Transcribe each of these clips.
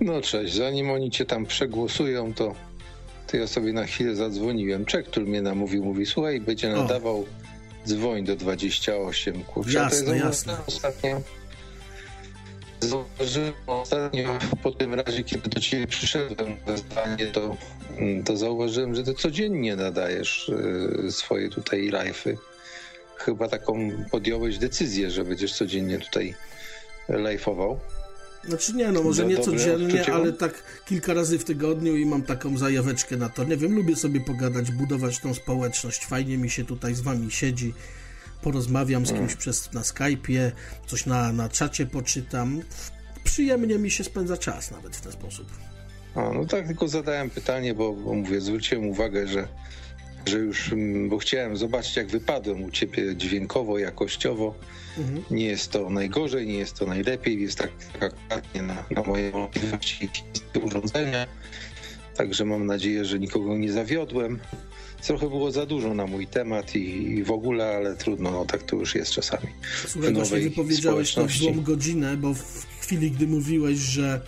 No cześć, zanim oni cię tam przegłosują, to, to ja sobie na chwilę zadzwoniłem. Czek, który mnie namówił, mówi, słuchaj, będzie nadawał, dzwoń do 28, kurczę. Jasne, to jest jasne. Ostatnio, zauważyłem ostatnio, po tym razie, kiedy do ciebie przyszedłem na zdanie, to, to zauważyłem, że ty codziennie nadajesz y, swoje tutaj live'y. Chyba taką podjąłeś decyzję, że będziesz codziennie tutaj live'ował. Znaczy nie, no może Do, nie codziennie, ale tak kilka razy w tygodniu i mam taką zajaweczkę na to. Nie wiem, lubię sobie pogadać, budować tą społeczność. Fajnie mi się tutaj z wami siedzi. Porozmawiam z kimś hmm. przez, na Skype'ie, coś na, na czacie poczytam. Przyjemnie mi się spędza czas nawet w ten sposób. A, no tak, tylko zadałem pytanie, bo, bo mówię, zwróciłem uwagę, że że już, mm, bo chciałem zobaczyć, jak wypadłem u ciebie dźwiękowo, jakościowo. Mhm. Nie jest to najgorzej, nie jest to najlepiej, jest tak akuratnie na, na moje możliwości urządzenia. Także mam nadzieję, że nikogo nie zawiodłem. Trochę było za dużo na mój temat i, i w ogóle, ale trudno, no tak to już jest czasami. Słuchaj, właśnie wypowiedziałeś to w złą godzinę, bo w chwili, gdy mówiłeś, że,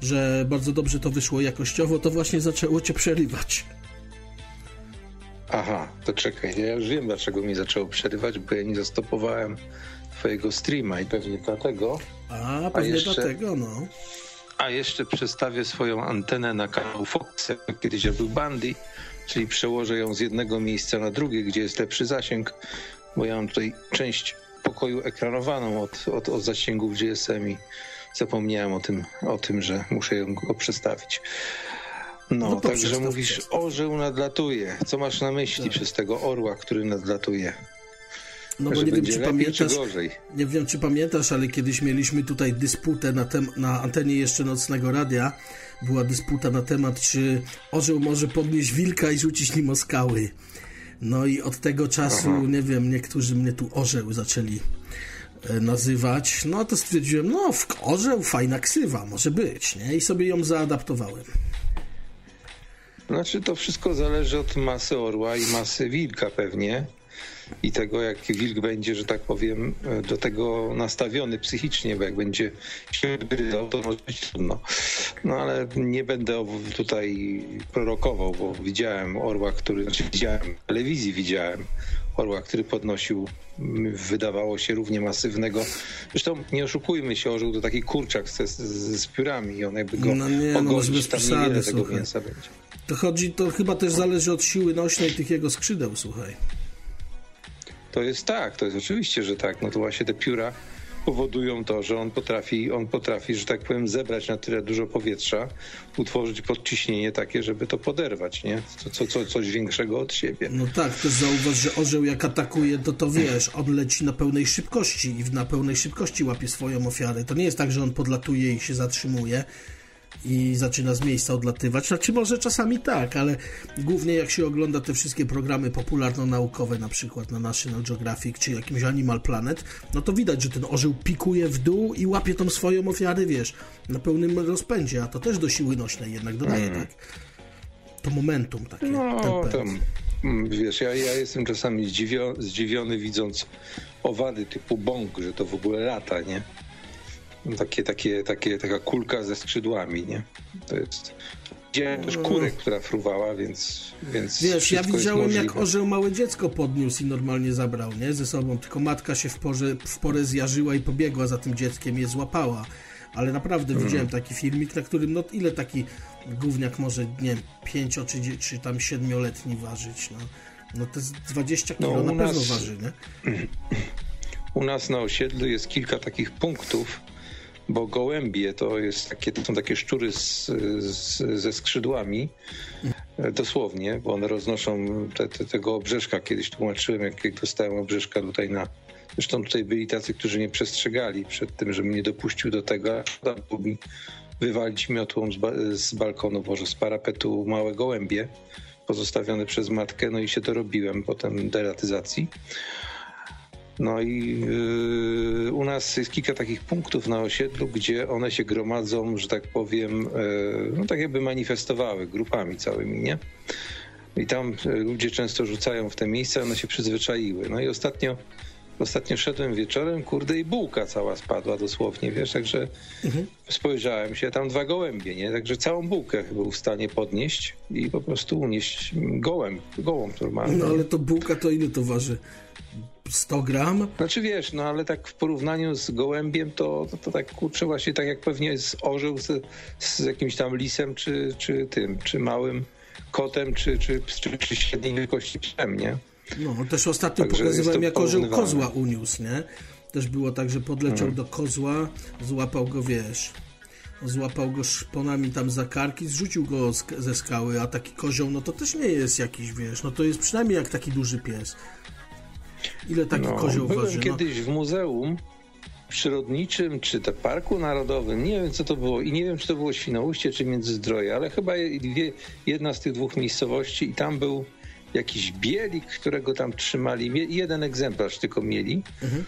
że bardzo dobrze to wyszło jakościowo, to właśnie zaczęło cię przerywać. Aha, to czekaj, ja już wiem, dlaczego mi zaczęło przerywać, bo ja nie zastopowałem twojego streama i pewnie dlatego. A, pewnie a jeszcze, dlatego, no. A jeszcze przestawię swoją antenę na kanał Fox, jak kiedyś robił Bandy, czyli przełożę ją z jednego miejsca na drugie, gdzie jest lepszy zasięg, bo ja mam tutaj część pokoju ekranowaną od, od, od zasięgów GSM i zapomniałem o tym, o tym, że muszę ją go przestawić. No, no także mówisz, orzeł nadlatuje. Co masz na myśli tak. przez tego orła, który nadlatuje? No bo nie wiem, czy pamiętasz, nie wiem, czy pamiętasz, ale kiedyś mieliśmy tutaj dysputę na, tem- na antenie jeszcze nocnego radia. Była dysputa na temat, czy orzeł może podnieść wilka i rzucić nim o skały. No i od tego czasu, Aha. nie wiem, niektórzy mnie tu orzeł zaczęli e, nazywać. No to stwierdziłem, no w orzeł fajna ksywa, może być, nie? I sobie ją zaadaptowałem. Znaczy to wszystko zależy od masy orła i masy wilka pewnie i tego, jak wilk będzie, że tak powiem, do tego nastawiony psychicznie, bo jak będzie się gryzał, to może być trudno. No ale nie będę tutaj prorokował, bo widziałem orła, który, znaczy widziałem, w telewizji widziałem orła, który podnosił, wydawało się równie masywnego. Zresztą nie oszukujmy się, orzeł to taki kurczak ze, z piórami i on jakby go no nie, ogolić, no, tam niewiele tego mięsa będzie. To chodzi, to chyba też zależy od siły nośnej tych jego skrzydeł, słuchaj. To jest tak, to jest oczywiście, że tak. No to właśnie te pióra powodują to, że on potrafi, on potrafi, że tak powiem, zebrać na tyle dużo powietrza, utworzyć podciśnienie takie, żeby to poderwać, nie? Co, co, co, coś większego od siebie. No tak, też zauważ, że orzeł jak atakuje, to to wiesz, on leci na pełnej szybkości i na pełnej szybkości łapie swoją ofiarę. To nie jest tak, że on podlatuje i się zatrzymuje, i zaczyna z miejsca odlatywać. Znaczy może czasami tak, ale głównie jak się ogląda te wszystkie programy popularno-naukowe, na przykład na National Geographic czy jakimś Animal Planet, no to widać, że ten orzeł pikuje w dół i łapie tą swoją ofiarę, wiesz, na pełnym rozpędzie, a to też do siły nośnej jednak dodaje, mm. tak? To momentum takie. No, tam, mm, wiesz, ja, ja jestem czasami zdziwiony, zdziwiony widząc owady typu bąk, że to w ogóle lata, nie? Takie, takie, takie, taka kulka ze skrzydłami, nie? To jest... Widziałem też kurę, która fruwała, więc, więc Wiesz, ja widziałem jak orzeł małe dziecko podniósł i normalnie zabrał, nie? Ze sobą, tylko matka się w, porze, w porę zjarzyła i pobiegła za tym dzieckiem je złapała. Ale naprawdę hmm. widziałem taki filmik, na którym, no ile taki gówniak może, nie wiem, pięcio czy, czy tam siedmioletni ważyć, no. No to jest 20 kilo no, na nas, pewno waży, nie? U nas na osiedlu jest kilka takich punktów, bo gołębie to, jest takie, to są takie szczury z, z, ze skrzydłami, e, dosłownie, bo one roznoszą te, te, tego obrzeżka. Kiedyś tłumaczyłem, jak, dostałem obrzeżka tutaj na... Zresztą tutaj byli tacy, którzy nie przestrzegali przed tym, żebym nie dopuścił do tego, a mi wywalić miotłą z, ba z balkonu, może z parapetu małe gołębie pozostawione przez matkę, no i się dorobiłem potem deratyzacji. No i yy, u nas jest kilka takich punktów na osiedlu, gdzie one się gromadzą, że tak powiem, yy, no tak jakby manifestowały grupami całymi, nie? I tam ludzie często rzucają w te miejsca, one się przyzwyczaiły. No i ostatnio ostatnio szedłem wieczorem, kurde, i bułka cała spadła dosłownie, wiesz, także mhm. spojrzałem się, tam dwa gołębie, nie? Także całą bułkę był w stanie podnieść i po prostu unieść gołęb, gołąb normalnie. No ale to bułka to ile to waży? 100 gram? Znaczy wiesz, no ale tak w porównaniu z gołębiem to, to, to tak kurczę właśnie tak jak pewnie z orzeł z, z jakimś tam lisem czy, czy tym, czy małym kotem, czy, czy, czy, czy średniej wielkości psem, nie? No, też ostatnio Także pokazywałem, jak orzeł kozła uniósł, nie? Też było tak, że podleciał hmm. do kozła, złapał go, wiesz, złapał go szponami tam za karki, zrzucił go ze skały, a taki kozioł, no to też nie jest jakiś, wiesz, no to jest przynajmniej jak taki duży pies. Ile taki no, kozioł byłem waży? No? kiedyś w muzeum przyrodniczym, czy to parku narodowym, nie wiem co to było i nie wiem czy to było Świnoujście, czy Międzyzdroje, ale chyba dwie, jedna z tych dwóch miejscowości i tam był jakiś bielik, którego tam trzymali, jeden egzemplarz tylko mieli. Mhm.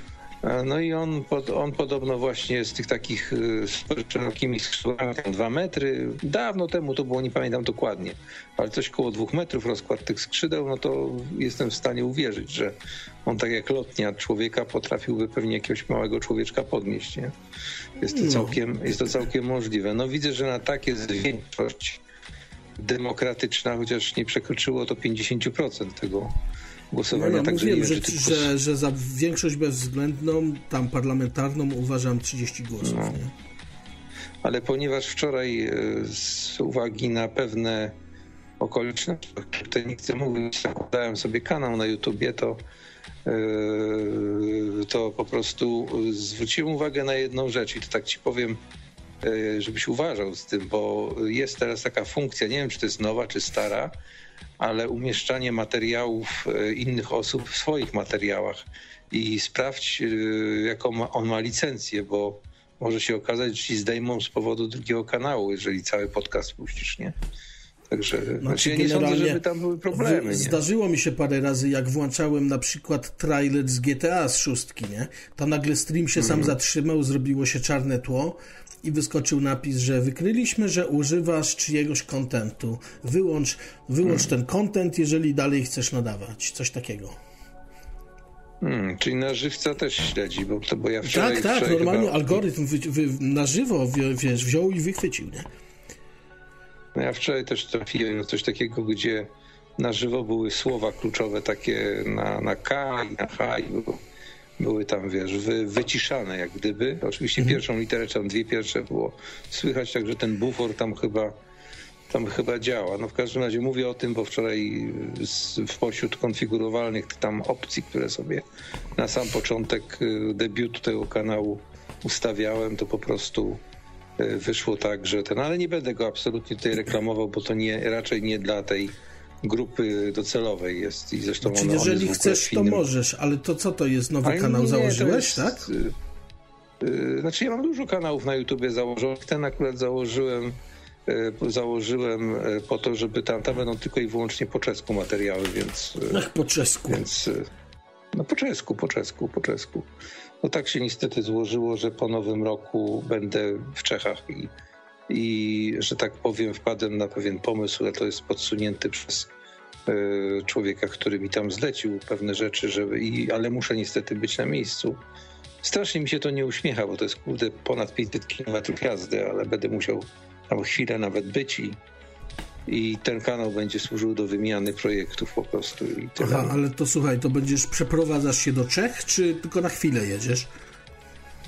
No i on, on podobno właśnie z tych takich y, z szerokimi skrzydłami, tam dwa metry, dawno temu to było, nie pamiętam dokładnie, ale coś koło dwóch metrów rozkład tych skrzydeł, no to jestem w stanie uwierzyć, że on tak jak lotnia człowieka potrafiłby pewnie jakiegoś małego człowieczka podnieść, nie? Jest to no. całkiem, jest to całkiem możliwe. No widzę, że na takie większość demokratyczna, chociaż nie przekroczyło to 50% tego głosowania. No, no, mówiłem, że, że, że, za większość bezwzględną, tam parlamentarną uważam 30 głosów. No. Ale ponieważ wczoraj e, z uwagi na pewne okoliczności, tutaj nie chcę mówić, zakładałem sobie kanał na YouTubie, to to po prostu zwróciłem uwagę na jedną rzecz i to tak ci powiem, e, żebyś uważał z tym, bo jest teraz taka funkcja, nie wiem czy to jest nowa, czy stara, ale umieszczanie materiałów e, innych osób w swoich materiałach i sprawdź, jaką on ma licencję, bo może się okazać, że ci zdejmą z powodu drugiego kanału, jeżeli cały podcast puścisz, nie? Także znaczy, ja nie sądzę, żeby tam były problemy. Nie? Zdarzyło mi się parę razy, jak włączałem na przykład trailer z GTA z szóstki, nie? To nagle stream się sam mm. zatrzymał, zrobiło się czarne tło i wyskoczył napis, że wykryliśmy, że używasz czyjegoś kontentu. Wyłącz, wyłącz hmm. ten kontent, jeżeli dalej chcesz nadawać. Coś takiego. Hmm, czyli na żywca też śledzi, bo, to, bo ja wczoraj... Tak, tak, normalnie chyba... algorytm wy, wy, na żywo wiesz, wziął i wychwycił, nie? No ja wczoraj też trafiłem na coś takiego, gdzie na żywo były słowa kluczowe takie na, na K i na H i było były tam, wiesz, wy, wyciszane jak gdyby. Oczywiście mhm. pierwszą literę, czy tam dwie pierwsze było słychać, także ten bufor tam chyba tam chyba działa. No w każdym razie mówię o tym, bo wczoraj z, pośród konfigurowalnych tam opcji, które sobie na sam początek y, debiutu tego kanału ustawiałem, to po prostu wyszło tak, że ten, ale nie będę go absolutnie tutaj reklamował, bo to nie, raczej nie dla tej grupy docelowej jest i zresztą znaczy, on, jeżeli on chcesz, to możesz, ale to co to jest? Nowy ale kanał nie, założyłeś, jest, tak? Yy, znaczy ja mam dużo kanałów na YouTubie założonych, ten akurat założyłem yy, założyłem po to, żeby tam, tam będą tylko i wyłącznie po czesku materiały, więc... Ach, po czesku. Więc, no po czesku, po czesku, po czesku. No tak się niestety złożyło, że po nowym roku będę w Czechach i i, że tak powiem, wpadłem na pewien pomysł, ale to jest podsunięty przez e, człowieka, który mi tam zlecił pewne rzeczy, żeby, i, ale muszę niestety być na miejscu. Strasznie mi się to nie uśmiecha, bo to jest kurde ponad 500 km jazdy, ale będę musiał tam chwilę nawet być i, i ten kanał będzie służył do wymiany projektów po prostu. I Aha, ale to słuchaj, to będziesz przeprowadzasz się do Czech, czy tylko na chwilę jedziesz?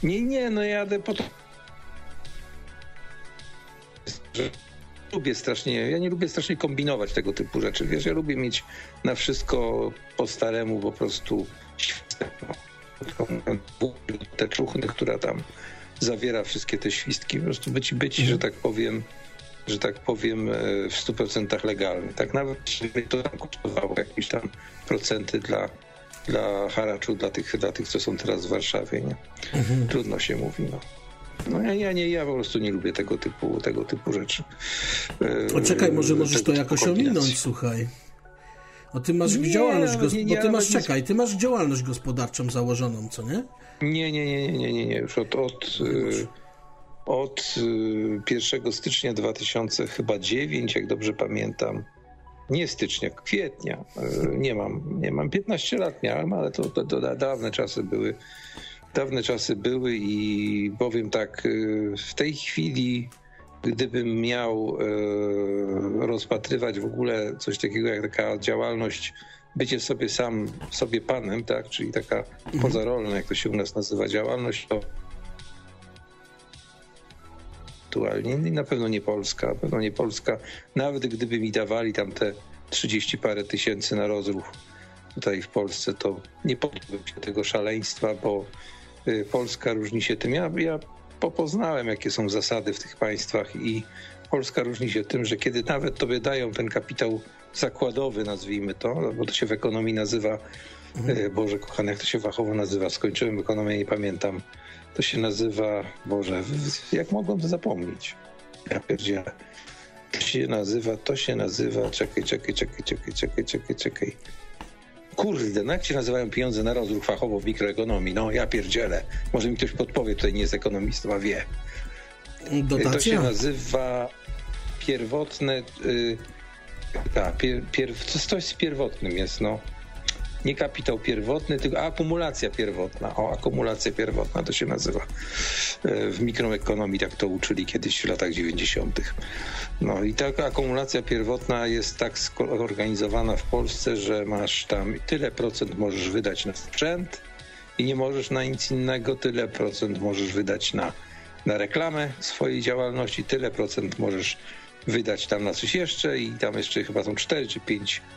Nie, nie, no jadę po to że lubię strasznie, ja nie lubię strasznie kombinować tego typu rzeczy, wiesz, ja lubię mieć na wszystko po staremu po prostu te czuchny, która tam zawiera wszystkie te świstki, po prostu być, być że tak powiem, że tak powiem, e, w 100% legalny. Tak nawet to tam kosztowało jakieś tam procenty dla, dla haraczu, dla tych, dla tych, co są teraz w Warszawie, nie? Mhm. Trudno się mówi, no. No ja, ja, nie, ja po prostu nie lubię tego typu, tego typu rzeczy. O czekaj, może możesz to jakoś ominąć, słuchaj. O ty masz nie, działalność, no, nie, nie, bo ty masz, czekaj, ty masz działalność gospodarczą założoną, co nie? Nie, nie, nie, nie, nie, nie, już od, od, y, od 1 y, stycznia 2009, jak dobrze pamiętam, nie stycznia, kwietnia. E, nie mam, nie mam 15 lat miałem, ale to, to, to dawne czasy były. Dawne czasy były i powiem tak, e, w tej chwili, gdybym miał rozpatrywać w ogóle coś takiego jak taka działalność, bycie sobie sam, sobie panem, tak, czyli taka mhm. pozarolna, jak to się u nas nazywa, działalność, to aktualnie i na pewno nie Polska, na pewno nie Polska. Nawet gdyby mi dawali tam te 30 parę tysięcy na rozruch tutaj w Polsce, to nie podjąłbym się tego szaleństwa, bo y, Polska różni się tym. Ja, ja poznałem, jakie są zasady w tych państwach i Polska różni się tym, że kiedy nawet tobie dają ten kapitał zakładowy, nazwijmy to, bo to się w ekonomii nazywa, mhm. Boże kochany, jak to się fachowo nazywa, skończyłem ekonomię, nie pamiętam, to się nazywa, Boże, jak mogłem to zapomnieć? Ja pierdzielę. To się nazywa, to się nazywa, czekaj, czekaj, czekaj, czekaj, czekaj, czekaj, czekaj. Kurde, no jak się nazywają pieniądze na rozruch fachowo w mikroekonomii? No ja pierdzielę. Może mi ktoś podpowie, tutaj nie jest ekonomistą, a wie. Dotacja? To się nazywa pierwotne... Yy, tak, pier, pier, coś z pierwotnym jest, no nie kapitał pierwotny, tylko akumulacja pierwotna. O, akumulacja pierwotna to się nazywa. E, w mikroekonomii tak to uczyli kiedyś w latach 90. No i taka akumulacja pierwotna jest tak zorganizowana w Polsce, że masz tam tyle procent możesz wydać na sprzęt i nie możesz na nic innego, tyle procent możesz wydać na, na reklamę swojej działalności, tyle procent możesz wydać tam na coś jeszcze i tam jeszcze chyba są 4 czy 5 E,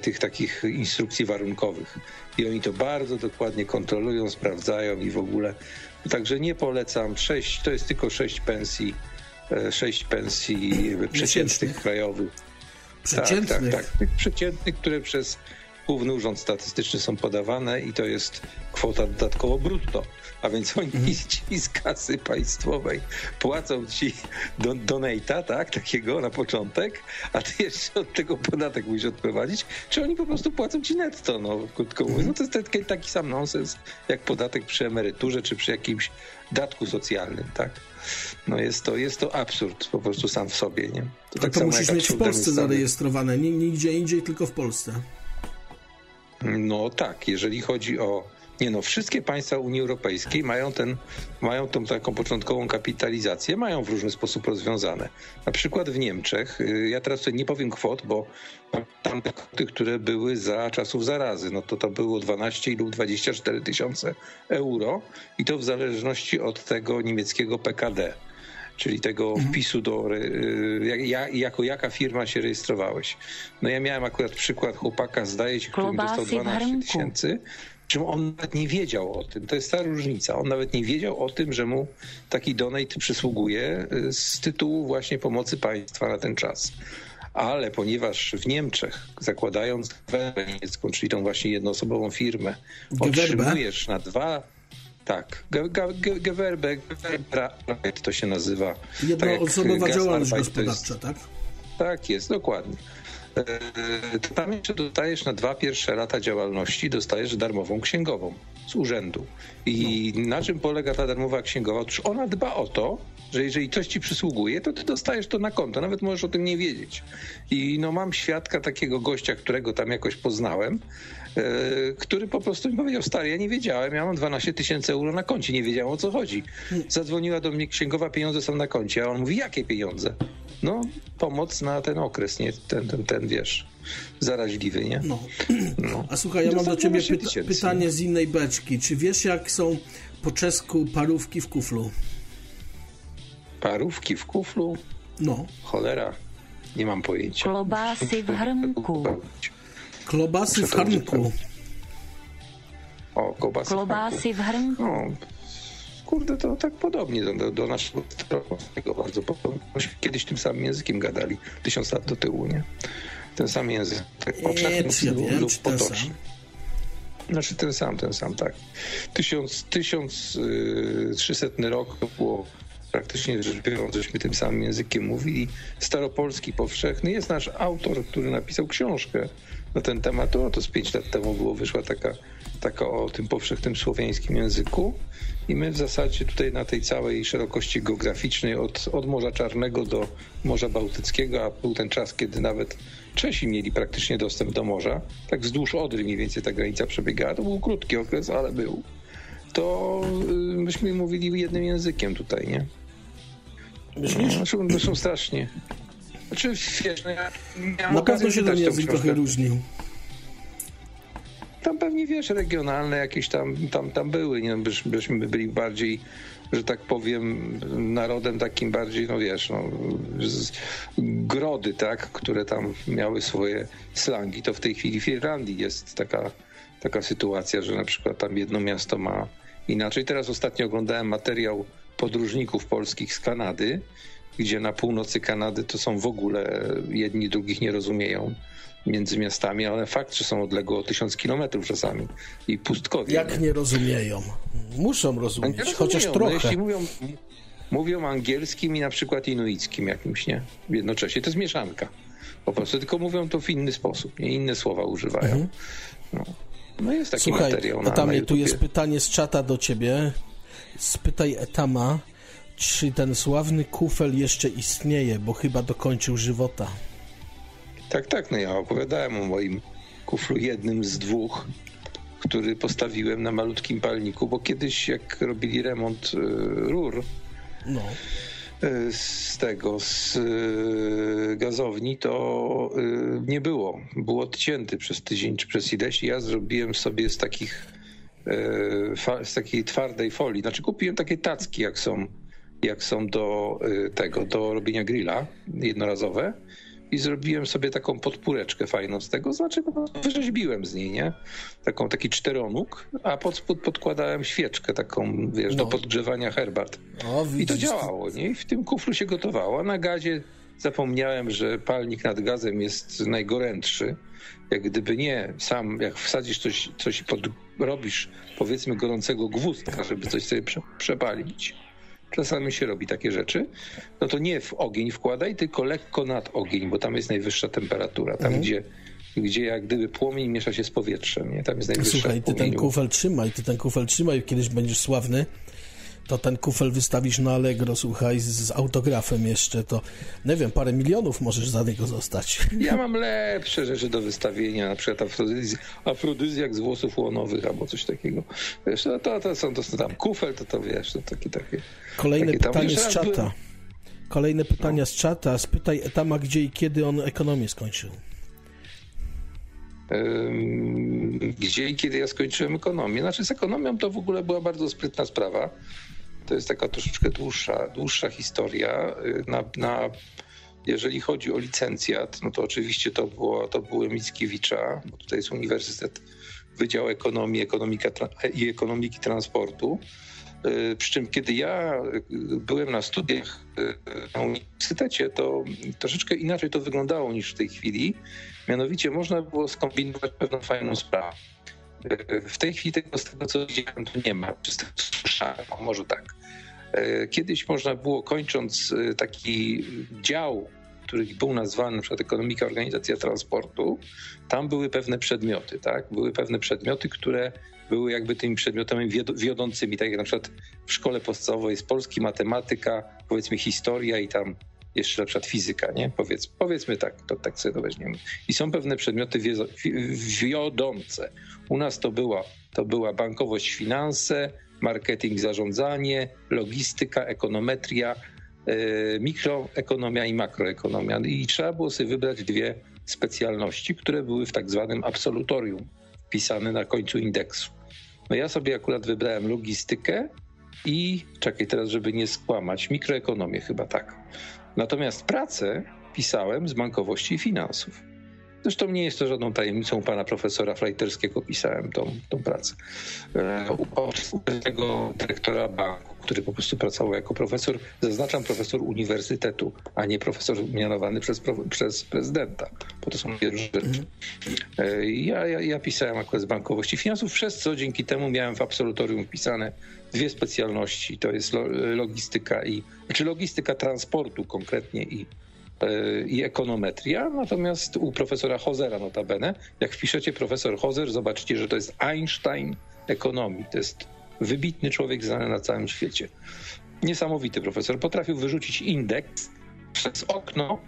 tych takich instrukcji warunkowych. I oni to bardzo dokładnie kontrolują, sprawdzają i w ogóle. Także nie polecam. Sześć, to jest tylko sześć pensji, e, sześć pensji przeciętnych krajowych. Przeciętnych? Tak, tak, tak. Tych przeciętnych, które przez Główny Urząd Statystyczny są podawane i to jest kwota dodatkowo brutto. A więc oni mhm. ci z kasy państwowej płacą ci don donata, tak, takiego na początek, a ty jeszcze od tego podatek musisz odprowadzić, czy oni po prostu płacą ci netto, no krótko mówiąc. No to jest taki, taki sam nonsens jak podatek przy emeryturze, czy przy jakimś datku socjalnym, tak. No jest to, jest to absurd po prostu sam w sobie, nie? To, tak to musisz mieć w Polsce zarejestrowane, nigdzie indziej, tylko w Polsce. No tak, jeżeli chodzi o nie no, wszystkie państwa Unii Europejskiej mają, ten, mają tą taką początkową kapitalizację, mają w różny sposób rozwiązane. Na przykład w Niemczech, y, ja teraz tutaj nie powiem kwot, bo tam te kwoty, które były za czasów zarazy, no to to było 12 lub 24 tysiące euro i to w zależności od tego niemieckiego PKD czyli tego mhm. wpisu do, y, jak, jako jaka firma się rejestrowałeś. No ja miałem akurat przykład chłopaka, zdaje się, który dostał 12 tysięcy, czym on nawet nie wiedział o tym. To jest ta różnica. On nawet nie wiedział o tym, że mu taki donate przysługuje y, z tytułu właśnie pomocy państwa na ten czas. Ale ponieważ w Niemczech, zakładając Gewerbę niemiecką, czyli tą właśnie jednoosobową firmę, otrzymujesz na dwa tak, Gewerbe, to się nazywa. Jednoosobowa tak działalność gospodarcza, jest, tak? Tak jest, dokładnie. E, tam jeszcze dostajesz na dwa pierwsze lata działalności, dostajesz darmową księgową z urzędu. I no. na czym polega ta darmowa księgowa? Otóż ona dba o to, że jeżeli coś ci przysługuje, to ty dostajesz to na konto, nawet możesz o tym nie wiedzieć. I no mam świadka takiego gościa, którego tam jakoś poznałem, e, który po prostu mi powiedział, stary, ja nie wiedziałem, ja mam 12 tysięcy euro na koncie, nie wiedziałem o co chodzi. Zadzwoniła do mnie księgowa, pieniądze są na koncie, a on mówi, jakie pieniądze? No, pomoc na ten okres, nie ten, ten, ten wiesz, zaraźliwy, nie? No. no. A słuchaj, ja mam do ciebie pyta pytanie z innej beczki. Czy wiesz, jak są po czesku parówki w kuflu? Parówki w kuflu? No. Cholera, nie mam pojęcia. Klobasy w hrnku. Klobasy w hrnku. O, klobasy, klobasy w hrnku. No, kurde, to tak podobnie do, do naszego tego bardzo podobnie. Kiedyś tym samym językiem gadali, tysiąc lat do tyłu, nie? Ten sam język, tak powszechny lub, lub potoczny. Znaczy ten sam, ten sam, tak. Tysiąc, tysiąc y, trzysetny rok to było praktycznie rzecz biorąc, żeśmy tym samym językiem mówili. Staropolski powszechny jest nasz autor, który napisał książkę na ten temat. O, to z pięć lat temu było, wyszła taka, taka o tym powszechnym słowiańskim języku. I my w zasadzie tutaj na tej całej szerokości geograficznej od, od Morza Czarnego do Morza Bałtyckiego, a był ten czas, kiedy nawet Czesi mieli praktycznie dostęp do morza, tak wzdłuż Odry mniej więcej ta granica przebiegała. To był krótki okres, ale był. To y, myśmy mówili jednym językiem tutaj, nie? Myślisz? Znaczy, no są strasznie. Znaczy, wiesz, no ja Na pewno się ten język trochę różnił. Tam pewnie, wiesz, regionalne jakieś tam, tam, tam były, nie? Byś, byśmy byli bardziej, że tak powiem, narodem takim bardziej, no wiesz, no, grody, tak, które tam miały swoje slangi. To w tej chwili w Irlandii jest taka, taka sytuacja, że na przykład tam jedno miasto ma inaczej. Teraz ostatnio oglądałem materiał podróżników polskich z Kanady, gdzie na północy Kanady to są w ogóle jedni drugich nie rozumieją między miastami, ale fakt, że są odległe o tysiąc kilometrów czasami i pustkowie. Jak nie, nie rozumieją? Muszą rozumieć, rozumieją, chociaż no, trochę. No, jeśli mówią, mówią angielskim i na przykład inuickim jakimś, nie? Jednocześnie. To jest mieszanka. Po prostu tylko mówią to w inny sposób, nie? Inne słowa używają. Mhm. No. no. jest taki Słuchaj, materiał na, Etamie, na tu jest pytanie z czata do ciebie. Spytaj Etama, czy ten sławny kufel jeszcze istnieje, bo chyba dokończył żywota. Tak, tak, no ja opowiadałem o moim kuflu, jednym z dwóch, który postawiłem na malutkim palniku, bo kiedyś jak robili remont y, rur no. y, z tego, z y, gazowni, to nie było. Był odcięty przez tydzień czy przez ileś ja zrobiłem sobie z takich z takiej twardej folii, znaczy kupiłem takie tacki, jak są, jak są do tego, do robienia grilla jednorazowe i zrobiłem sobie taką podpóreczkę fajną z tego, znaczy po prostu wyrzeźbiłem z niej, nie? Taką, taki czteronóg, a pod spód podkładałem świeczkę taką, wiesz, no. do podgrzewania herbat. O, I to działało, nie? I w tym kuflu się gotowało. A na gazie zapomniałem, że palnik nad gazem jest najgorętszy. Jak gdyby nie, sam jak wsadzisz coś, coś pod, robisz powiedzmy gorącego gwózdka, żeby coś sobie prze, przepalić, czasami się robi takie rzeczy, no to nie w ogień wkładaj, tylko lekko nad ogień, bo tam jest najwyższa temperatura. Tam, mhm. gdzie gdzie jak gdyby płomień miesza się z powietrzem, nie? Tam jest najwyższa Słuchaj, ty ten kufel trzymaj, ty ten kufel trzymaj, kiedyś będziesz sławny, to ten kufel wystawisz na Allegro, słuchaj, z, autografem jeszcze, to nie wiem, parę milionów możesz za niego zostać. Ja mam lepsze rzeczy do wystawienia, na przykład afrodyzjak, afrodyzjak z włosów łonowych albo coś takiego. Wiesz, to, to, to są to, to tam kufel, to to wiesz, to takie, takie. Kolejne takie pytanie z czata. Kolejne pytania no. z czata. Spytaj Etama, gdzie i kiedy on ekonomię skończył. Gdzie i kiedy ja skończyłem ekonomię? Znaczy z ekonomią to w ogóle była bardzo sprytna sprawa to jest taka troszeczkę dłuższa, dłuższa historia. Y, na, na, jeżeli chodzi o licencjat, no to oczywiście to, było, to były Mickiewicza, bo tutaj jest Uniwersytet Wydział Ekonomii Ekonomika, i Ekonomiki Transportu. Y, przy czym, kiedy ja y, byłem na studiach na uniwersytecie, to troszeczkę inaczej to wyglądało niż w tej chwili. Mianowicie można było skombinować pewną fajną sprawę. W tej chwili tego, z tego co widziałem, to nie ma, słyszałem, może tak. E, kiedyś można było, kończąc e, taki dział, który był nazwany na przykład ekonomika, organizacja transportu, tam były pewne przedmioty, tak? Były pewne przedmioty, które były jakby tymi przedmiotami wiodącymi, tak jak na przykład w szkole podstawowej jest polski, matematyka, powiedzmy historia i tam jeszcze na przykład fizyka, nie? Powiedz, powiedzmy tak, to tak sobie to weźmiemy. I są pewne przedmioty wiodące. U nas to była, to była bankowość, finanse, marketing, zarządzanie, logistyka, ekonometria, e, mikroekonomia i makroekonomia. I trzeba było sobie wybrać dwie specjalności, które były w tak zwanym absolutorium wpisane na końcu indeksu. No ja sobie akurat wybrałem logistykę i, czekaj teraz, żeby nie skłamać, mikroekonomię chyba tak. Natomiast pracę pisałem z bankowości i finansów. Zresztą nie jest to żadną tajemnicą pana profesora Flajterskiego pisałem tą, tą pracę. E, tego dyrektora banku, który po prostu pracował jako profesor, zaznaczam profesor uniwersytetu, a nie profesor mianowany przez, przez prezydenta, bo to są dwie różne rzeczy. E, ja, ja, ja pisałem akurat z bankowości finansów, przez co dzięki temu miałem w absolutorium wpisane dwie specjalności, to jest logistyka i, znaczy logistyka transportu konkretnie i i ekonometria, natomiast u profesora Hozera notabene, jak wpiszecie profesor Hozer, zobaczycie, że to jest Einstein ekonomii. To jest Wybitny człowiek znany na całym świecie. Niesamowity profesor. Potrafił wyrzucić indeks przez okno.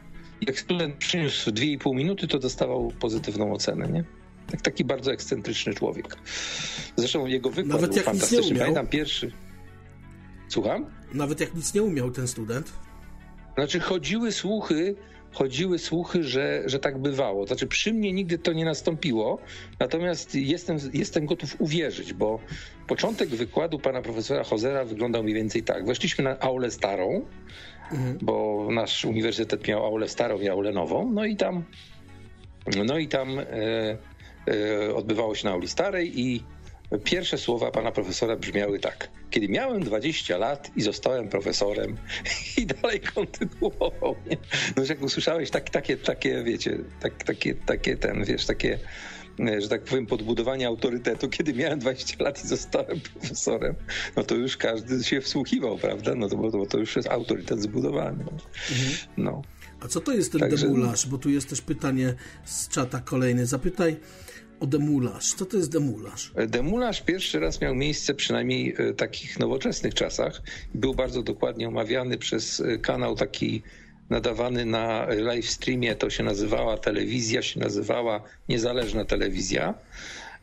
Jak student przyniósł 2,5 minuty, to dostawał pozytywną ocenę, nie? Tak, taki bardzo ekscentryczny człowiek. Zresztą jego wykład Nawet był jak fantastyczny. Pamiętam pierwszy. Słucham? Nawet jak nic nie umiał ten student. Znaczy chodziły słuchy, chodziły słuchy, że, że tak bywało. Znaczy przy mnie nigdy to nie nastąpiło, natomiast jestem, jestem gotów uwierzyć, bo początek wykładu pana profesora Hozera wyglądał mniej więcej tak. Weszliśmy na aulę starą, bo nasz uniwersytet miał aulę starą i aulę nową, no i tam, no i tam e, e, odbywało się na auli starej i Pierwsze słowa pana profesora brzmiały tak. Kiedy miałem 20 lat i zostałem profesorem i dalej kontynuował. Nie? No, że jak usłyszałeś tak, takie, takie, wiecie, tak, takie, takie ten, wiesz, takie, e, że tak powiem, podbudowanie autorytetu, kiedy miałem 20 lat i zostałem profesorem, no to już każdy się wsłuchiwał, prawda? No to, bo, bo to już jest autorytet zbudowany. No. A co to jest ten Także- demulaż? Bo tu jest też pytanie z czata kolejne. Zapytaj o demulaż. Co to jest demulaż? Demulaż pierwszy raz miał miejsce przynajmniej w takich nowoczesnych czasach. Był bardzo dokładnie omawiany przez e, kanał taki nadawany na live streamie. To się nazywała telewizja, się nazywała niezależna telewizja.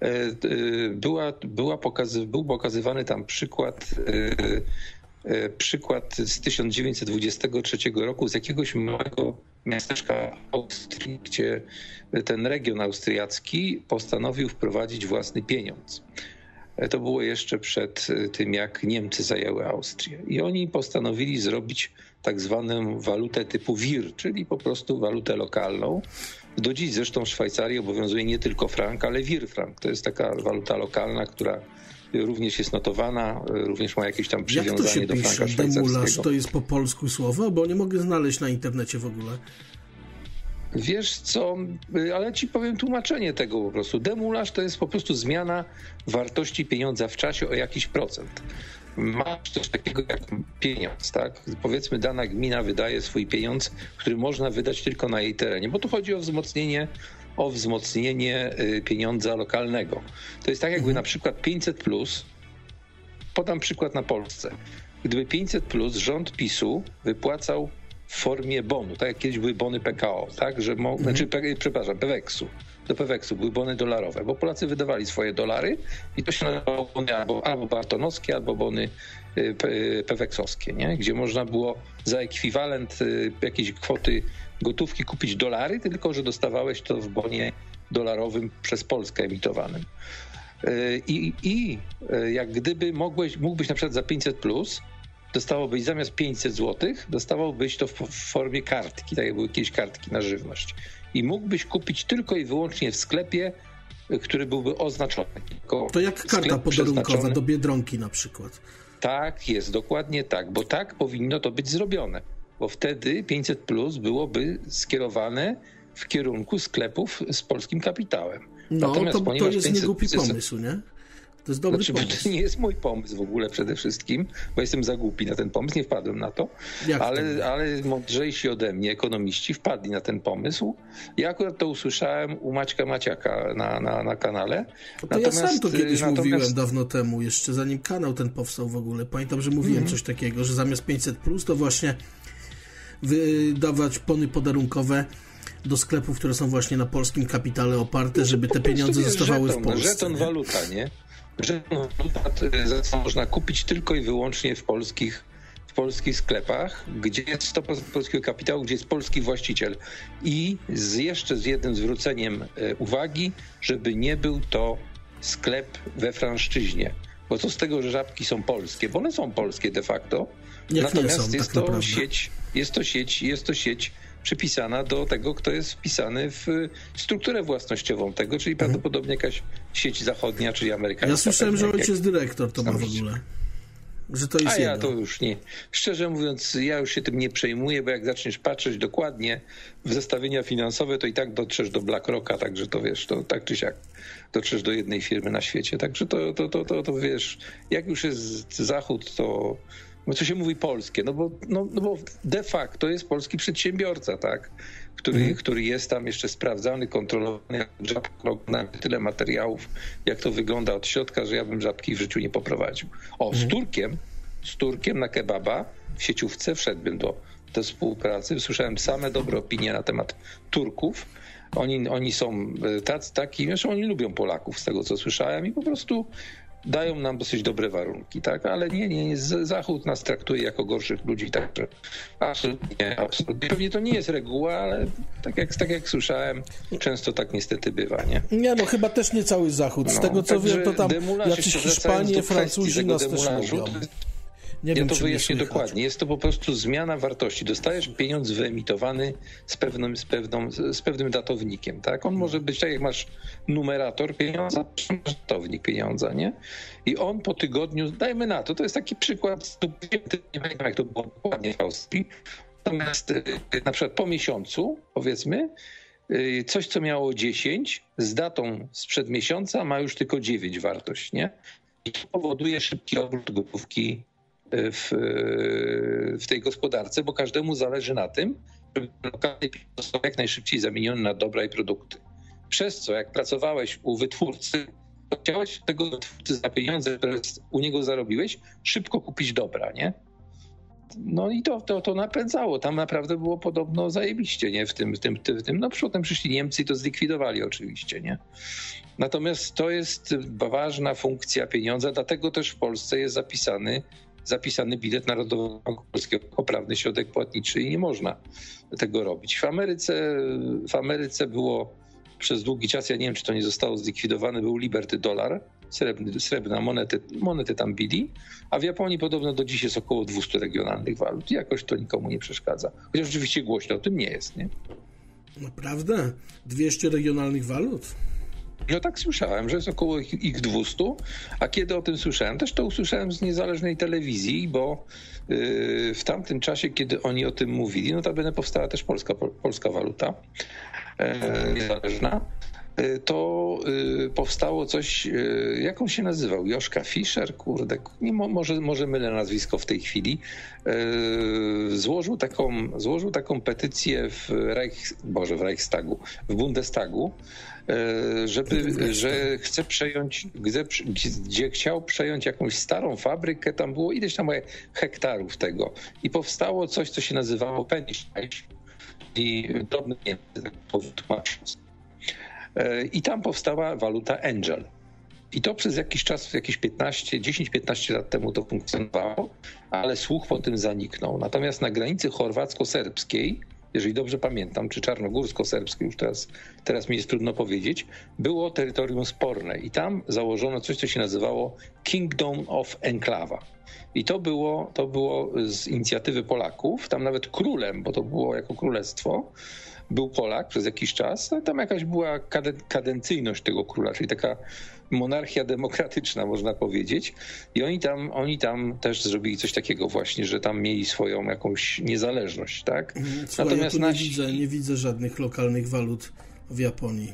E, e, Była, była pokazy, był pokazywany tam przykład e, e, przykład z 1923 roku z jakiegoś małego miasteczka Austrii, gdzie ten region austriacki postanowił wprowadzić własny pieniądz. E, To było jeszcze przed e, tym, jak Niemcy zajęły Austrię. I oni postanowili zrobić tak zwaną walutę typu WIR, czyli po prostu walutę lokalną. Do dziś zresztą w Szwajcarii obowiązuje nie tylko frank, ale WIR frank. To jest taka waluta lokalna, która również jest notowana, e, również ma jakieś tam Jak to się przywiązanie do pisze? franka Demulaż szwajcarskiego. to jest po polsku słowo? Bo nie mogę znaleźć na internecie w ogóle. Wiesz co, y, ale ci powiem tłumaczenie tego po prostu. Demulaż to jest po prostu zmiana wartości pieniądza w czasie o jakiś procent. Masz coś takiego jak pieniądz, tak? Powiedzmy, dana gmina wydaje swój pieniądz, który można wydać tylko na jej terenie, bo tu chodzi o wzmocnienie, o wzmocnienie y, pieniądza lokalnego. To jest tak, jakby na przykład 500 plus, podam przykład na Polsce. Gdyby 500 plus rząd PiSu wypłacał w formie bonu, tak jak kiedyś były bony PKO, tak, że mo, znaczy, P- przepraszam, Peweksu. Do Peweksu były bony dolarowe, bo Polacy wydawali swoje dolary i to się nazywało bony albo, albo bartonowskie, albo bony y, pe- y, peweksowskie, nie? gdzie można było za ekwiwalent jakiejś kwoty gotówki kupić dolary, tylko że dostawałeś to w bonie dolarowym przez Polskę emitowanym. Y, I, i y, jak gdyby mogłeś, mógłbyś na przykład za 500 plus dostawałbyś zamiast 500 zł, dostawałbyś to w, w formie kartki, tak jak były kiedyś kartki na żywność. I mógłbyś kupić tylko i wyłącznie w sklepie, y, który byłby oznaczony. Tylko To jak karta podarunkowa do Biedronki na przykład. Tak, jest, dokładnie tak, bo tak powinno to być zrobione, bo wtedy 500 plus byłoby skierowane w kierunku sklepów z polskim kapitałem. No, Natomiast to, to jest 500 niegłupi pomysł, nie? To jest dobry Znaczy, pomysł. to nie jest mój pomysł w ogóle przede wszystkim, bo jestem za głupi na ten pomysł, nie wpadłem na to, Jak to ale, ale mądrzejsi ode mnie ekonomiści wpadli na ten pomysł. Ja akurat to usłyszałem u Maćka Maciaka na, na, na kanale. To ja sam to y, kiedyś natomiast- mówiłem dawno temu, jeszcze zanim kanał ten powstał w ogóle. Pamiętam, że mówiłem Mhm. coś takiego, że zamiast 500 plus to właśnie wydawać pony podarunkowe do sklepów, które są właśnie na polskim kapitale oparte, żeby te pieniądze zostawały żeton, w Polsce. Żeton nie? waluta, nie? Żeton waluta, y, za co można kupić tylko i wyłącznie w polskich, w polskich sklepach, gdzie jest 100% polskiego kapitału, gdzie jest polski właściciel. I z jeszcze z jednym zwróceniem e, uwagi, żeby nie był to sklep we franszczyźnie. Bo co z tego, że żabki są polskie? Bo one są polskie de facto. nie Natomiast są, jest tak to naprawdę. sieć, jest to sieć, jest to sieć przypisana do tego, kto jest wpisany w y, strukturę własnościową tego, czyli prawdopodobnie jakaś sieć zachodnia, czyli amerykańska. Ja słyszałem, że ojciec dyrektor to ma w ogóle. Że to jest A ja to już nie. Szczerze mówiąc, ja już się tym nie przejmuję, bo jak zaczniesz patrzeć dokładnie w zestawienia finansowe, to i tak dotrzesz do BlackRocka, także to wiesz, to tak czy siak dotrzesz do jednej firmy na świecie. Także to, to, to, to, to wiesz, jak już jest Zachód, to co się mówi polskie, no bo, no, no bo de facto jest polski przedsiębiorca, tak? Który, mm. który jest tam jeszcze sprawdzany, kontrolowany, na tyle materiałów, jak to wygląda od środka, że ja bym żabki w życiu nie poprowadził. O, mm. z mhm. Turkiem, z Turkiem na kebaba w sieciówce wszedłbym do, do współpracy. Słyszałem same dobre opinie na temat Turków. Oni, oni są e, tacy, taki, zresztą oni lubią Polaków, z tego co słyszałem, i po prostu dają nam dosyć dobre warunki, tak? Ale nie, nie, Zachód nas traktuje jako gorszych ludzi, także absolutnie, absolutnie. Pewnie to nie jest reguła, ale tak jak, tak jak słyszałem, często tak niestety bywa, nie? Nie, no chyba też nie cały Zachód. Z no, tego co wiem, to tam jacyś Hiszpanie, Francuzi nas też lubią. Nie ja wiem, to wyjaśnię dokładnie. Jest to po prostu zmiana wartości. Dostajesz pieniądz wyemitowany z pewnym, z pewną, z pewnym datownikiem, tak? On może być tak, jak masz numerator pieniądza, masz datownik pieniądza, nie? I on po tygodniu, dajmy na to, to jest taki przykład, nie wiem jak to było dokładnie w Austrii, natomiast y, na przykład po miesiącu, powiedzmy, y, coś, co miało 10, z datą sprzed miesiąca ma już tylko 9 wartość, nie? I to powoduje szybki obrót gotówki w, w tej gospodarce, bo każdemu zależy na tym, żeby lokalny został jak najszybciej zamieniony na dobra i produkty. Przez co, jak pracowałeś u wytwórcy, to chciałeś tego wytwórcy za pieniądze, które u niego zarobiłeś, szybko kupić dobra, nie? No i to, to, to napędzało. Tam naprawdę było podobno zajebiście, nie? W tym, w tym, w tym. No potem przyszli Niemcy i to zlikwidowali oczywiście, nie? Natomiast to jest ważna funkcja pieniądza, dlatego też w Polsce jest zapisany zapisany bilet Narodowego Banku Polskiego poprawny środek płatniczy i nie można tego robić. W Ameryce, w Ameryce było przez długi czas, ja nie wiem, czy to nie zostało zlikwidowane, był Liberty Dollar, srebrny, srebrna monety, monety tam bili, a w Japonii podobno do dziś jest około 200 regionalnych walut. Jakoś to nikomu nie przeszkadza. Chociaż oczywiście głośno o tym nie jest, nie? Naprawdę? 200 regionalnych walut? No tak słyszałem, że jest około ich 200, a kiedy o tym słyszałem, też to usłyszałem z niezależnej telewizji, bo y, w tamtym czasie, kiedy oni o tym mówili, no notabene powstała też polska, polska waluta e, niezależna, e, to y, powstało coś, y, jak on się nazywał? Joszka Fischer, kurde, nie, może, może mylę nazwisko w tej chwili, e, złożył taką, złożył taką petycję w, Reich, Boże, w Reichstagu, w Bundestagu, żeby, że chce przejąć, gdzie chciał przejąć jakąś starą fabrykę, tam było ileś tam hektarów tego i powstało coś, co się nazywało Pennyscheich i drobny Niemcy, tak e, I tam powstała waluta Angel. I to przez jakiś czas, jakieś 15, 10-15 lat temu to funkcjonowało, ale słuch po tym zaniknął. Natomiast na granicy chorwacko-serbskiej jeżeli dobrze pamiętam, czy czarnogórsko-serbskie, już teraz, teraz mi jest trudno powiedzieć, było terytorium sporne i tam założono coś, co się nazywało Kingdom of Enclava. I to było, to było z inicjatywy Polaków, tam nawet królem, bo to było jako królestwo, był Polak przez jakiś czas, tam jakaś była kadencyjność tego króla, czyli taka monarchia demokratyczna, można powiedzieć. I oni tam, oni tam też zrobili coś takiego właśnie, że tam mieli swoją jakąś niezależność, tak? Mhm. Słuchaj, Natomiast ja nie, widzę, nie widzę żadnych lokalnych walut w Japonii.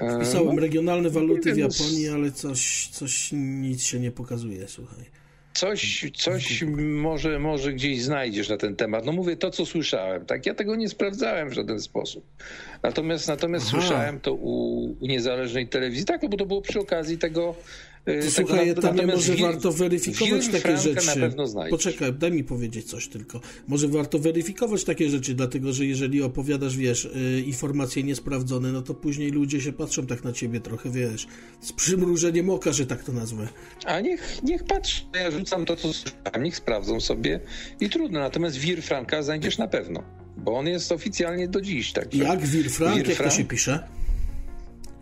E, Wpisałem no, regionalne waluty w no Japonii, ale coś, coś nic się nie pokazuje, słuchaj coś, coś może, może gdzieś znajdziesz na ten temat. No mówię to, co słyszałem. Tak, ja tego nie sprawdzałem w żaden sposób. Natomiast, natomiast słyszałem to u, u niezależnej telewizji. Tak, bo to było przy okazji tego to tak słuchaj, tam nie może warto weryfikować takie rzeczy. Na pewno Poczekaj, daj mi powiedzieć coś tylko. Może warto weryfikować takie rzeczy, dlatego że jeżeli opowiadasz, wiesz, y, informacje niesprawdzone, no to później ludzie się patrzą tak na ciebie trochę, wiesz, z przymrużeniem oka, że tak to nazwę. A niech, niech patrzy, ja rzucam to, co słyszałem, niech sprawdzą sobie i trudno. Natomiast Wir Franka znajdziesz na pewno, bo on jest oficjalnie do dziś. Także Jak Wir Frank? Jak to się pisze?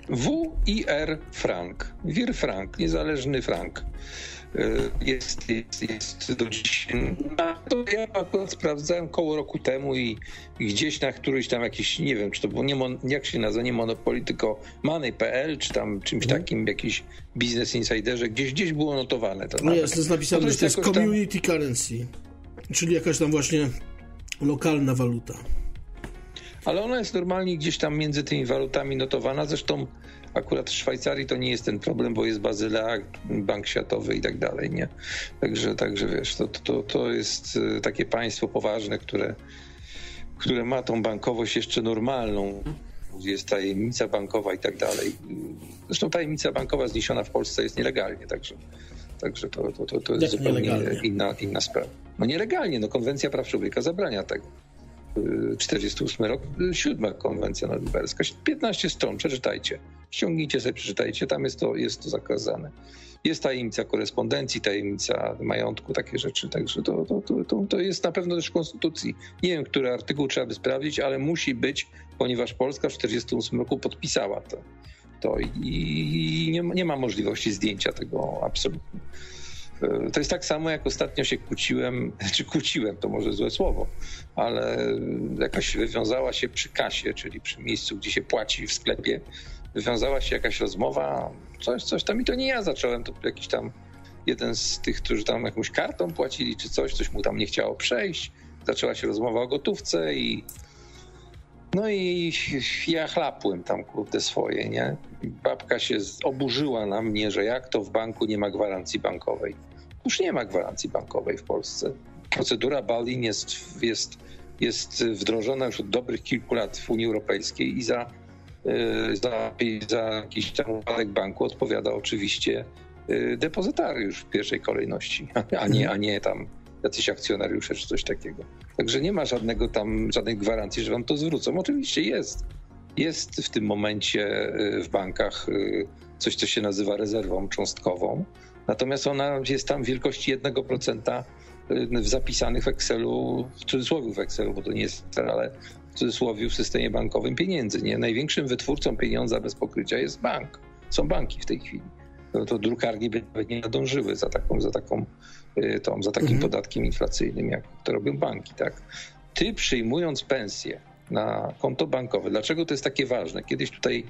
WIR Frank, Wir Frank, niezależny frank. Y, jest, jest, jest do dziś. To ja akurat sprawdzałem koło roku temu i gdzieś na któryś tam jakiś, nie wiem, czy to było, nie, jak się nazywa, nie Monopoly, tylko Money.pl, czy tam czymś mhm. takim, jakiś Business Insiderze, gdzieś, gdzieś było notowane. To no jest, jest napisane, to jest to jest community tam... currency, czyli jakaś tam właśnie lokalna waluta. Ale ona jest normalnie gdzieś tam między tymi walutami notowana. Zresztą akurat w Szwajcarii to nie jest ten problem, bo jest Bazylea, Bank Światowy i tak dalej, nie? Także, także wiesz, to, to, to jest y, takie państwo poważne, które, które ma tą bankowość jeszcze normalną. Jest tajemnica bankowa i tak dalej. Zresztą tajemnica bankowa zniesiona w Polsce jest nielegalnie, także, także to, to, to, to jest Jak zupełnie inna, inna sprawa. No nielegalnie, no konwencja praw człowieka zabrania tego. 48 rok, siódma konwencja norymberska, 15 stron, przeczytajcie. Ściągnijcie sobie, przeczytajcie, tam jest to, jest to zakazane. Jest tajemnica korespondencji, tajemnica majątku, takie rzeczy, także to, to, to, to, jest na pewno też w Konstytucji. Nie wiem, który artykuł trzeba by sprawdzić, ale musi być, ponieważ Polska w 48 roku podpisała to. to i, nie, nie ma możliwości zdjęcia tego absolutnie. E, To jest tak samo, jak ostatnio się kłóciłem, czy kłóciłem, to może złe słowo, ale jakaś wywiązała się przy kasie, czyli przy miejscu, gdzie się płaci w sklepie, wywiązała się jakaś rozmowa, coś, coś tam i to nie ja zacząłem, to jakiś tam jeden z tych, którzy tam jakąś kartą płacili czy coś, coś mu tam nie chciało przejść. Zaczęła się rozmowa o gotówce i no i ja chlapłem tam kurde swoje, nie? Babka się oburzyła na mnie, że jak to w banku nie ma gwarancji bankowej. Już nie ma gwarancji bankowej w Polsce. Procedura Balin jest, jest, jest wdrożona już od dobrych kilku lat w Unii Europejskiej i za, y, za, za jakiś tam upadek banku odpowiada oczywiście y, depozytariusz w pierwszej kolejności, a nie, a nie tam jacyś akcjonariusze czy coś takiego. Także nie ma żadnego tam, żadnej gwarancji, że wam to zwrócą. Oczywiście jest. Jest w tym momencie y, w bankach coś, co się nazywa rezerwą cząstkową. Natomiast ona jest tam wielkości 1% y, w zapisanych w Excelu, w cudzysłowie w Excelu, bo to nie jest Excel, ale w cudzysłowie w systemie bankowym pieniędzy. Nie? Największym wytwórcą pieniądza bez pokrycia jest bank. Są banki w tej chwili. No to drukarnie by nawet nie nadążyły za taką, za taką y, tą, za takim Mhm. podatkiem inflacyjnym, jak to robią banki, tak? Ty przyjmując pensję na konto bankowe, dlaczego to jest takie ważne? Kiedyś tutaj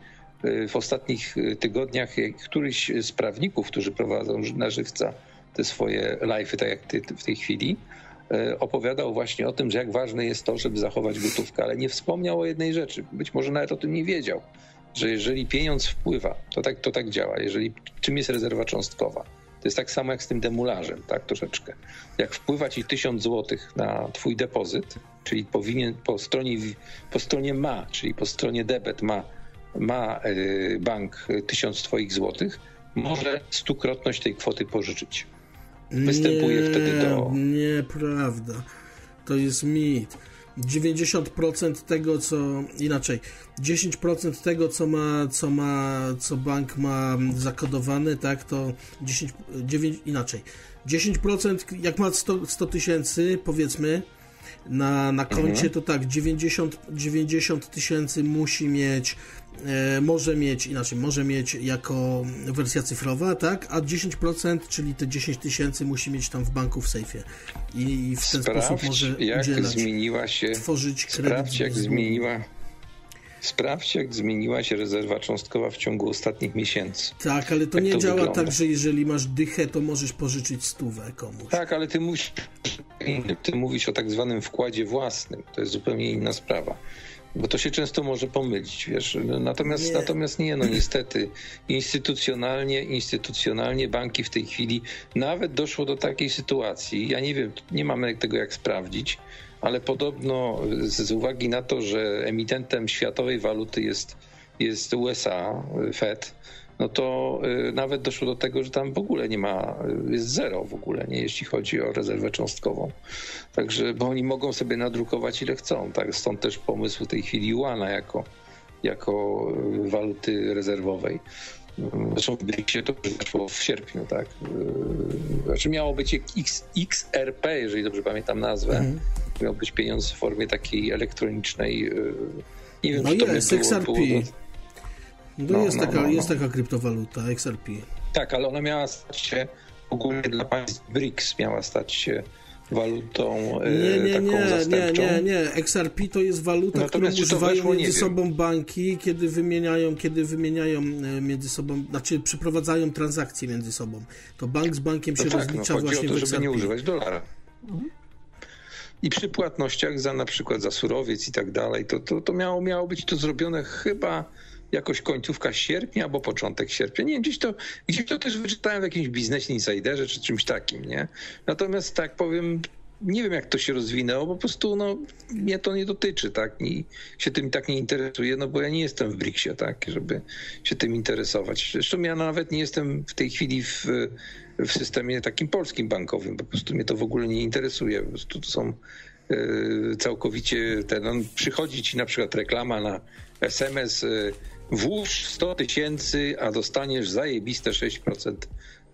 y, w ostatnich y, tygodniach któryś z prawników, którzy prowadzą na żywca te swoje live'y, tak jak ty w tej chwili, y, opowiadał właśnie o tym, że jak ważne jest to, żeby zachować gotówkę, ale nie wspomniał o jednej rzeczy. Być może nawet o tym nie wiedział, że jeżeli pieniądz wpływa, to tak, to tak działa. Jeżeli, czym jest rezerwa cząstkowa? To jest tak samo jak z tym demularzem, tak troszeczkę. Jak wpływa ci tysiąc złotych na twój depozyt, czyli powinien po stronie, po stronie ma, czyli po stronie debet ma, ma y, bank y, tysiąc twoich złotych, może stukrotność tej kwoty pożyczyć. Występuje nie, wtedy do- Nieprawda. To jest mit. 90% tego, co inaczej, 10% tego, co ma, co ma, co bank ma zakodowane, tak, to 10, 9, inaczej. 10%, jak ma 100 100 tysięcy, powiedzmy, na, na koncie, Mhm. to tak, 90 90 tysięcy musi mieć, może mieć, inaczej, może mieć jako wersja cyfrowa, tak, a 10%, czyli te 10 tysięcy musi mieć tam w banku w sejfie i w ten sposób Sprawdź, może jak udzielać, zmieniła się tworzyć kredyt. Sprawdź, jak zmieniła. Sprawdź, jak zmieniła się rezerwa cząstkowa w ciągu ostatnich miesięcy. Tak, ale to jak nie to działa wygląda. tak, że jeżeli masz dychę, to możesz pożyczyć stówę komuś. Tak, ale ty mówisz, ty mówisz o tak zwanym wkładzie własnym. To jest zupełnie inna sprawa. Bo to się często może pomylić, wiesz. Natomiast Nie. natomiast nie no niestety. Instytucjonalnie, instytucjonalnie banki w tej chwili nawet doszło do takiej sytuacji. Ja nie wiem, nie mamy tego jak sprawdzić, ale podobno z, z uwagi na to, że emitentem światowej waluty jest, jest USA, Fed, no to y, nawet doszło do tego, że tam w ogóle nie ma, y, jest zero w ogóle, nie, jeśli chodzi o rezerwę cząstkową. Także, bo oni mogą sobie nadrukować ile chcą, tak? Stąd też pomysł w tej chwili Juana jako, jako y, waluty rezerwowej. Y, Zresztą BRICS-ie to już weszło w sierpniu, tak? Znaczy miało być X, XRP, jeżeli dobrze pamiętam nazwę. Mhm. Miał być pieniądz w formie takiej elektronicznej. Nie wiem, No czy to jest, by było, XRP. było do, No, No, jest, no, taka, no, jest no. taka kryptowaluta, XRP. Tak, ale ona miała stać się ogólnie dla państw BRICS, miała stać się walutą e, Nie, nie, taką nie, nie, zastępczą. nie, nie. XRP to jest waluta, Natomiast którą to używają weszło, nie między wiem. sobą banki, kiedy wymieniają, kiedy wymieniają e, między sobą, znaczy przeprowadzają transakcje między sobą. To bank z bankiem się No tak, no, rozlicza chodzi o właśnie to, w żeby XRP. nie używać dolara. i przy płatnościach za na przykład za surowiec i tak dalej, to, to, to miało, miało być to zrobione chyba jakoś końcówka sierpnia albo początek sierpnia. Nie wiem, gdzieś to, gdzieś to też wyczytałem w jakimś biznesie insiderze czy czymś takim, nie? Natomiast tak powiem, nie wiem jak to się rozwinęło, po prostu no, mnie to nie dotyczy, tak? I się tym tak nie interesuje, no bo ja nie jestem w BRICS-ie, tak? Żeby się tym interesować. Zresztą ja nawet nie jestem w tej chwili w, w systemie takim polskim bankowym, po prostu mnie to w ogóle nie interesuje. Po prostu to są e, całkowicie ten, no, przychodzi ci na przykład reklama na SMS, włóż 100 tysięcy, a dostaniesz zajebiste 6%,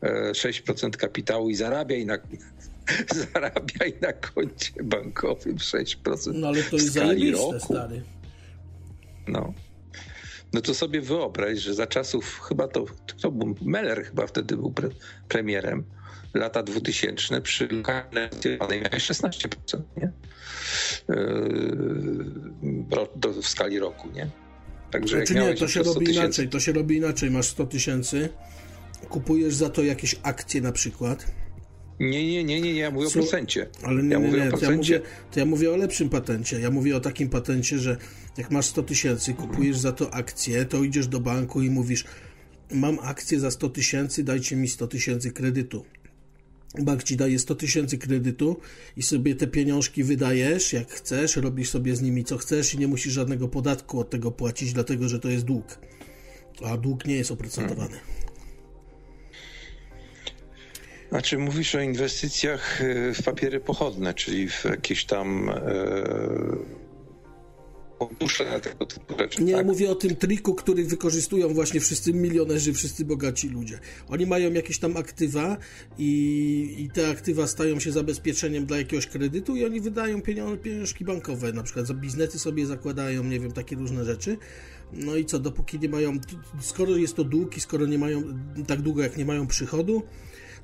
6% e, kapitału i zarabiaj na, zarabiaj na koncie bankowym 6%. No ale to jest zajebiste, roku. stary. No. No to sobie wyobraź, że za czasów chyba to, to był Meller chyba wtedy był pre, premierem, lata 2000 przy lokalnej miałeś 16%, nie? Yy, w skali roku, nie? Także znaczy nie, to się robi inaczej, to się robi inaczej, masz 100 tysięcy, kupujesz za to jakieś akcje na przykład, nie, nie, nie, nie, nie, ja mówię Co? o procencie. Ale nie, ja nie, mówię nie, to, ja mówię, to ja mówię o lepszym patencie. Ja mówię o takim patencie, że jak masz 100 tysięcy, kupujesz za to akcję, to idziesz do banku i mówisz mam akcję za 100 tysięcy, dajcie mi 100 tysięcy kredytu. Bank ci daje 100 tysięcy kredytu i sobie te pieniążki wydajesz jak chcesz, robisz sobie z nimi co chcesz i nie musisz żadnego podatku od tego płacić, dlatego że to jest dług. A dług nie jest oprocentowany. Znaczy mówisz o inwestycjach e, w papiery pochodne, czyli w jakieś tam fundusze na tego typu rzeczy. Nie, tak? mówię o tym triku, który wykorzystują właśnie wszyscy milionerzy, wszyscy bogaci ludzie. Oni mają jakieś tam aktywa i, i te aktywa stają się zabezpieczeniem dla jakiegoś kredytu i oni wydają pieniążki bankowe, na przykład za biznesy sobie zakładają, nie wiem, takie różne rzeczy. No i co, dopóki nie mają, skoro jest to dług i skoro nie mają, tak długo jak nie mają przychodu,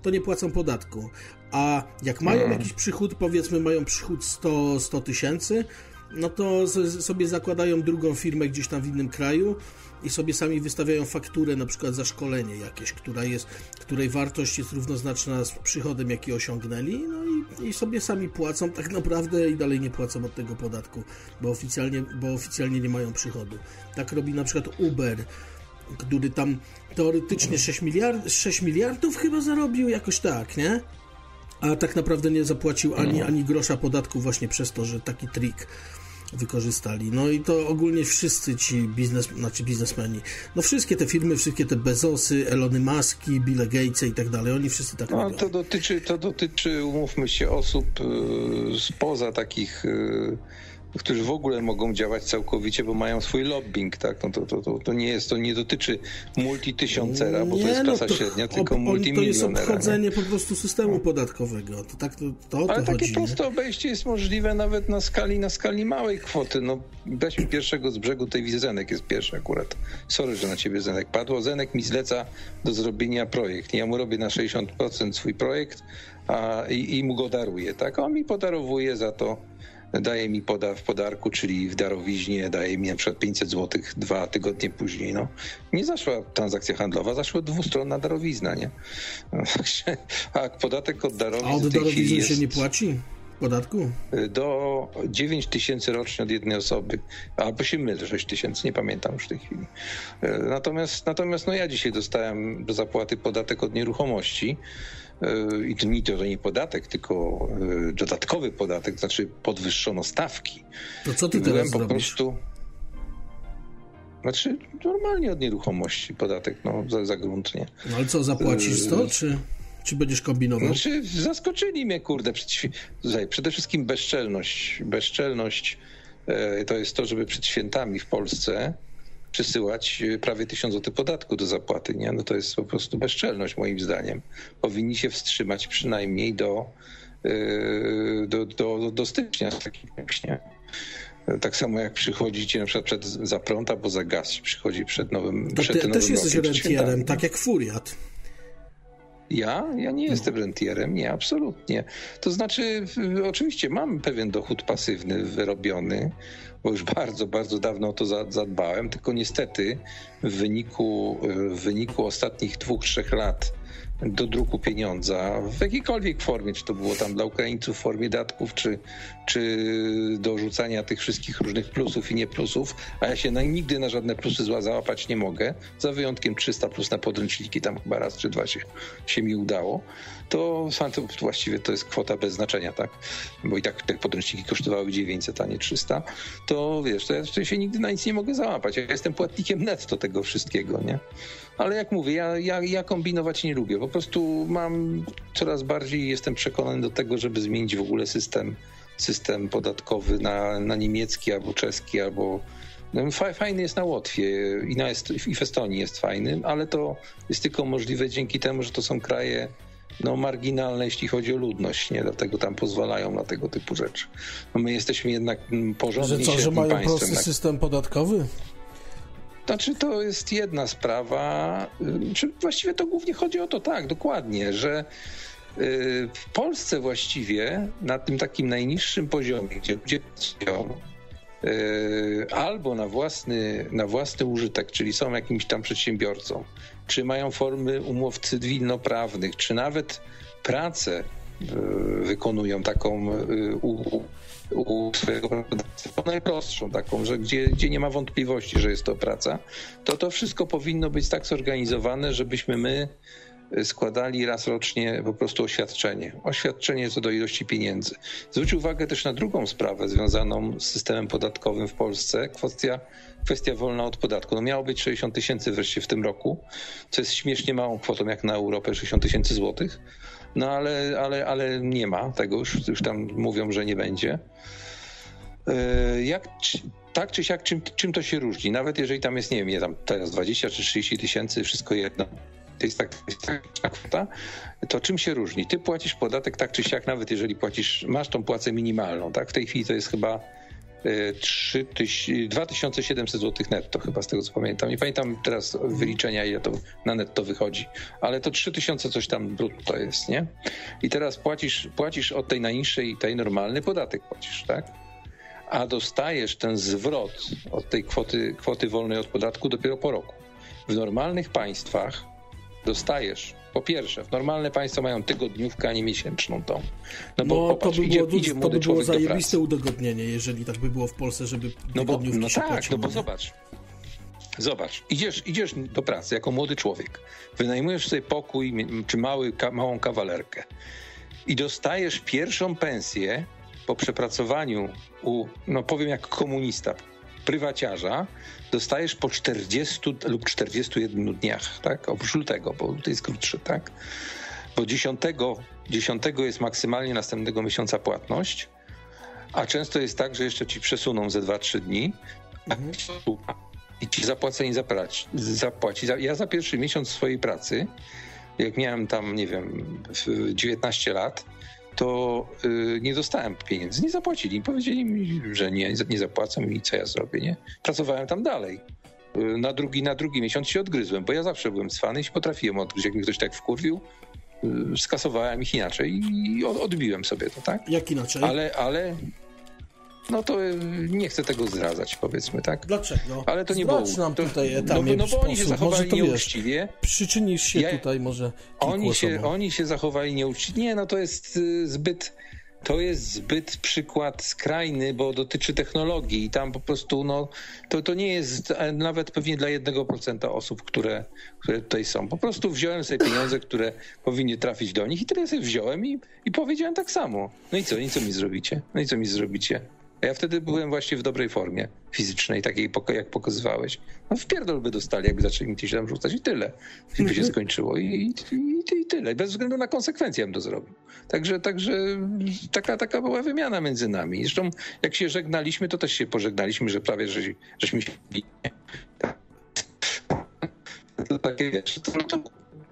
to nie płacą podatku. A jak mają hmm. jakiś przychód, powiedzmy mają przychód 100, 100 tysięcy, no to sobie zakładają drugą firmę gdzieś tam w innym kraju i sobie sami wystawiają fakturę na przykład za szkolenie jakieś, która jest, której wartość jest równoznaczna z przychodem, jaki osiągnęli, no i, i sobie sami płacą tak naprawdę i dalej nie płacą od tego podatku, bo oficjalnie, bo oficjalnie nie mają przychodu. Tak robi na przykład Uber, który tam teoretycznie 6, miliard, 6 miliardów chyba zarobił, jakoś tak, nie? A tak naprawdę nie zapłacił ani, ani grosza podatku właśnie przez to, że taki trik wykorzystali. No i to ogólnie wszyscy ci biznes, znaczy biznesmeni, no wszystkie te firmy, wszystkie te Bezosy, Elony Muski, Bill Gatesy i tak dalej, oni wszyscy tak no, to dotyczy, to dotyczy, umówmy się, osób y, spoza takich y, którzy w ogóle mogą działać całkowicie, bo mają swój lobbying, tak? No to, to, to, to nie jest, to nie dotyczy multitysiącera, bo nie, to jest klasa no to, średnia, tylko ob, multimilionera. To jest obchodzenie nie? po prostu systemu no. podatkowego. To tak to, to Ale to takie chodzi, proste nie? obejście jest możliwe nawet na skali, na skali małej kwoty. No, weźmy pierwszego z brzegu, tej Zenek jest pierwszy akurat. Sorry, że na ciebie Zenek padło. Zenek mi zleca do zrobienia projekt. Ja mu robię na 60% swój projekt a, i, i mu go daruję, tak? On mi podarowuje za to daje mi poda w podarku, czyli w darowiźnie, daje mi na przykład 500 zł dwa tygodnie później. No, nie zaszła transakcja handlowa, zaszła dwustronna darowizna, nie? A podatek od darowizny. A od darowizny jest... się nie płaci? Podatku? Do 9 tysięcy rocznie od jednej osoby. Albo się mylę, 6 tysięcy, nie pamiętam już w tej chwili. Natomiast, natomiast no ja dzisiaj dostałem do zapłaty podatek od nieruchomości i to nie, to nie podatek, tylko e, dodatkowy podatek, znaczy podwyższono stawki. To co ty teraz po zrobisz? prostu znaczy normalnie od nieruchomości podatek no, za, za grunt, nie? No ale co, zapłacisz to, czy, czy będziesz kombinował? Znaczy zaskoczyli mnie, kurde. Przede wszystkim bezczelność. Bezczelność e, to jest to, żeby przed świętami w Polsce przysyłać e, prawie tysiąc złotych podatku do zapłaty. Nie? No to jest po prostu bezczelność moim zdaniem. Powinni się wstrzymać przynajmniej do, e, do, do, do stycznia z takim nie? Tak samo jak przychodzicie na przykład przed, za prąd albo za gaz przychodzi przed nowym To przed ty też jesteś rentierem, tak jak Furiat. Ja? Ja nie jestem rentierem, nie, absolutnie. To znaczy, oczywiście mam pewien dochód pasywny wyrobiony, bo już bardzo, bardzo dawno o to zadbałem, tylko niestety w wyniku, w wyniku ostatnich dwóch, trzech lat do druku pieniądza w jakiejkolwiek formie, czy to było tam dla Ukraińców w formie datków, czy, czy do rzucania tych wszystkich różnych plusów i nie plusów, a ja się na, nigdy na żadne plusy zła załapać nie mogę, za wyjątkiem 300 plus na podręczniki, tam chyba raz czy dwa się, się mi udało, to, to właściwie to jest kwota bez znaczenia, tak? Bo i tak te podręczniki kosztowały 900, a nie 300, to wiesz, to ja się nigdy na nic nie mogę załapać. Ja jestem płatnikiem netto tego wszystkiego, nie? Ale jak mówię, ja, ja, ja kombinować nie lubię. Po prostu mam coraz bardziej jestem przekonany do tego, żeby zmienić w ogóle system, system podatkowy na, na niemiecki albo czeski, albo no, Fajny jest na Łotwie i, na Est- i w Estonii jest fajny, ale to jest tylko możliwe dzięki temu, że to są kraje no, marginalne, jeśli chodzi o ludność, nie? Dlatego tam pozwalają na tego typu rzeczy. No, my jesteśmy jednak porządnie Że co, że mają prosty system podatkowy? Znaczy, to jest jedna sprawa, y, czy właściwie to głównie chodzi o to, tak, dokładnie, że y, w Polsce właściwie na tym takim najniższym poziomie, gdzie ludzie pracują, y, albo na własny, na własny użytek, czyli są jakimś tam przedsiębiorcą, czy mają formy umów cywilnoprawnych, czy nawet pracę wykonują taką u, swojego pracodawcy, najprostszą taką, że gdzie, gdzie nie ma wątpliwości, że jest to praca, to to wszystko powinno być tak zorganizowane, żebyśmy my składali raz rocznie po prostu oświadczenie. Oświadczenie co do ilości pieniędzy. Zwróć uwagę też na drugą sprawę związaną z systemem podatkowym w Polsce. Kwestia, kwestia wolna od podatku. No miało być 60 tysięcy wreszcie w tym roku, co jest śmiesznie małą kwotą jak na Europę 60 tysięcy złotych. No ale, ale, ale nie ma tego już, już tam mówią, że nie będzie. E, jak, tak czy siak, czym, czym to się różni? Nawet jeżeli tam jest, nie wiem, nie tam teraz 20 czy 30 tysięcy, wszystko jedno, to jest tak, taka kwota, to czym się różni? Ty płacisz podatek tak czy siak, nawet jeżeli płacisz, masz tą płacę minimalną, tak? W tej chwili to jest chyba 3, 2700 zł netto, chyba z tego co pamiętam. Nie pamiętam teraz wyliczenia, ile to na netto wychodzi, ale to 3000 coś tam brutto jest, nie? I teraz płacisz, płacisz od tej najniższej, tej normalny podatek płacisz, tak? A dostajesz ten zwrot od tej kwoty, kwoty wolnej od podatku dopiero po roku. W normalnych państwach dostajesz po pierwsze, w normalne państwa mają tygodniówkę, a nie miesięczną tą. No, bo no, popatrz, to by idzie, było, idzie to by było zajebiste udogodnienie, jeżeli tak by było w Polsce, żeby no bo, no tak, płaciło, no bo zobacz. Zobacz, idziesz, idziesz do pracy jako młody człowiek, wynajmujesz sobie pokój czy mały, małą kawalerkę. I dostajesz pierwszą pensję po przepracowaniu u, no powiem jak komunista, prywaciarza dostajesz po 40 lub 41 dniach, tak? Oprócz lutego, bo to jest krótszy, tak? Bo 10, 10 jest maksymalnie następnego miesiąca płatność, a często jest tak, że jeszcze ci przesuną ze 2-3 dni mhm. i ci zapłacenie zapłaci. Ja za pierwszy miesiąc swojej pracy, jak miałem tam, nie wiem, 19 lat, to y, nie dostałem pieniędzy. Nie zapłacili. Powiedzieli mi, że nie, nie zapłacą i co ja zrobię, nie? Pracowałem tam dalej. Y, na drugi, na drugi miesiąc się odgryzłem, bo ja zawsze byłem cwany i się potrafiłem odgryźć. Jak mi ktoś tak wkurwił, y, skasowałem ich inaczej i odbiłem sobie to, tak? Jak inaczej? Ale, ale no to y, nie chcę tego zdradzać, powiedzmy, tak? Dlaczego? Ale to nie było. nam to, tutaj no, no, no bo oni się zachowali nieuczciwie. przyczynisz się ja, tutaj może. Oni się, oni się zachowali nieuczciwie. Nie, no to jest y, zbyt. To jest zbyt przykład skrajny, bo dotyczy technologii i tam po prostu no, to, to nie jest e, nawet pewnie dla jednego procenta osób, które, które tutaj są. Po prostu wziąłem sobie pieniądze, które powinny trafić do nich i tyle sobie wziąłem i, i powiedziałem tak samo. No i co, i co mi zrobicie? No i co mi zrobicie? Ja wtedy byłem właśnie w dobrej formie fizycznej, takiej jak pokazywałeś. No w pierdol by dostali, jakby zaczęli mi się tam rzucać i tyle. I by się mhm. skończyło i, i, i, i tyle. Bez względu na konsekwencje bym to zrobił. Także, także taka, taka była wymiana między nami. Zresztą jak się żegnaliśmy, to też się pożegnaliśmy, że prawie że, żeśmy się... To takie, wiesz, to, to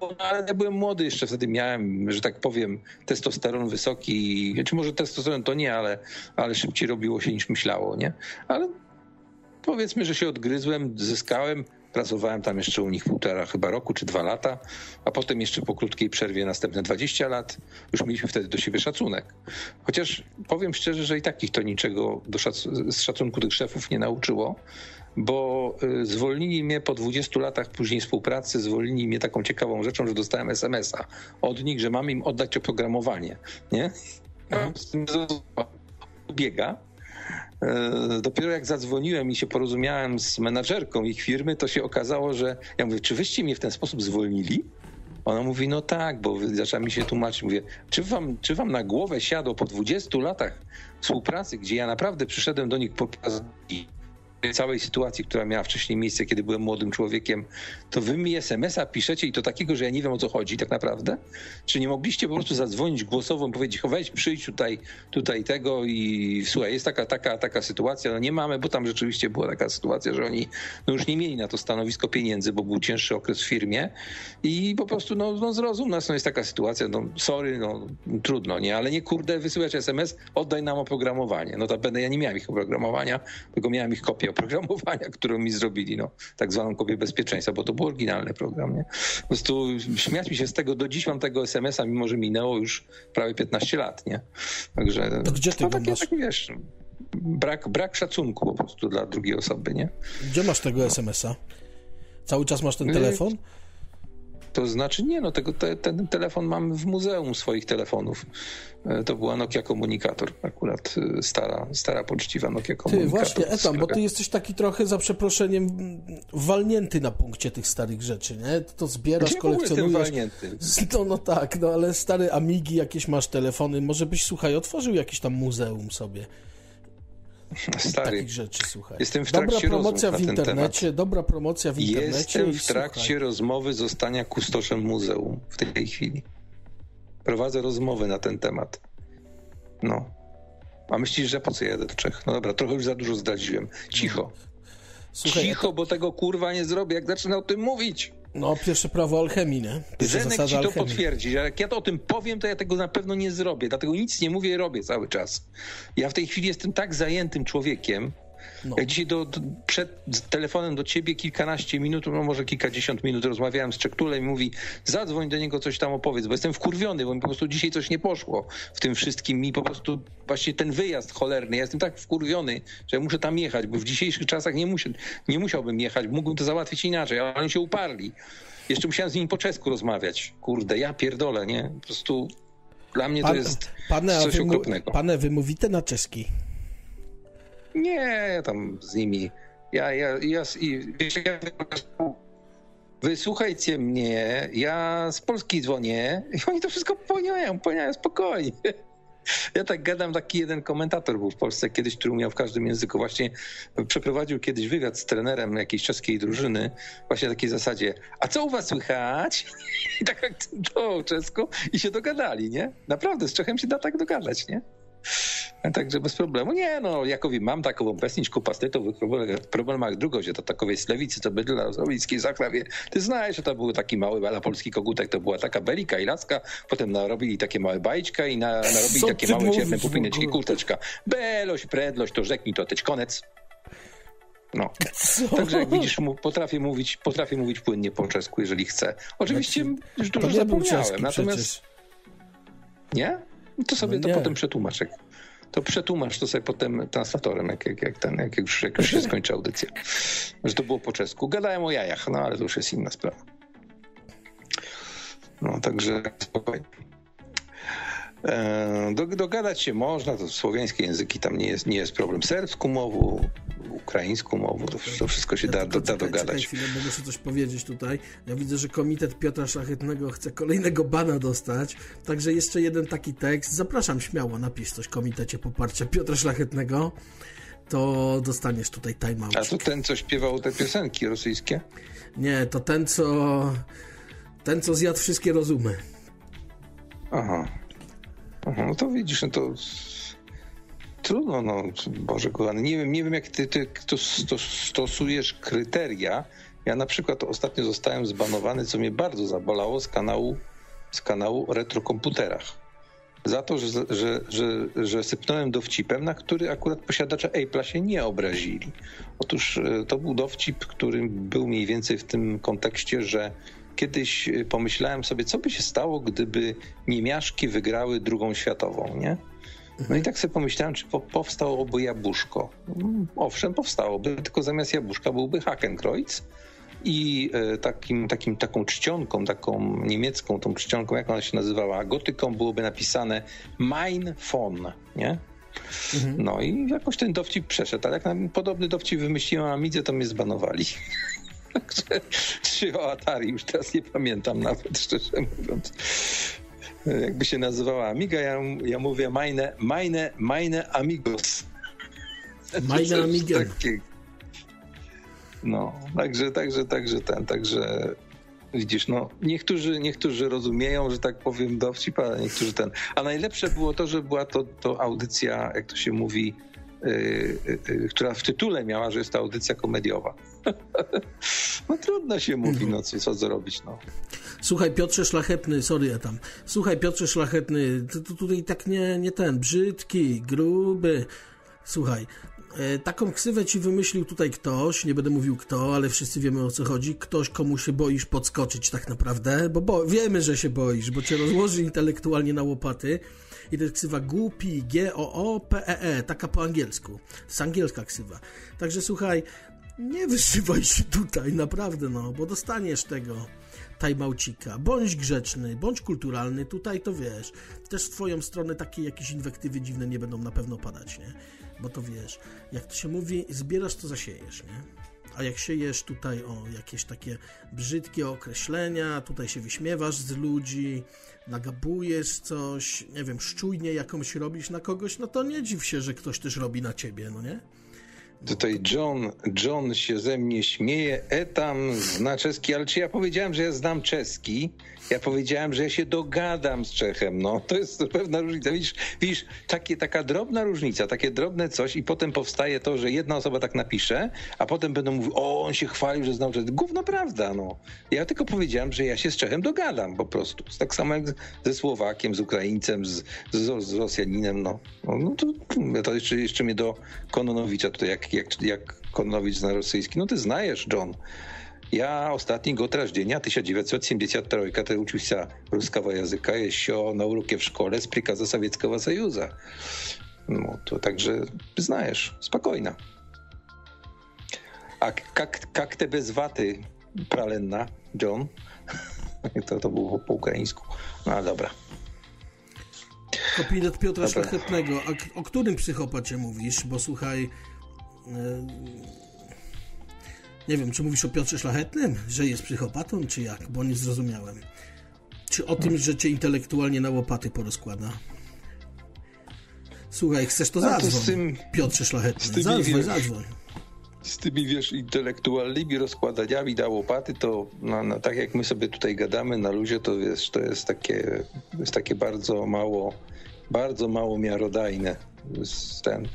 no, ale ja byłem młody jeszcze wtedy, miałem, że tak powiem, testosteron wysoki, czy może testosteron to nie, ale, ale szybciej robiło się niż myślało, nie? Ale powiedzmy, że się odgryzłem, zyskałem, pracowałem tam jeszcze u nich półtora chyba roku czy dwa lata, a potem jeszcze po krótkiej przerwie następne 20 lat. Już mieliśmy wtedy do siebie szacunek. Chociaż powiem szczerze, że i takich to niczego do szac z szacunku tych szefów nie nauczyło, bo y, zwolnili mnie po 20 latach później współpracy, zwolnili mnie taką ciekawą rzeczą, że dostałem SMS-a od nich, że mam im oddać oprogramowanie, nie? Z tym biega. E, dopiero jak zadzwoniłem i się porozumiałem z menadżerką ich firmy, to się okazało, że ja mówię, czy wyście mnie w ten sposób zwolnili? Ona mówi, no tak, bo zaczęła mi się tłumaczyć. Mówię, czy wam, czy wam na głowę siadło po 20 latach współpracy, gdzie ja naprawdę przyszedłem do nich po całej sytuacji, która miała wcześniej miejsce, kiedy byłem młodym człowiekiem, to wy mi SMS-a piszecie i to takiego, że ja nie wiem o co chodzi tak naprawdę? Czy nie mogliście po prostu zadzwonić głosowo i powiedzieć, weź przyjdź tutaj, tutaj tego i słuchaj, jest taka, taka, taka sytuacja, no nie mamy, bo tam rzeczywiście była taka sytuacja, że oni no już nie mieli na to stanowisko pieniędzy, bo był cięższy okres w firmie i po prostu no, no zrozum nas, no jest taka sytuacja, no sorry, no trudno, nie, ale nie kurde wysyłać SMS, oddaj nam oprogramowanie. No to będę, ja nie miałem ich oprogramowania, tylko miałem ich kopię oprogramowania, którą mi zrobili, no, tak zwaną kopię bezpieczeństwa, bo to był oryginalny program, nie? Po prostu śmiać mi się z tego, do dziś mam tego SMS-a, mimo że minęło już prawie 15 lat, nie? Także... To gdzie ty no, takie? Tak, wiesz, brak, brak szacunku po prostu dla drugiej osoby, nie? Gdzie masz tego SMS-a? Cały czas masz ten y, telefon? To znaczy nie, no tego, te, ten telefon mam w muzeum swoich telefonów. E, to była Nokia Komunikator, akurat e, stara, stara poczciwa Nokia Komunikator. Ty właśnie, Etam, bo ty jesteś taki trochę za przeproszeniem walnięty na punkcie tych starych rzeczy, nie? To zbierasz, Gdzie kolekcjonujesz. walnięty? No, no tak, no ale stare Amigi, jakieś masz telefony, może byś, słuchaj, otworzył jakieś tam muzeum sobie. Stary, takich rzeczy, słuchaj. Jestem w trakcie dobra promocja w internecie, dobra promocja w internecie. Jestem w trakcie słuchaj. rozmowy zostania kustoszem muzeum w tej chwili. Prowadzę rozmowy na ten temat. No. A myślisz, że po co jadę do Czech? No dobra, trochę już za dużo zdradziłem. Cicho. Słuchaj, Cicho, bo tego kurwa nie zrobię, jak zacznę o tym mówić. No, pierwsze prawo alchemii, nie? Pierwsza Zenek ci to alchemii. potwierdzi. Jak ja to o tym powiem, to ja tego na pewno nie zrobię. Dlatego nic nie mówię i robię cały czas. Ja w tej chwili jestem tak zajętym człowiekiem, no. Dzisiaj do, do, przed telefonem do ciebie kilkanaście minut, no może kilkadziesiąt minut rozmawiałem z Czektulem i mówi zadzwoń do niego, coś tam opowiedz, bo jestem wkurwiony, bo mi po prostu dzisiaj coś nie poszło w tym wszystkim. Mi po prostu właśnie ten wyjazd cholerny, ja jestem tak wkurwiony, że muszę tam jechać, bo w dzisiejszych czasach nie, musi, nie musiałbym jechać, mógłbym to załatwić inaczej, ale oni się uparli. Jeszcze musiałem z nimi po czesku rozmawiać. Kurde, ja pierdolę, nie? Po prostu dla mnie to jest pane, coś okropnego. Pane, wymówite na czeski. Nie, tam z nimi. Ja, ja, ja, wiecie, ja wysłuchajcie mnie, ja z Polski dzwonię i oni to wszystko popełniają, popełniają spokojnie. Ja tak gadam, taki jeden komentator był w Polsce kiedyś, który umiał w każdym języku. Właśnie przeprowadził kiedyś wywiad z trenerem jakiejś czeskiej drużyny, właśnie na takiej zasadzie, a co u was słychać? I tak akcentował czesko i się dogadali, nie? Naprawdę, z Czechem się da tak dogadać, nie? Także bez problemu. Nie, no, Jakowi mam taką pesniczku pastytów w problemach drugość, to takowej slewicy, to bydla zrobickiej zaklawie. Ty znasz, że to był taki mały ala polski kogutek, to była taka belika i laska, potem narobili takie małe bajczka i na, narobili Co takie małe ciemne pupineczki, kurteczka. Belość, predlość, to rzeknij to teć konec. No. Co? Także jak widzisz, potrafię mówić, potrafię mówić płynnie po czesku, jeżeli chcę. Oczywiście znaczy, już dużo zapomniałem, natomiast... Przecież. Nie? To sobie no to potem przetłumacz. Jak, to przetłumacz to sobie potem translatorem, jak, jak, jak, ten, jak, już, jak już się skończy audycja. Że to było po czesku. Gadałem o jajach, no ale to już jest inna sprawa. No, także spokojnie. E, dogadać się można, to słowiańskie języki tam nie jest, nie jest problem. Serbską mową, ukraińską mową, to, to wszystko się da, da, da dogadać. Chwilę, bo muszę coś powiedzieć tutaj. Ja widzę, że Komitet Piotra Szlachetnego chce kolejnego bana dostać, także jeszcze jeden taki tekst. Zapraszam śmiało, napisz coś Komitecie Poparcia Piotra Szlachetnego, to dostaniesz tutaj timeout. A to ten, co śpiewał te piosenki rosyjskie? Nie, to ten, co ten, co zjadł wszystkie rozumy. Aha. No to widzisz, no to trudno, no, Boże kochany, nie wiem, nie wiem jak ty, ty to stosujesz kryteria. Ja na przykład ostatnio zostałem zbanowany, co mnie bardzo zabolało z kanału, z kanału Retrokomputerach. Za to, że, że, że, że sypnąłem dowcipem, na który akurat posiadacze Apple'a się nie obrazili. Otóż e, to był dowcip, który był mniej więcej w tym kontekście, że kiedyś e, pomyślałem sobie, co by się stało, gdyby niemiaszki wygrały drugą światową, nie? No i tak sobie pomyślałem, czy po, powstałoby jabłuszko. Mm, owszem, powstałoby, tylko zamiast jabłuszka byłby Hakenkreuz i e, takim, takim, taką czcionką, taką niemiecką tą czcionką, jak ona się nazywała, gotyką byłoby napisane Mein von, nie? Mhm. No i jakoś ten dowcip przeszedł, ale jak podobny dowcip wymyśliłem Amidze, to mnie zbanowali. Czy o Atari, już teraz nie pamiętam nawet, szczerze mówiąc. Jakby się nazywała Amiga, ja, ja mówię meine, meine, meine amigos. Meine amiga. No, także, także, także ten, także widzisz, no niektórzy, niektórzy rozumieją, że tak powiem dowcip, ale niektórzy ten. A najlepsze było to, że była to, to audycja, jak to się mówi, która w tytule miała, że jest to audycja komediowa. no trudno się mówi, no co, co zrobić, no. Słuchaj, Piotrze Szlachetny, sorry ja tam. Słuchaj, Piotrze Szlachetny, to tutaj tak nie, nie ten, brzydki, gruby. Słuchaj, e, taką ksywę ci wymyślił tutaj ktoś, nie będę mówił kto, ale wszyscy wiemy o co chodzi. Ktoś, komu się boisz podskoczyć tak naprawdę, bo, bo wiemy, że się boisz, bo cię rozłoży intelektualnie na łopaty. I to jest ksywa głupi, G-O-O-P-E-E, taka po angielsku. To jest angielska ksywa. Także słuchaj, nie wyżywaj się tutaj, naprawdę, no, bo dostaniesz tego tajmaucika. Bądź grzeczny, bądź kulturalny, tutaj to wiesz. Też w twoją stronę takie jakieś inwektywy dziwne nie będą na pewno padać, nie? Bo to wiesz, jak to się mówi, zbierasz to zasiejesz, nie? A jak siejesz tutaj o jakieś takie brzydkie określenia, tutaj się wyśmiewasz z ludzi, nagabujesz coś, nie wiem, szczujnie jakąś robisz na kogoś, no to nie dziw się, że ktoś też robi na ciebie, no nie? Tutaj John, John się ze mnie śmieje, etam zna czeski, ale czy ja powiedziałem, że ja znam czeski? Ja powiedziałem, że ja się dogadam z Czechem. No, to jest pewna różnica. Widzisz, widzisz takie, taka drobna różnica, takie drobne coś i potem powstaje to, że jedna osoba tak napisze, a potem będą mówić, o, on się chwalił, że znał czeski. Gówno prawda, no. Ja tylko powiedziałem, że ja się z Czechem dogadam po prostu. Tak samo jak ze Słowakiem, z Ukraińcem, z, z, z Rosjaninem, no. No, no to, to jeszcze, jeszcze mnie do Kononowicza tutaj, jak, jak, jak Kononowicz zna rosyjski. No ty znajesz, John. Я останній год рождения, 1973, когда учился русского языка еще на уроке в школе с приказа Советского Союза. Ну, то также знаешь, спокойно. A jak, jak tebe zwaty, pralenna, John? To, to było po ukraińsku. No dobra. Kapinet Piotra dobra. Szlachetnego. A o którym psychopacie mówisz? Bo słuchaj... Yy nie wiem, czy mówisz o Piotrze Szlachetnym, że jest psychopatą, czy jak, bo nie zrozumiałem. Czy o tym, że cię intelektualnie na łopaty porozkłada? Słuchaj, chcesz to zadzwoń, to tym, Piotrze Szlachetny. Zadzwoń, wiesz, zadzwoń. Z tymi, wiesz, intelektualnymi rozkładaniami na łopaty, to no, no, tak jak my sobie tutaj gadamy na luzie, to wiesz, to jest takie, jest takie bardzo mało, bardzo mało miarodajne. Ten,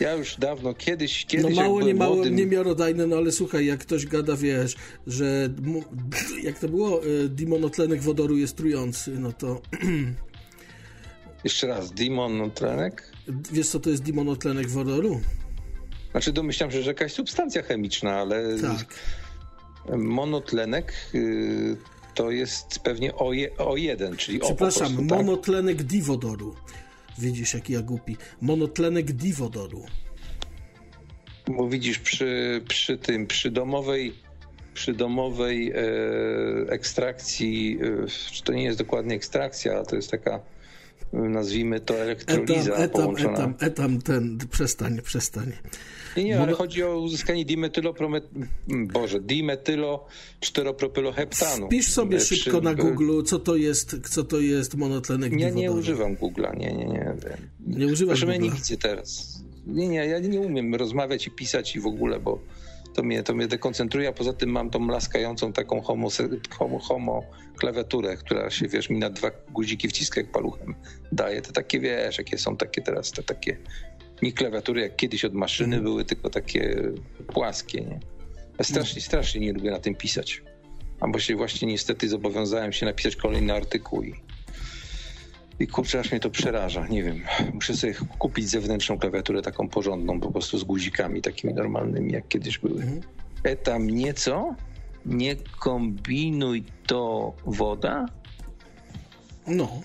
ja już dawno, kiedyś, kiedyś No mało, nie mało, młodym... nie miarodajne, no ale słuchaj, jak ktoś gada, wiesz, że jak to było, e, dimonotlenek wodoru jest trujący, no to... Jeszcze raz, dimonotlenek? Wiesz, co to jest dimonotlenek wodoru? Znaczy domyślam się, że jakaś substancja chemiczna, ale... Tak. Monotlenek y, to jest pewnie o, je, o jeden, czyli Przepraszam, o Przepraszam, tak? monotlenek diwodoru. Widzisz, jaki ja głupi. Monotlenek diwodoru. Bo widzisz, przy, przy tym, przy domowej przy domowej e, ekstrakcji, e, czy to nie jest dokładnie ekstrakcja, to jest taka nazwijmy to elektroliza etam, połączona. Etam, etam, ten, przestań, przestań. Nie, nie, ale chodzi o uzyskanie dimetylopromet... Boże, dimetylo czteropropyloheptanu. Wpisz sobie Przy... szybko na Google, co to jest, co to jest monotlenek Ja nie używam Google'a, nie, nie, nie. Nie używasz Proszę nie widzę teraz. Nie, nie, ja nie umiem rozmawiać i pisać i w ogóle, bo to mnie, to mnie dekoncentruje, a poza tym mam tą laskającą taką homo, homo, homo klawiaturę, która się, wiesz, mi na dwa guziki wciska jak paluchem daje. Te takie, wiesz, jakie są takie teraz, te takie nie klawiatury jak kiedyś od maszyny mhm. były, tylko takie płaskie, nie? Ja strasznie, strasznie nie lubię na tym pisać. Albo się właśnie niestety zobowiązałem się napisać kolejny artykuł i, i kurczę, aż mnie to przeraża. Nie wiem. Muszę sobie kupić zewnętrzną klawiaturę taką porządną, po prostu z guzikami takimi normalnymi, jak kiedyś były. Mhm. Etam nieco, nie kombinuj to woda. No.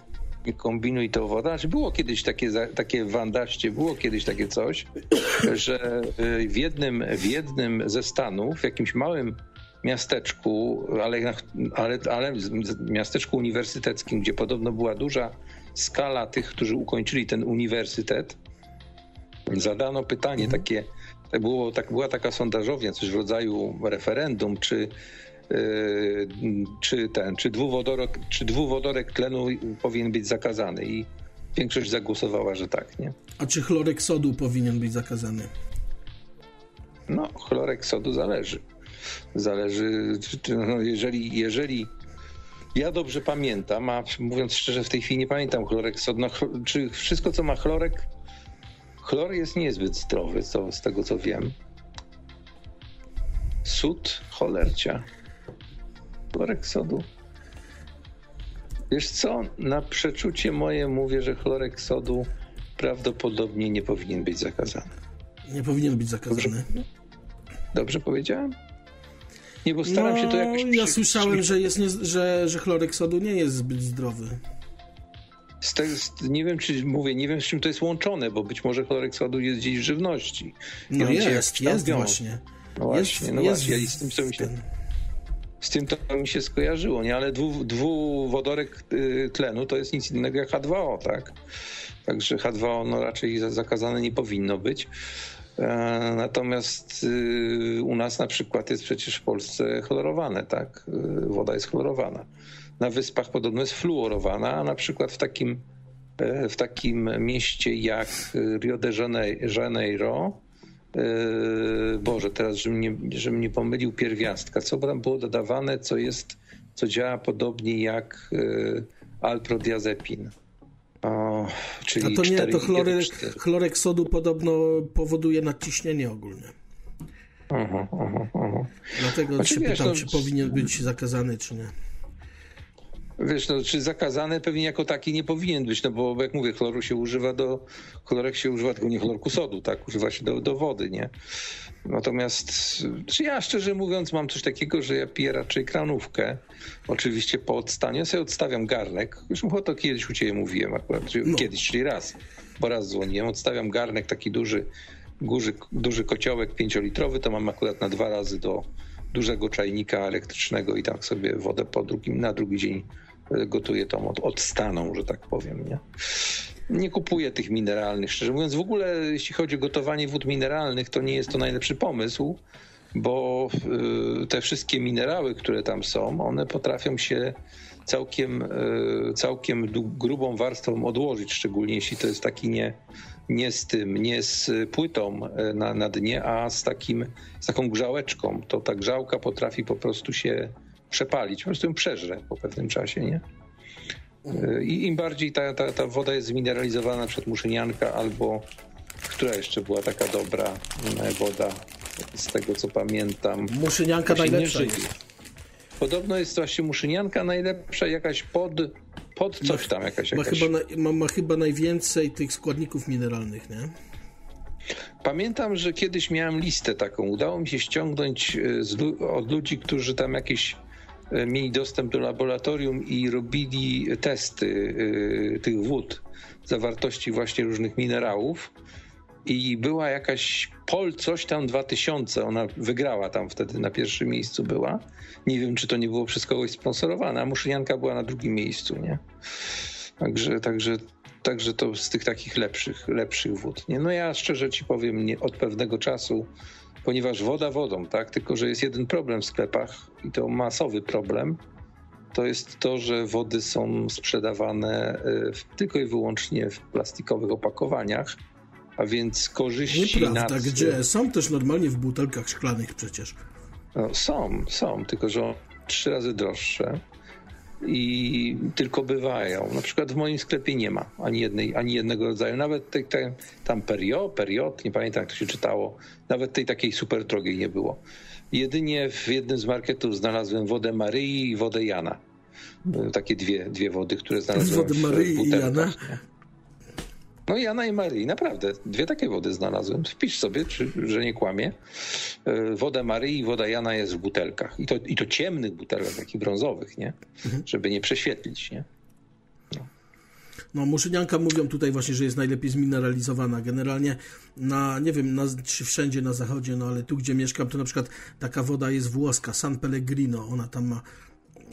Nie kombinuj to woda. Znaczy było kiedyś takie, takie wandaście, było kiedyś takie coś, że y, w jednym, w jednym ze stanów, w jakimś małym miasteczku, ale, ale, ale miasteczku uniwersyteckim, gdzie podobno była duża skala tych, którzy ukończyli ten uniwersytet, zadano pytanie mhm. takie, było, tak, była taka sondażownia, coś w rodzaju referendum, czy czy ten, czy dwuwodorek, czy dwuwodorek tlenu powinien być zakazany i większość zagłosowała, że tak, nie? A czy chlorek sodu powinien być zakazany? No, chlorek sodu zależy. Zależy, no jeżeli, jeżeli ja dobrze pamiętam, a mówiąc szczerze, w tej chwili nie pamiętam chlorek sodu, no, czy wszystko, co ma chlorek, chlor jest niezbyt zdrowy, co, z tego co wiem. Sód, cholercia chlorek sodu. Wiesz co, na przeczucie moje mówię, że chlorek sodu prawdopodobnie nie powinien być zakazany. Nie powinien być zakazany. Dobrze, Dobrze powiedziałem? Nie, bo staram no, się to jakoś... Ja słyszałem, że, jest nie, że, że chlorek sodu nie jest zbyt zdrowy. Z te, nie wiem, czy mówię, nie wiem, z czym to jest łączone, bo być może chlorek sodu jest gdzieś w żywności. No jest, jest właśnie. No właśnie, jest, no jest właśnie. I z tym, co się z tym to mi się skojarzyło, nie? Ale dwu, dwuwodorek y, tlenu to jest nic innego jak H2O, tak? Także H2O no raczej zakazane nie powinno być. E, natomiast y, u nas na przykład jest przecież w Polsce chlorowane, tak? Y, woda jest chlorowana. Na wyspach podobno jest fluorowana, a na przykład w takim, e, w takim mieście jak Rio de Janeiro Boże, teraz, żebym nie, żebym nie pomylił pierwiastka, co tam było dodawane, co jest, co działa podobnie jak yy, alprodiazepin. O, czyli A to nie, to chlorek, chlorek sodu podobno powoduje nadciśnienie ogólnie. Aha, aha, aha. Dlatego się pytam, no, czy powinien być zakazany, czy nie. Wiesz, no, czy zakazane pewnie jako taki nie powinien być, no bo jak mówię, chloru się używa do, chlorek się używa tylko nie chlorku sodu, tak, używa się do, do wody, nie? Natomiast, czy ja szczerze mówiąc mam coś takiego, że ja piję raczej kranówkę, oczywiście po odstaniu, ja sobie odstawiam garnek, już o to kiedyś u ciebie mówiłem akurat, no. kiedyś, czyli raz, bo raz dzwoniłem, odstawiam garnek taki duży, duży, duży kociołek pięciolitrowy, to mam akurat na dwa razy do dużego czajnika elektrycznego i tam sobie wodę po drugim, na drugi dzień gotuję tą od, odstaną, że tak powiem. Nie? nie kupuję tych mineralnych. Szczerze mówiąc, w ogóle jeśli chodzi o gotowanie wód mineralnych, to nie jest to najlepszy pomysł, bo y, te wszystkie minerały, które tam są, one potrafią się całkiem, y, całkiem grubą warstwą odłożyć, szczególnie jeśli to jest taki nie, nie z tym, nie z płytą y, na, na dnie, a z, takim, z taką grzałeczką. To ta grzałka potrafi po prostu się przepalić, po prostu ją przeżre po pewnym czasie, nie? I im bardziej ta, ta, ta woda jest zmineralizowana przed muszynianka albo która jeszcze była taka dobra woda, z tego co pamiętam. Muszynianka najlepsza Podobno jest właśnie muszynianka najlepsza, jakaś pod, pod coś tam, jakaś. Ma, jakaś... Chyba, ma, ma chyba najwięcej tych składników mineralnych, nie? Pamiętam, że kiedyś miałem listę taką. Udało mi się ściągnąć e, z, od ludzi, którzy tam jakieś mieli dostęp do laboratorium i robili testy e, tych wód, zawartości właśnie różnych minerałów. I była jakaś Pol coś tam 2000, ona wygrała tam wtedy, na pierwszym miejscu była. Nie wiem, czy to nie było przez kogoś sponsorowane, a Muszynianka była na drugim miejscu, nie? Także, także, także to z tych takich lepszych, lepszych wód. Nie? No ja szczerze ci powiem, nie, od pewnego czasu ponieważ woda wodą, tak? Tylko, że jest jeden problem w sklepach i to masowy problem. To jest to, że wody są sprzedawane e, tylko i wyłącznie w plastikowych opakowaniach, a więc korzyści. Nieprawda, nad... gdzie są też normalnie w butelkach szklanych przecież. No, są, są, tylko że trzy razy droższe i tylko bywają. Na przykład w moim sklepie nie ma ani, jednej, ani jednego rodzaju, nawet tej, tej, tam Perio, Periot, nie pamiętam jak to się czytało, nawet tej takiej super drogiej nie było. Jedynie w jednym z marketów znalazłem wodę Maryi i wodę Jana. Takie dwie, dwie wody, które znalazłem wodę Maryi i Jana? No Jana i Maryi, naprawdę. Dwie takie wody znalazłem. Wpisz sobie, czy, że nie kłamie. E, woda Maryi i woda Jana jest w butelkach. I to, i to ciemnych butelkach, takich brązowych, nie? Mhm. Żeby nie prześwietlić, nie? No. No, muszynianka mówią tutaj właśnie, że jest najlepiej zmineralizowana. Generalnie na, nie wiem, na, czy wszędzie na zachodzie, no ale tu, gdzie mieszkam, to na przykład taka woda jest włoska, San Pellegrino, ona tam ma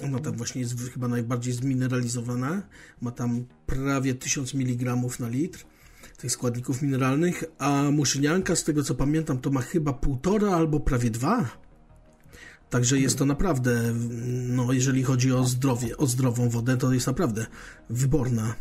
ona tam właśnie jest chyba najbardziej zmineralizowana. Ma tam prawie 1000 mg na litr tych składników mineralnych, a muszynianka, z tego co pamiętam, to ma chyba półtora albo prawie dwa. Także jest to naprawdę, no jeżeli chodzi o zdrowie, o zdrową wodę, to jest naprawdę wyborna.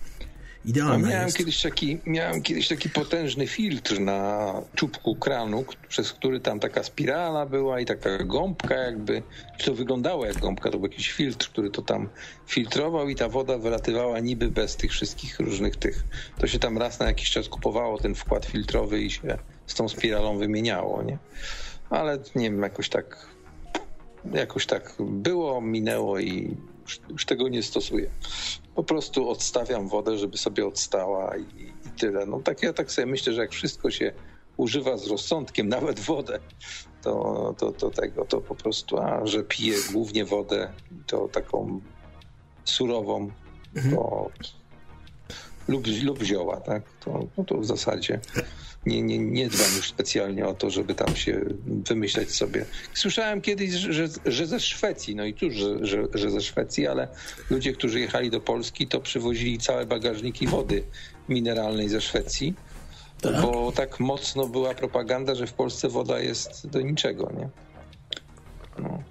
Idealna no, miałem jest. Kiedyś taki, miałem kiedyś taki potężny filtr na czubku kranu, przez który tam taka spirala była i taka gąbka jakby, to wyglądało jak gąbka, to był jakiś filtr, który to tam filtrował i ta woda wylatywała niby bez tych wszystkich różnych tych. To się tam raz na jakiś czas kupowało ten wkład filtrowy i się z tą spiralą wymieniało, nie? Ale nie wiem, jakoś tak jakoś tak było, minęło i już, już tego nie stosuję. Po prostu odstawiam wodę, żeby sobie odstała i, i tyle. No tak ja tak sobie myślę, że jak wszystko się używa z rozsądkiem, nawet wodę, to, to, to tego, to po prostu, a że piję głównie wodę, to taką surową, to lub, lub zioła, tak? To, no to w zasadzie nie, nie, nie dbam już specjalnie o to, żeby tam się wymyśleć sobie. Słyszałem kiedyś, że, że ze Szwecji, no i cóż, że, że, że ze Szwecji, ale ludzie, którzy jechali do Polski, to przywozili całe bagażniki wody mineralnej ze Szwecji, tak? bo tak mocno była propaganda, że w Polsce woda jest do niczego, nie? No.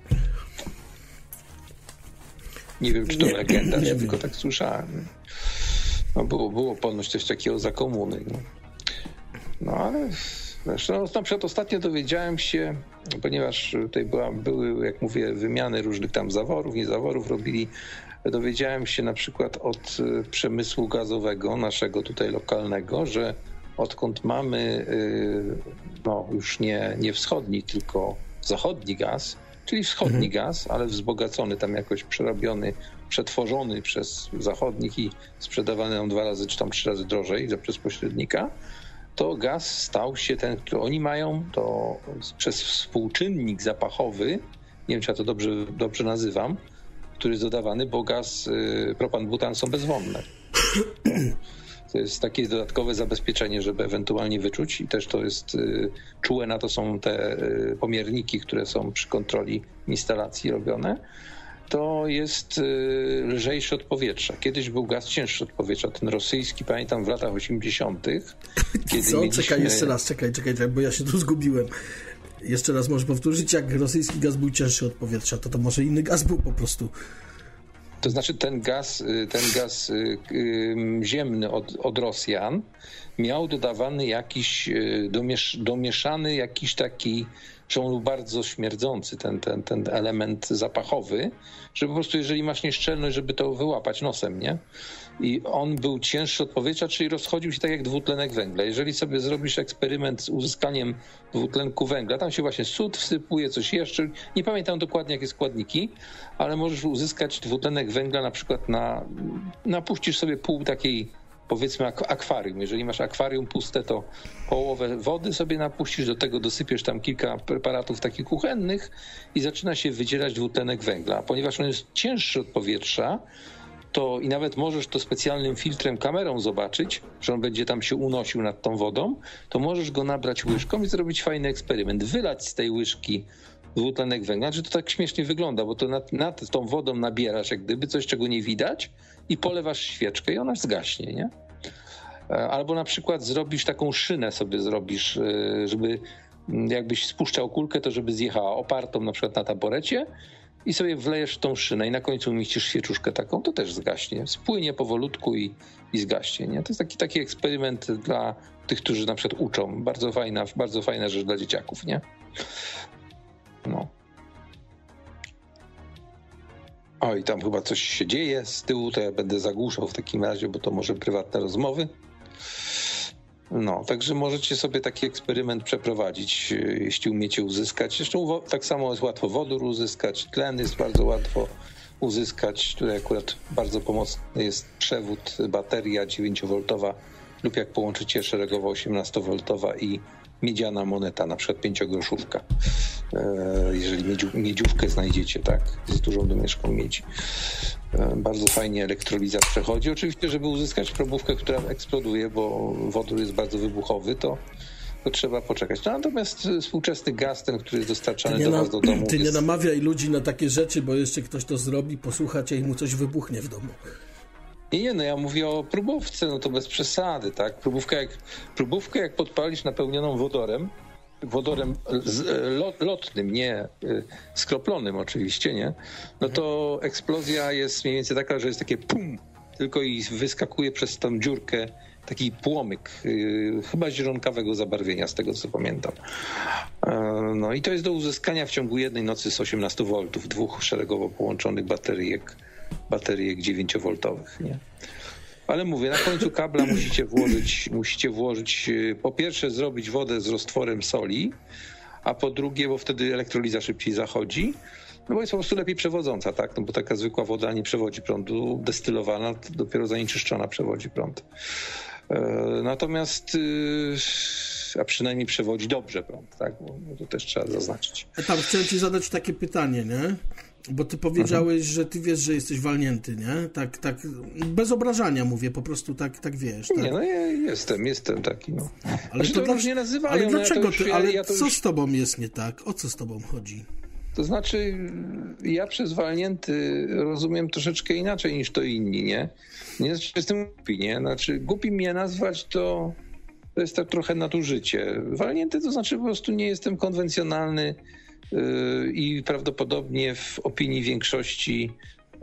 Nie wiem, czy to nie, legenda, nie czy tylko tak słyszałem. No było, było ponoć coś takiego za komuny. No. No ale zresztą no, przykład ostatnio dowiedziałem się, ponieważ tutaj była, były, jak mówię, wymiany różnych tam zaworów, nie zaworów robili, dowiedziałem się na przykład od y, przemysłu gazowego, naszego tutaj lokalnego, że odkąd mamy y, no, już nie, nie wschodni, tylko zachodni gaz, czyli wschodni mhm. gaz, ale wzbogacony, tam jakoś przerobiony, przetworzony przez zachodnich i sprzedawany nam dwa razy czy tam trzy razy drożej za przez pośrednika, to gaz stał się ten, który oni mają, to przez współczynnik zapachowy, nie wiem czy ja to dobrze, dobrze nazywam, który jest dodawany, bo gaz, y, propan, butan są bezwonne. To jest takie dodatkowe zabezpieczenie, żeby ewentualnie wyczuć i też to jest y, czułe na to są te y, pomierniki, które są przy kontroli instalacji robione to jest y, lżejszy od powietrza. Kiedyś był gaz cięższy od powietrza, ten rosyjski, pamiętam w latach 80. Kiedy Co? Mieliśmy... Czekaj jeszcze raz, czekaj, czekaj, bo ja się tu zgubiłem. Jeszcze raz możesz powtórzyć, jak rosyjski gaz był cięższy od powietrza, to to może inny gaz był po prostu. To znaczy ten gaz, y, ten gaz y, ziemny od, od Rosjan miał dodawany jakiś, domiesz, domieszany jakiś taki że on był bardzo śmierdzący, ten, ten, ten element zapachowy, że po prostu jeżeli masz nieszczelność, żeby to wyłapać nosem, nie? I on był cięższy od powietrza, czyli rozchodził się tak jak dwutlenek węgla. Jeżeli sobie zrobisz eksperyment z uzyskaniem dwutlenku węgla, tam się właśnie sód wsypuje, coś jeszcze, nie pamiętam dokładnie jakie składniki, ale możesz uzyskać dwutlenek węgla na przykład na, napuścisz sobie pół takiej powiedzmy akwarium. Jeżeli masz akwarium puste, to połowę wody sobie napuścisz, do tego dosypiesz tam kilka preparatów takich kuchennych i zaczyna się wydzielać dwutlenek węgla. Ponieważ on jest cięższy od powietrza, to i nawet możesz to specjalnym filtrem kamerą zobaczyć, że on będzie tam się unosił nad tą wodą, to możesz go nabrać łyżką i zrobić fajny eksperyment. Wylać z tej łyżki dwutlenek węgla, że to tak śmiesznie wygląda, bo to nad, nad tą wodą nabierasz jak gdyby coś, czego nie widać i polewasz świeczkę i ona zgaśnie, nie? E, albo na przykład zrobisz taką szynę sobie zrobisz, e, żeby jakbyś spuszczał kulkę, to żeby zjechała opartą na przykład na taborecie i sobie wlejesz tą szynę i na końcu umieścisz świeczuszkę taką, to też zgaśnie. Spłynie powolutku i, i zgaśnie. Nie? To jest taki, taki eksperyment dla tych, którzy na przykład uczą. Bardzo fajna, bardzo fajna rzecz dla dzieciaków, nie? No. Oj, tam chyba coś się dzieje z tyłu, to ja będę zagłuszał w takim razie, bo to może prywatne rozmowy. No, także możecie sobie taki eksperyment przeprowadzić, jeśli umiecie uzyskać. Zresztą tak samo jest łatwo wodór uzyskać, tlen jest bardzo łatwo uzyskać. Tutaj akurat bardzo pomocny jest przewód, bateria 9V lub jak połączycie szeregowo 18V i miedziana moneta, na przykład pięciogroszówka. E, jeżeli miedziówkę znajdziecie, tak, z dużą domieszką miedzi. E, bardzo fajnie elektroliza przechodzi. Oczywiście, żeby uzyskać probówkę, która eksploduje, bo wodór jest bardzo wybuchowy, to to trzeba poczekać. No, natomiast współczesny gaz, ten, który jest dostarczany do was do domu. Ty jest... nie namawiaj ludzi na takie rzeczy, bo jeszcze ktoś to zrobi, posłuchacie i mu coś wybuchnie w domu. Nie, no ja mówię o próbówce, no to bez przesady, tak? Próbówkę jak, próbówkę jak podpalisz napełnioną wodorem, wodorem z, lot, lotnym, nie e, skroplonym oczywiście, nie? No to eksplozja jest mniej więcej taka, że jest takie pum, tylko i wyskakuje przez tą dziurkę taki płomyk, yy, chyba zielonkawego zabarwienia, z tego co pamiętam. No i to jest do uzyskania w ciągu jednej nocy z 18 V, dwóch szeregowo połączonych bateryjek, bateryjek 9V, nie? Ale mówię, na końcu kabla musicie włożyć, musicie włożyć, yy, po pierwsze zrobić wodę z roztworem soli, a po drugie, bo wtedy elektroliza szybciej zachodzi, no bo jest po prostu lepiej przewodząca, tak? No bo taka zwykła woda nie przewodzi prądu, destylowana dopiero zanieczyszczona przewodzi prąd. E, natomiast y, a przynajmniej przewodzi dobrze prąd, tak? Bo to też trzeba zaznaczyć. E, tam chciałem ci zadać takie pytanie, nie? Bo ty powiedziałeś, że ty wiesz, że jesteś walnięty, nie? Tak, tak, bez obrażania mówię, po prostu tak, tak wiesz. Tak? Nie, no ja jestem, jestem taki, no. Ale znaczy, to, to różnie nazywają. Ale no dlaczego ja już, ty, ale ja co już... z tobą jest nie tak? O co z tobą chodzi? To znaczy, ja przez walnięty rozumiem troszeczkę inaczej niż to inni, nie? Nie znaczy, jestem głupi, nie? Znaczy, głupi mnie nazwać to, to jest tak trochę nadużycie. Walnięty to znaczy po prostu nie jestem konwencjonalny i prawdopodobnie w opinii większości,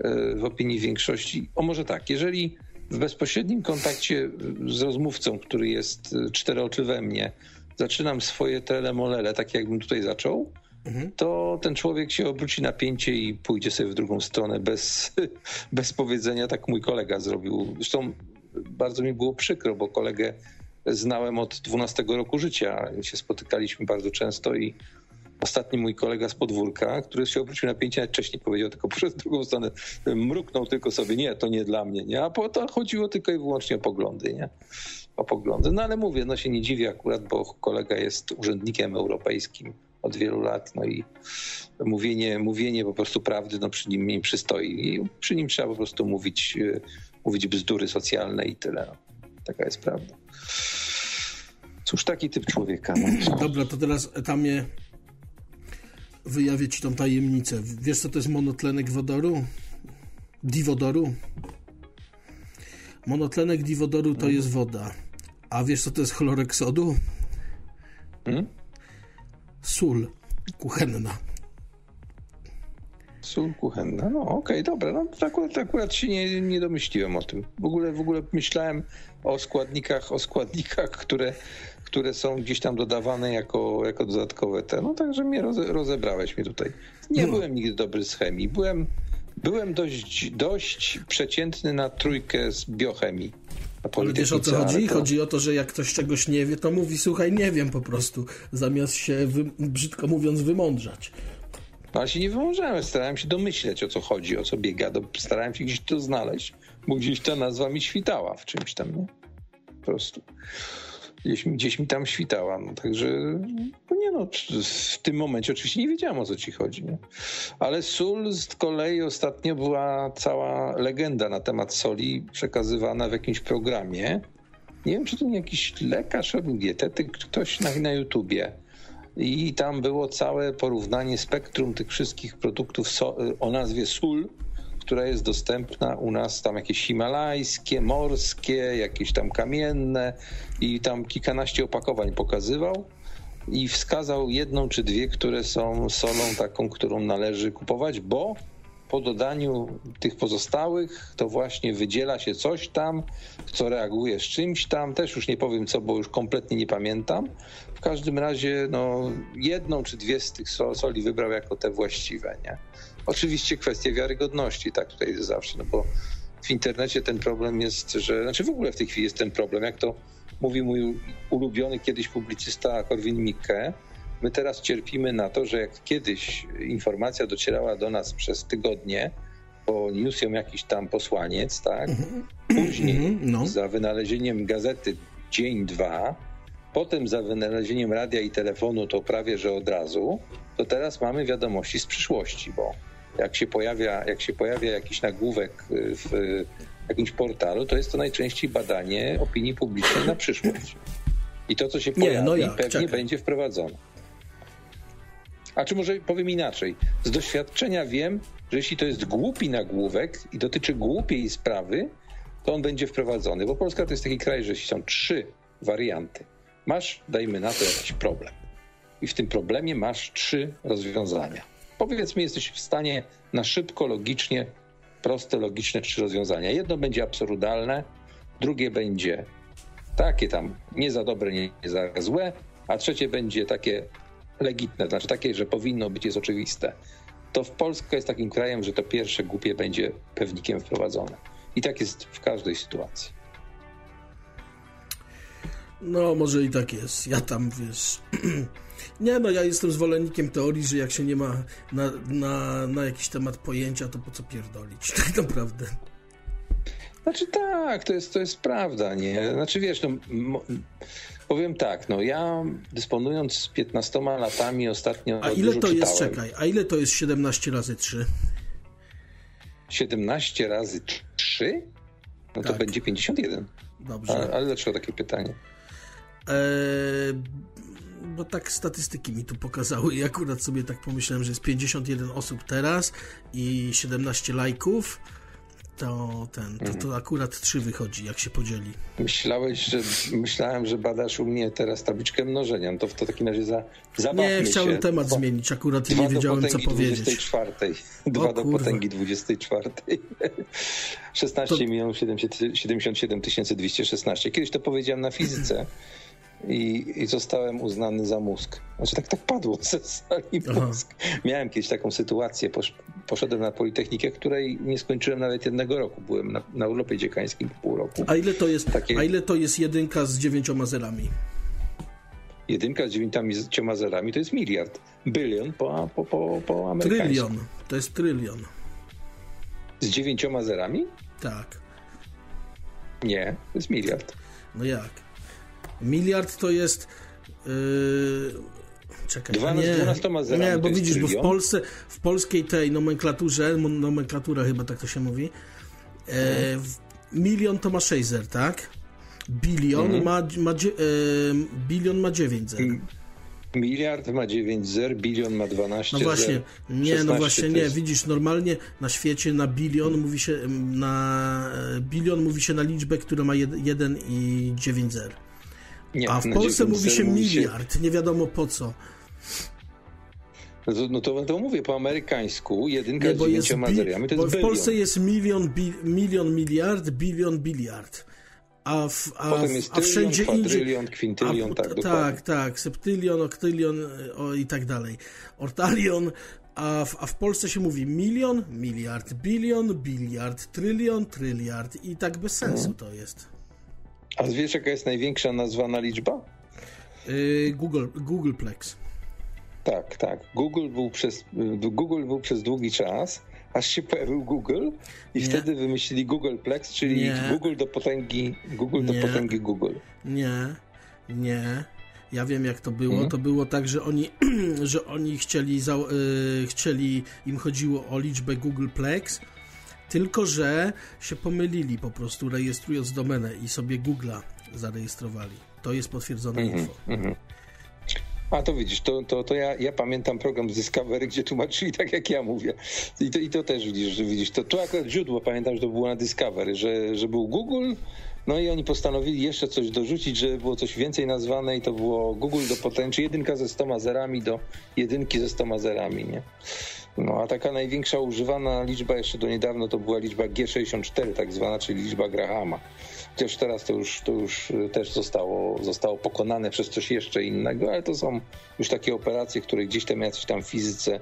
yy, w opinii większości, o może tak, jeżeli w bezpośrednim kontakcie z rozmówcą, który jest cztery oczy we mnie, zaczynam swoje telemolele, tak jakbym tutaj zaczął, Mhm. to ten człowiek się obróci na pięcie i pójdzie sobie w drugą stronę bez, bez powiedzenia. Tak mój kolega zrobił. Zresztą bardzo mi było przykro, bo kolegę znałem od 12 roku życia. Się spotykaliśmy bardzo często i ostatni mój kolega z podwórka, który się obrócił na pięcie, nawet wcześniej powiedział, tylko przez drugą stronę mruknął tylko sobie, nie, to nie dla mnie, nie? A po to chodziło tylko i wyłącznie o poglądy, nie? O poglądy. No ale mówię, no się nie dziwię akurat, bo kolega jest urzędnikiem europejskim od wielu lat, no i mówienie, mówienie po prostu prawdy no przy nim nie przystoi. I przy nim trzeba po prostu mówić, e, mówić bzdury socjalne i tyle. No. Taka jest prawda. Cóż, taki typ człowieka. No. Dobra, to teraz tam je wyjawię ci tą tajemnicę. Wiesz, co to jest monotlenek wodoru? Diwodoru? Monotlenek diwodoru to jest woda. A wiesz, co to jest chlorek Hmm? Sól kuchenna. Sól kuchenna, no okej, okay, dobra, no akurat, akurat się nie, nie domyśliłem o tym. W ogóle, w ogóle myślałem o składnikach, o składnikach, które, które są gdzieś tam dodawane jako, jako dodatkowe te. No także mnie roze, rozebrałeś mnie tutaj. Nie no. byłem nigdy dobry z chemii. Byłem, byłem dość, dość przeciętny na trójkę z biochemii. Ale wiesz o co chodzi? To... Chodzi o to, że jak ktoś czegoś nie wie, to mówi, słuchaj, nie wiem po prostu, zamiast się, wy... brzydko mówiąc, wymądrzać. No, ale się nie wymądrzałem, starałem się domyśleć, o co chodzi, o co biega, starałem się gdzieś to znaleźć, bo gdzieś ta nazwa mi świtała w czymś tam, nie? Po prostu gdzieś, gdzieś mi tam świtała. No, także no nie no, w tym momencie oczywiście nie wiedziałem o co ci chodzi. Nie? Ale sól z kolei ostatnio była cała legenda na temat soli przekazywana w jakimś programie. Nie wiem, czy to nie jakiś lekarz robił dietetyk, ktoś na, na YouTubie. I tam było całe porównanie spektrum tych wszystkich produktów so, o nazwie sól która jest dostępna u nas, tam jakieś himalajskie, morskie, jakieś tam kamienne i tam kilkanaście opakowań pokazywał i wskazał jedną czy dwie, które są solą taką, którą należy kupować, bo po dodaniu tych pozostałych to właśnie wydziela się coś tam, co reaguje z czymś tam. Też już nie powiem co, bo już kompletnie nie pamiętam. W każdym razie no, jedną czy dwie z tych soli wybrał jako te właściwe. Nie? Oczywiście kwestia wiarygodności, tak tutaj jest zawsze, no bo w internecie ten problem jest, że, znaczy w ogóle w tej chwili jest ten problem, jak to mówi mój ulubiony kiedyś publicysta Korwin-Mikke, my teraz cierpimy na to, że jak kiedyś informacja docierała do nas przez tygodnie, bo niósł ją jakiś tam posłaniec, tak? Później mm -hmm, no. za wynalezieniem gazety Dzień 2 potem za wynalezieniem radia i telefonu to prawie że od razu, to teraz mamy wiadomości z przyszłości, bo jak się pojawia, jak się pojawia jakiś nagłówek w jakimś portalu, to jest to najczęściej badanie opinii publicznej na przyszłość. I to, co się pojawi, Nie, no jak, pewnie będzie wprowadzone. A czy może powiem inaczej? Z doświadczenia wiem, że jeśli to jest głupi nagłówek i dotyczy głupiej sprawy, to on będzie wprowadzony. Bo Polska to jest taki kraj, że są trzy warianty. Masz, dajmy na to, jakiś problem. I w tym problemie masz trzy rozwiązania. Powiedzmy, jesteś w stanie na szybko, logicznie, proste, logiczne trzy rozwiązania. Jedno będzie absurdalne, drugie będzie takie tam nie za dobre, nie za złe, a trzecie będzie takie legitne, znaczy takie, że powinno być, jest oczywiste. To w Polska jest takim krajem, że to pierwsze głupie będzie pewnikiem wprowadzone. I tak jest w każdej sytuacji. No, może i tak jest. Ja tam, wiesz... nie no, ja jestem zwolennikiem teorii, że jak się nie ma na, na, na jakiś temat pojęcia, to po co pierdolić, tak naprawdę. Znaczy tak, to jest, to jest prawda, nie? Znaczy wiesz, no, powiem tak, no ja dysponując 15 latami ostatnio A ile to jest, czekaj, a ile to jest 17 razy 3? 17 razy 3? No to tak. będzie 51. Dobrze. A, ale dlaczego takie pytanie? Eee, bo tak statystyki mi tu pokazały i akurat sobie tak pomyślałem, że jest 51 osób teraz i 17 lajków to ten, to, to mhm. akurat trzy wychodzi, jak się podzieli. Myślałeś, że myślałem, że badasz u mnie teraz tabliczkę mnożenia. No to w to takim razie za, Nie, chciałem się. temat dwa, zmienić akurat i nie wiedziałem, co powiedzieć. 24. Dwa do potęgi 24. 16 to... milionów 77 216. Kiedyś to powiedziałem na fizyce i, i zostałem uznany za mózg. Znaczy tak, tak padło ze sali mózg. Miałem kiedyś taką sytuację, posz, poszedłem na Politechnikę, której nie skończyłem nawet jednego roku. Byłem na, na urlopie dziekańskim pół roku. A ile to jest, Takie... a ile to jest jedynka z dziewięcioma zerami? Jedynka z dziewięcioma zerami to jest miliard. Bylion po, po, po, po amerykańsku. Trylion. To jest trylion. Z dziewięcioma zerami? Tak. Nie, to jest miliard. No jak? Miliard to jest. Yy... Czekaj, 12, nie, 12 zerami nie, bo widzisz, trylion? bo w Polsce, w polskiej tej nomenklaturze, nomenklatura chyba tak to się mówi, e, milion to ma 6 zer, tak? Bilion, mhm. ma, ma, e, bilion ma 9 zer. Miliard ma 9 zer, bilion ma 12 No właśnie, zer, nie, no właśnie nie, widzisz, normalnie na świecie na bilion mówi się, na e, bilion mówi się na liczbę, która ma 1 i 9 zer. Nie, A w Polsce mówi się miliard, się... nie wiadomo po co. No to, to mówię po amerykańsku, jedynka nie, z dziewięcioma zerami, to jest W Polsce jest milion, bi, milion miliard, bilion biliard. A, w, a, Potem jest a wszędzie indziej, kwintylion, a, tak, tak, tak, tak, septylion, oktylion o, i tak dalej. Ortalion, a w, a w Polsce się mówi milion, miliard, bilion, biliard, trylion, tryliard i tak bez sensu to jest. A wiesz, jaka jest największa nazwana liczba? Yy, Google, Googleplex. Tak, tak. Google był, przez, Google był przez długi czas, aż się pojawił Google i Nie. wtedy wymyślili Googleplex, czyli Nie. Google do potęgi Google Nie. do potęgi Google. Nie, nie. Ja wiem, jak to było. Mhm. To było tak, że oni, że oni chcieli, za, yy, chcieli, im chodziło o liczbę Googleplex, tylko, że się pomylili po prostu rejestrując domenę i sobie Google'a zarejestrowali. To jest potwierdzone mm -hmm, info. Mm -hmm. A to widzisz, to, to, to ja, ja pamiętam program z Discovery, gdzie tłumaczyli tak jak ja mówię. I to, i to też widzisz, że widzisz. To, to akurat źródło pamiętam, że to było na Discovery, że, że był Google, no i oni postanowili jeszcze coś dorzucić, że było coś więcej nazwane i to było Google do potęgi, jedynka ze stoma zerami do jedynki ze stoma zerami, nie? No a taka największa używana liczba jeszcze do niedawna to była liczba G64 tak zwana, czyli liczba Grahama. Chociaż teraz to już, to już y, też zostało, zostało pokonane przez coś jeszcze innego, ale to są już takie operacje, które gdzieś tam jacyś tam fizyce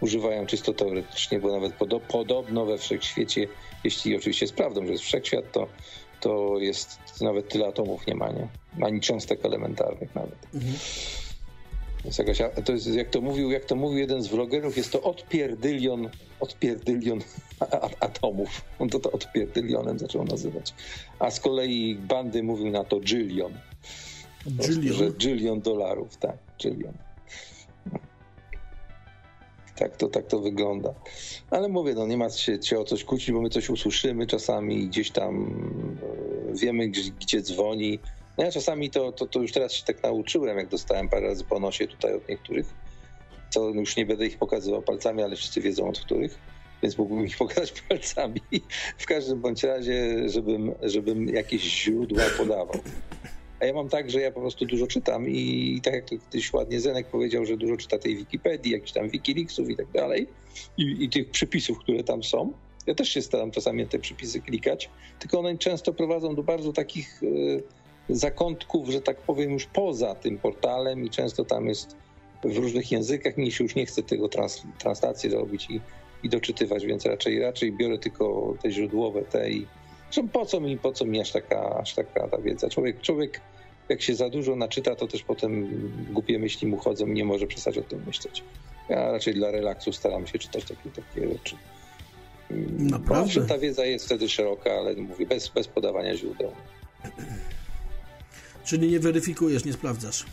używają czysto teoretycznie, bo nawet podo podobno we wszechświecie, jeśli oczywiście jest prawdą, że jest wszechświat, to, to jest nawet tyle atomów nie ma, nie? Ani cząstek elementarnych nawet. Mhm jest jakaś, to jest, jak to mówił, jak to mówił jeden z vlogerów, jest to odpierdylion, odpierdylion atomów. On to, to odpierdylionem zaczął nazywać. A z kolei bandy mówił na to Jillion. Jillion? Że Jillion dolarów, tak, Jillion. Tak to, tak to wygląda. Ale mówię, no nie ma się, się o coś kłócić, bo my coś usłyszymy czasami gdzieś tam e, wiemy, gdzie, gdzie dzwoni, no ja czasami to, to, to już teraz się tak nauczyłem, jak dostałem parę razy po nosie tutaj od niektórych, to już nie będę ich pokazywał palcami, ale wszyscy wiedzą od których, więc mógłbym ich pokazać palcami. W każdym bądź razie, żebym, żebym jakieś źródła podawał. A ja mam tak, że ja po prostu dużo czytam i tak jak to kiedyś ładnie Zenek powiedział, że dużo czyta tej Wikipedii, jakichś tam Wikileaksów i tak dalej i, i tych przypisów, które tam są. Ja też się staram czasami te przypisy klikać, tylko one często prowadzą do bardzo takich y, zakątków, że tak powiem, już poza tym portalem i często tam jest w różnych językach. Mi się już nie chce tego trans, translacji robić i, i doczytywać, więc raczej raczej biorę tylko te źródłowe te i po co mi, po co mi aż taka, aż taka ta wiedza? Człowiek, człowiek jak się za dużo naczyta, to też potem głupie myśli mu chodzą i nie może przestać o tym myśleć. Ja raczej dla relaksu staram się czytać takie, takie rzeczy. Naprawdę? ta wiedza jest wtedy szeroka, ale mówię, bez, bez podawania źródeł. Czyli nie weryfikujesz, nie sprawdzasz?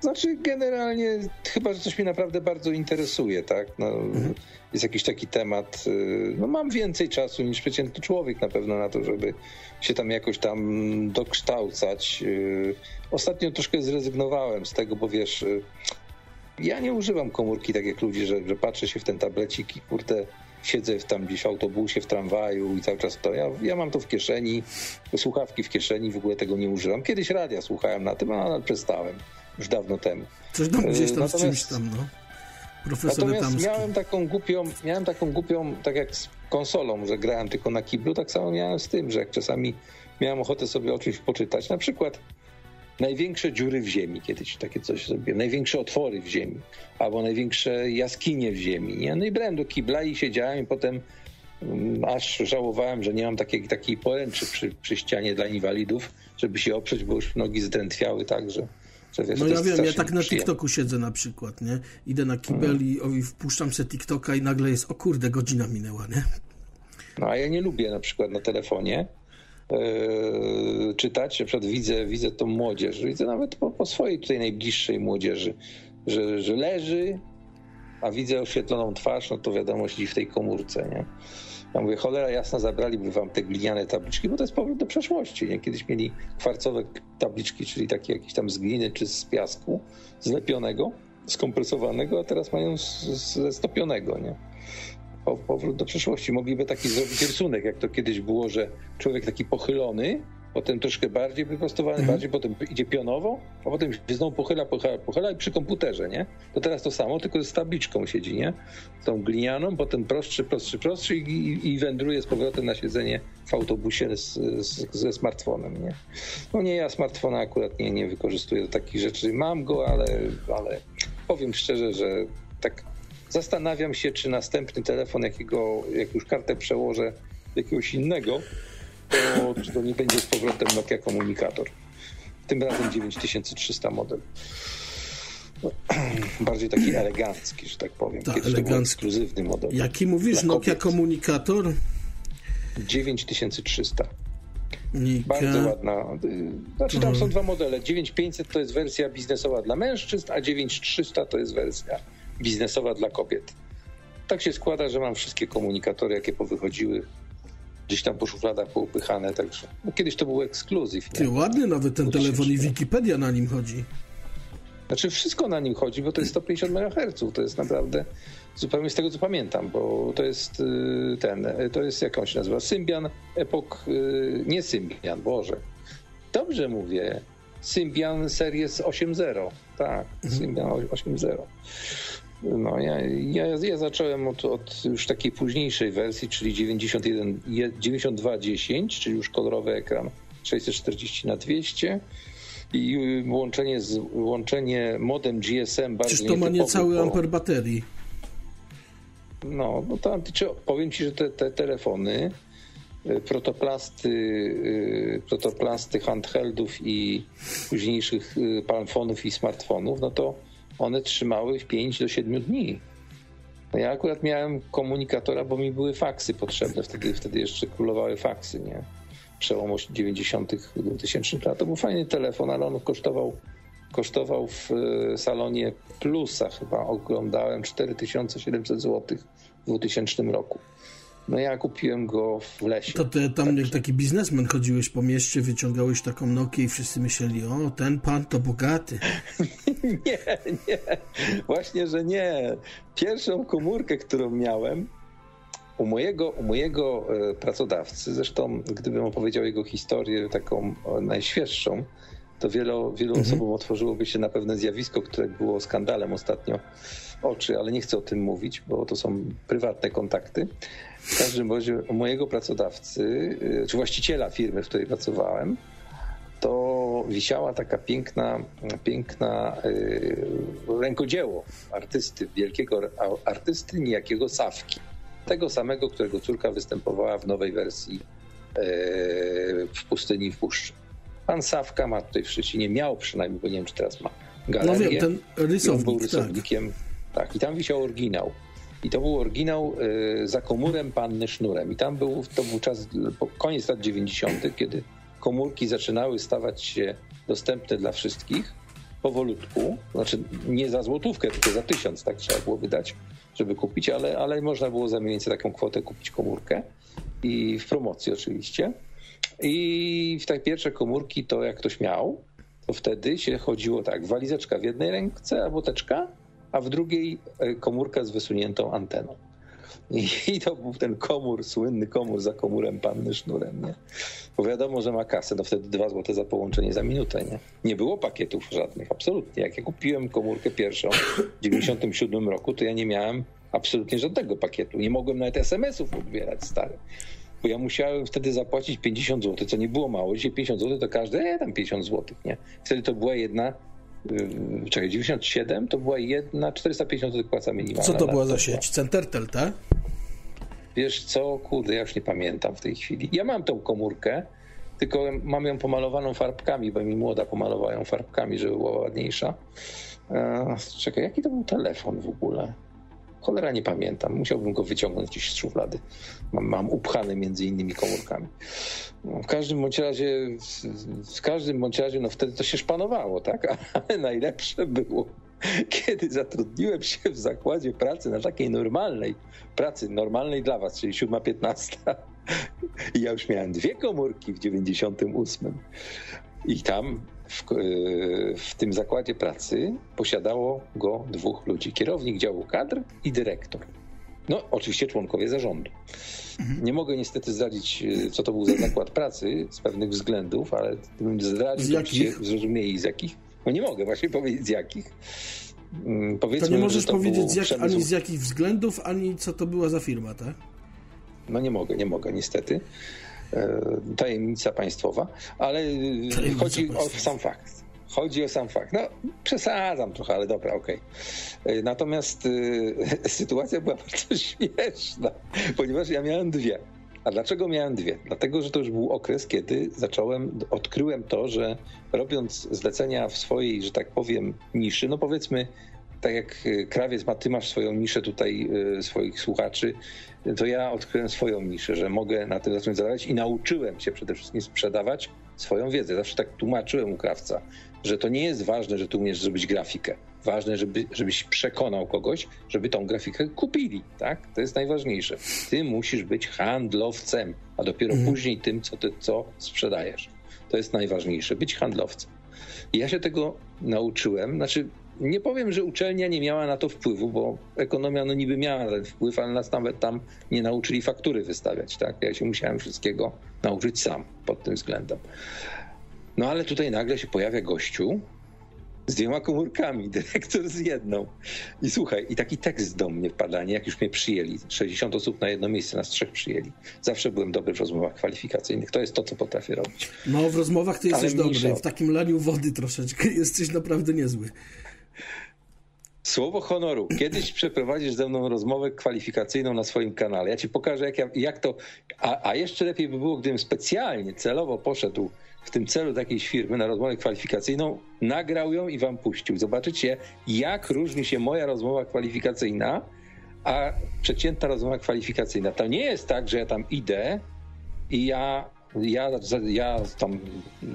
Znaczy, generalnie chyba, że coś mnie naprawdę bardzo interesuje, tak? No, mhm. Jest jakiś taki temat. Y, no, mam więcej czasu niż przeciętny człowiek na pewno na to, żeby się tam jakoś tam dokształcać. Y, ostatnio troszkę zrezygnowałem z tego, bo wiesz, y, ja nie używam komórki tak jak ludzie, że, że patrzę się w ten tablecik i kurde, siedzę tam gdzieś w autobusie, w tramwaju i cały czas to. Ja, ja mam to w kieszeni, słuchawki w kieszeni, w ogóle tego nie używam. Kiedyś radia słuchałem na tym, ale przestałem już dawno temu. Coś tam gdzieś tam Natomiast, z czymś tam, no. Profesor Natomiast miałem taką głupią, miałem taką głupią, tak jak z konsolą, że grałem tylko na kiblu, tak samo miałem z tym, że jak czasami miałem ochotę sobie o czymś poczytać, na przykład największe dziury w ziemi, kiedyś takie coś zrobiłem, największe otwory w ziemi, albo największe jaskinie w ziemi, nie? No i brałem do kibla i siedziałem i potem um, aż żałowałem, że nie mam takiej, takiej poręczy przy, przy ścianie dla inwalidów, żeby się oprzeć, bo już nogi zdrętwiały tak, że Wiesz, no ja wiem, ja tak na TikToku siedzę na przykład, nie? Idę na kibel hmm. i, o, i wpuszczam sobie TikToka i nagle jest, o kurde, godzina minęła, nie? No a ja nie lubię na przykład na telefonie yy, czytać, na przykład widzę, widzę tą młodzież, widzę nawet po, po swojej tutaj najbliższej młodzieży, że, że leży, a widzę oświetloną twarz, no to wiadomo, siedzi w tej komórce, nie? Ja mówię, cholera jasna, zabraliby wam te gliniane tabliczki, bo to jest powrót do przeszłości. Nie? Kiedyś mieli kwarcowe tabliczki, czyli takie jakieś tam z gliny czy z piasku zlepionego, skompresowanego, a teraz mają ze stopionego, nie? Powrót do przeszłości. Mogliby taki zrobić rysunek, jak to kiedyś było, że człowiek taki pochylony, potem troszkę bardziej wyprostowany, mm. bardziej, potem idzie pionowo, a potem się znowu pochyla, pochyla, pochyla i przy komputerze, nie? To teraz to samo, tylko z tabliczką siedzi, nie? Tą glinianą, potem prostszy, prostszy, prostszy i, i wędruje z powrotem na siedzenie w autobusie z, z, ze smartfonem, nie? No nie, ja smartfona akurat nie, nie wykorzystuję do takich rzeczy. Mam go, ale, ale powiem szczerze, że tak zastanawiam się, czy następny telefon, jakiego, jak już kartę przełożę jakiegoś innego, to czy to nie będzie z powrotem Nokia komunikator. Tym razem 9300 model. Bardziej taki elegancki, że tak powiem. Ta, Kiedyś elegancki. ekskluzywny model. Jaki mówisz, Nokia komunikator? 9300. Nika. Bardzo ładna. Znaczy tam są dwa modele. 9500 to jest wersja biznesowa dla mężczyzn, a 9300 to jest wersja biznesowa dla kobiet. Tak się składa, że mam wszystkie komunikatory, jakie powychodziły gdzieś tam po szufladach poupychane, także no, kiedyś to był ekskluzyw. Ty, ładny nawet ten telefon i Wikipedia na nim chodzi. Znaczy wszystko na nim chodzi, bo to jest 150 MHz, to jest naprawdę zupełnie z tego co pamiętam, bo to jest y, ten, to jest jak on się nazywa, Symbian Epok, y, nie Symbian, Boże. Dobrze mówię, Symbian Series 8.0, tak, mhm. Symbian 8.0. No, ja, ja, ja zacząłem od, od, już takiej późniejszej wersji, czyli 91, 9210, czyli już kolorowy ekran 640 na 200 i łączenie, z, łączenie modem GSM bardzo Czyż to ma niecały bo... amper baterii? No, no to powiem Ci, że te, te telefony, y, protoplasty, y, protoplasty handheldów i późniejszych y, palmfonów i smartfonów, no to one trzymały w 5 do 7 dni. No ja akurat miałem komunikatora, bo mi były faksy potrzebne, wtedy, wtedy jeszcze królowały faksy, nie? przełomu 90. 2000 lat. To był fajny telefon, ale on kosztował, kosztował w e, salonie Plusa chyba. Oglądałem 4700 zł w 2000 roku. No ja kupiłem go w lesie. To ty tam jak taki biznesmen chodziłeś po mieście, wyciągałeś taką Nokię i wszyscy myśleli, o, ten pan to bogaty. nie, nie. Właśnie, że nie. Pierwszą komórkę, którą miałem, u mojego, u mojego e, pracodawcy, zresztą gdybym opowiedział jego historię taką najświeższą, to wielu, wielu mhm. osobom otworzyłoby się na pewne zjawisko, które było skandalem ostatnio oczy, ale nie chcę o tym mówić, bo to są prywatne kontakty. W każdym razie u mojego pracodawcy, e, czy właściciela firmy, w której pracowałem, to wisiała taka piękna, piękna yy, rękodzieło artysty, wielkiego artysty, niejakiego Sawki tego samego, którego córka występowała w nowej wersji e, w pustyni w puszczy. Pan Sawka ma tutaj w Szczecinie, miał przynajmniej, bo nie wiem, czy teraz ma galerię. No wiem, ten rysownik, był rysownikiem. Tak. tak, i tam wisiał oryginał. I to był oryginał y, za komórem Panny Sznurem. I tam był, to był czas, koniec lat 90., kiedy komórki zaczynały stawać się dostępne dla wszystkich powolutku. Znaczy nie za złotówkę, tylko za tysiąc tak trzeba było wydać żeby kupić, ale, ale można było za mniej więcej taką kwotę kupić komórkę i w promocji oczywiście. I w te pierwsze komórki to jak ktoś miał, to wtedy się chodziło tak, walizeczka w jednej ręce albo teczka, a w drugiej e, komórka z wysuniętą anteną. I to był ten komór, słynny komór za komórem panny sznurem, nie? Bo wiadomo, że ma kasę, no wtedy dwa złote za połączenie za minutę, nie? Nie było pakietów żadnych, absolutnie. Jak ja kupiłem komórkę pierwszą w 97 roku, to ja nie miałem absolutnie żadnego pakietu. Nie mogłem nawet SMS-ów odbierać stary. Bo ja musiałem wtedy zapłacić 50 zł, co nie było mało. Dzisiaj 50 zł to każdy, e, tam 50 zł, nie? Wtedy to była jedna czekaj, 97 to była jedna, 450 zł płaca minimalna. Co to była za sieć? Centertel, tak? Wiesz co, kurde, ja już nie pamiętam w tej chwili. Ja mam tą komórkę, tylko mam ją pomalowaną farbkami, bo mi młoda pomalowała ją farbkami, żeby była ładniejsza. Eee, czekaj, jaki to był telefon w ogóle? Cholera nie pamiętam. Musiałbym go wyciągnąć gdzieś z szuflady. Mam, upchany między innymi komórkami. No, w każdym bądź razie, w każdym bądź razie, no wtedy to się szpanowało, tak? Ale najlepsze było, kiedy zatrudniłem się w zakładzie pracy na takiej normalnej pracy, normalnej dla was, czyli 7.15. I ja już miałem dwie komórki w 98. I tam w, e, w, tym zakładzie pracy posiadało go dwóch ludzi: kierownik działu kadr i dyrektor. No, oczywiście członkowie zarządu. Nie mogę niestety zdradzić, e, co to był za zakład pracy z pewnych względów, ale gdybym zdradził, z jakich? zrozumieli z jakich. No nie mogę właśnie powiedzieć z jakich. Mm, powiedzmy, to nie możesz to powiedzieć z jak, ani z jakich względów, ani co to była za firma, tak? No nie mogę, nie mogę niestety. E, tajemnica państwowa, ale Tajemnica chodzi państwowa. o sam fakt. Chodzi o sam fakt. No, przesadzam trochę, ale dobra, okej. Okay. E, natomiast y, sytuacja była bardzo śmieszna, ponieważ ja miałem dwie. A dlaczego miałem dwie? Dlatego, że to już był okres, kiedy zacząłem, odkryłem to, że robiąc zlecenia w swojej, że tak powiem, niszy, no powiedzmy, tak jak krawiec ma, ty masz swoją niszę tutaj, swoich słuchaczy, to ja odkryłem swoją niszę, że mogę na tym zacząć zarabiać i nauczyłem się przede wszystkim sprzedawać swoją wiedzę. Zawsze tak tłumaczyłem u krawca, że to nie jest ważne, że tu umiesz zrobić grafikę. Ważne, żeby, żebyś przekonał kogoś, żeby tą grafikę kupili, tak? To jest najważniejsze. Ty musisz być handlowcem, a dopiero mhm. później tym, co ty co sprzedajesz. To jest najważniejsze, być handlowcem. I ja się tego nauczyłem, znaczy nie powiem, że uczelnia nie miała na to wpływu, bo ekonomia no niby miała ten wpływ, ale nas nawet tam nie nauczyli faktury wystawiać. Tak? Ja się musiałem wszystkiego nauczyć sam pod tym względem. No ale tutaj nagle się pojawia gościu z dwiema komórkami, dyrektor z jedną. I słuchaj, i taki tekst do mnie wpada, nie jak już mnie przyjęli. 60 osób na jedno miejsce, nas trzech przyjęli. Zawsze byłem dobry w rozmowach kwalifikacyjnych. To jest to, co potrafię robić. No, w rozmowach ty jesteś dobry. W takim laniu wody troszeczkę jesteś naprawdę niezły. Słowo honoru. Kiedyś przeprowadzisz ze mną rozmowę kwalifikacyjną na swoim kanale. Ja ci pokażę, jak, ja, jak to. A, a, jeszcze lepiej by było, gdybym specjalnie, celowo poszedł w tym celu takiej firmy na rozmowę kwalifikacyjną, nagrał ją i wam puścił. Zobaczycie, jak różni się moja rozmowa kwalifikacyjna, a przeciętna rozmowa kwalifikacyjna. To nie jest tak, że ja tam idę i ja ja, ja tam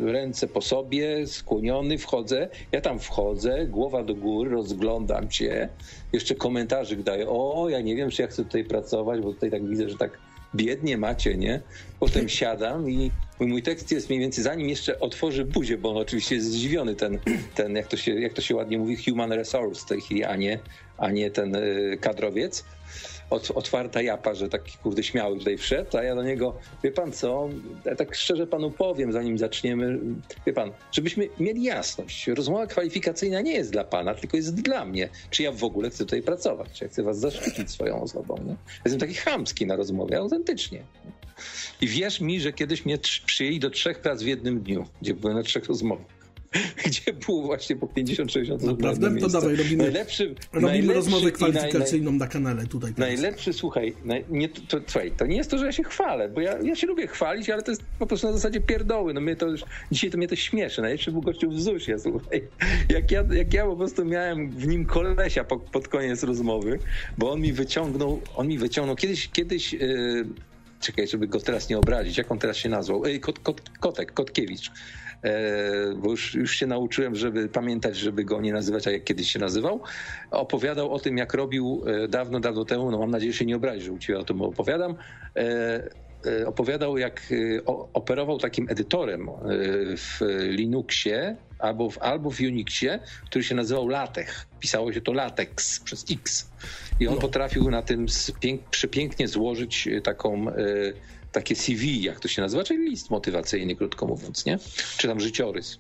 ręce po sobie, skłoniony, wchodzę. Ja tam wchodzę, głowa do góry, rozglądam się. Jeszcze komentarzyk daję. O, ja nie wiem, czy ja chcę tutaj pracować, bo tutaj tak widzę, że tak biednie macie, nie? Potem siadam i mój tekst jest mniej więcej, zanim jeszcze otworzy buzię, bo on oczywiście jest zdziwiony, ten, ten jak, to się, jak to się ładnie mówi, human resource w tej chwili, a nie, a nie ten y, kadrowiec otwarta japa, że taki kurde śmiały tutaj wszedł, a ja do niego, wie pan co, ja tak szczerze panu powiem, zanim zaczniemy, wie pan, żebyśmy mieli jasność, rozmowa kwalifikacyjna nie jest dla pana, tylko jest dla mnie. Czy ja w ogóle chcę tutaj pracować, czy ja chcę was zaszczycić swoją osobą, nie? Jestem taki chamski na rozmowie, autentycznie. I wierz mi, że kiedyś mnie przyjęli do trzech prac w jednym dniu, gdzie byłem na trzech rozmowach. gdzie było właśnie po 50-60 osób. Naprawdę? To dawaj, robimy, najlepszy, robimy najlepszy rozmowę kwalifikacyjną naj, na kanale tutaj. Teraz. Najlepszy, słuchaj, naj, nie, to, to, słuchaj, to nie jest to, że ja się chwalę, bo ja, ja się lubię chwalić, ale to jest po prostu na zasadzie pierdoły. No mnie to już, dzisiaj to mnie to śmieszy. Najlepszy był gościu w ZUSie, słuchaj. Jak ja, jak ja po prostu miałem w nim kolesia po, pod koniec rozmowy, bo on mi wyciągnął, on mi wyciągnął, kiedyś, kiedyś yy, czekaj, żeby go teraz nie obrazić, jak on teraz się nazwał? Ej, kot, kot, Kotek, Kotkiewicz. E, bo już, już się nauczyłem, żeby pamiętać, żeby go nie nazywać, a jak kiedyś się nazywał. Opowiadał o tym, jak robił e, dawno, dawno temu, no mam nadzieję, że się nie obrazi, że u ciebie o tym opowiadam, e, opowiadał, jak operował takim edytorem w Linuxie albo w, albo w Unixie, który się nazywał LaTeX. Pisało się to LaTeX przez X. I on no. potrafił na tym przepięknie złożyć taką takie CV, jak to się nazywa, czyli list motywacyjny, krótko mówiąc, nie? Czy tam życiorys.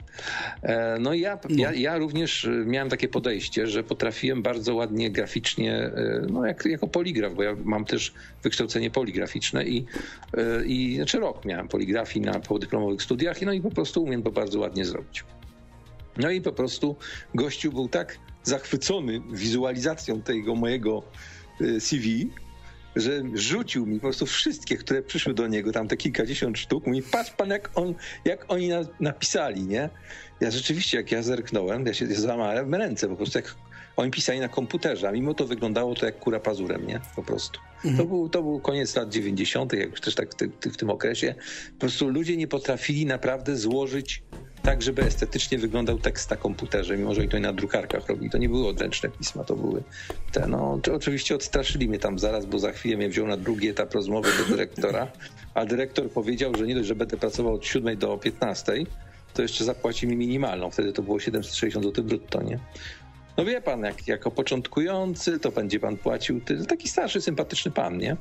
E, no i ja, ja, ja również e, miałem takie podejście, że potrafiłem bardzo ładnie graficznie, e, no jak, jako poligraf, bo ja mam też wykształcenie poligraficzne i, i znaczy rok miałem poligrafii na podyplomowych studiach, no i po prostu umiem to bardzo ładnie zrobić. No i po prostu gościu był tak zachwycony wizualizacją tego mojego CV, że rzucił mi po prostu wszystkie, które przyszły do niego, tam te kilkadziesiąt sztuk. Mówi, patrz pan, jak, on, jak oni na, napisali, nie? Ja rzeczywiście, jak ja zerknąłem, ja się złamałem ręce, po prostu jak oni pisali na komputerze, a mimo to wyglądało to jak kura pazurem, nie? Po prostu. Mhm. To, był, to był koniec lat 90., jak już też tak w, w tym okresie. Po prostu ludzie nie potrafili naprawdę złożyć tak, żeby estetycznie wyglądał tekst na komputerze, mimo że i to na drukarkach robi. To nie były odręczne pisma, to były te, no, oczywiście odstraszyli mnie tam zaraz, bo za chwilę mnie wziął na drugi etap rozmowy do dyrektora, a dyrektor powiedział, że nie dość, że będę pracował od 7 do 15, to jeszcze zapłaci mi minimalną. Wtedy to było 760 zł brutto, nie? No wie pan, jak, jako początkujący, to będzie pan płacił, taki starszy, sympatyczny pan, nie?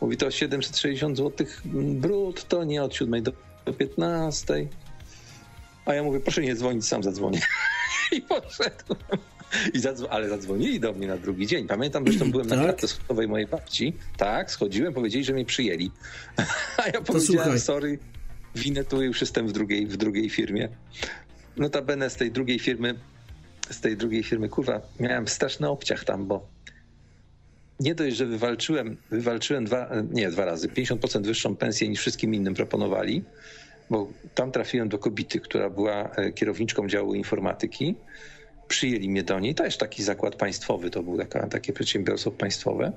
Mówi to 760 zł brutto, nie od 7 do 15. A ja mówię, proszę nie dzwonić, sam zadzwonię. I poszedłem. I zadzw- ale zadzwonili do mnie na drugi dzień. Pamiętam, zresztą byłem tak? na klatce schodowej mojej babci. Tak, schodziłem, powiedzieli, że mnie przyjęli. A ja powiedziałem, słuchaj. sorry, winę tu już jestem w drugiej, w drugiej firmie. Notabene z tej drugiej firmy, z tej drugiej firmy, kurwa, miałem straszny obciach tam, bo nie dość, że wywalczyłem, wywalczyłem dwa, nie, dwa razy, 50% wyższą pensję niż wszystkim innym proponowali, bo tam trafiłem do kobiety, która była e, kierowniczką działu informatyki. Przyjęli mnie do niej. To jest taki zakład państwowy, to był taka, takie przedsiębiorstwo państwowe,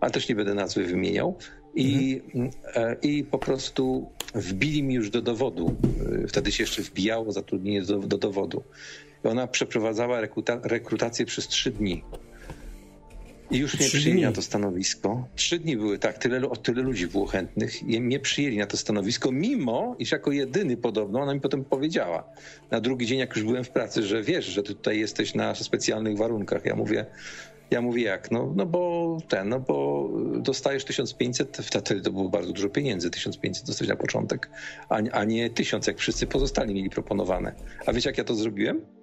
ale też nie będę nazwy wymieniał. I, mhm. E, I po prostu wbili mi już do dowodu. E, wtedy się jeszcze wbijało zatrudnienie do, do dowodu. I ona przeprowadzała rekruta, rekrutację przez trzy dni. I już mnie przyjęli na to stanowisko. Trzy dni były, tak, tyle, o tyle ludzi było chętnych. I mnie przyjęli na to stanowisko, mimo iż jako jedyny podobno, ona mi potem powiedziała na drugi dzień, jak już byłem w pracy, że wiesz, że ty tutaj jesteś na specjalnych warunkach. Ja mówię, ja mówię jak? No, no bo ten, no bo dostajesz 1500, wtedy to było bardzo dużo pieniędzy, 1500 dostać na początek, a, a nie 1000, jak wszyscy pozostali mieli proponowane. A wiecie, jak ja to zrobiłem?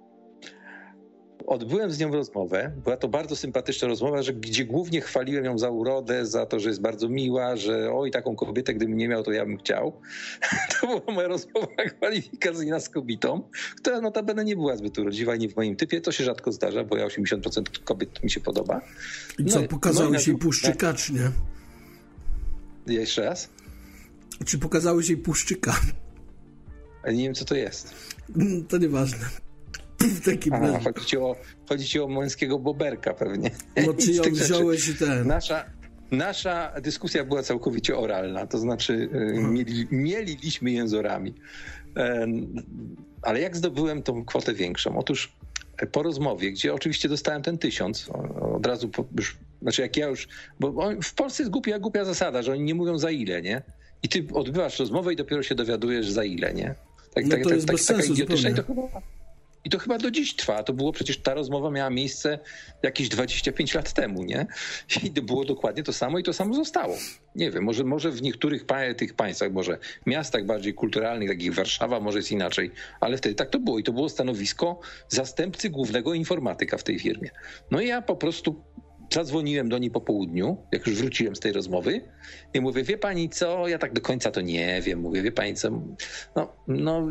Odbyłem z nią rozmowę. Była to bardzo sympatyczna rozmowa, że, gdzie głównie chwaliłem ją za urodę, za to, że jest bardzo miła, że oj, taką kobietę, gdybym nie miał, to ja bym chciał. To była moja rozmowa kwalifikacyjna z kobietą, która notabene nie była zbyt urodziwa i nie w moim typie. To się rzadko zdarza, bo ja 80% kobiet mi się podoba. I co, no, pokazałeś no, jej puszczyka, czy nie? Jeszcze raz? Czy pokazałeś jej puszczyka? nie wiem, co to jest. To nieważne. W takim Aha, chodzi, ci o, chodzi ci o męskiego boberka pewnie. No czy ją wziąłeś i ten... Nasza, nasza dyskusja była całkowicie oralna, to znaczy e, mieli, mieliliśmy jęzorami. E, ale jak zdobyłem tą kwotę większą? Otóż po rozmowie, gdzie oczywiście dostałem ten tysiąc, od razu po, już, znaczy jak ja już, bo w Polsce jest głupia, głupia zasada, że oni nie mówią za ile, nie? I ty odbywasz rozmowę i dopiero się dowiadujesz za ile, nie? Tak, no tak, to tak, jest tak, bez taka sensu idiotyczna i to chyba i to chyba do dziś trwa. To było przecież ta rozmowa miała miejsce jakieś 25 lat temu, nie? I było dokładnie to samo i to samo zostało. Nie wiem, może, może w niektórych tych państwach, może miastach bardziej kulturalnych, takich Warszawa, może jest inaczej, ale wtedy tak to było. I to było stanowisko zastępcy głównego informatyka w tej firmie. No i ja po prostu zadzwoniłem do niej po południu, jak już wróciłem z tej rozmowy i mówię, wie pani co, ja tak do końca to nie wiem, mówię, wie pani co, no, no,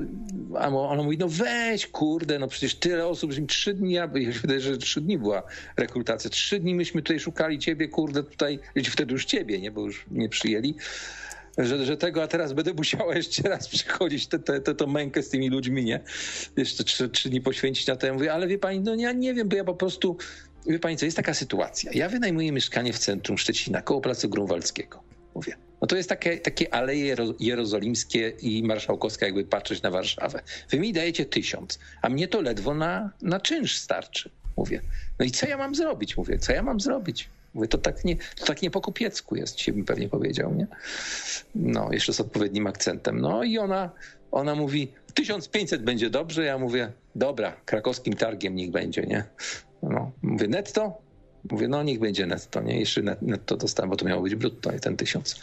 a ona mówi, no weź, kurde, no przecież tyle osób, że trzy dni, ja wydaje, że trzy dni była rekrutacja, trzy dni myśmy tutaj szukali ciebie, kurde, tutaj, wtedy już ciebie, nie, bo już nie przyjęli, że, że tego, a teraz będę musiała jeszcze raz przechodzić tę te, te, te, mękę z tymi ludźmi, nie? Jeszcze trzy, trzy dni poświęcić na to. Ja mówię, ale wie pani, no ja nie wiem, bo ja po prostu wie pani co, jest taka sytuacja. Ja wynajmuję mieszkanie w centrum Szczecina, koło Placu Grunwaldzkiego. Mówię. No to jest takie, takie aleje jerozolimskie i marszałkowskie, jakby patrzeć na Warszawę. Wy mi dajecie tysiąc, a mnie to ledwo na, na czynsz starczy. Mówię. No i co ja mam zrobić? Mówię, co ja mam zrobić? Mówię, to tak nie, to tak nie po kupiecku jest, się bym pewnie powiedział, nie? No, jeszcze z odpowiednim akcentem. No i ona, ona mówi, 1500 będzie dobrze. Ja mówię, dobra, krakowskim targiem niech będzie, nie? No, mówię netto? Mówię, no niech będzie netto, nie? Jeszcze netto dostałem, bo to miało być brutto i ten tysiąc.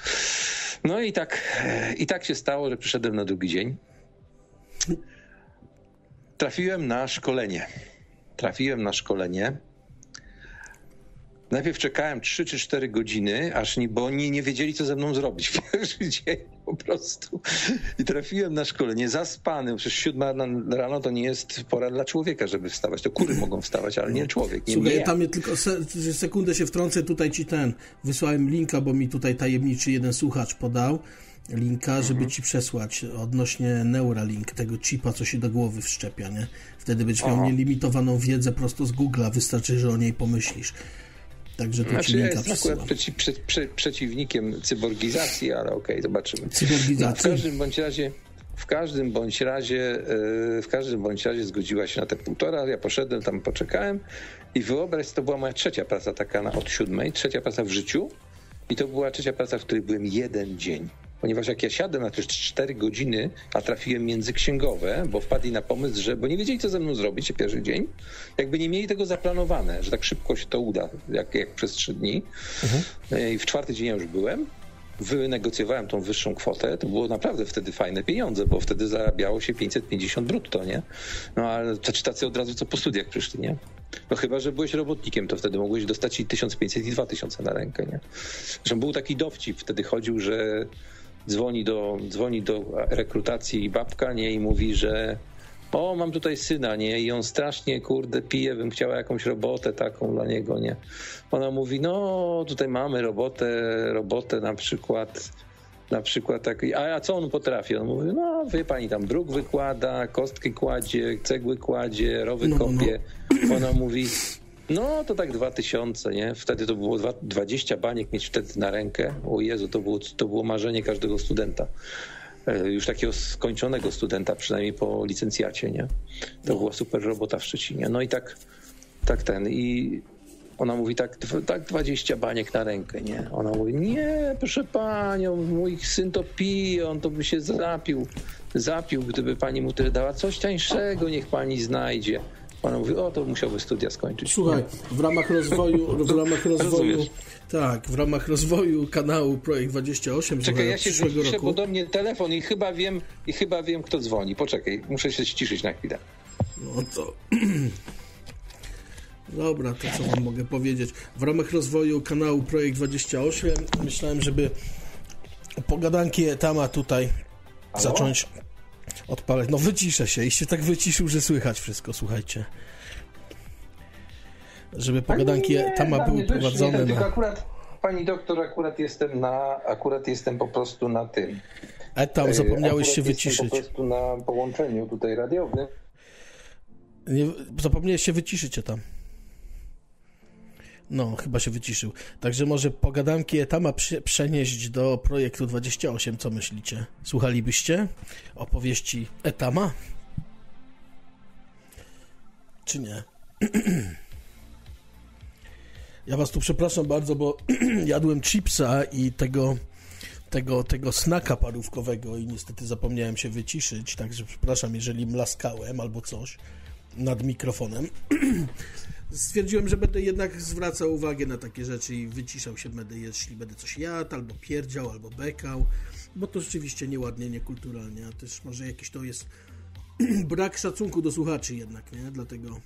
No i tak, i tak się stało, że przyszedłem na drugi dzień. Trafiłem na szkolenie. Trafiłem na szkolenie Najpierw czekałem 3 czy 4 godziny, aż nie, bo oni nie wiedzieli, co ze mną zrobić w pierwszy dzień po prostu. I trafiłem na szkolenie zaspany. Przecież siódma rano to nie jest pora dla człowieka, żeby wstawać. To kury mogą wstawać, ale nie człowiek. Nie Słuchaj, tam tylko se, sekundę się wtrącę, tutaj ci ten, wysłałem linka, bo mi tutaj tajemniczy jeden słuchacz podał linka, żeby mhm. ci przesłać odnośnie Neuralink, tego chipa, co się do głowy wszczepia, nie? Wtedy będziesz miał nielimitowaną wiedzę prosto z Google'a, wystarczy, że o niej pomyślisz. Także to znaczy, ja jestem akurat przeci, prze, prze, przeciwnikiem cyborgizacji, ale okej, okay, zobaczymy. Cyborgizacji? No, w każdym bądź razie w każdym bądź razie e, w każdym bądź razie zgodziła się na te półtora, ja poszedłem tam, poczekałem i wyobraź, to była moja trzecia praca taka na, od siódmej, trzecia praca w życiu i to była trzecia praca, w której byłem jeden dzień ponieważ jak ja siadłem na te 4 godziny, a trafiłem między księgowe, bo wpadli na pomysł, że, bo nie wiedzieli, co ze mną zrobić pierwszy dzień, jakby nie mieli tego zaplanowane, że tak szybko się to uda, jak, jak przez 3 dni. Mhm. E, I w czwarty dzień ja już byłem wynegocjowałem tą wyższą kwotę, to było naprawdę wtedy fajne pieniądze, bo wtedy zarabiało się 550 brutto, nie? No ale to czy tacy od razu co po studiach przyszli, nie? No chyba, że byłeś robotnikiem, to wtedy mogłeś dostać i 1500 i 2000 na rękę, nie? Zresztą był taki dowcip, wtedy chodził, że dzwoni do, dzwoni do rekrutacji babka, nie, i mówi, że o, mam tutaj syna, nie, i on strasznie, kurde, pije, bym chciała jakąś robotę taką dla niego, nie. Ona mówi, no, tutaj mamy robotę, robotę na przykład, na przykład tak, a, a co on potrafi? On mówi, no, wie pani, tam bruk wykłada, kostki kładzie, cegły kładzie, rowy no, kopie. No. Ona mówi, no to tak 2000, nie? Wtedy to było 20 baniek mieć wtedy na rękę. O Jezu, to było, to było marzenie każdego studenta. E, już takiego skończonego studenta, przynajmniej po licencjacie, nie? To była super robota w Szczecinie. No i tak, tak ten. I ona mówi tak, tak 20 baniek na rękę, nie? Ona mówi, nie, proszę panią, mój syn to pije, on to by się zapił, zapił, gdyby pani mu tyle dała. Coś tańszego niech pani znajdzie. Ona mówi, o, to musiałby studia skończyć. Słuchaj, w ramach rozwoju, w ramach rozwoju, tak, w ramach rozwoju kanału Projekt 28, Czekaj, ja się przyszłego roku. bo do mnie telefon i chyba wiem, i chyba wiem, kto dzwoni. Poczekaj, muszę się ściszyć na chwilę. No to... Dobra, to co wam mogę powiedzieć. W ramach rozwoju kanału Projekt 28 myślałem, żeby pogadanki Tama tutaj Halo? zacząć odpalać. No wyciszę się i się tak wyciszył, że słychać wszystko, słuchajcie. Żeby pogadanki nie, Tama były prowadzone. Nie, tylko akurat, pani doktor, akurat jestem na, akurat jestem po prostu na tym. A tam zapomniałeś się wyciszyć. po prostu na połączeniu tutaj radiowym. Nie, zapomniałeś się wyciszyć tam. No, chyba się wyciszył. Także może pogadanki Etama przenieść do projektu 28, co myślicie? Słuchalibyście opowieści Etama? Czy nie? Ja was tu przepraszam bardzo, bo jadłem chipsa i tego, tego, tego snaka parówkowego i niestety zapomniałem się wyciszyć, także przepraszam, jeżeli mlaskałem albo coś nad mikrofonem. Stwierdziłem, że będę jednak zwracał uwagę na takie rzeczy i wyciszał się będę, jeśli będę coś jadł, albo pierdział, albo bekał, bo to rzeczywiście nieładnie, niekulturalnie, a też może jakiś to jest brak szacunku do słuchaczy jednak, nie? Dlatego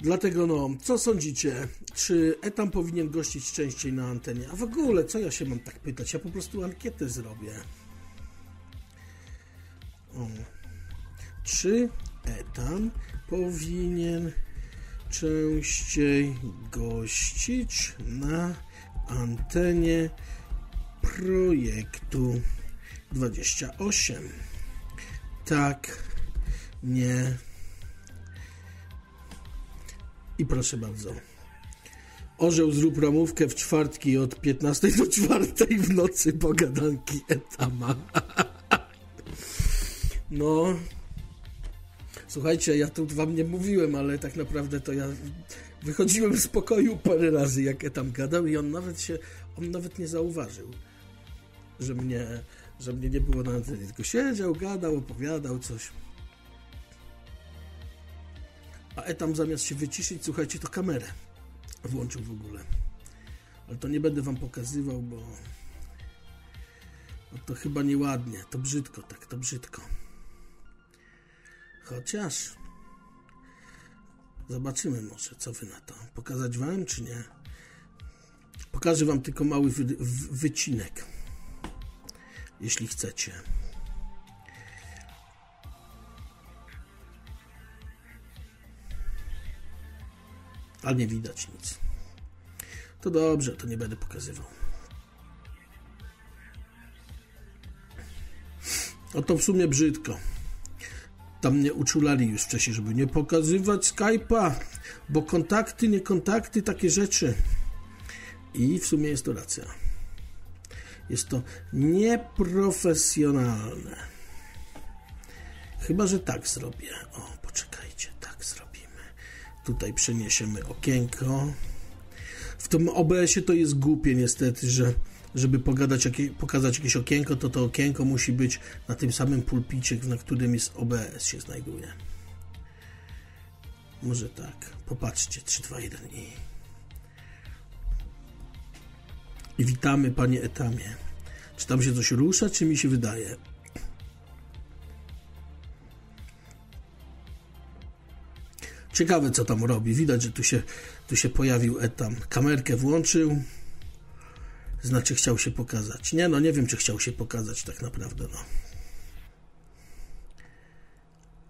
Dlatego no, co sądzicie? Czy Etam powinien gościć częściej na antenie? A w ogóle, co ja się mam tak pytać? Ja po prostu ankietę zrobię. O. Czy Etam powinien częściej gościć na antenie projektu 28? Tak, nie i proszę bardzo. Orzeł zrób ramówkę w czwartki od 15 do 4 w nocy pogadanki etama. No. Słuchajcie, ja tu wam nie mówiłem, ale tak naprawdę to ja wychodziłem z pokoju parę razy, jak etam gadał i on nawet się, on nawet nie zauważył, że mnie, że mnie nie było na antenie, tylko siedział, gadał, opowiadał coś. A Etam zamiast się wyciszyć, słuchajcie, to kamerę włączył w ogóle. Ale to nie będę wam pokazywał, bo no to chyba nieładnie. To brzydko, tak, to brzydko. Chociaż zobaczymy może, co wy na to. Pokazać wam, czy nie? Pokażę wam tylko mały wy wycinek, jeśli chcecie. ale nie widać nic. To dobrze, to nie będę pokazywał. Oto w sumie brzydko. Tam mnie uczulali już wcześniej, żeby nie pokazywać Skype'a, bo kontakty, nie kontakty, takie rzeczy. I w sumie jest to racja. Jest to nieprofesjonalne. Chyba, że tak zrobię. O, poczekajcie, tak zrobię. Tutaj przeniesiemy okienko. W tym OBS-ie to jest głupie niestety, że żeby pogadać, pokazać jakieś okienko, to to okienko musi być na tym samym pulpicie, na którym jest OBS się znajduje. Może tak. Popatrzcie. 3, 2, 1 i... I witamy, panie Etamie. Czy tam się coś rusza, czy mi się wydaje? Ciekawe, co tam robi. Widać, że tu się, tu się pojawił etam. Kamerkę włączył. Znaczy chciał się pokazać. Nie, no nie wiem, czy chciał się pokazać tak naprawdę, no.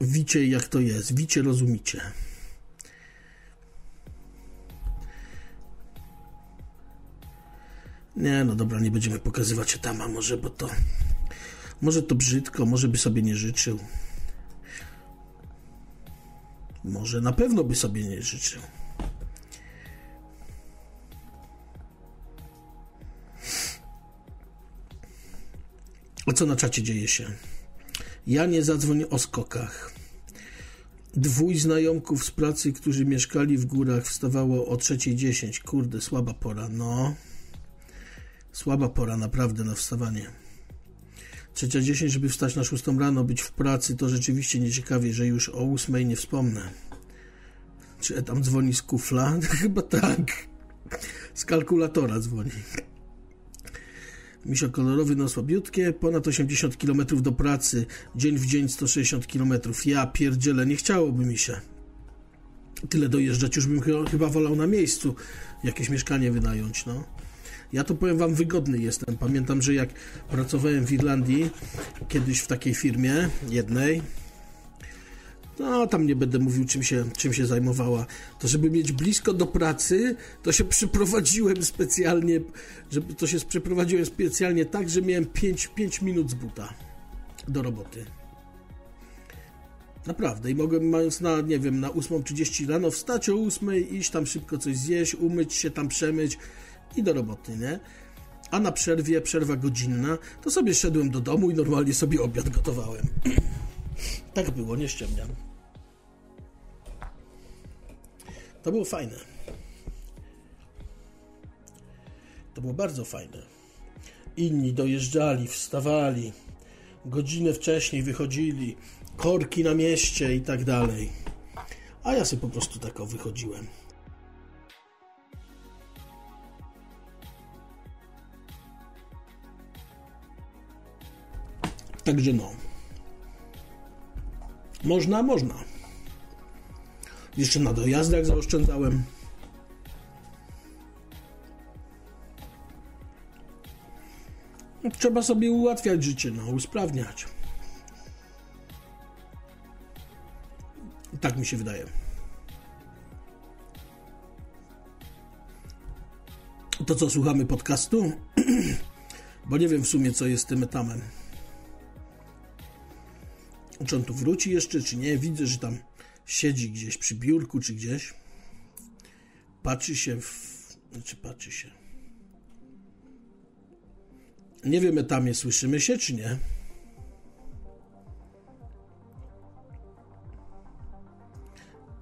Wicie, jak to jest. Wicie, rozumicie. Nie, no dobra, nie będziemy pokazywać etama może, bo to... Może to brzydko, może by sobie nie życzył. Może na pewno by sobie nie życzył. A co na czacie dzieje się? Ja nie zadzwonię o skokach. Dwój znajomków z pracy, którzy mieszkali w górach, wstawało o 3.10. Kurde, słaba pora. No. Słaba pora naprawdę na wstawanie. Trzecia dziesięć, żeby wstać na szóstą rano, być w pracy, to rzeczywiście nieciekawie, że już o ósmej nie wspomnę. Czy tam dzwoni z kufla? Chyba tak. Z kalkulatora dzwoni. Misio kolorowy, no słabiutkie, ponad 80 km do pracy, dzień w dzień 160 km. Ja pierdzielę, nie chciałoby mi się. Tyle dojeżdżać, już bym chyba wolał na miejscu jakieś mieszkanie wynająć, no. Ja to powiem wam wygodny jestem. Pamiętam, że jak pracowałem w Irlandii kiedyś w takiej firmie jednej, no tam nie będę mówił czym się, czym się zajmowała, to żeby mieć blisko do pracy, to się przyprowadziłem specjalnie, żeby to się przeprowadziłem specjalnie tak, że miałem 5, 5 minut z buta do roboty. Naprawdę. I mogłem, mając na, nie wiem, na 8.30 rano wstać o 8.00, iść tam szybko coś zjeść, umyć się tam, przemyć i do roboty, nie? A na przerwie, przerwa godzinna, to sobie szedłem do domu i normalnie sobie obiad gotowałem. tak było, nie ściemniam. To było fajne. To było bardzo fajne. Inni dojeżdżali, wstawali, godzinę wcześniej wychodzili, korki na mieście i tak dalej. A ja sobie po prostu tak wychodziłem. Także no. Można, można. Jeszcze na dojazdach zaoszczędzałem. Trzeba sobie ułatwiać życie, no, usprawniać. Tak mi się wydaje. To co, słuchamy podcastu? Bo nie wiem w sumie, co jest tym etamem. Czy on tu wróci jeszcze, czy nie? Widzę, że tam siedzi gdzieś przy biurku, czy gdzieś. Patrzy się w... Znaczy, patrzy się. Nie wiem, etamie, słyszymy się, czy nie?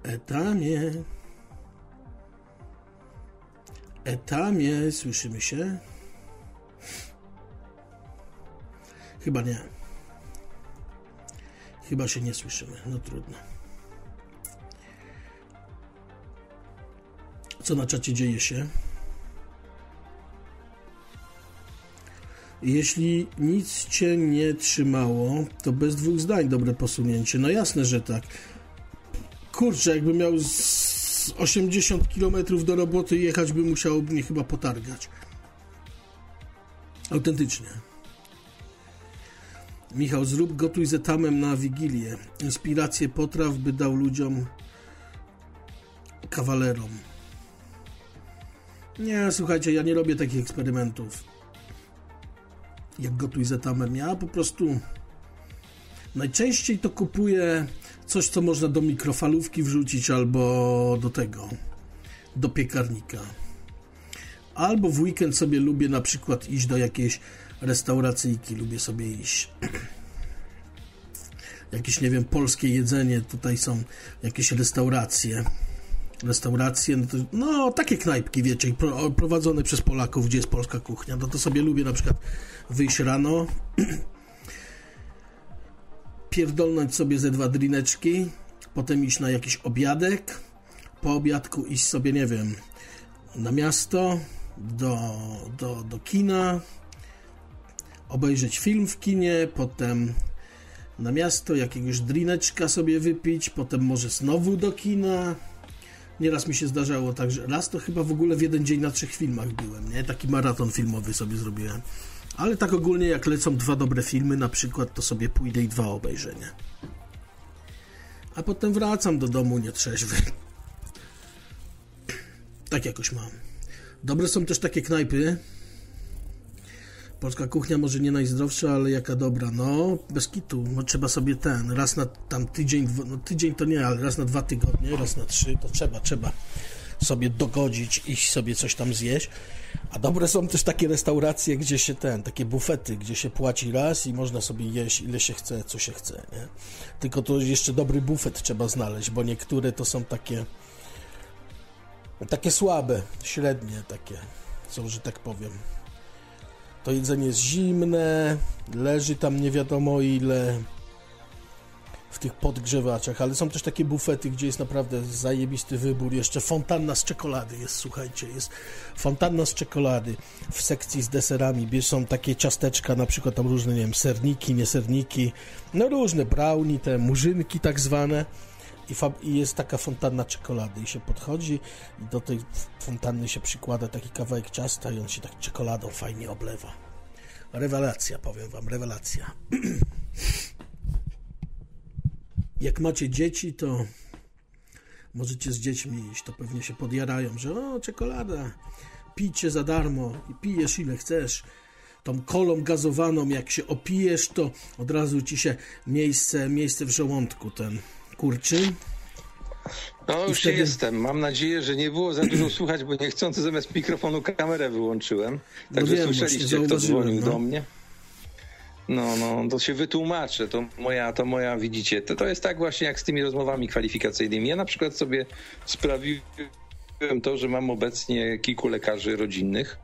Etamie. Etamie, słyszymy się? Chyba nie. Chyba się nie słyszymy. No trudno. Co na czacie dzieje się? Jeśli nic cię nie trzymało, to bez dwóch zdań dobre posunięcie. No jasne, że tak. Kurczę, jakby miał z 80 km do roboty jechać, by musiało mnie chyba potargać. Autentycznie. Michał, zrób gotuj z etamem na Wigilię. Inspirację potraw by dał ludziom kawalerom. Nie, słuchajcie, ja nie robię takich eksperymentów. Jak gotuj z etamem. Ja po prostu najczęściej to kupuję coś, co można do mikrofalówki wrzucić albo do tego, do piekarnika. Albo w weekend sobie lubię na przykład iść do jakiejś restauracyjki, lubię sobie iść. Jakieś, nie wiem, polskie jedzenie, tutaj są jakieś restauracje. Restauracje, no, to, no takie knajpki, wiecie, prowadzone przez Polaków, gdzie jest polska kuchnia. No to sobie lubię na przykład wyjść rano, pierdolnąć sobie ze dwa drineczki, potem iść na jakiś obiadek, po obiadku iść sobie, nie wiem, na miasto, do, do, do kina, obejrzeć film w kinie, potem na miasto, jakiegoś drineczka sobie wypić, potem może znowu do kina. Nieraz mi się zdarzało tak, że raz to chyba w ogóle w jeden dzień na trzech filmach byłem, nie? Taki maraton filmowy sobie zrobiłem. Ale tak ogólnie jak lecą dwa dobre filmy na przykład, to sobie pójdę i dwa obejrzenia. A potem wracam do domu nietrzeźwy. Tak jakoś mam. Dobre są też takie knajpy. Polska kuchnia może nie najzdrowsza, ale jaka dobra. No, bez kitu. No, trzeba sobie ten, raz na tam tydzień, no tydzień to nie, ale raz na dwa tygodnie, raz na trzy, to trzeba, trzeba sobie dogodzić, iść sobie coś tam zjeść. A dobre są też takie restauracje, gdzie się ten, takie bufety, gdzie się płaci raz i można sobie jeść ile się chce, co się chce, nie? Tylko to jeszcze dobry bufet trzeba znaleźć, bo niektóre to są takie takie słabe, średnie takie są, że tak powiem. To jedzenie jest zimne, leży tam nie wiadomo ile w tych podgrzewaczach, ale są też takie bufety, gdzie jest naprawdę zajebisty wybór. Jeszcze fontanna z czekolady jest, słuchajcie, jest fontanna z czekolady w sekcji z deserami. Są takie ciasteczka, na przykład tam różne, nie wiem, serniki, nie serniki, no różne brownie, te murzynki tak zwane. I, I, jest taka fontanna czekolady i się podchodzi i do tej fontanny się przykłada taki kawałek ciasta i on się tak czekoladą fajnie oblewa. Rewelacja, powiem wam, rewelacja. Jak macie dzieci, to możecie z dziećmi iść, to pewnie się podjarają, że o, czekolada, pijcie za darmo i pijesz ile chcesz. tą kolą gazowaną, jak się opijesz, to od razu ci się miejsce, miejsce w żołądku ten kurczy. No już wtedy... jestem. Mam nadzieję, że nie było za dużo słuchać, bo niechcący zamiast mikrofonu kamerę wyłączyłem. No Także no wiem, słyszeliście, kto dzwonił no. do mnie. No, no, to się wytłumaczę. To moja, to moja widzicie, to, to jest tak właśnie jak z tymi rozmowami kwalifikacyjnymi. Ja na przykład sobie sprawiłem to, że mam obecnie kilku lekarzy rodzinnych.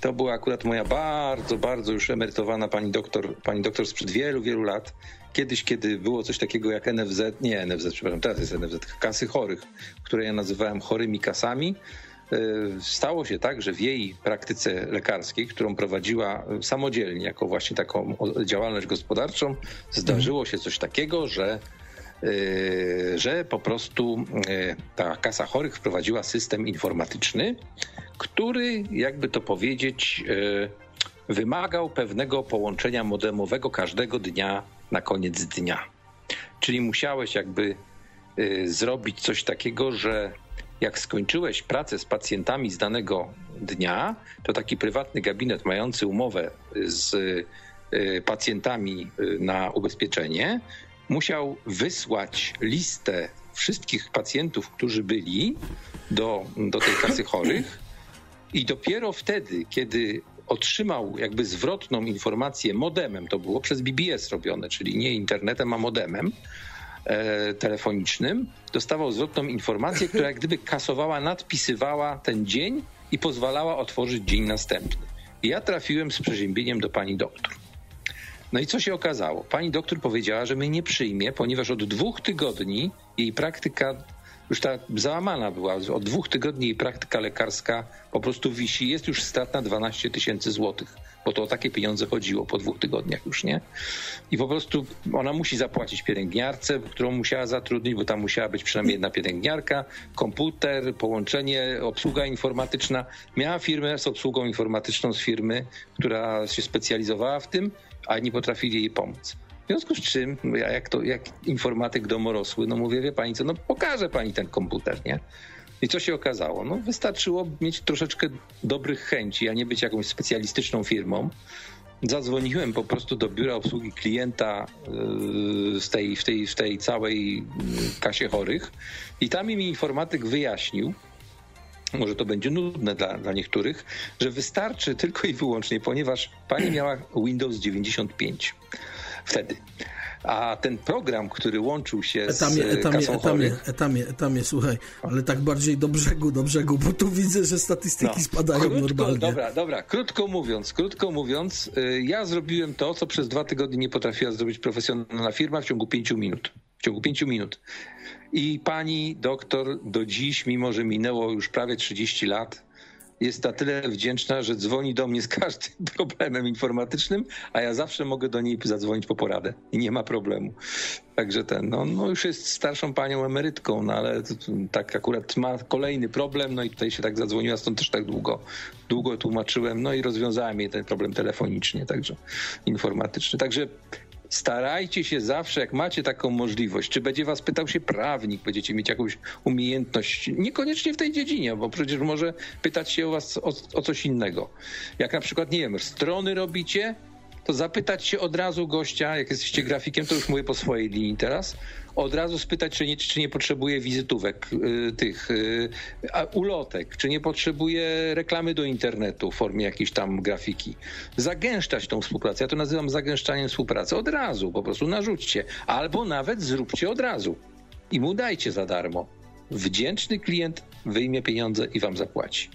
To była akurat moja bardzo, bardzo już emerytowana pani doktor, pani doktor sprzed wielu, wielu lat. Kiedyś, kiedy było coś takiego jak NFZ, nie NFZ, przepraszam, teraz jest NFZ, kasy chorych, które ja nazywałem chorymi kasami. E, stało się tak, że w jej praktyce lekarskiej, którą prowadziła samodzielnie, jako właśnie taką działalność gospodarczą, zdarzyło się coś takiego, że e, że po prostu e, ta kasa chorych wprowadziła system informatyczny, który, jakby to powiedzieć, wymagał pewnego połączenia modemowego każdego dnia na koniec dnia. Czyli musiałeś jakby zrobić coś takiego, że jak skończyłeś pracę z pacjentami z danego dnia, to taki prywatny gabinet mający umowę z y, pacjentami y, na ubezpieczenie musiał wysłać listę wszystkich pacjentów, którzy byli do, do tej kasy chorych i dopiero wtedy, kiedy otrzymał jakby zwrotną informację modemem, to było przez BBS robione, czyli nie internetem, a modemem, E, telefonicznym, dostawał zwrotną informację, która jak gdyby kasowała, nadpisywała ten dzień i pozwalała otworzyć dzień następny. I ja trafiłem z przeziębieniem do pani doktor. No i co się okazało? Pani doktor powiedziała, że mnie nie przyjmie, ponieważ od dwóch tygodni jej praktyka już ta załamana była. Od dwóch tygodni jej praktyka lekarska po prostu wisi. Jest już strat na 12 tysięcy złotych bo to o takie pieniądze chodziło po dwóch tygodniach już, nie? I po prostu ona musi zapłacić pielęgniarce, którą musiała zatrudnić, bo tam musiała być przynajmniej jedna pielęgniarka, komputer, połączenie, obsługa informatyczna. Miała firmę z obsługą informatyczną z firmy, która się specjalizowała w tym, a nie potrafili jej pomóc. W związku z czym, ja jak, to, jak informatyk domorosły, no mówię, wie pani co, no pokaże pani ten komputer, nie? I co się okazało? No, wystarczyło mieć troszeczkę dobrych chęci, a nie być jakąś specjalistyczną firmą. Zadzwoniłem po prostu do biura obsługi klienta z yy, tej, w, tej, w tej całej yy, kasie chorych i tam mi informatyk wyjaśnił, może to będzie nudne dla, dla niektórych, że wystarczy tylko i wyłącznie, ponieważ pani miała Windows 95 wtedy. A ten program, który łączył się etamie, z etamie, kasą etamie, etamie, etamie, słuchaj, ale tak bardziej do brzegu, do brzegu, bo tu widzę, że statystyki no. spadają krótko, normalnie. Dobra, dobra, krótko mówiąc, krótko mówiąc, y, ja zrobiłem to, co przez dwa tygodnie nie potrafiła zrobić profesjonalna firma w ciągu pięciu minut. W ciągu pięciu minut. I pani doktor do dziś, mimo że minęło już prawie 30 lat, jest na tyle wdzięczna, że dzwoni do mnie z każdym problemem informatycznym, a ja zawsze mogę do niej zadzwonić po poradę i nie ma problemu. Także ten, no, no już jest starszą panią emerytką, no ale tak akurat ma kolejny problem, no i tutaj się tak zadzwoniła, stąd też tak długo, długo tłumaczyłem, no i rozwiązałem jej ten problem telefonicznie, także informatyczny. Także starajcie się zawsze, jak macie taką możliwość, czy będzie was pytał się prawnik, będziecie mieć jakąś umiejętność, niekoniecznie w tej dziedzinie, bo przecież może pytać się o was o, o coś innego. Jak na przykład, nie wiem, strony robicie, to zapytać się od razu gościa, jak jesteście grafikiem, to już mówię po swojej linii teraz, od razu spytać, czy nie, czy nie potrzebuje wizytówek y, tych y, ulotek, czy nie potrzebuje reklamy do internetu w formie jakiejś tam grafiki. Zagęszczać tą współpracę. Ja to nazywam zagęszczaniem współpracy. Od razu po prostu narzućcie. Albo nawet zróbcie od razu. I mu dajcie za darmo. Wdzięczny klient wyjmie pieniądze i wam zapłaci.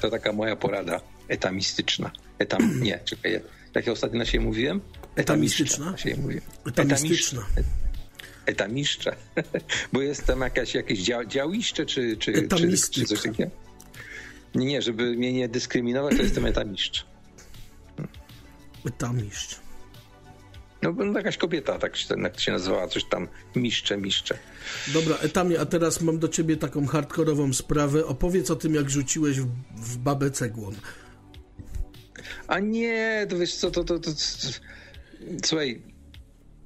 To taka moja porada etamistyczna. Etam, nie, czekaj, jak ja ostatnio na siebie mówiłem? Etamistyczna? Na siebie mówię. Etamistyczna. Etamiszcze. Bo jest tam jakaś, jakieś dzia, działiszcze, czy, czy, czy, czy coś takiego? Nie, nie, żeby mnie nie dyskryminować, to jestem etamiszcz. Etamiszcz. No, no jakaś kobieta, tak się, tak się nazywała, coś tam miszcze, miszcze. Dobra, Etamie, a teraz mam do ciebie taką hardkorową sprawę. Opowiedz o tym, jak rzuciłeś w, w babę cegłą. A nie, to wiesz co, to, to, to, to słuchaj,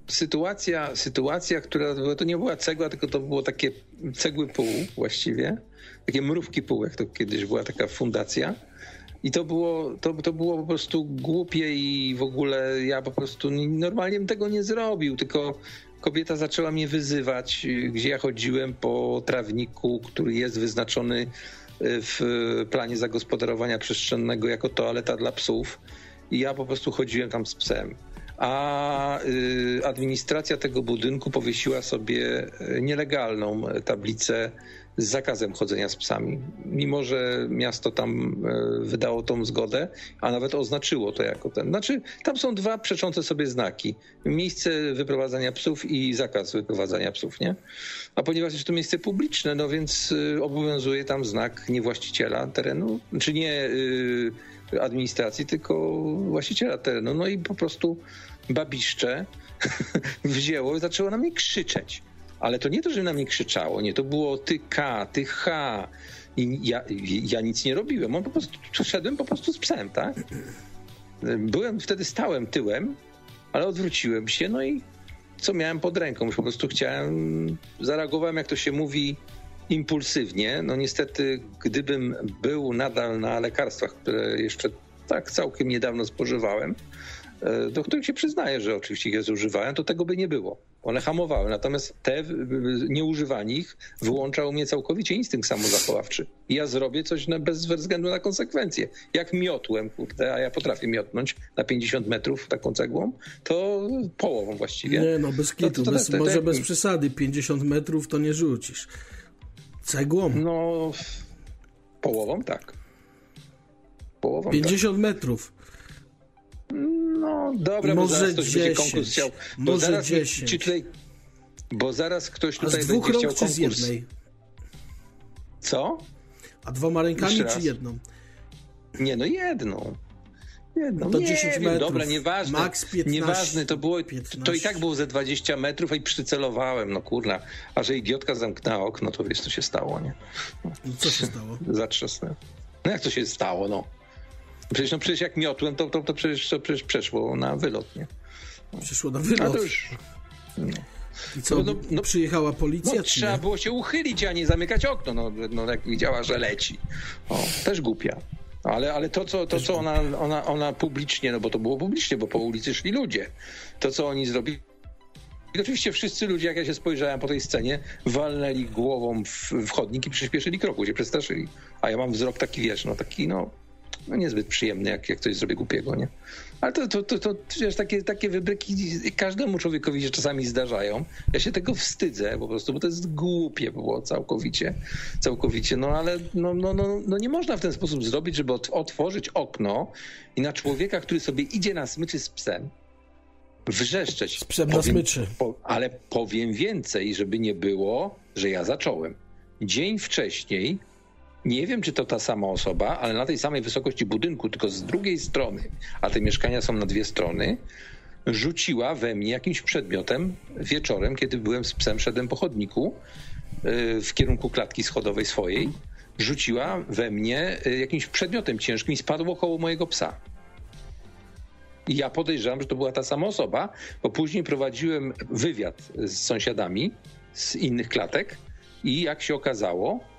sytuacja, sytuacja, która to nie była cegła, tylko to było takie cegły pół właściwie, takie mrówki pół, jak to kiedyś była taka fundacja. I to było, to, to było po prostu głupie i w ogóle ja po prostu normalnie bym tego nie zrobił, tylko kobieta zaczęła mnie wyzywać, gdzie ja chodziłem po trawniku, który jest wyznaczony y, w planie zagospodarowania przestrzennego jako toaleta dla psów. I ja po prostu chodziłem tam z psem. A y, administracja tego budynku powiesiła sobie y, nielegalną tablicę z zakazem chodzenia z psami. Mimo, że miasto tam e, wydało tą zgodę, a nawet oznaczyło to jako ten. Znaczy, tam są dwa przeczące sobie znaki. Miejsce wyprowadzania psów i zakaz wyprowadzania psów, nie? A ponieważ jest to miejsce publiczne, no więc e, obowiązuje tam znak nie właściciela terenu, czy nie e, administracji, tylko właściciela terenu. No i po prostu babiszcze wzięło i zaczęło na mnie krzyczeć. Ale to nie to, że na mnie krzyczało, nie, to było ty K, ty H. I ja, ja nic nie robiłem, on po prostu szedłem po prostu z psem, tak? Byłem wtedy stałem tyłem, ale odwróciłem się, no i co miałem pod ręką? Po prostu chciałem, zareagowałem, jak to się mówi, impulsywnie. No niestety, gdybym był nadal na lekarstwach, które jeszcze tak całkiem niedawno spożywałem, do których się przyznaję, że oczywiście je zużywałem, to tego by nie było. One hamowały, natomiast te, nieużywanie ich wyłączał mnie całkowicie instynkt samozachowawczy. I ja zrobię coś na, bez względu na konsekwencje. Jak miotłem, kurde, a ja potrafię miotnąć na 50 metrów taką cegłą, to połową właściwie. Nie no, bez kitu, to, to, bez, to, może bez przesady, 50 metrów to nie rzucisz. Cegłą? No, połową tak. Połową 50 tak. metrów. No dobra, może bo zaraz ktoś 10, będzie konkurs chciał. Bo może zaraz 10. Ci tutaj, bo zaraz ktoś tutaj będzie chciał konkurs. z jednej? Co? A dwoma rękami czy jedną? Nie, no jedną. Jedną. To nie 10 wiem, metrów. Dobra, nieważne. Max 15. Nieważne, to było, 15. to i tak było ze 20 metrów i przycelowałem, no kurna. A że idiotka zamknęła okno, to wiesz, co się stało, nie? No, co się stało? Zatrzasnę. No jak to się stało, no? Przecież, no przecież jak miotłem, to, to, to, przecież, to przecież przeszło na wylot, nie? Przeszło na wylot. A to już... No. I co, no, no, przyjechała policja? No, trzeba było się uchylić, a nie zamykać okno, no, no jak widziała, że leci. O, też głupia. Ale, ale to, co, to, co ona, ona, ona publicznie, no bo to było publicznie, bo po ulicy szli ludzie. To, co oni zrobili, i oczywiście wszyscy ludzie, jak ja się spojrzałem po tej scenie, walnęli głową w, w chodnik i przyspieszyli kroku, się przestraszyli. A ja mam wzrok taki, wiesz, no taki, no no niezbyt przyjemny, jak, jak coś zrobię głupiego, nie? Ale to, to, to, to wiesz, takie, takie wybryki każdemu człowiekowi się czasami zdarzają. Ja się tego wstydzę po prostu, bo to jest głupie było całkowicie, całkowicie. No ale no, no, no, no nie można w ten sposób zrobić, żeby otworzyć okno i na człowieka, który sobie idzie na smyczy z psem, wrzeszczeć. Z psem powiem, na smyczy. Po, ale powiem więcej, żeby nie było, że ja zacząłem. Dzień wcześniej nie wiem, czy to ta sama osoba, ale na tej samej wysokości budynku, tylko z drugiej strony, a te mieszkania są na dwie strony, rzuciła we mnie jakimś przedmiotem wieczorem, kiedy byłem z psem, szedłem po chodniku y, w kierunku klatki schodowej swojej, rzuciła we mnie y, jakimś przedmiotem ciężkim i spadło koło mojego psa. I ja podejrzewam, że to była ta sama osoba, bo później prowadziłem wywiad z sąsiadami z innych klatek i jak się okazało,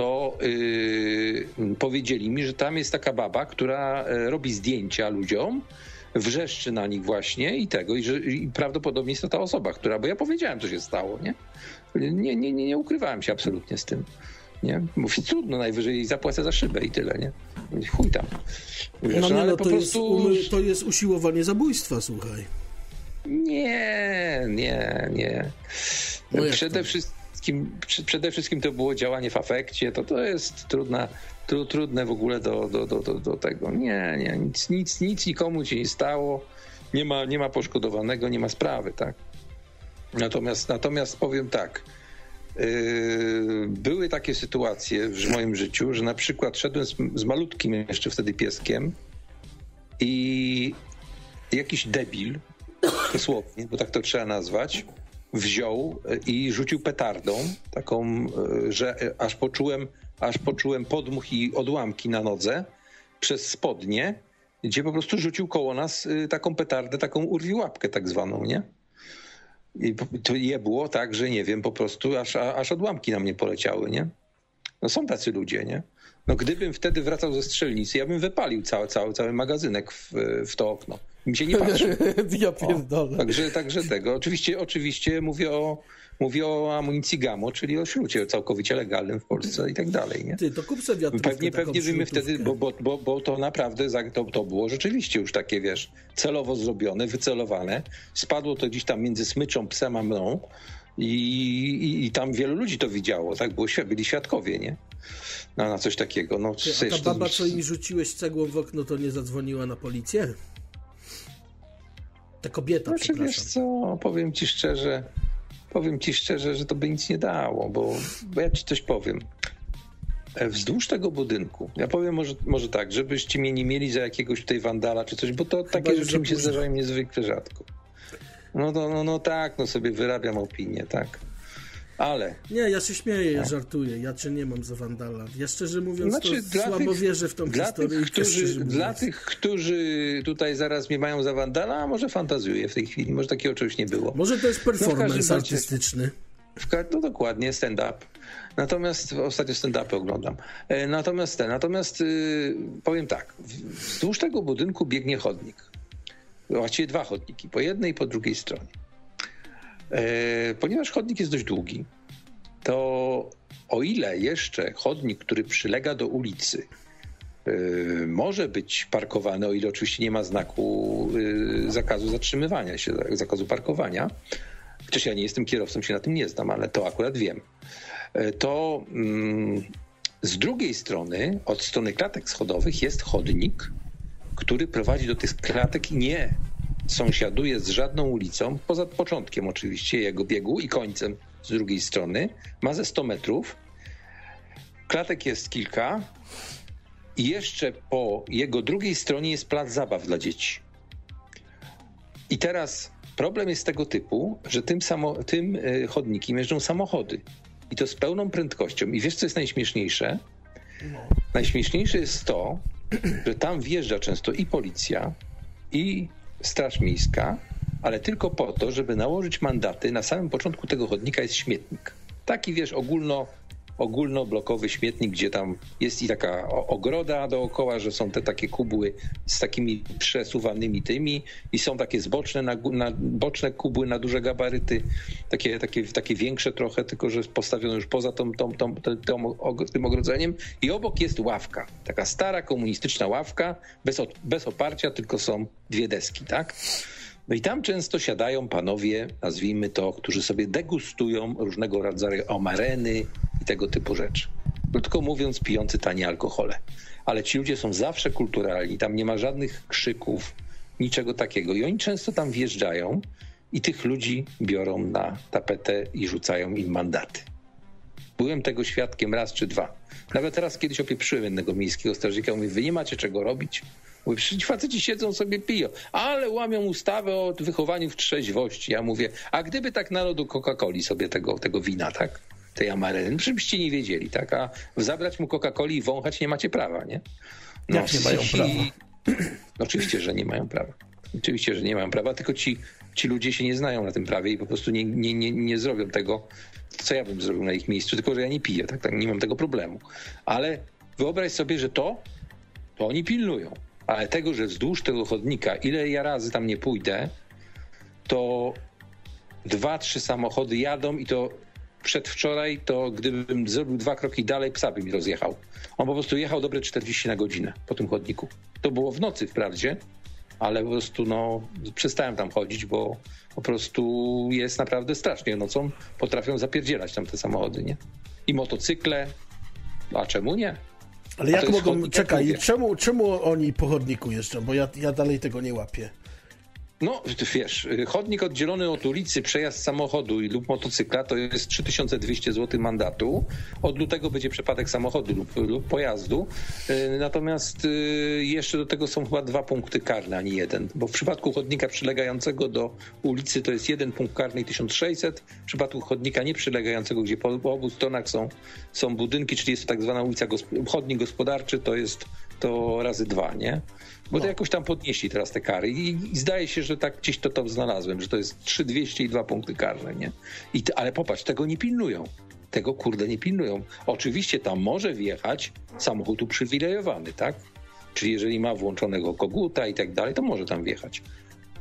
to yy, powiedzieli mi, że tam jest taka baba, która e, robi zdjęcia ludziom, wrzeszczy na nich właśnie i tego, i, że, i prawdopodobnie jest to ta osoba, która, bo ja powiedziałem, co się stało, nie? Nie, nie, nie, nie ukrywałem się absolutnie z tym. Nie? Mówi, trudno, najwyżej zapłacę za szybę i tyle, nie? Chuj tam. Wiesz, no nie, no, to, prostu... jest, to jest usiłowanie zabójstwa, słuchaj. Nie, nie, nie. No Przede wszystkim wszystkim, przede wszystkim to było działanie w afekcie, to to jest trudna, tru, trudne w ogóle do, do, do, do, do tego. Nie, nie, nic, nic, nic nikomu się nie stało, nie ma, nie ma poszkodowanego, nie ma sprawy, tak. Natomiast, natomiast powiem tak, yy, były takie sytuacje w moim życiu, że na przykład szedłem z, z malutkim jeszcze wtedy pieskiem i jakiś debil, dosłownie, bo tak to trzeba nazwać, wziął e, i rzucił petardą, taką, e, że e, aż poczułem, aż poczułem podmuch i odłamki na nodze przez spodnie, gdzie po prostu rzucił koło nas taką petardę, taką urwiłapkę tak zwaną, nie? I to je było tak, że nie wiem, po prostu aż, aż odłamki na mnie poleciały, nie? No są tacy ludzie, nie? No gdybym wtedy wracał ze strzelnicy, ja bym wypalił cały, cały, cały magazynek w, w to okno. Mi się nie patrzy. ja pierdolę. O, także, także tego. Oczywiście, oczywiście mówię o, mówię o amunicji GAMO, czyli o śrucie całkowicie legalnym w Polsce i tak dalej. Nie? Ty, to kup sobie wiatrówkę, Pewnie, pewnie byśmy wtedy, bo, bo, bo, bo to naprawdę to, to było rzeczywiście już takie, wiesz, celowo zrobione, wycelowane. Spadło to gdzieś tam między smyczą, psem a mną. I, i, I, tam wielu ludzi to widziało, tak? Było, byli świadkowie, nie? No, na coś takiego. No, Ty, a ta baba, co im rzuciłeś cegłą w okno, to nie zadzwoniła na policję? Ta kobieta, znaczy, przepraszam. Wiesz co, powiem ci szczerze, powiem ci szczerze, że to by nic nie dało, bo, bo ja ci coś powiem. E, wzdłuż tego budynku, ja powiem może, może tak, żebyście mnie nie mieli za jakiegoś tutaj wandala czy coś, bo to Chyba takie rzeczy mi się zdarzają niezwykle rzadko. No, to, no, no tak, no sobie wyrabiam opinię, tak. Ale. Nie, ja się śmieję, ja żartuję. Ja czy nie mam za wandala. Ja szczerze mówiąc, znaczy, to słabo tych, wierzę w tą dla historię. Tych, którzy, dla tych, którzy tutaj zaraz mnie mają za wandala, a może fantazuję w tej chwili. Może takiego czegoś nie było. Może to jest performance no artystyczny. no dokładnie, stand-up. Natomiast ostatnio stand-upy oglądam. E, natomiast ten, natomiast yy, powiem tak. Wzdłuż tego budynku biegnie chodnik. Właściwie dwa chodniki, po jednej i po drugiej stronie. E, ponieważ chodnik jest dość długi, to o ile jeszcze chodnik, który przylega do ulicy, e, może być parkowany, o ile oczywiście nie ma znaku e, zakazu zatrzymywania się, zakazu parkowania, chociaż ja nie jestem kierowcą, się na tym nie znam, ale to akurat wiem, to mm, z drugiej strony, od strony klatek schodowych jest chodnik, który prowadzi do tych klatek nie sąsiaduje z żadną ulicą, poza początkiem oczywiście jego biegu i końcem z drugiej strony. Ma ze 100 metrów. Klatek jest kilka. I jeszcze po jego drugiej stronie jest plac zabaw dla dzieci. I teraz problem jest tego typu, że tym, samo, tym e, chodnikiem jeżdżą samochody. I to z pełną prędkością. I wiesz, co jest najśmieszniejsze? Najśmieszniejsze jest to, że tam wjeżdża często i policja, i Straż Miejska, ale tylko po to, żeby nałożyć mandaty. Na samym początku tego chodnika jest śmietnik. Taki, wiesz, ogólno ogólnoblokowy śmietnik, gdzie tam jest i taka ogroda dookoła, że są te takie kubły z takimi przesuwanymi tymi i są takie zboczne, na, na, boczne kubły na duże gabaryty, takie, takie, takie większe trochę, tylko że postawione już poza tą, tą, tą, tą, tym ogrodzeniem i obok jest ławka, taka stara komunistyczna ławka, bez, bez oparcia, tylko są dwie deski, tak? No i tam często siadają panowie, nazwijmy to, którzy sobie degustują różnego rodzaju omareny i tego typu rzeczy. Krótko mówiąc, pijący tanie alkohole. Ale ci ludzie są zawsze kulturalni, tam nie ma żadnych krzyków, niczego takiego. I oni często tam wjeżdżają i tych ludzi biorą na tapetę i rzucają im mandaty. Byłem tego świadkiem raz czy dwa. Nawet teraz kiedyś opieprzyłem jednego miejskiego strażnika, mówię, wy nie macie czego robić, Mówię, przecież faceci siedzą sobie piją, ale łamią ustawę o wychowaniu w trzeźwości. Ja mówię, a gdyby tak narodu Coca-Coli sobie tego, tego wina, tak? Tej amareny, żebyście nie wiedzieli, tak? A zabrać mu Coca-Coli i wąchać nie macie prawa, nie? No, Jak nie mają prawa? No, oczywiście, że nie mają prawa. Oczywiście, że nie mają prawa, tylko ci, ci ludzie się nie znają na tym prawie i po prostu nie, nie, nie, nie zrobią tego, co ja bym zrobił na ich miejscu, tylko że ja nie piję, tak, tak nie mam tego problemu. Ale wyobraź sobie, że to, to oni pilnują ale tego, że wzdłuż tego chodnika, ile ja razy tam nie pójdę, to dwa, trzy samochody jadą i to przedwczoraj, to gdybym zrobił dwa kroki dalej, psa by mi rozjechał. On po prostu jechał dobre 40 na godzinę po tym chodniku. To było w nocy wprawdzie, ale po prostu no, przestałem tam chodzić, bo po prostu jest naprawdę strasznie. Nocą potrafią zapierdzielać tam te samochody, nie? I motocykle, a czemu nie? Ale jak mogą, czekaj, czemu, czemu oni po chodniku jeżdżą? Bo ja, ja dalej tego nie łapię. No, wiesz, chodnik oddzielony od ulicy, przejazd samochodu lub motocykla to jest 3200 zł mandatu. Od lutego będzie przypadek samochodu lub, lub pojazdu. Y, natomiast y, jeszcze do tego są chyba dwa punkty karne, a nie jeden. Bo w przypadku chodnika przylegającego do ulicy to jest jeden punkt karny i 1600. W przypadku chodnika nieprzylegającego, gdzie po, po obu stronach są, są budynki, czyli jest to tak zwana ulica, chodnik gospodarczy, to jest to razy dwa, nie? Bo no. to jakoś tam podnieśli teraz te kary I, i, zdaje się, że tak gdzieś to tam znalazłem, że to jest 3200 i dwa punkty karne, nie? I, ale popatrz, tego nie pilnują. tego kurde nie pilnują. Oczywiście tam może wjechać samochód uprzywilejowany, tak? Czyli jeżeli ma włączonego koguta i tak dalej, to może tam wjechać.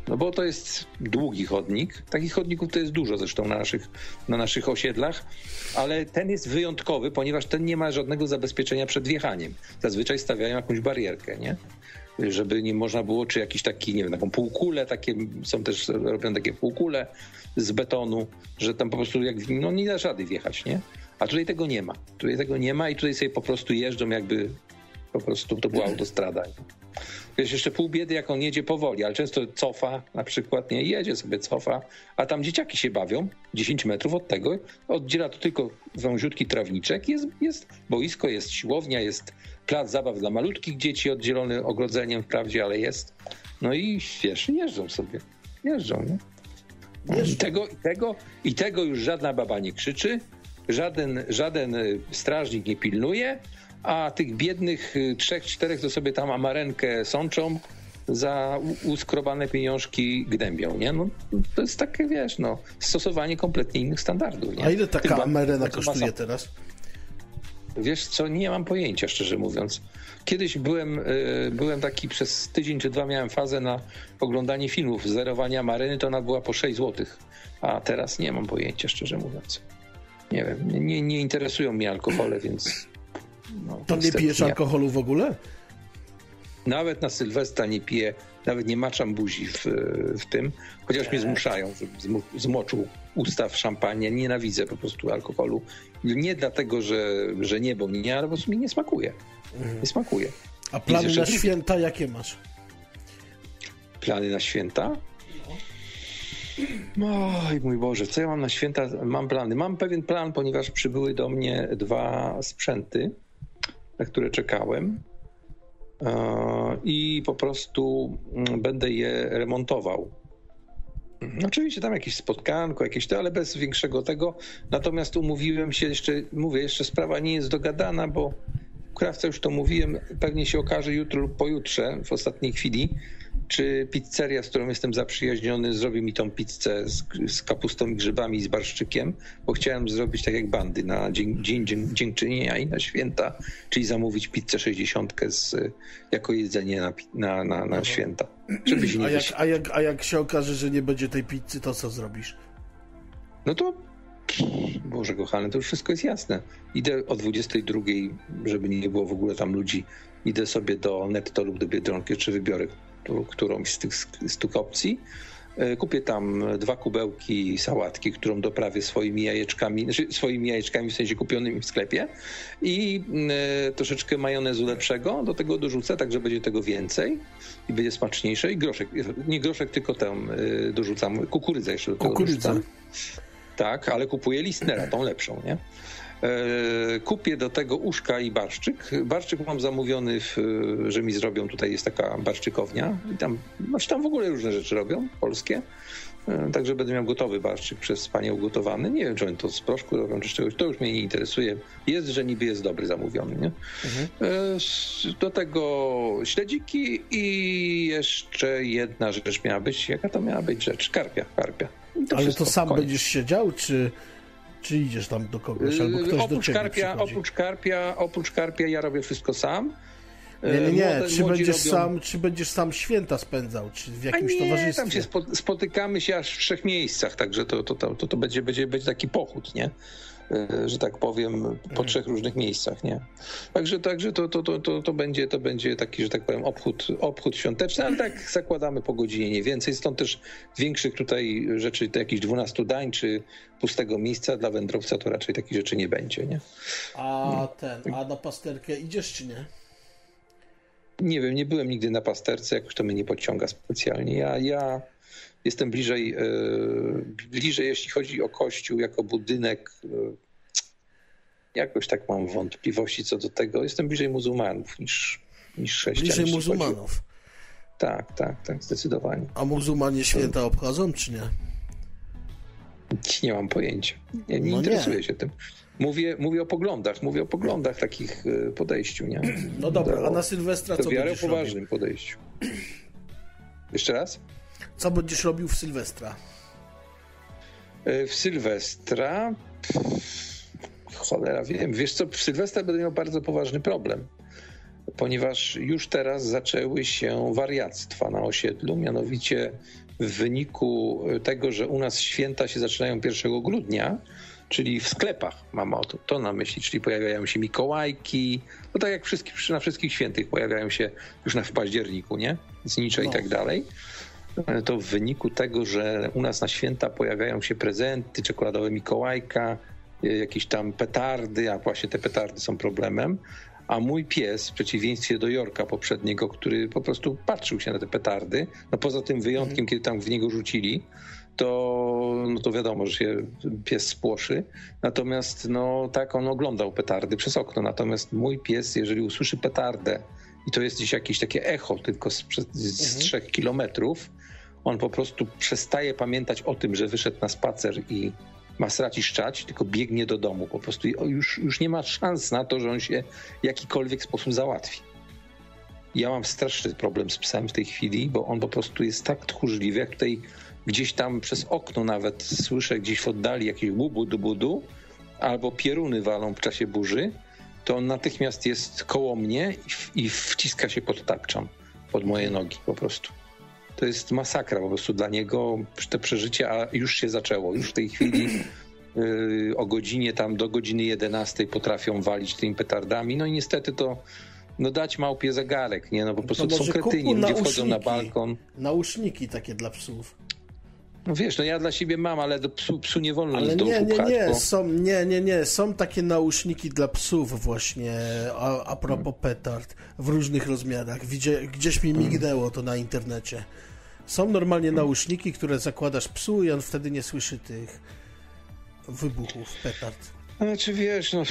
No bo to jest długi chodnik. Takich chodników to jest dużo zresztą na naszych, na naszych osiedlach, ale ten jest wyjątkowy, ponieważ ten nie ma żadnego zabezpieczenia przed wjechaniem. Zazwyczaj stawiają jakąś barierkę, nie? Żeby nie można było, czy jakiś taki, nie wiem, taką półkulę, takie, są też robione takie półkule z betonu, że tam po prostu jak, no nie da rady wjechać, nie? A tutaj tego nie ma. Tutaj tego nie ma i tutaj sobie po prostu jeżdżą jakby po prostu to była autostrada. Wiesz, jeszcze pół biedy, jak on jedzie powoli, ale często cofa na przykład, nie, jedzie sobie, cofa, a tam dzieciaki się bawią 10 metrów od tego, oddziela to tylko wąziutki trawniczek, jest, jest boisko, jest siłownia, jest plac zabaw dla malutkich dzieci oddzielony ogrodzeniem wprawdzie, ale jest. No i wiesz, jeżdżą sobie, jeżdżą, nie? I tego, i, tego, I tego już żadna baba nie krzyczy, żaden, żaden strażnik nie pilnuje, a tych biednych y, trzech, czterech to sobie tam amarenkę sączą, za uskrobane pieniążki gnębią, nie? No, to jest takie, wiesz, no, stosowanie kompletnie innych standardów, nie? A ile taka amarena kosztuje masa... teraz? Wiesz co, nie mam pojęcia, szczerze mówiąc. Kiedyś byłem, y, byłem taki przez tydzień czy dwa miałem fazę na oglądanie filmów zerowania mareny, to ona była po 6 zł. A teraz nie mam pojęcia, szczerze mówiąc. Nie wiem, nie, nie interesują mnie alkohole, więc no, to nie pijesz nie. alkoholu w ogóle? Nawet na Sylwestra nie piję, nawet nie maczam buzi w, w tym, chociaż mnie zmuszają, żebym zmoczył usta w szampanie. Nienawidzę po prostu alkoholu. Nie dlatego, że, że nie, bo nie, ale po prostu mi nie smakuje. Mhm. Nie smakuje. A plany na święta jakie masz? Plany na święta? Oj, mój Boże, co ja mam na święta? Mam plany. Mam pewien plan, ponieważ przybyły do mnie dwa sprzęty na które czekałem. E, I po prostu mm, będę je remontował. Oczywiście tam jakieś spotkanko, jakieś to, ale bez większego tego. Natomiast umówiłem się jeszcze, mówię, jeszcze sprawa nie jest dogadana, bo krawca już to mówiłem, pewnie się okaże jutro lub pojutrze, w ostatniej chwili, czy pizzeria, z którą jestem zaprzyjaźniony, zrobi mi tą pizzę z, z kapustą i grzybami i z barszczykiem, bo chciałem zrobić tak jak bandy na dzień, dzień, dzień dziękczynienia i na święta, czyli zamówić pizzę 60 z, jako jedzenie na, na, na, na święta. Żeby się nie a, jak, a, jak, a jak się okaże, że nie będzie tej pizzy, to co zrobisz? No to Boże kochany, to już wszystko jest jasne. Idę o 22, żeby nie było w ogóle tam ludzi. Idę sobie do Netto lub do Biedronki, czy wybiorę którąś z tych, tych opcji. E, kupię tam dwa kubełki sałatki, którą doprawię swoimi jajeczkami, znaczy swoimi jajeczkami w sensie kupionymi w sklepie i e, troszeczkę majonezu lepszego do tego dorzucę, tak że będzie tego więcej i będzie smaczniejsze i groszek, nie groszek, tylko e, dorzucam, kukurydzę jeszcze do tego Kukurydzę. dorzucam. Tak, ale kupuję listnera, tą lepszą, nie? E, kupię do tego uszka i barszczyk. Barszczyk mam zamówiony, w, że mi zrobią, tutaj jest taka barszczykownia i tam, znaczy tam w ogóle różne rzeczy robią, polskie. E, także będę miał gotowy barszczyk przez panią ugotowany. Nie wiem, czy oni to z proszku robią, czy z czegoś. To już mnie nie interesuje. Jest, że niby jest dobry zamówiony. Nie? Mhm. E, do tego śledziki i jeszcze jedna rzecz miała być. Jaka to miała być rzecz? Karpia, karpia. To Ale to sam koniec. będziesz siedział, czy czy idziesz tam do kogoś, albo ktoś oprócz do ciebie karpia, oprócz karpia, oprócz karpia ja robię wszystko sam. Nie, nie, nie. Młode, czy, będziesz robią... sam, czy będziesz sam święta spędzał, czy w jakimś nie, towarzystwie? tam się spotykamy się aż w trzech miejscach, także to, to, to, to, to będzie, będzie, będzie taki pochód, nie? E, że tak powiem, po trzech różnych miejscach, nie? Także, także to, to, to, to, to, będzie, to będzie taki, że tak powiem, obchód, obchód świąteczny, ale tak zakładamy po godzinie, nie więcej. Stąd też większych tutaj rzeczy, to jakichś 12 dań, czy pustego miejsca dla wędrowca, to raczej takich rzeczy nie będzie, nie? A ten, a na pasterkę idziesz, czy nie? Nie wiem, nie byłem nigdy na pasterce, jakoś to mnie nie podciąga specjalnie. Ja, ja jestem bliżej, e, bliżej, jeśli chodzi o kościół jako budynek. E, jakoś tak mam wątpliwości co do tego. Jestem bliżej muzułmanów niż, niż chrześcijan. Bliżej muzułmanów. Tak, tak, tak, zdecydowanie. A muzułmanie święta obchodzą, czy nie? Nie mam pojęcia. Nie, nie no interesuję nie. się tym. Mówię, mówię o poglądach, mówię o poglądach takich e, podejściu, nie? No dobra, do, a na Sylwestra co wiarę o poważnym podejściu. Jeszcze raz? Co będziesz robił w Sylwestra? E, w Sylwestra cholera wiem. Wiesz co, w Sylwestra będę miał bardzo poważny problem, ponieważ już teraz zaczęły się wariactwa na osiedlu, mianowicie w wyniku tego, że u nas święta się zaczynają 1 grudnia, czyli w sklepach mam o to, to na myśli, czyli pojawiają się Mikołajki, no tak jak wszystkich, na wszystkich świętych pojawiają się już na w październiku, nie? Znicze no. i tak dalej. To w wyniku tego, że u nas na święta pojawiają się prezenty, czekoladowe Mikołajka, jakieś tam petardy, a właśnie te petardy są problemem, a mój pies, w przeciwieństwie do Jorka poprzedniego, który po prostu patrzył się na te petardy, no poza tym wyjątkiem, mm. kiedy tam w niego rzucili, to, no to wiadomo, że się pies spłoszy. Natomiast no, tak on oglądał petardy przez okno. Natomiast mój pies, jeżeli usłyszy petardę i to jest gdzieś jakieś takie echo tylko z, z mhm. trzech kilometrów, on po prostu przestaje pamiętać o tym, że wyszedł na spacer i ma srać i szczać, tylko biegnie do domu po prostu już, już nie ma szans na to, że on się w jakikolwiek sposób załatwi. Ja mam straszny problem z psem w tej chwili, bo on po prostu jest tak tchórzliwy, jak tutaj gdzieś tam przez okno nawet słyszę gdzieś w oddali jakieś bubu budu albo pieruny walą w czasie burzy, to on natychmiast jest koło mnie i, i wciska się pod tarczą, pod moje nogi po prostu. To jest masakra po prostu dla niego, te przeżycie, a już się zaczęło. Już w tej chwili yy, o godzinie tam do godziny 11 potrafią walić tymi petardami. No i niestety to no dać małpie zegarek, nie? No po prostu to są kretyni, ludzie wchodzą na balkon. Nauszniki takie dla psów. No wiesz, no ja dla siebie mam, ale do psu, psu nie wolno ale nic nie, nie, nie, bo... są, nie, nie, nie, są takie nauszniki dla psów właśnie, a, a propos petard, w różnych rozmiarach. Widzie, gdzieś mi mignęło to na internecie. Są normalnie nauszniki, które zakładasz psu i on wtedy nie słyszy tych wybuchów petard. Znaczy wiesz, no...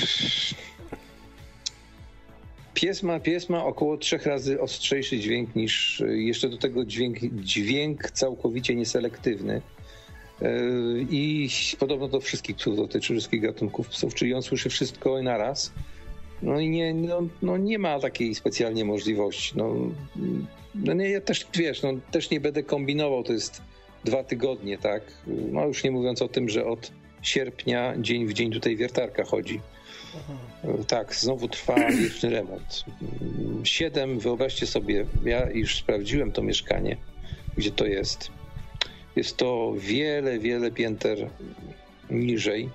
Pies ma, pies ma około trzech razy ostrzejszy dźwięk niż jeszcze do tego dźwięk, dźwięk całkowicie nieselektywny. Yy, I podobno to wszystkich psów dotyczy, wszystkich gatunków psów, czyli on słyszy wszystko naraz. No i nie, no, no nie ma takiej specjalnie możliwości. No, no nie, ja też, wiesz, no, też nie będę kombinował, to jest dwa tygodnie, tak? No już nie mówiąc o tym, że od sierpnia dzień w dzień tutaj wiertarka chodzi. Aha. Tak, znowu trwa wieczny remont. Siedem, wyobraźcie sobie, ja już sprawdziłem to mieszkanie, gdzie to jest. Jest to wiele, wiele pięter niżej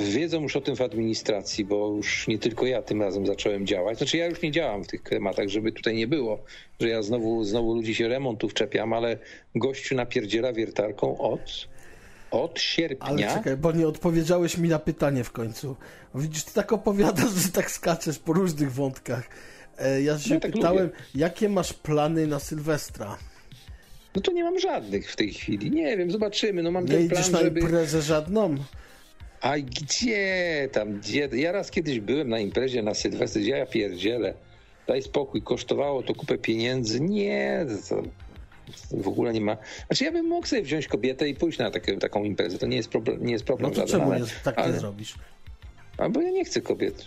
Wiedzą już o tym w administracji, bo już nie tylko ja tym razem zacząłem działać. Znaczy ja już nie działam w tych tematach, żeby tutaj nie było, że ja znowu, znowu ludzi się remontów czepiam, ale gościu napierdziela wiertarką od, od sierpnia. Ale czekaj, bo nie odpowiedziałeś mi na pytanie w końcu. Widzisz, ty tak opowiadasz, że tak skaczesz po różnych wątkach. E, ja się no, tak pytałem, lubię. jakie masz plany na Sylwestra? No to nie mam żadnych w tej chwili. Nie wiem, zobaczymy. No mam nie ten plan, na żeby... imprezę żadną? A gdzie tam, gdzie? Ja raz kiedyś byłem na imprezie na Sylwestr, gdzie ja pierdzielę. Daj spokój, kosztowało to kupę pieniędzy. Nie, to w ogóle nie ma. Znaczy ja bym mógł sobie wziąć kobietę i pójść na takie, taką imprezę. To nie jest problem, nie jest problem no to żaden. Czemu ale, tak ale... nie zrobisz? Albo ja nie chcę kobiet.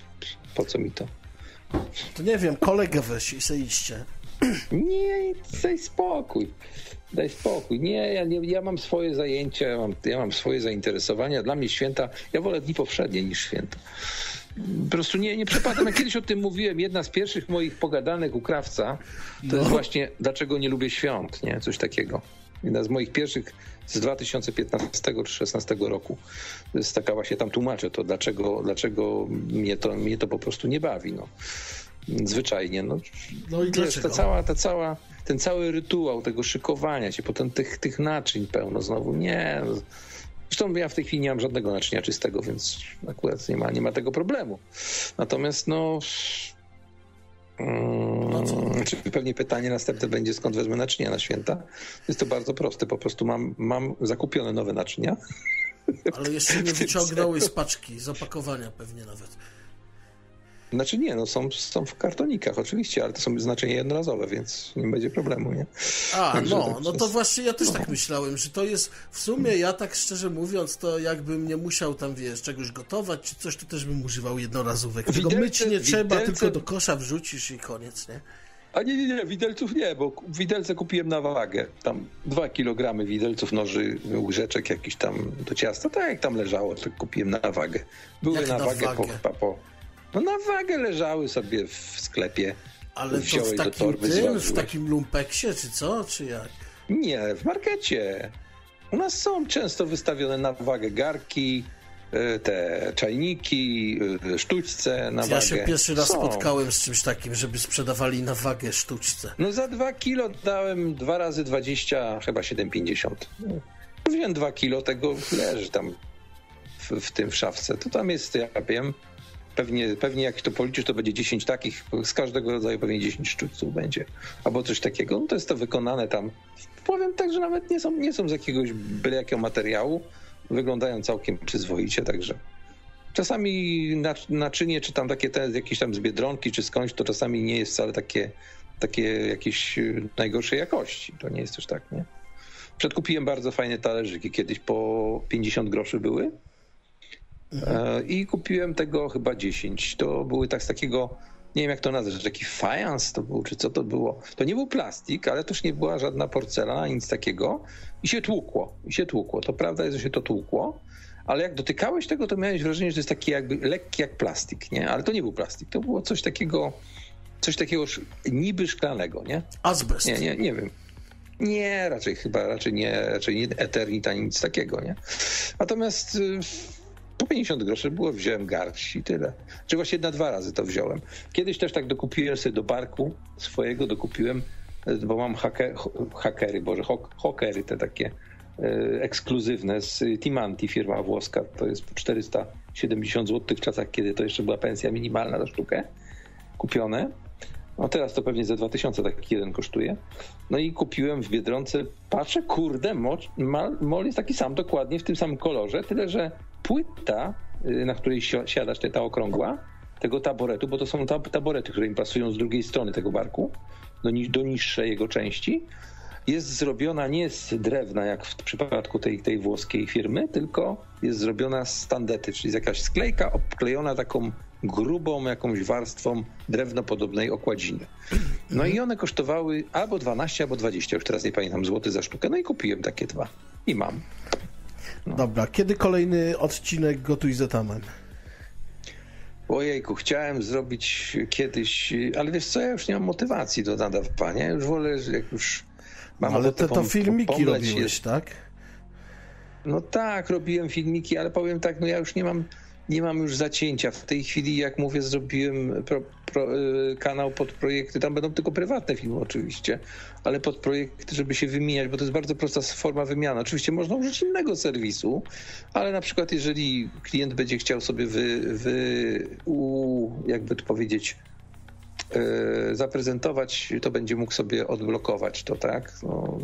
Po co mi to? To nie wiem, kolegę weź i se iście. Nie, daj spokój. Daj spokój. Nie, ja, nie, ja mam swoje zajęcia, ja mam, ja mam swoje zainteresowania. Dla mnie święta, ja wolę dni powszednie niż święta. Po prostu nie, nie przepadam. Ja kiedyś o tym mówiłem. Jedna z pierwszych moich pogadanek u krawca to no. jest właśnie dlaczego nie lubię świąt, nie? Coś takiego. Jedna z moich pierwszych z 2015 czy 2016 roku. To jest taka właśnie tam tłumaczę to, dlaczego, dlaczego mnie, to, mnie to po prostu nie bawi. No. Zwyczajnie. No, no i wiesz, ta cała, ta cała ten cały rytuał tego szykowania się, potem tych, tych naczyń pełno znowu. Nie. No. Zresztą ja w tej chwili nie mam żadnego naczynia czystego, więc akurat nie ma, nie ma tego problemu. Natomiast no. no czy pewnie pytanie następne będzie, skąd wezmę naczynia na święta? Jest to bardzo proste. Po prostu mam, mam zakupione nowe naczynia. Ale jeszcze nie wyciągnąłeś z paczki, z opakowania pewnie nawet. Znaczy nie, no są, są w kartonikach oczywiście, ale to są znaczenia jednorazowe, więc nie będzie problemu, nie? A, Także no, no to właśnie ja też no. tak myślałem, że to jest w sumie, ja tak szczerze mówiąc, to jakbym nie musiał tam, wiesz, czegoś gotować czy coś, to też bym używał jednorazówek. Tego myć nie trzeba, tylko do kosza wrzucisz i koniec, nie? A nie, nie, nie, widelców nie, bo widelce kupiłem na wagę. Tam dwa kilogramy widelców, noży, łyżeczek jakiś tam do ciasta. Tak jak tam leżało, to kupiłem na wagę. Były na, na wagę, wagę? Po, po... No na wagę leżały sobie w sklepie. Ale to w takim torby, tym, w takim lumpeksie, czy co? Czy jak? Nie, w markecie. U nas są często wystawione na wagę garki, y, te czajniki, y, sztućce na wagę. Ja się pierwszy raz Są. spotkałem z czymś takim, żeby sprzedawali na wagę sztuczce. No za 2 kilo dałem 2 razy 20, chyba 7,50. No, Wziąłem 2 kilo tego, leży tam w, w tym w szafce. To tam jest, ja wiem, pewnie, pewnie jak to policzysz, to będzie 10 takich, z każdego rodzaju pewnie 10 sztućców będzie. Albo coś takiego. No to jest to wykonane tam. Powiem tak, że nawet nie są, nie są z jakiegoś byle jakiego materiału. Wyglądają całkiem przyzwoicie, także czasami nac- naczynie, czy tam takie te, jakieś tam z Biedronki, czy skądś, to czasami nie jest wcale takie, takie jakieś y, najgorszej jakości. To nie jest też tak, nie? Przedkupiłem bardzo fajne talerzyki, kiedyś po 50 groszy były e, i kupiłem tego chyba 10. To były tak z takiego, nie wiem jak to nazwać, taki fajans to był, czy co to było. To nie był plastik, ale też nie była żadna porcelana, nic takiego i się tłukło, i się tłukło. To prawda jest, że się to tłukło, ale jak dotykałeś tego, to miałeś wrażenie, że to jest taki jakby lekki jak plastik, nie? Ale to nie był plastik, to było coś takiego, coś takiego niby szklanego, nie? Azbest. Nie, nie, nie wiem. Nie, raczej chyba, raczej nie, raczej nie Eternit ani nic takiego, nie? Natomiast y, po 50 groszy było, wziąłem garść i tyle. Czy właśnie na dwa razy to wziąłem. Kiedyś też tak dokupiłem sobie do barku swojego, dokupiłem, bo mam hakery, boże, hok, hokery te takie y, ekskluzywne z Timanti, firma włoska. To jest po 470 zł w czasach, kiedy to jeszcze była pensja minimalna za sztukę kupione. No teraz to pewnie za 2000 taki jeden kosztuje. No i kupiłem w Biedronce, patrzę, kurde, mol, mol jest taki sam, dokładnie w tym samym kolorze, tyle że płyta, y, na której si- siadasz, ta okrągła, tego taboretu, bo to są tab- taborety, które im pasują z drugiej strony tego barku, do, ni- do niższej jego części, jest zrobiona nie z drewna, jak w przypadku tej, tej włoskiej firmy, tylko jest zrobiona z tandety, czyli jest jakaś sklejka obklejona taką grubą jakąś warstwą drewnopodobnej okładziny. No i one kosztowały albo 12, albo 20, już teraz nie pamiętam, złoty za sztukę. No i kupiłem takie dwa. I mam. Dobra, kiedy kolejny odcinek Gotuj z Etanem? Ojejku, chciałem zrobić kiedyś, ale wiesz co, ja już nie mam motywacji do nadawania. Już wolę, że jak już mam Ale te to filmiki robiłeś, jest- tak? No tak, robiłem filmiki, ale powiem tak, no ja już nie mam, nie mam już zacięcia. W tej chwili, jak mówię, zrobiłem pro, pro, y, kanał pod projekty, tam będą tylko prywatne filmy oczywiście, ale pod projekty, żeby się wymieniać, bo to jest bardzo prosta forma wymiany. Oczywiście można użyć innego serwisu, ale na przykład jeżeli klient będzie chciał sobie wy, wy u, jakby to powiedzieć, e, zaprezentować, to będzie mógł sobie odblokować to, tak? No,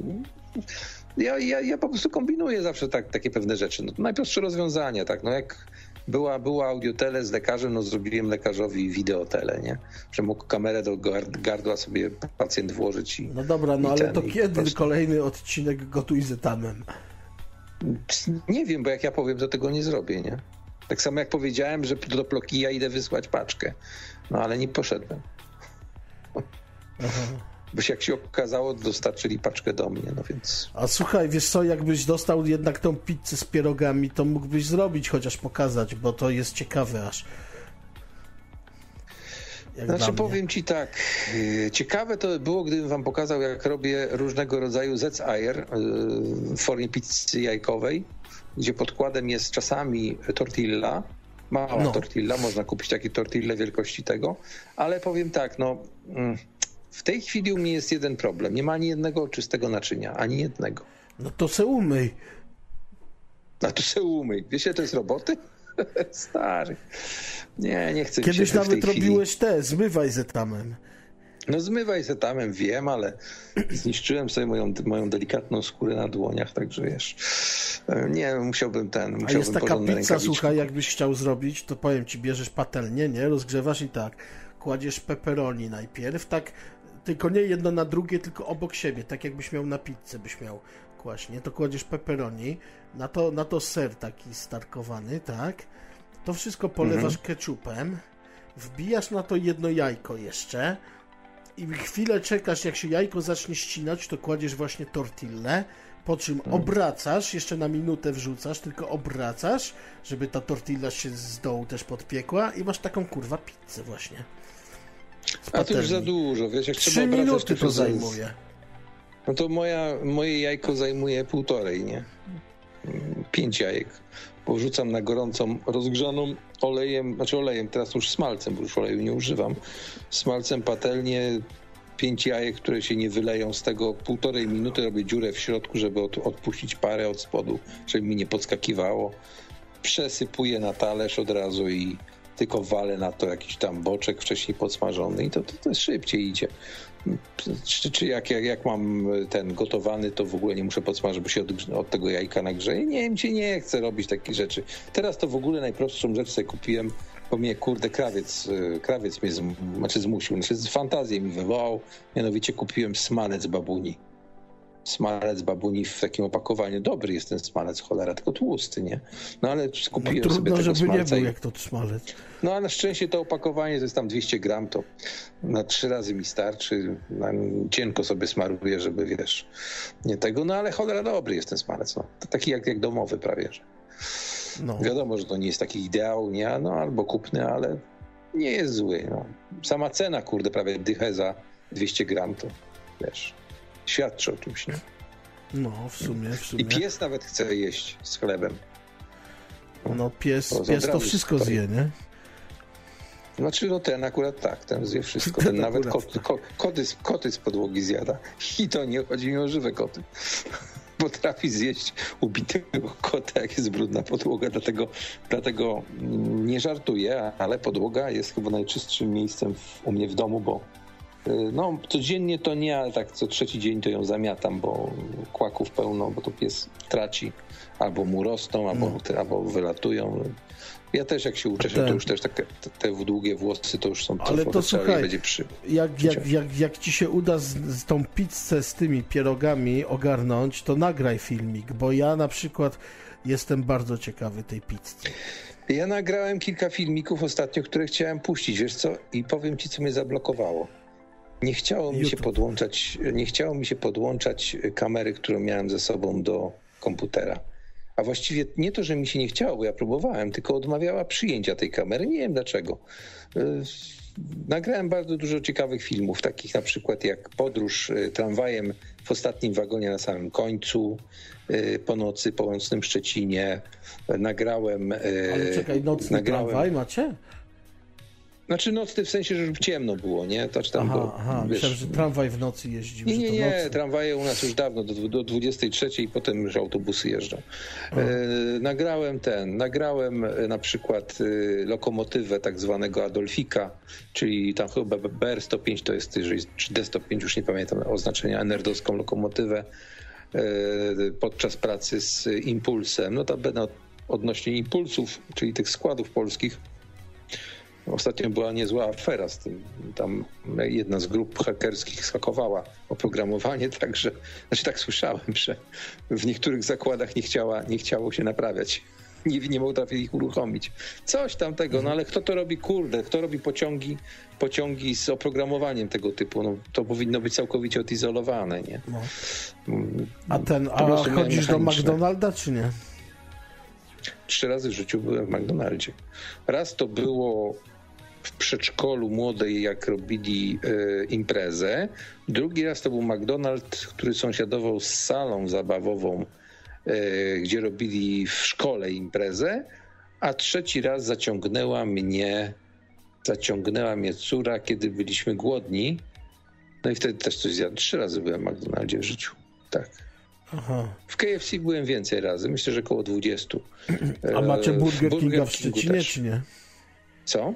ja, ja, ja po prostu kombinuję zawsze tak, takie pewne rzeczy. No, najprostsze rozwiązania, tak? No jak była, była audiotele z lekarzem, no zrobiłem lekarzowi wideotele, nie? Że mógł kamerę do gard- gardła sobie pacjent włożyć i... No dobra, no ale ten, to kiedy prostu- kolejny odcinek Gotuj z Etanem? Nie wiem, bo jak ja powiem, to tego nie zrobię, nie? Tak samo jak powiedziałem, że do Plokija idę wysłać paczkę. No ale nie poszedłem. Bo się jak się okazało, dostarczyli paczkę do mnie, no więc... A słuchaj, wiesz co, jakbyś dostał jednak tą pizzę z pierogami, to mógłbyś zrobić, chociaż pokazać, bo to jest ciekawe aż. Jak Znaczy powiem ci tak, yy, ciekawe to było, gdybym wam pokazał, jak robię różnego rodzaju zec-ajer yy, w formie pizzy jajkowej, gdzie podkładem jest czasami tortilla, mała No. tortilla, można kupić takie tortille wielkości tego, ale powiem tak, no mm, w tej chwili u mnie jest jeden problem, nie ma ani jednego czystego naczynia, ani jednego. No to se umyj. A tu se umyj, wiesz, to jest roboty? Stary. Nie, nie chcę Kiedyś nawet chwili... robiłeś te, zmywaj z etamem. No zmywaj se tamem, wiem, ale zniszczyłem sobie moją, moją delikatną skórę na dłoniach, także wiesz. e, Nie, musiałbym ten, A musiałbym jest taka pizza, rękawiczki. słuchaj, jakbyś chciał zrobić, to powiem ci, bierzesz patelnię, nie? Rozgrzewasz i tak, kładziesz pepperoni najpierw, tak, tylko nie jedno na drugie, tylko obok siebie, tak jakbyś miał na pizzę, byś miał kłaść, nie? To kładziesz pepperoni, na to, na to ser taki starkowany, tak? To wszystko polewasz Mhm. ketchupem, wbijasz na to jedno jajko jeszcze i chwilę czekasz, jak się jajko zacznie ścinać, to kładziesz właśnie tortillę, po czym Mhm. obracasz, jeszcze na minutę wrzucasz, tylko obracasz, żeby ta tortilla się z dołu też podpiekła i masz taką kurwa pizzę właśnie. A to już za dużo, wiesz, jak Trzy trzeba minuty to zajmuje. No to moja, moje jajko zajmuje półtorej, nie? Pięć jajek. Bo wrzucam na gorącą, rozgrzaną olejem, znaczy olejem, teraz już smalcem, bo już oleju nie używam. Smalcem patelnię, pięć jajek, które się nie wyleją z tego półtorej minuty, robię dziurę w środku, żeby od, odpuścić parę od spodu, żeby mi nie podskakiwało. Przesypuję na talerz od razu i tylko walę na to jakiś tam boczek wcześniej podsmażony i to, to, to szybciej idzie. Czy, czy jak, jak, jak mam ten gotowany, to w ogóle nie muszę podsmażyć, bo się od, od tego jajka nagrzeje. Nie wiem, ci nie chcę robić takich rzeczy. Teraz to w ogóle najprostszą rzecz sobie kupiłem, bo mnie kurde krawiec, y, krawiec mnie zm, znaczy zmusił, znaczy z fantazję mi wywołał. Mianowicie kupiłem smalec babuni. Smalec babuni w takim opakowaniu. Dobry jest ten smalec, cholera, tylko tłusty, nie? No ale No, kupiłem sobie trudno, tego żeby nie smalca był i jak to smalec. no a na szczęście to opakowanie to jest tam 200 gram, to na trzy razy mi starczy. Cienko sobie smaruję, żeby wiesz, nie tego. No ale cholera dobry jest ten smalec. No. Taki jak, jak domowy prawie. Że. No. Wiadomo, że to nie jest taki ideał, nie? No albo kupny, ale nie jest zły. No. Sama cena, kurde, prawie dychę za 200 gram, to wiesz, świadczy o czymś, nie? no, w sumie, w sumie. I pies nawet chce jeść z chlebem. No pies, To pies to wszystko zje, nie? Znaczy, no ten akurat tak, ten zje wszystko. Ten Ten nawet kot, ko, koty, z- koty z podłogi zjada. I to nie chodzi mi o żywe koty. Potrafi zjeść ubitego kota, jak jest brudna podłoga, dlatego, dlatego nie żartuję, ale podłoga jest chyba najczystszym miejscem w, u mnie w domu, bo no, codziennie to nie, ale tak co trzeci dzień to ją zamiatam, bo kłaków pełno, bo to pies traci, albo mu rosną, albo, No. albo wylatują. Ja też jak się uczę, Ten- to już też takie, te, długie włosy to już są Ale to trzeba je słuchaj, będzie przy... Jak, jak, jak, jak ci się uda z, z tą pizzę z tymi pierogami ogarnąć, to nagraj filmik, bo ja na przykład jestem bardzo ciekawy tej pizzy. Ja nagrałem kilka filmików ostatnio, które chciałem puścić, wiesz co? I powiem ci, co mnie zablokowało. Nie chciało mi się podłączać, nie chciało mi się podłączać kamery, którą miałem ze sobą do komputera. A właściwie nie to, że mi się nie chciało, bo ja próbowałem, tylko odmawiała przyjęcia tej kamery. Nie wiem dlaczego. Y, Nagrałem bardzo dużo ciekawych filmów, takich na przykład jak podróż y, tramwajem w ostatnim wagonie na samym końcu, y, po nocy po Szczecinie. Nagrałem. Ale czekaj, nocny nagrałem- tramwaj macie? Znaczy nocny w sensie, że ciemno było, nie? To, czy tam Aha, było, aha, wiesz, myślałem, że tramwaj w nocy jeździ. nie, nie, nie, tramwaje u nas już dawno, do, do 23 i potem już autobusy jeżdżą. E, nagrałem ten, nagrałem e, na przykład e, lokomotywę tak zwanego Adolfika, czyli tam chyba BR105 to jest, czy D105, już nie pamiętam oznaczenia, enerdowską lokomotywę e, podczas pracy z Impulsem. Notabene od- odnośnie impulsów, czyli tych składów polskich, Ostatnio była niezła afera z tym. Tam jedna z grup hakerskich schakowała oprogramowanie, także, znaczy tak słyszałem, że w niektórych zakładach nie, chciała, nie chciało się naprawiać. Nie, nie potrafi ich uruchomić. Coś tam tego, no ale kto to robi, kurde, kto robi pociągi, pociągi z oprogramowaniem tego typu? No, to powinno być całkowicie odizolowane, nie? No. Mm, A ten, a chodzisz do. McDonalda, czy nie? Trzy razy w życiu byłem w McDonaldzie. Raz to było w przedszkolu młodej, jak robili e, imprezę. Drugi raz to był McDonald's, który sąsiadował z salą zabawową, e, gdzie robili w szkole imprezę. A trzeci raz zaciągnęła mnie, zaciągnęła mnie córa, kiedy byliśmy głodni. No i wtedy też coś zjadłem. Trzy razy byłem w McDonaldzie w życiu. Tak. Aha. W KFC byłem więcej razy, myślę, że około 20. A macie E, Burger, w Kinga w Kingu Szczecinie, też. czy nie? Co?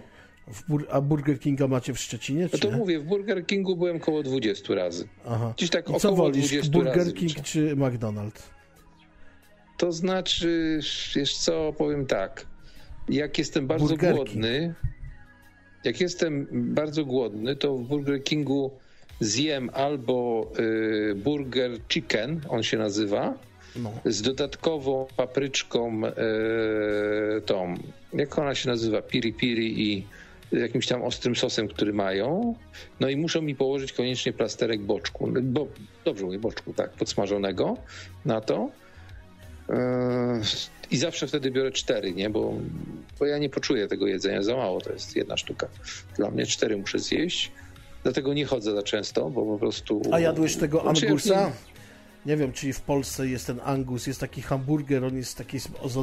Bur- a Burger Kinga macie w Szczecinie, No czy to nie? mówię, w Burger Kingu byłem około 20 razy. Aha. Gdzieś tak I co około wolisz, 20 Burger razy. King czy McDonald's? To znaczy, wiesz co, powiem tak. Jak jestem bardzo Burger King. głodny, jak jestem bardzo głodny, to w Burger Kingu zjem albo y, burger chicken, on się nazywa, No. z dodatkową papryczką y, tą, jak ona się nazywa, piri piri i jakimś tam ostrym sosem, który mają. No i muszą mi położyć koniecznie plasterek boczku, bo, dobrze mówię, boczku, tak, podsmażonego na to. Yy, I zawsze wtedy biorę cztery, nie? Bo, bo ja nie poczuję tego jedzenia za mało, to jest jedna sztuka. Dla mnie cztery muszę zjeść, dlatego nie chodzę za często, bo po prostu... A jadłeś tego angusa? Nie wiem, czy w Polsce jest ten Angus, jest taki hamburger, on jest z takiej,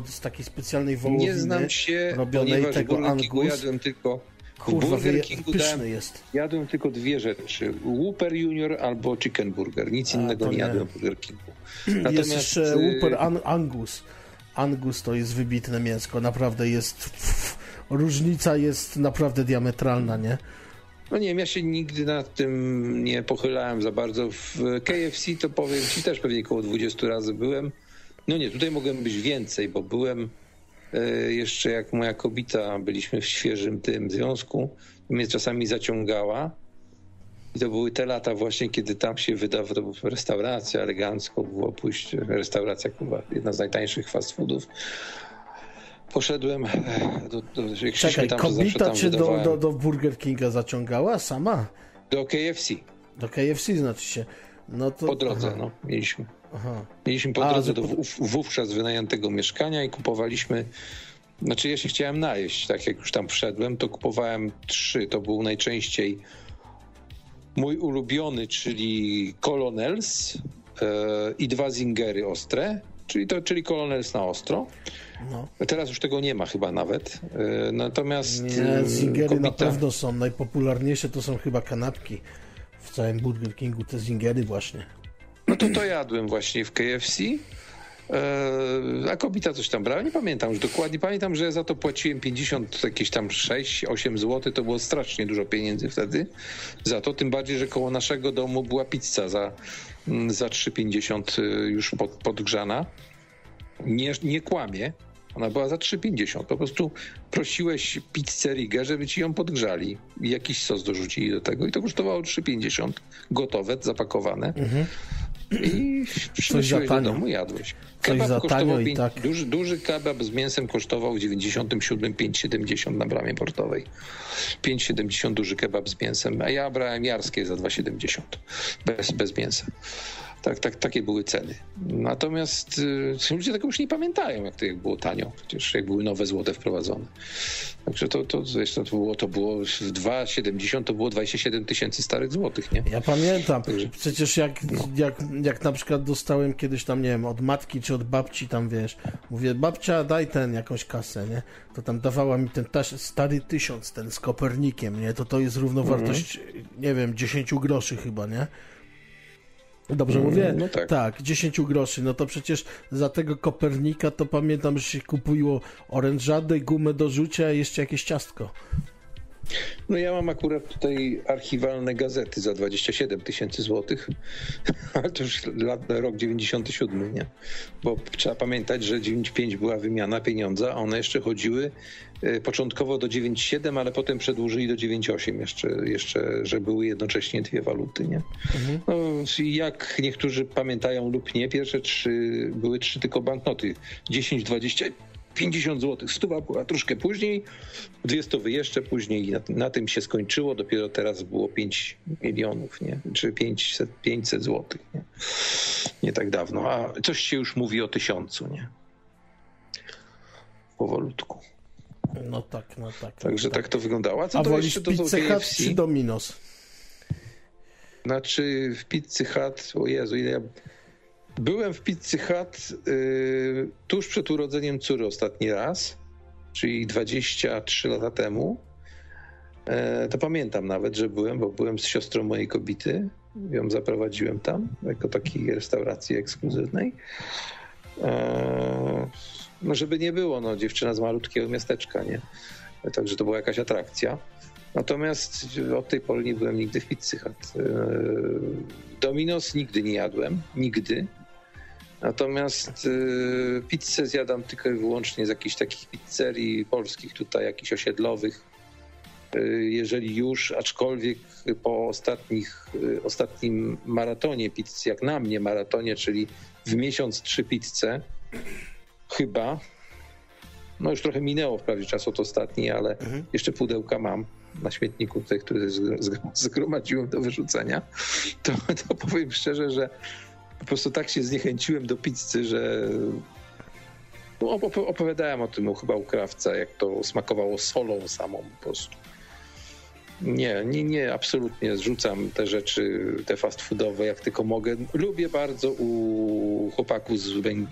z takiej specjalnej wołowiny Nie znam się, robionej tego Angus. jadłem tylko Kurwa, Burger Kingu pyszny dałem, jest. Jadłem tylko dwie rzeczy. Whopper Junior albo Chicken Burger. Nic A, innego nie, jadłem w Burger Kingu. Natomiast... Jest jeszcze y, Whopper An Angus. Angus to jest wybitne mięsko. Naprawdę jest... Różnica jest naprawdę diametralna, nie? No nie wiem, ja się nigdy nad tym nie pochylałem za bardzo. W KFC to powiem ci też pewnie około 20 razy byłem. No nie, tutaj mogłem być więcej, bo byłem jeszcze jak moja kobita, byliśmy w świeżym tym związku, mnie czasami zaciągała. I to były te lata właśnie, kiedy tam się wydawało, to była restauracja, elegancko było pójść, restauracja chyba jedna z najtańszych fast foodów poszedłem e, do, do, Czekaj, tam, kobieta cię do, do, do Burger Kinga zaciągała sama? Do KFC. Do KFC znaczy się. No to... Po drodze, Aha. no, mieliśmy. Aha. Mieliśmy po A, drodze do wówczas wynajętego mieszkania i kupowaliśmy znaczy ja się chciałem najeść, tak jak już tam wszedłem, to kupowałem trzy, to był najczęściej mój ulubiony, czyli Colonels e, i dwa Zingery ostre, czyli, to, czyli Colonels na ostro. No. Teraz już tego nie ma chyba nawet. E, natomiast. Nie, e, zingery kobieta... na pewno są. Najpopularniejsze to są chyba kanapki w całym Burger Kingu, te zingery właśnie. No to to jadłem właśnie w KFC. E, a kobieta coś tam brała, nie pamiętam już dokładnie. Pamiętam, że za to płaciłem 50, jakieś tam 6-8 zł, to było strasznie dużo pieniędzy wtedy za to. Tym bardziej, że koło naszego domu była pizza za, mm, za 3,50 już pod, podgrzana. Nie, nie kłamie, ona była za 3,50. Po prostu prosiłeś pizzerię, żeby ci ją podgrzali jakiś sos dorzucili do tego i to kosztowało 3,50 gotowe, zapakowane. Mhm. I przynosiłeś do domu jadłeś. Kebab kosztował pięć, tak. duży, duży kebab z mięsem kosztował w 97 5,70 na bramie portowej. 5,70 duży kebab z mięsem, a ja brałem jarskie za 2,70 bez, bez mięsa. Tak, tak, takie były ceny. Natomiast y, ludzie tego już nie pamiętają, jak to jak było tanio, przecież jak były nowe złote wprowadzone. Także to, to, to, było, to było w 2,70 to było 27 tysięcy starych złotych, nie? Ja pamiętam. Także, przecież jak, no. jak, jak na przykład dostałem kiedyś tam, nie wiem, od matki czy od babci tam, wiesz, mówię, babcia daj ten jakąś kasę, nie? To tam dawała mi ten taś, stary tysiąc, ten z Kopernikiem, nie? To to jest równowartość, mm nie wiem, 10 groszy chyba, nie? Dobrze mm, mówię? No tak. tak, 10 groszy. No to przecież za tego Kopernika to pamiętam, że się kupiło orężadę, gumę do rzucia i jeszcze jakieś ciastko. No ja mam akurat tutaj archiwalne gazety za 27 tysięcy złotych, ale to już lat, rok 97, nie? Bo trzeba pamiętać, że 9,5 była wymiana pieniądza, a one jeszcze chodziły e, początkowo do 9,7, ale potem przedłużyli do 9,8 jeszcze, jeszcze, że były jednocześnie dwie waluty, nie? Mhm. No, jak niektórzy pamiętają lub nie, pierwsze trzy, były trzy tylko banknoty. 10, 20 50 zł. Stuwa była troszkę później, dwie stówy jeszcze później i na, na, tym się skończyło. Dopiero teraz było 5 milionów, nie? czy 500, 500 zł. Nie? nie tak dawno. A coś się już mówi o tysiącu, nie? Powolutku. No tak, no tak. Także tak. tak to wyglądało. A co A to wolisz jeszcze do KFC? czy Dominos? Znaczy w Pizzy Hut, o Jezu, ile ja Byłem w Pizzy Hut y, tuż przed urodzeniem córy ostatni raz, czyli 23 lata temu. E, to pamiętam nawet, że byłem, bo byłem z siostrą mojej kobiety. Ją zaprowadziłem tam, jako takiej restauracji ekskluzywnej. E, no żeby nie było, no dziewczyna z malutkiego miasteczka, nie? Także to była jakaś atrakcja. Natomiast od tej pory nie byłem nigdy w Pizzy Hut. E, Dominos nigdy nie jadłem, nigdy. Natomiast y, pizzę zjadam tylko i wyłącznie z jakichś takich pizzerii polskich, tutaj jakichś osiedlowych. Y, jeżeli już, aczkolwiek po ostatnich, y, ostatnim maratonie pizzy, jak na mnie maratonie, czyli w miesiąc trzy pizze, chyba, No już trochę minęło wprawdzie czas od ostatni, ale mhm. jeszcze pudełka mam na śmietniku tutaj, które zgromadziłem do wyrzucenia. To, to powiem szczerze, że po prostu tak się zniechęciłem do pizzy, że no, opowiadałem o tym chyba u krawca, jak to smakowało solą samą po prostu. Nie, nie, nie, absolutnie zrzucam te rzeczy, te fast foodowe, jak tylko mogę. Lubię bardzo u chłopaków z, Beng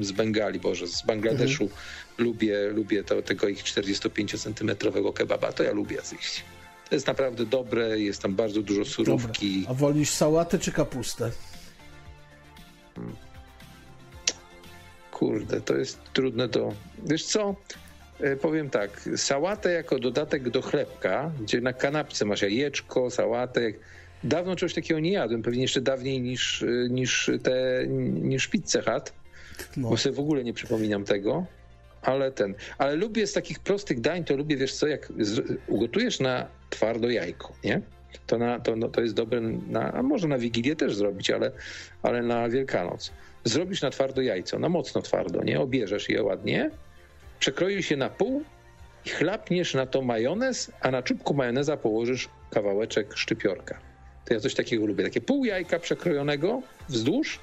z Bengali, Boże, z Bangladeszu. Mhm. Lubię, lubię to, tego ich 45-centymetrowego kebaba, to ja lubię zjeść. To jest naprawdę dobre, jest tam bardzo dużo surówki. Dobra. A wolisz sałatę czy kapustę? Kurde, to jest trudne do... Wiesz co? E, powiem tak, sałatę jako dodatek do chlebka, gdzie na kanapce masz jajeczko, sałatę. Dawno czegoś takiego nie jadłem, pewnie jeszcze dawniej niż, e, niż te, niż pizzę hat, no. bo sobie w ogóle nie przypominam tego. Ale ten, ale lubię z takich prostych dań, to lubię, wiesz co, jak ugotujesz na twardo jajko, nie? To, na, to, no, to jest dobre, na, a może na Wigilię też zrobić, ale, ale na Wielkanoc. Zrobisz na twardo jajco, na mocno twardo, nie? Obierzesz je ładnie, przekroisz je na pół i chlapniesz na to majonez, a na czubku majoneza położysz kawałeczek szczypiorka. To ja coś takiego lubię. Takie pół jajka przekrojonego wzdłuż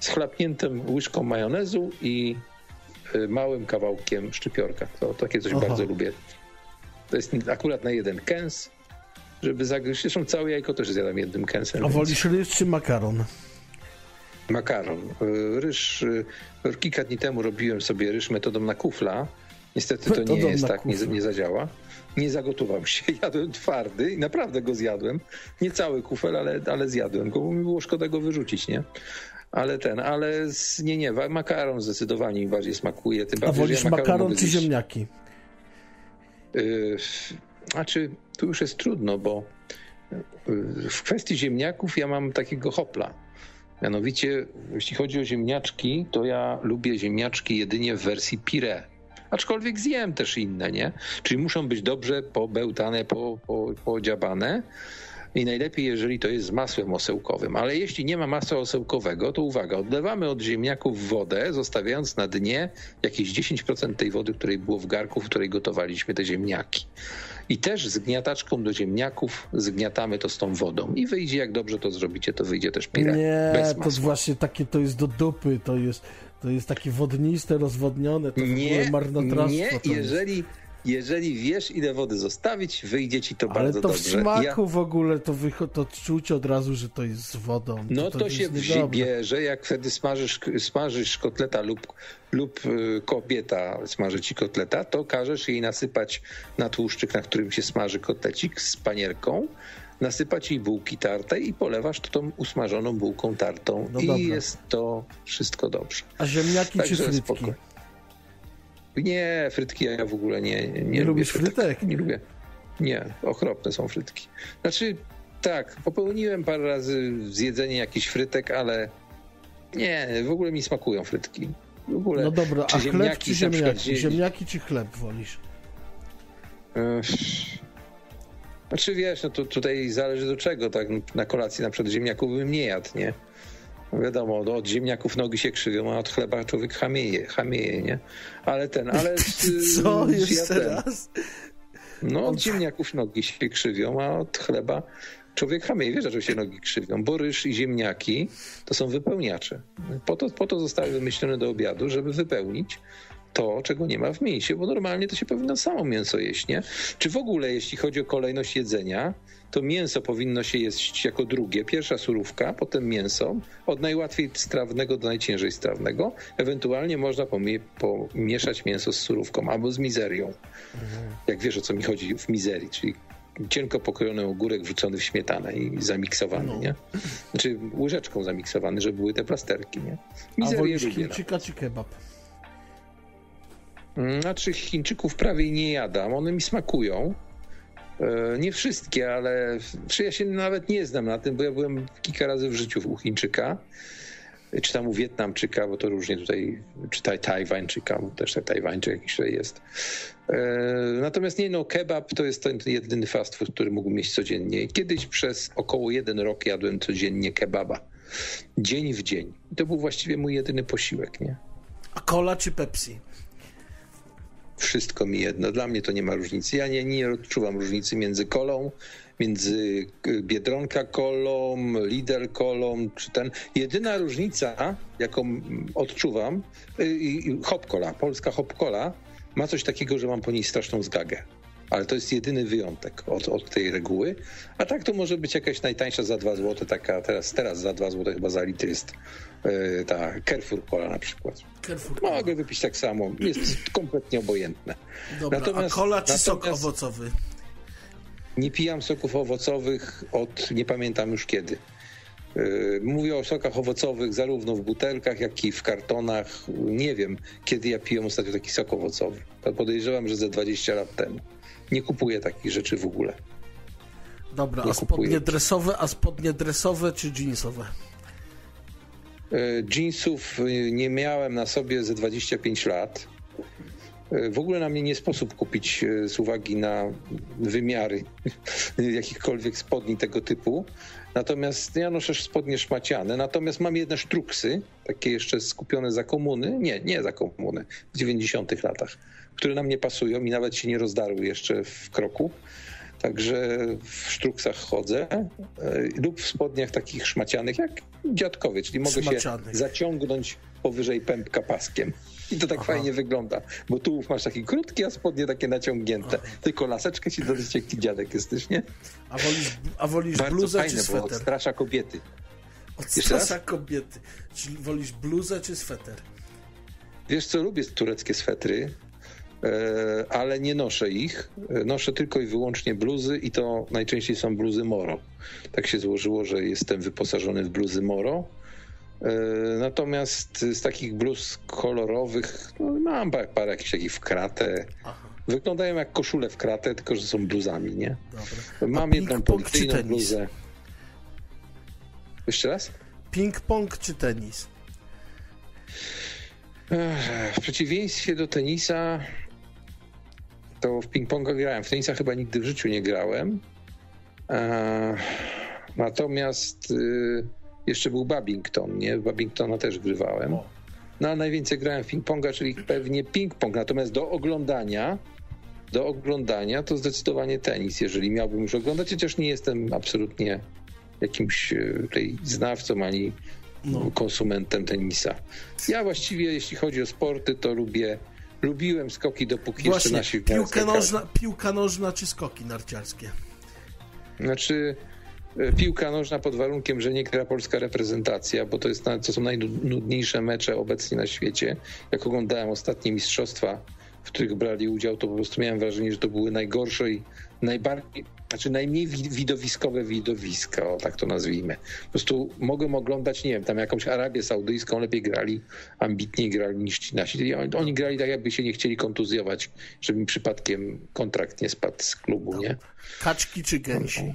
z chlapniętym łyżką majonezu i y, małym kawałkiem szczypiorka. To takie coś Aha. bardzo lubię. To jest akurat na jeden kęs, żeby zagryźć. Zresztą całe jajko też zjadam jednym kęsem. A wolisz ryż czy makaron? Makaron. Y, ryż, y, kilka dni temu robiłem sobie ryż metodą na kufla. Niestety to nie jest tak, nie, nie zadziała. Nie zagotowałem się, jadłem twardy i naprawdę go zjadłem. Nie cały kufel, ale, ale zjadłem go, bo mi było szkoda go wyrzucić, nie? Ale ten, ale z, nie, nie, makaron zdecydowanie mi bardziej smakuje. Tym A wolisz ja makaron, makaron czy ziemniaki? Yy, znaczy, tu już jest trudno, bo y, w kwestii ziemniaków ja mam takiego hopla Mianowicie, jeśli chodzi o ziemniaczki, to ja lubię ziemniaczki jedynie w wersji pire. Aczkolwiek zjem też inne, nie? Czyli muszą być dobrze pobełtane, po, po, podziabane. I najlepiej, jeżeli to jest z masłem osełkowym. Ale jeśli nie ma masła osełkowego, to uwaga, odlewamy od ziemniaków wodę, zostawiając na dnie jakieś 10% tej wody, której było w garku, w której gotowaliśmy te ziemniaki. I też z gniataczką do ziemniaków zgniatamy to z tą wodą. I wyjdzie, jak dobrze to zrobicie, to wyjdzie też pire. Nie, to właśnie takie, to jest do dupy, to jest, to jest takie wodniste, rozwodnione, to nie, marnotrawstwo. Nie, jeżeli... Jeżeli wiesz, ile wody zostawić, wyjdzie ci to Ale bardzo to dobrze. w smaku ja... w ogóle to, to czuć od razu, że to jest z wodą. No to, to, to się bierze, jak wtedy smażysz, smażysz kotleta lub, lub y, kobieta smaży ci kotleta, to każesz jej nasypać na tłuszczyk, na którym się smaży kotlecik z panierką, nasypać jej bułki tartej i polewasz to tą usmażoną bułką tartą no i dobra. jest to wszystko dobrze. A ziemniaki Także czy frytki? Spoko. Nie, frytki ja w ogóle nie, nie, nie lubię frytek. frytek. Nie lubię. Nie, okropne są frytki. Znaczy, tak, popełniłem parę razy zjedzenie jakichś frytek, ale nie, w ogóle mi smakują frytki. W ogóle, no dobra, a chleb czy ziemniaki? Ziemniaki czy chleb wolisz? Znaczy wiesz, no to tutaj zależy do czego, tak na kolacji na przykład ziemniaków bym nie jadł, nie? No wiadomo, no, od ziemniaków nogi się krzywią, a od chleba człowiek chamieje, chamieje nie? Ale ten, ale... Co? Jeszcze ja raz? No, od ziemniaków nogi się krzywią, a od chleba człowiek chamieje. Wiesz, że się nogi krzywią, bo ryż i ziemniaki to są wypełniacze. Po to, po to zostały wymyślone do obiadu, żeby wypełnić to, czego nie ma w mięsie, bo normalnie to się powinno samo mięso jeść, nie? Czy w ogóle, jeśli chodzi o kolejność jedzenia, to mięso powinno się jeść jako drugie. Pierwsza surówka, potem mięso, od najłatwiej strawnego do najciężej strawnego. Ewentualnie można pomieszać mięso z surówką albo z mizerią. Mhm. Jak wiesz, o co mi chodzi w mizerii, czyli cienko pokrojony ogórek wrzucony w śmietanę i zamiksowany, no. nie? Znaczy łyżeczką zamiksowany, żeby były te plasterki, nie? Mizerię A wolisz Chińczyka czy kebab? Znaczy Chińczyków prawie nie jadam, one mi smakują. E, nie wszystkie, ale ja się nawet nie znam na tym, bo ja byłem kilka razy w życiu u Chińczyka, czy tam u Wietnamczyka, bo to różnie tutaj, czy Tajwańczyka, bo też Tajwańczyk jakiś tutaj jest. E, natomiast nie, no kebab to jest ten jedyny fast food, który mógł mieć codziennie. Kiedyś przez około jeden rok jadłem codziennie kebaba. Dzień w dzień. I to był właściwie mój jedyny posiłek, nie? A cola czy Pepsi? Wszystko mi jedno. Dla mnie to nie ma różnicy. Ja nie, nie odczuwam różnicy między kolą, między y, Biedronka kolą, Lidl kolą, czy ten. Jedyna różnica, jaką odczuwam, y, hop cola, polska hop cola, ma coś takiego, że mam po niej straszną zgagę. Ale to jest jedyny wyjątek od, od tej reguły. A tak to może być jakaś najtańsza za 2 zł, taka teraz, teraz za 2 zł chyba za litr jest yy, ta Carrefour Cola na przykład. Carrefour Mogę wypić tak samo, jest kompletnie obojętne. Dobra, natomiast, a kola czy sok owocowy? Nie pijam soków owocowych od nie pamiętam już kiedy. Yy, mówię o sokach owocowych zarówno w butelkach, jak i w kartonach. Nie wiem, kiedy ja piłem ostatnio taki sok owocowy. Podejrzewam, że ze 20 lat temu. Nie kupuję takich rzeczy w ogóle. Dobra, nie a spodnie kupuję. dresowe, a spodnie dresowe czy jeansowe? Yy, jeansów yy, nie miałem na sobie ze 25 lat. W ogóle na mnie nie sposób kupić z uwagi na wymiary jakichkolwiek spodni tego typu. Natomiast ja noszę spodnie szmaciane, natomiast mam jedne sztruksy, takie jeszcze skupione za komuny, nie, nie za komuny, w 90 latach, które nam nie pasują i nawet się nie rozdarły jeszcze w kroku. Także w sztruksach chodzę e, lub w spodniach takich szmacianych jak dziadkowie, czyli mogę się zaciągnąć powyżej pępka paskiem. I to tak Aha. fajnie wygląda, bo tu masz taki krótki, a spodnie takie naciągnięte. Aha. Tylko laseczkę ci dodać, jak dziadek jesteś, nie? A wolisz, a wolisz Bardzo bluzę fajne, czy sweter? Bo odstrasza kobiety. Odstrasza kobiety. Czyli wolisz bluzę czy sweter? Wiesz co, lubię tureckie swetry, ale nie noszę ich. E, noszę tylko i wyłącznie bluzy i to najczęściej są bluzy Moro. Tak się złożyło, że jestem wyposażony w bluzy Moro E, natomiast z takich bluz kolorowych no, mam parę, parę jakichś takich w kratę. Aha. Wyglądają jak koszule w kratę, tylko że są bluzami, nie? Dobra. Mam jedną policyjną bluzę. Jeszcze raz? Ping-pong czy tenis? W przeciwieństwie do tenisa, to w ping-ponga grałem. W tenisa chyba nigdy w życiu nie grałem. E, natomiast y, jeszcze był Babington, nie? W Babingtona też grywałem. No a najwięcej grałem w ping-ponga, czyli pewnie ping-pong. Natomiast do oglądania, do oglądania to zdecydowanie tenis, jeżeli miałbym już oglądać, chociaż nie jestem absolutnie jakimś e, tutaj znawcą ani no. konsumentem tenisa. Ja właściwie, jeśli chodzi o sporty, to lubię, lubiłem skoki, dopóki Właśnie, jeszcze nasi piłka nożna, piłka nożna czy skoki narciarskie? Znaczy, E, piłka nożna pod warunkiem, że nie gra polska reprezentacja, bo to, jest, to są najnudniejsze mecze obecnie na świecie. Jak oglądałem ostatnie mistrzostwa, w których brali udział, to po prostu miałem wrażenie, że to były najgorsze i najbardziej, znaczy najmniej widowiskowe widowiska, o tak to nazwijmy. Po prostu mogłem oglądać, nie wiem, tam jakąś Arabię Saudyjską, lepiej grali, ambitniej grali niż ci nasi. Oni grali tak, jakby się nie chcieli kontuzjować, żeby mi przypadkiem kontrakt nie spadł z klubu, nie? Kaczki czy gęsi?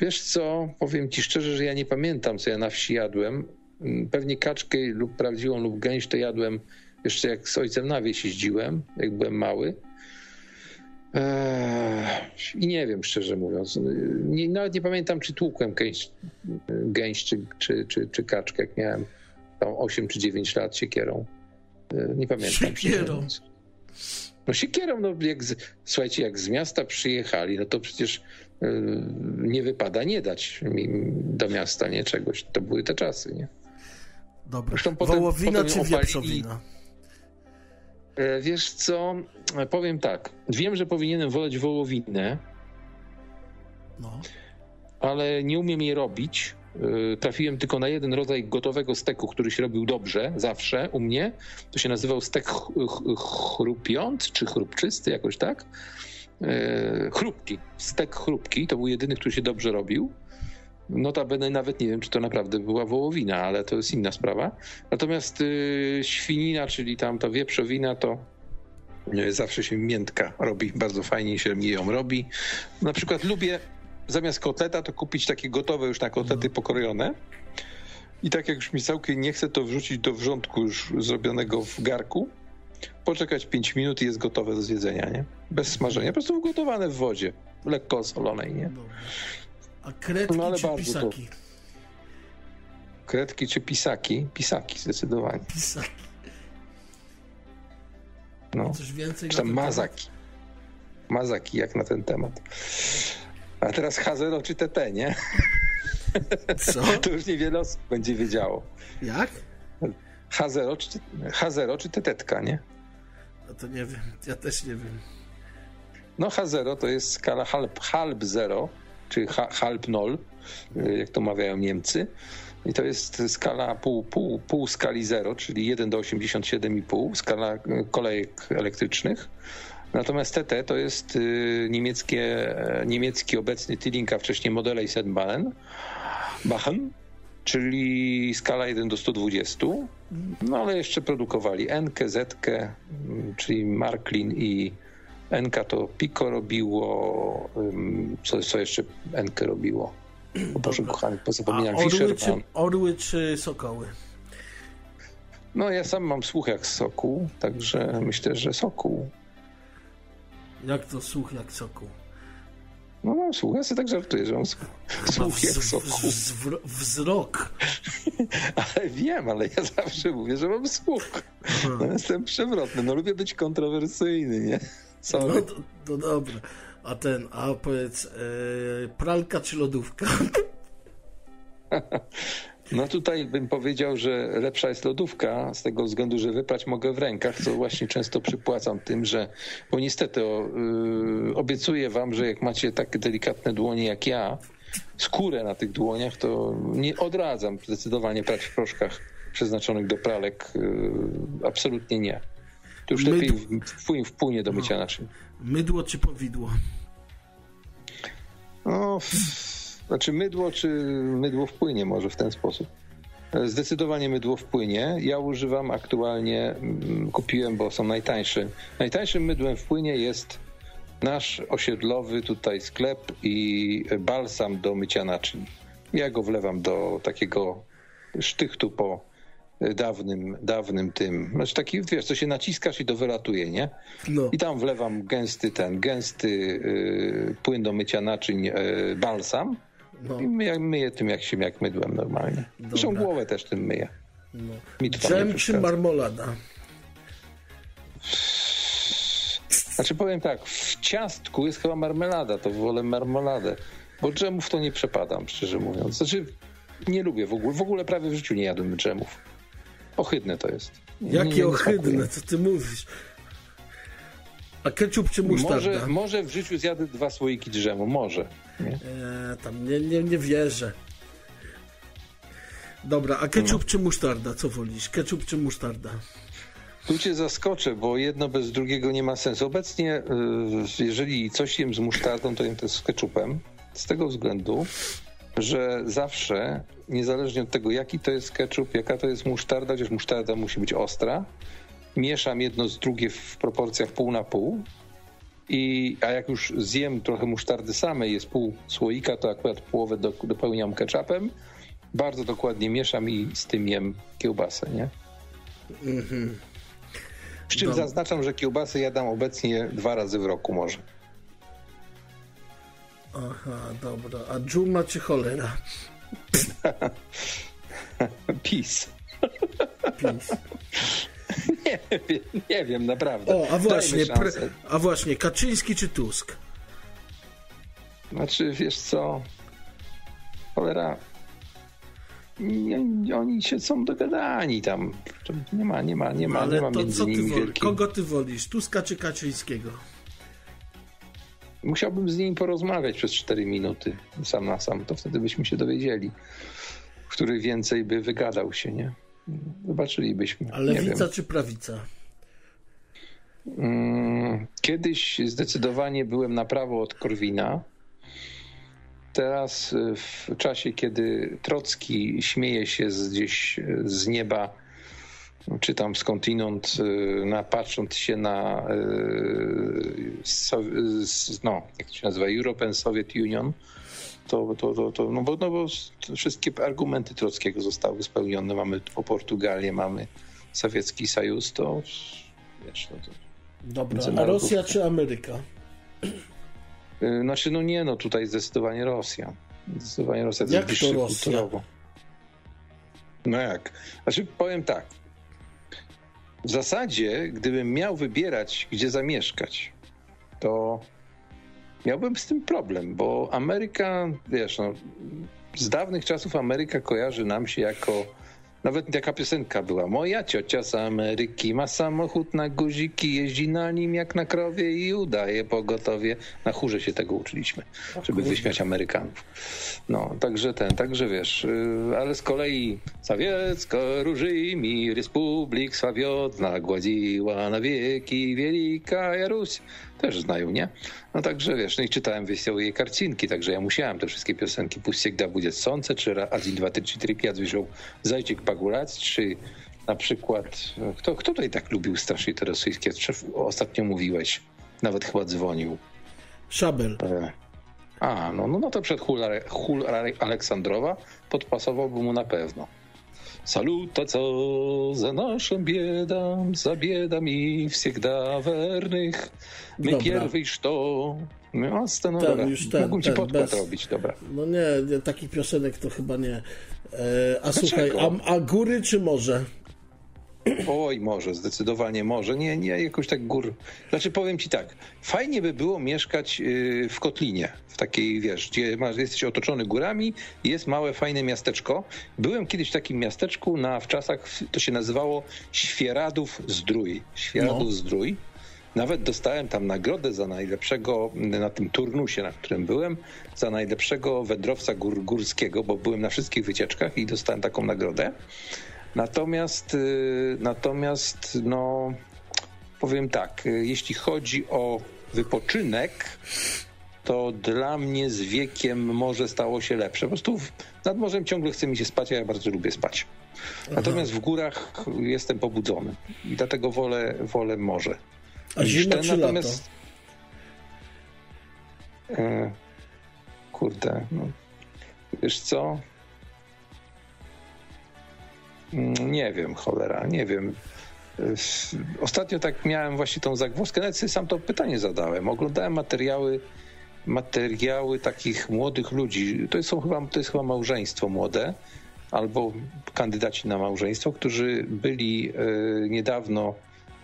Wiesz co, powiem ci szczerze, że ja nie pamiętam, co ja na wsi jadłem. Mm, pewnie kaczkę lub prawdziwą lub gęś to jadłem jeszcze jak z ojcem na wieś jeździłem, jak byłem mały. Eee, I nie wiem, szczerze mówiąc. Nie, nawet nie pamiętam, czy tłukłem gęś, gęś czy, czy, czy, czy kaczkę, jak miałem tam 8 czy 9 lat siekierą. Eee, nie pamiętam. Siekierą. No siekierą, no jak z, słuchajcie, jak z miasta przyjechali, no to przecież Y, nie wypada nie dać mi do miasta nie czegoś. To były te czasy, nie? Dobra. Potem, Wołowina potem czy wieprzowina? E, wiesz co, powiem tak. Wiem, że powinienem woleć wołowinę, no. ale nie umiem jej robić. E, trafiłem tylko na jeden rodzaj gotowego steku, który się robił dobrze, zawsze u mnie. To się nazywał stek chrupiąc, czy chrupczysty, jakoś tak. E, chrupki, stek chrupki, to był jedyny, który się dobrze robił. Notabene nawet nie wiem, czy to naprawdę była wołowina, ale to jest inna sprawa. Natomiast y, świnina, czyli tam to wieprzowina, to y, zawsze się miętka robi, bardzo fajnie się mi ją robi. Na przykład lubię zamiast kotleta to kupić takie gotowe już na kotlety mhm. pokrojone. I tak jak już mi całkiem nie chcę, to wrzucić do wrzątku już zrobionego w garku poczekać 5 minut i jest gotowe do zjedzenia, nie? Bez smażenia, po prostu ugotowane w wodzie, lekko osolonej, nie? A kredki no, czy pisaki? To... Kredki czy pisaki? Pisaki zdecydowanie. Pisaki. No. Coś więcej Czy tam Mazaki. Mazaki, jak na ten temat. A teraz H0 czy TT, nie? Co? To już niewiele osób będzie wiedziało. Jak? H0 czy, H0 czy TT, nie? No to nie wiem, ja też nie wiem. No H0 to jest skala halb, halb 0, czy ha, halb 0, jak to mawiają Niemcy. I to jest skala pół, pół, pół skali 0, czyli 1 do 87,5, skala e, kolejek elektrycznych. Natomiast TT to jest y, niemieckie, e, niemiecki obecny Tilling, a wcześniej model Eisenbahn, Bachen, czyli skala 1 do 120. No ale jeszcze produkowali NK, ZK, mm, czyli Marklin i NK to Pico robiło, co, co jeszcze NK robiło? O Boże kochany, A pozapomniałem. orły czy, Fisherman. orły czy sokoły? No ja sam mam słuch jak sokół, także myślę, że sokół. Jak to słuch jak sokół? No mam słuch, ja sobie tak żartuję, że mam słuch, słuch jak wzro- wzrok. Ale wiem, ale ja zawsze mówię, że mam słuch. No, jestem przewrotny, no lubię być kontrowersyjny, nie? No, Sorry. to, to dobra. A ten, a powiedz, e, pralka czy lodówka? No tutaj bym powiedział, że lepsza jest lodówka z tego względu, że wyprać mogę w rękach, co właśnie często przypłacam tym, że bo niestety o, yy, obiecuję wam, że jak macie takie delikatne dłonie jak ja, skórę na tych dłoniach, to nie odradzam zdecydowanie prać w proszkach przeznaczonych do pralek. Yy, absolutnie nie. To już lepiej tu- w- wpłyń w półnie do mycia naczyń. Mydło czy powidło? No, znaczy mydło, czy mydło wpłynie może w ten sposób. Zdecydowanie mydło wpłynie. Ja używam aktualnie, mm, kupiłem, bo są najtańsze. Najtańszym mydłem wpłynie jest nasz osiedlowy tutaj sklep i balsam do mycia naczyń. Ja go wlewam do takiego sztychtu po dawnym, dawnym tym. Znaczy taki, wiesz, co się naciskasz i to wylatuje, nie? No. I tam wlewam gęsty ten, gęsty y, płyn do mycia naczyń, y, balsam. No. I myję, myję tym jak się jak mydłem normalnie. Zresztą głowę też tym myję. no. Dżem czy marmolada? Znaczy powiem tak, w ciastku jest chyba marmelada, to wolę marmoladę. Bo dżemów to nie przepadam, szczerze mówiąc. Znaczy nie lubię w ogóle, w ogóle prawie w życiu nie jadłem dżemów. Ohydne to jest. Jakie nie ohydne, co ty mówisz? A ketchup czy musztarda? Może, może w życiu zjadę dwa słoiki dżemu, może. Nie? Nie, tam nie, nie, nie wierzę. Dobra, a ketchup czy musztarda? Co wolisz? Ketchup czy musztarda? Tu cię zaskoczę, bo jedno bez drugiego nie ma sensu. Obecnie, y, jeżeli coś jem z musztardą, to jem to z ketchupem. Z tego względu, że zawsze, niezależnie od tego, jaki to jest ketchup, jaka to jest musztarda, chociaż musztarda musi być ostra, mieszam jedno z drugie w proporcjach pół na pół. I, a jak już zjem trochę musztardy samej, jest pół słoika, to akurat połowę do, dopełniam ketchupem. Bardzo dokładnie mieszam i z tym jem kiełbasę, nie? Z czym Dobra. zaznaczam, że kiełbasy jadam obecnie dwa razy w roku może. Aha, dobra. A dżuma czy cholera? PiS. PiS. Nie wiem, nie wiem, naprawdę. O, a właśnie, pre, a właśnie, Kaczyński czy Tusk? Znaczy, wiesz co, cholera, nie, oni się są dogadani tam. Nie ma, nie ma, nie ma, nie Ale ma to między co ty wielkiej... Kogo ty wolisz? Tuska czy Kaczyńskiego? Musiałbym z nimi porozmawiać przez 4 minuty, sam na sam, to wtedy byśmy się dowiedzieli, który więcej by wygadał się, nie? Zobaczylibyśmy. A wiem. lewica czy prawica? Mm, Kiedyś zdecydowanie byłem na prawo od Korwina. Teraz y, w czasie, kiedy Trocki śmieje się z, gdzieś y, z nieba, czy tam skądinąd, y, na, patrząc się na y, no, jak to się nazywa, European Soviet Union, to, to, to, to no bo, no bo wszystkie argumenty Trockiego zostały spełnione. Mamy o Portugalię, mamy Sowiecki Sojus, to wiesz, no to Dobra, a. Rosja czy Ameryka? Y, Znaczy, no nie, no tutaj zdecydowanie Rosja. Zdecydowanie Rosja Jak to Rosja? kulturowo. No jak? Znaczy, powiem tak. W zasadzie, gdybym miał wybierać, gdzie zamieszkać, to miałbym z tym problem, bo Ameryka, wiesz, no, z dawnych czasów Ameryka kojarzy nam się jako nawet taka piosenka była. Moja ciocia z Ameryki ma samochód na guziki, jeździ na nim jak na krowie i udaje pogotowie. Na chórze się tego uczyliśmy, żeby wyśmiać Amerykanów. No, także ten, także wiesz, y, ale z kolei Sowiecko różymi Republik Sławiodna gładziła na wieki wielka Jaruś też znają, nie? No także wiesz, no i czytałem wysyłał jej karcinki, także ja musiałem te wszystkie piosenki puścić, gdy będzie sące, czy Azin 2, 3, 4, 5, wyszło Zajcik Pagurac, czy na przykład, no, kto, kto tutaj tak lubił strasznie te rosyjskie? Ostatnio mówiłeś, nawet chyba dzwonił. Szabel. E, a, no, no, no to przed Hul, Hul Aleksandrowa podpasowałby mu na pewno. Saluta, co za naszą biedą, za biedami всегда верnych. My dobra. pierwej to. No, no dobra. Już ten, Mógłbym ci podkład bez... robić, dobra. No nie, nie, takich piosenek to chyba nie. E, a Dlaczego? słuchaj, a, a góry czy morze? Oj, może, zdecydowanie może. Nie, nie, jakoś tak gór. Znaczy powiem ci tak, fajnie by było mieszkać y, w Kotlinie, w takiej, wiesz, gdzie masz, jesteś otoczony górami, jest małe, fajne miasteczko. Byłem kiedyś w takim miasteczku na, w czasach, to się nazywało Świeradów Zdrój. Świeradów no. Zdrój. Nawet dostałem tam nagrodę za najlepszego, na tym turnusie, na którym byłem, za najlepszego wędrowca gór, górskiego, bo byłem na wszystkich wycieczkach i dostałem taką nagrodę. Natomiast, y, natomiast no, powiem tak, y, jeśli chodzi o wypoczynek, to dla mnie z wiekiem morze stało się lepsze. Po prostu nad morzem ciągle chce mi się spać, a ja bardzo lubię spać. Natomiast w górach jestem pobudzony i dlatego wolę, wolę morze. A zima ten, czy natomiast... lato? E, kurde, no. wiesz co? Mm, nie wiem, cholera, nie wiem. Ostatnio tak miałem właśnie tą zagwozdkę, nawet sobie sam to pytanie zadałem. Oglądałem materiały, materiały takich młodych ludzi. To, chyba, to jest chyba małżeństwo młode, albo kandydaci na małżeństwo, którzy byli e, niedawno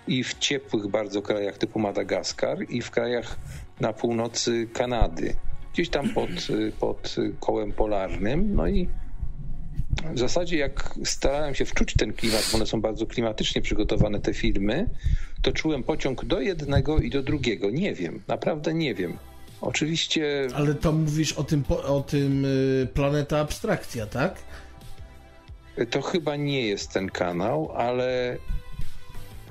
i w ciepłych bardzo krajach typu Madagaskar i w krajach na północy Kanady. Gdzieś tam pod, pod kołem polarnym. No i w zasadzie jak starałem się wczuć ten klimat, bo one są bardzo klimatycznie przygotowane, te filmy, to czułem pociąg do jednego i do drugiego. Nie wiem, naprawdę nie wiem. Oczywiście... Ale to mówisz o tym, o tym y, Planeta Abstrakcja, tak? To chyba nie jest ten kanał, ale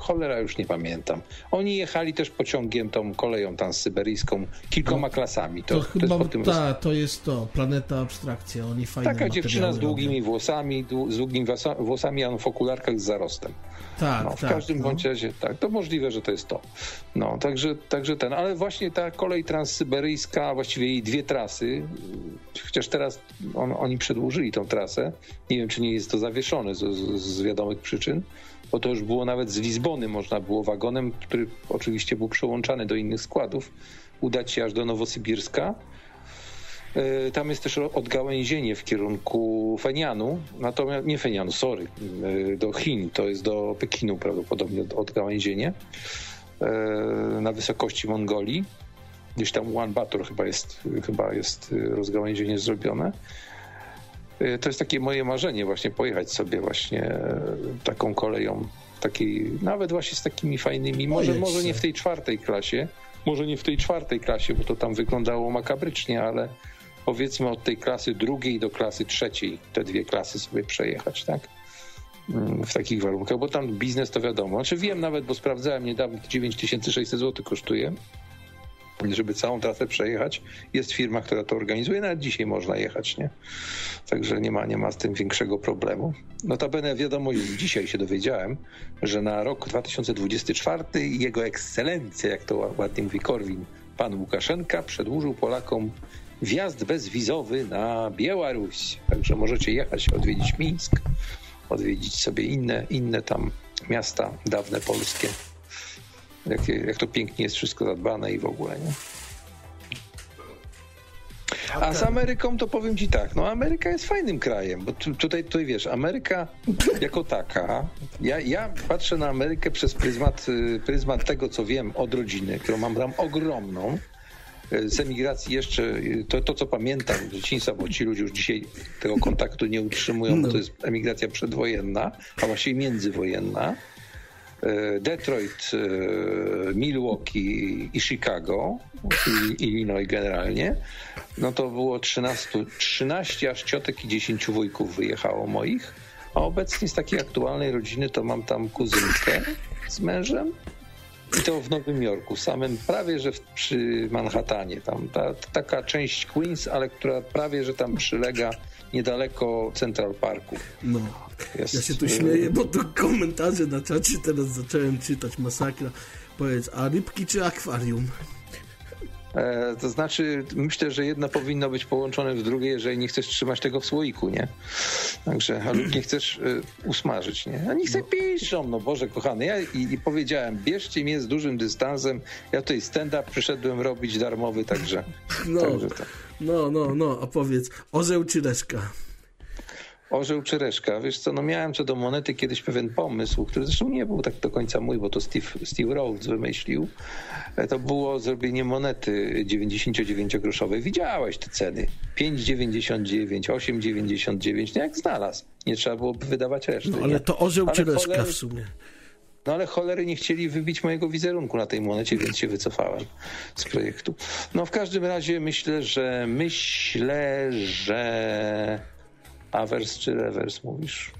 cholera już nie pamiętam. Oni jechali też pociągiem tą koleją transsyberyjską, kilkoma no, klasami. To, to chyba, to jest, ta, to jest to, Planeta Abstrakcja, oni fajne Taka dziewczyna z długimi robią. włosami, z długimi włosami, a w okularkach z zarostem. Tak, no, w tak, każdym no. bądź razie, tak, to możliwe, że to jest to. No, także, także ten, ale właśnie ta kolej transsyberyjska, właściwie jej dwie trasy, chociaż teraz on, oni przedłużyli tą trasę, nie wiem, czy nie jest to zawieszone z, z, z wiadomych przyczyn, bo to już było nawet z Lizbony, można było wagonem, który oczywiście był przełączany do innych składów, udać się aż do Nowosybirska. E, tam jest też odgałęzienie w kierunku Fenianu, natomiast nie Fenianu, sorry, e, do Chin, to jest do Pekinu prawdopodobnie odgałęzienie e, na wysokości Mongolii. Gdzieś tam Ulaanbaatar chyba jest, chyba jest rozgałęzienie zrobione. Y, to jest takie moje marzenie właśnie pojechać sobie właśnie e, taką koleją, takiej, nawet właśnie z takimi fajnymi, może, może nie w tej czwartej klasie, może nie w tej czwartej klasie, bo to tam wyglądało makabrycznie, ale powiedzmy od tej klasy drugiej do klasy trzeciej, te dwie klasy sobie przejechać, tak? Mm, w takich warunkach, bo tam biznes to wiadomo. Znaczy wiem nawet, bo sprawdzałem niedawno, 9600 zł kosztuje żeby całą trasę przejechać. Jest firma, która to organizuje, nawet dzisiaj można jechać, nie? Także nie ma, nie ma z tym większego problemu. Notabene wiadomo, dzisiaj się dowiedziałem, że na rok 2024 jego ekscelencja, jak to ładnie mówi Korwin, pan Łukaszenka przedłużył Polakom wjazd bezwizowy na Białoruś. Także możecie jechać, odwiedzić Mińsk, odwiedzić sobie inne, inne tam miasta dawne polskie jak, jak to pięknie jest wszystko zadbane i w ogóle, nie? A z Ameryką to powiem ci tak, no Ameryka jest fajnym krajem, bo tu, tutaj, tutaj wiesz, Ameryka jako taka, ja, ja patrzę na Amerykę przez pryzmat, pryzmat tego, co wiem od rodziny, którą mam tam ogromną, y, z emigracji jeszcze, y, to, to co pamiętam z dzieciństwa, bo ci ludzie już dzisiaj tego kontaktu nie utrzymują, bo to jest emigracja przedwojenna, a właściwie międzywojenna. Detroit, Milwaukee i Chicago, Illinois generalnie, no to było 13, 13 aż ciotek i 10 wujków wyjechało moich, a obecnie z takiej aktualnej rodziny to mam tam kuzynkę z mężem i to w Nowym Jorku, samym prawie, że w, przy Manhattanie, tam ta, taka część Queens, ale która prawie, że tam przylega niedaleko Central Parku. No, jest... ja się tu śmieję, bo tu komentarze na czacie teraz zacząłem czytać, masakra. Powiedz, a rybki czy akwarium? E, to znaczy, myślę, że jedno powinno być połączone w drugie, jeżeli nie chcesz trzymać tego w słoiku, nie? Także, a lub nie chcesz y, usmażyć, nie? A niech sobie piszą, no Boże kochany. Ja i, i, powiedziałem, bierzcie mnie z dużym dystansem. Ja tutaj stand-up przyszedłem robić darmowy, także. No, także to. no, no, no, a powiedz, orzeł czy reszka? Orzeł czy reszka. Wiesz co, no miałem co do monety kiedyś pewien pomysł, który zresztą nie był tak do końca mój, bo to Steve, Steve Rhodes wymyślił. E, to było zrobienie monety 99-groszowej. Widziałeś te ceny. 5,99, 8,99, no jak znalazł. Nie trzeba byłoby wydawać reszty. No, ale nie? to orzeł ale czy reszka cholery... w sumie? No ale cholery nie chcieli wybić mojego wizerunku na tej monecie, więc się wycofałem z projektu. No w każdym razie myślę, że myślę, że Awers czy rewers mówisz?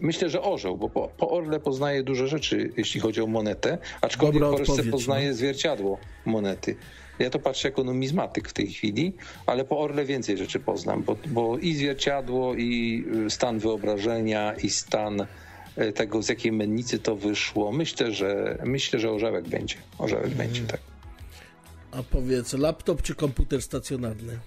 Myślę, że orzeł, bo po, po, Orle poznaje dużo rzeczy, jeśli chodzi o monetę, aczkolwiek Dobra w Polsce poznaje no. zwierciadło monety. Ja to patrzę jako numizmatyk w tej chwili, ale po Orle więcej rzeczy poznam, bo, bo i zwierciadło, i stan wyobrażenia, i stan e, tego, z jakiej mennicy to wyszło. Myślę, że myślę, że orzełek będzie. Orzełek hmm. będzie, tak. A powiedz, laptop czy komputer stacjonarny?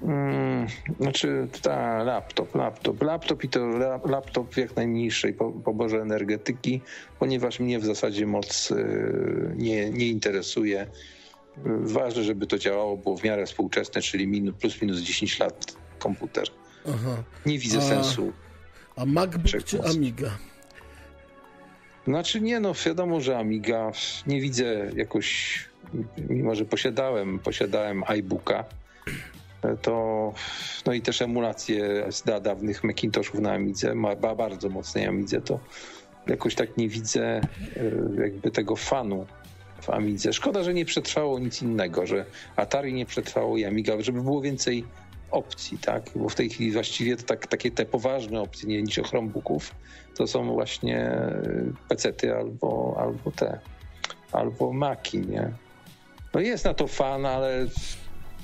Hmm, znaczy, ta laptop, laptop, laptop i to laptop w jak najmniejszej poborze energetyki, ponieważ mnie w zasadzie moc y, nie, nie interesuje. Ważne, żeby to działało, było w miarę współczesne, czyli minus, plus minus 10 lat komputer. Aha. Nie widzę a, sensu. A MacBook czy Amiga? Znaczy nie, no wiadomo, że Amiga. Nie widzę jakoś, mimo że posiadałem, posiadałem iBooka, to no i też emulacje z dawnych Macintoshów na Amidze, ma bardzo mocnej Amidze, to jakoś tak nie widzę e, jakby tego fanu w Amidze. Szkoda, że nie przetrwało nic innego, że Atari nie przetrwało i Amiga, żeby było więcej opcji, tak? Bo w tej chwili właściwie to tak, takie te poważne opcje, nie niż Chromebooków, to są właśnie e, pecety albo, albo te, albo Maki, nie? No jest na to fan, ale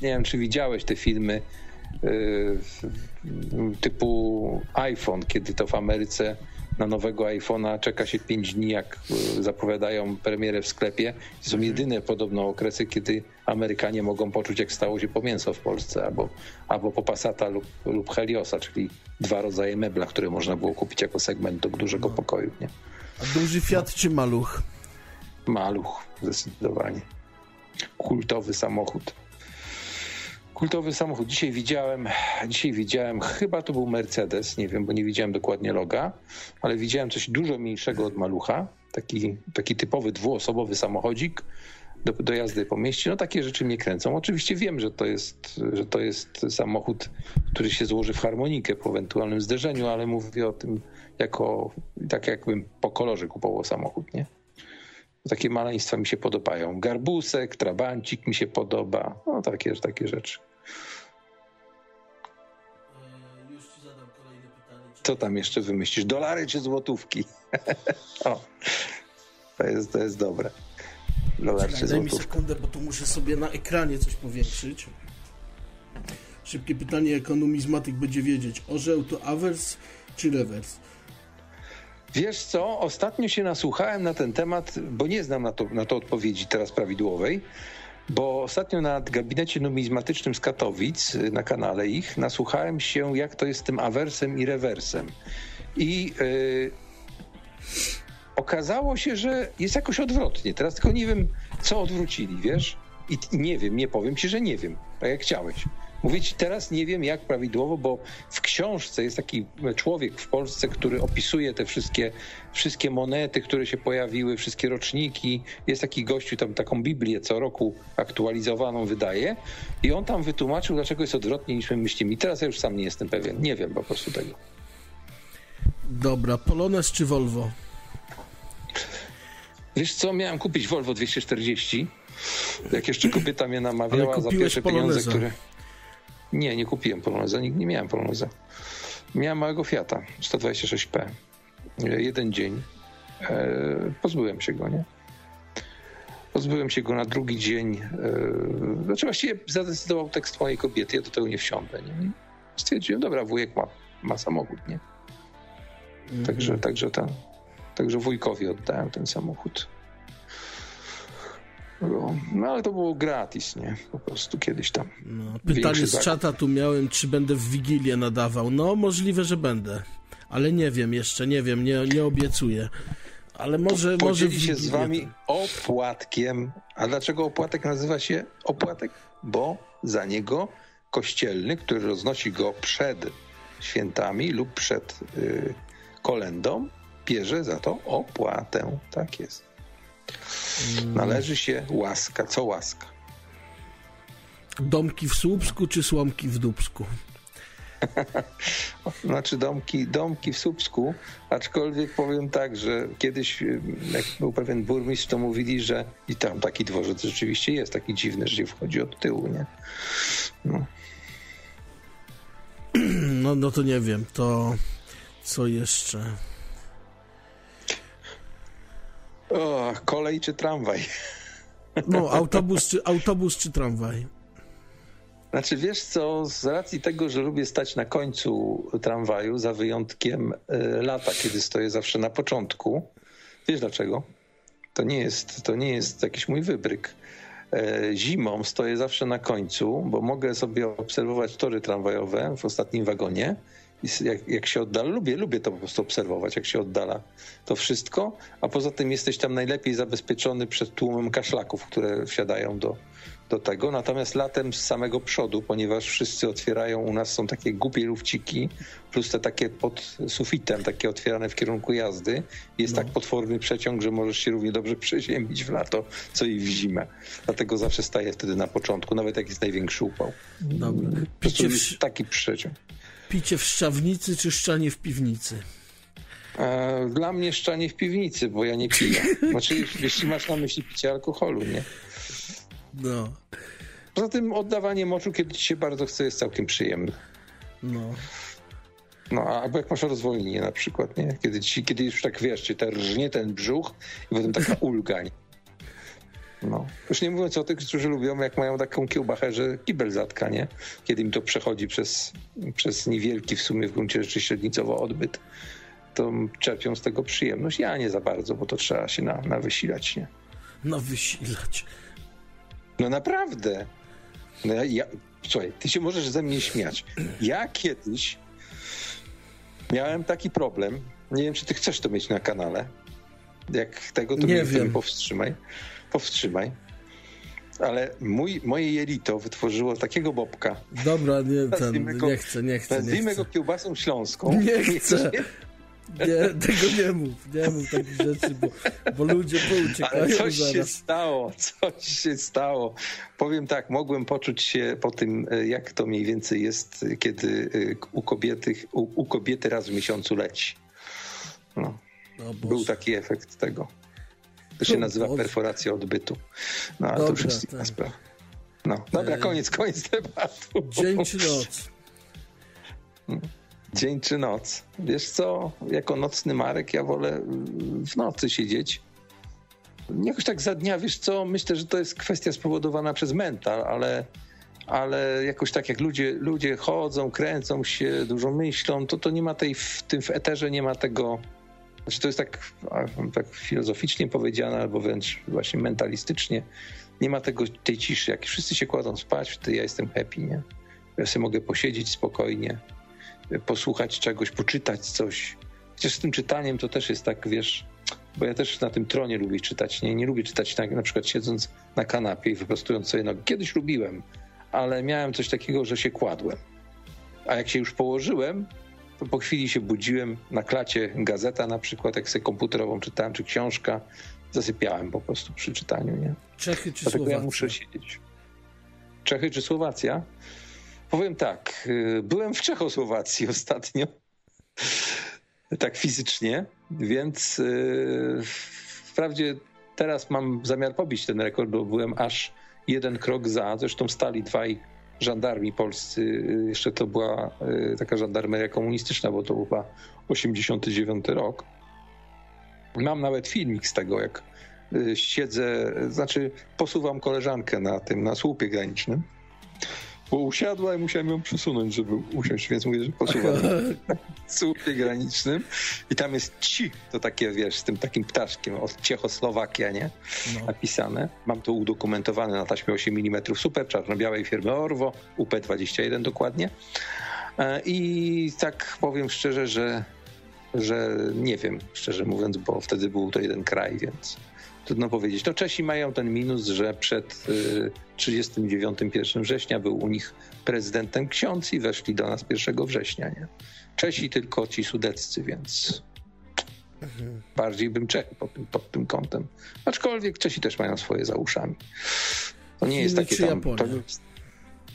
nie wiem, czy widziałeś te filmy y, typu iPhone, kiedy to w Ameryce na nowego iPhone'a czeka się 5 dni, jak y, zapowiadają premierę w sklepie. To są jedyne podobno okresy, kiedy Amerykanie mogą poczuć, jak stało się po mięso w Polsce, albo, albo po Passata lub, lub Heliosa, czyli dwa rodzaje mebla, które można było kupić jako segment do dużego pokoju. Nie? A duży Fiat czy maluch? Maluch, zdecydowanie. Kultowy samochód kultowy samochód. Dzisiaj widziałem, dzisiaj widziałem, chyba to był Mercedes, nie wiem, bo nie widziałem dokładnie loga, ale widziałem coś dużo mniejszego od malucha. Taki, taki typowy dwuosobowy samochodzik do, do jazdy po mieście. No takie rzeczy mnie kręcą. Oczywiście wiem, że to jest, że to jest samochód, który się złoży w harmonikę po ewentualnym zderzeniu, ale mówię o tym jako, tak jakbym po kolorze kupował samochód, nie? Takie maleństwa mi się podobają. Garbusek, trabancik mi się podoba. No takie, takie rzeczy. Co tam jeszcze wymyślisz? Dolary czy złotówki? o, to jest, to jest dobre. Dolar czy daj mi sekundę, bo tu muszę sobie na ekranie coś powiększyć. Szybkie pytanie, jak numizmatyk będzie wiedzieć. Orzeł to awers czy rewers? Wiesz co, ostatnio się nasłuchałem na ten temat, bo nie znam na to, na to odpowiedzi teraz prawidłowej, bo ostatnio na gabinecie numizmatycznym z Katowic, na kanale ich, nasłuchałem się, jak to jest z tym awersem i rewersem. I yy, okazało się, że jest jakoś odwrotnie. Teraz tylko nie wiem, co odwrócili, wiesz? i nie wiem, nie powiem ci, że nie wiem, tak jak chciałeś. Mówię ci teraz nie wiem jak prawidłowo, bo w książce jest taki człowiek w Polsce, który opisuje te wszystkie, wszystkie monety, które się pojawiły, wszystkie roczniki. Jest taki gościu, tam taką Biblię co roku aktualizowaną wydaje i on tam wytłumaczył, dlaczego jest odwrotnie niż my myślimy. I teraz ja już sam nie jestem pewien. Nie wiem po prostu tego. Dobra, Polones czy Volvo? Wiesz co, miałem kupić Volvo 240. Jak jeszcze kobieta mnie namawiała za pierwsze Poloneza. pieniądze, które... Nie, nie kupiłem Poloneza, nie, nie miałem Poloneza. Miałem małego Fiata 126P. Jeden dzień. E, pozbyłem się go, nie? Pozbyłem się go na drugi dzień. E, znaczy właściwie zadecydował tekst mojej kobiety, ja do tego nie wsiądę. Nie? Stwierdziłem, dobra, wujek ma, ma samochód, nie? Także, mm -hmm. także, ten, także wujkowi oddałem ten samochód. No ale to było gratis, nie? Po prostu kiedyś tam. No, pytanie z czata tu miałem, czy będę w Wigilię nadawał. No, możliwe, że będę. Ale nie wiem jeszcze, nie wiem, nie, nie obiecuję. Ale może... Po, może się z wami opłatkiem. A dlaczego opłatek nazywa się opłatek? Bo za niego kościelny, który roznosi go przed świętami lub przed y, kolendą, bierze za to opłatę. Tak jest. Należy się łaska. Co łaska? Domki w Słupsku czy słomki w Dubsku? znaczy domki, domki w Słupsku, aczkolwiek powiem tak, że kiedyś jak był pewien burmistrz, to mówili, że i tam taki dworzec rzeczywiście jest, taki dziwny, że się wchodzi od tyłu, nie? No. No, no to nie wiem, to co jeszcze? O, kolej czy tramwaj? No, autobus czy, autobus czy tramwaj? Znaczy, wiesz co, z racji tego, że lubię stać na końcu tramwaju, za wyjątkiem y, lata, kiedy stoję zawsze na początku. Wiesz dlaczego? To nie jest, to nie jest jakiś mój wybryk. E, zimą stoję zawsze na końcu, bo mogę sobie obserwować tory tramwajowe w ostatnim wagonie jak, jak się oddala, lubię, lubię to po prostu obserwować, jak się oddala to wszystko, a poza tym jesteś tam najlepiej zabezpieczony przed tłumem kaszlaków, które wsiadają do, do tego. Natomiast latem z samego przodu, ponieważ wszyscy otwierają, u nas są takie głupie lufciki, plus te takie pod sufitem, takie otwierane w kierunku jazdy. Jest no. tak potworny przeciąg, że możesz się równie dobrze przeziębić w lato, co i w zimę. Dlatego zawsze staję wtedy na początku, nawet jak jest największy upał. Dobra. Picie w... taki przeciąg. Picie w szczawnicy czy szczanie w piwnicy? E, dla mnie szczanie w piwnicy, bo ja nie piję. Znaczy, jeśli masz na myśli picie alkoholu, nie? No. Poza tym oddawanie moczu, kiedy ci się bardzo chce, jest całkiem przyjemne. No. No, albo jak masz rozwolnienie na przykład, nie? Kiedy, ci, kiedy już tak wiesz, czy ten rżnie ten brzuch i potem taka ulga, nie? No. Już nie mówiąc o tych, którzy lubią, jak mają taką kiełbachę, że kibel zatka, nie? Kiedy im to przechodzi przez, przez niewielki w sumie w gruncie rzeczy średnicowo odbyt, to czerpią z tego przyjemność. Ja nie za bardzo, bo to trzeba się na, na wysilać, nie? Na wysilać. No naprawdę. No ja, ja, słuchaj, ty się możesz ze mnie śmiać. Ja kiedyś miałem taki problem. Nie wiem, czy ty chcesz to mieć na kanale. Jak tego, to nie mnie wiem. powstrzymaj powstrzymaj. Ale mój, moje jelito wytworzyło takiego bobka. Dobra, nie, ten, go, nie chcę, nie chcę. Nazwijmy nie go kiełbasą śląską. Nie chcę. Nie, tego nie mów, nie mów takich rzeczy, bo, bo ludzie pouciekają Ale coś zaraz. się stało, coś się stało. Powiem tak, mogłem poczuć się po tym, jak to mniej więcej jest, kiedy u kobiety, u, u kobiety raz w miesiącu leci. No. Był taki efekt tego. To się nazywa perforacja odbytu. No, ale Dobra, to już jest inna sprawa. No, dobra, koniec, koniec tematu. Dzień czy noc? Dzień czy noc? Wiesz co, jako nocny Marek ja wolę w nocy siedzieć. Jakoś tak za dnia, wiesz co, myślę, że to jest kwestia spowodowana przez mental, ale, ale jakoś tak jak ludzie, ludzie chodzą, kręcą się, dużo myślą, to to nie ma tej, w tym w eterze nie ma tego, znaczy to jest tak, tak filozoficznie powiedziane, albo wręcz właśnie mentalistycznie. Nie ma tego, tej ciszy. Jak wszyscy się kładą spać, to ja jestem happy, nie? Ja sobie mogę posiedzieć spokojnie, posłuchać czegoś, poczytać coś. Chociaż z tym czytaniem to też jest tak, wiesz, bo ja też na tym tronie lubię czytać. Nie, nie lubię czytać na, na przykład siedząc na kanapie i wyprostując sobie nogi. Kiedyś lubiłem, ale miałem coś takiego, że się kładłem. A jak się już położyłem, po chwili się budziłem na klacie gazeta na przykład, jak sobie komputerową czytałem, czy książka, zasypiałem po prostu przy czytaniu, nie? Czechy czy Dlatego Słowacja? ja muszę siedzieć. Czechy czy Słowacja? Powiem tak, y, byłem w Czechosłowacji ostatnio, tak fizycznie, więc yy, wprawdzie teraz mam zamiar pobić ten rekord, bo byłem aż jeden krok za, zresztą stali dwaj żandarmi polscy, y, jeszcze to była y, taka żandarmeria komunistyczna, bo to chyba 89 rok. Mam nawet filmik z tego, jak y, siedzę, znaczy posuwam koleżankę na tym, na słupie granicznym, bo usiadła i musiałem ją przesunąć, żeby usiąść, więc mówię, że posuwam na słupie granicznym i tam jest ci, to takie, wiesz, z tym takim ptaszkiem od Czechosłowakia, nie? No. napisane. Mam to udokumentowane na taśmie 8 mm super czarno-białej firmy Orwo, UP21 dokładnie. E, I tak powiem szczerze, że, że nie wiem, szczerze mówiąc, bo wtedy był to jeden kraj, więc trudno powiedzieć. No Czesi mają ten minus, że przed y, 39 1 września był u nich prezydentem ksiądz i weszli do nas 1 września, nie? Czesi tylko ci sudeccy, więc bardziej bym Czechy pod tym, pod tym kątem. Aczkolwiek Czesi też mają swoje za uszami. To nie jest Chiny takie czy tam... To jest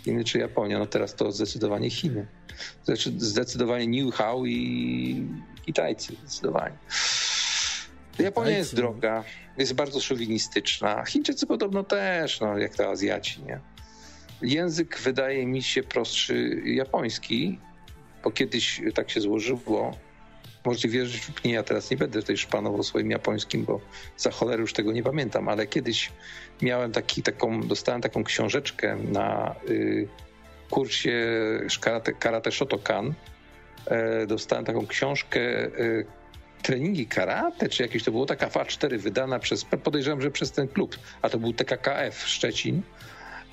Chiny czy Japonia? No teraz to zdecydowanie Chiny. Zdecydowanie New How i Kitajcy, zdecydowanie. Japonia jest droga, jest bardzo szowinistyczna. Chińczycy podobno też, no jak to Azjaci, nie? Język wydaje mi się prostszy japoński, bo kiedyś tak się złożyło. Możecie wierzyć lub nie, ja teraz nie będę tutaj szpanował swoim japońskim, bo za cholerę już tego nie pamiętam, ale kiedyś miałem taki, taką, dostałem taką książeczkę na y, kursie karate, karate Shotokan. E, dostałem taką książkę y, treningi karate, czy jakieś to było taka FA4 wydana przez, podejrzewam, że przez ten klub, a to był TKKF Szczecin.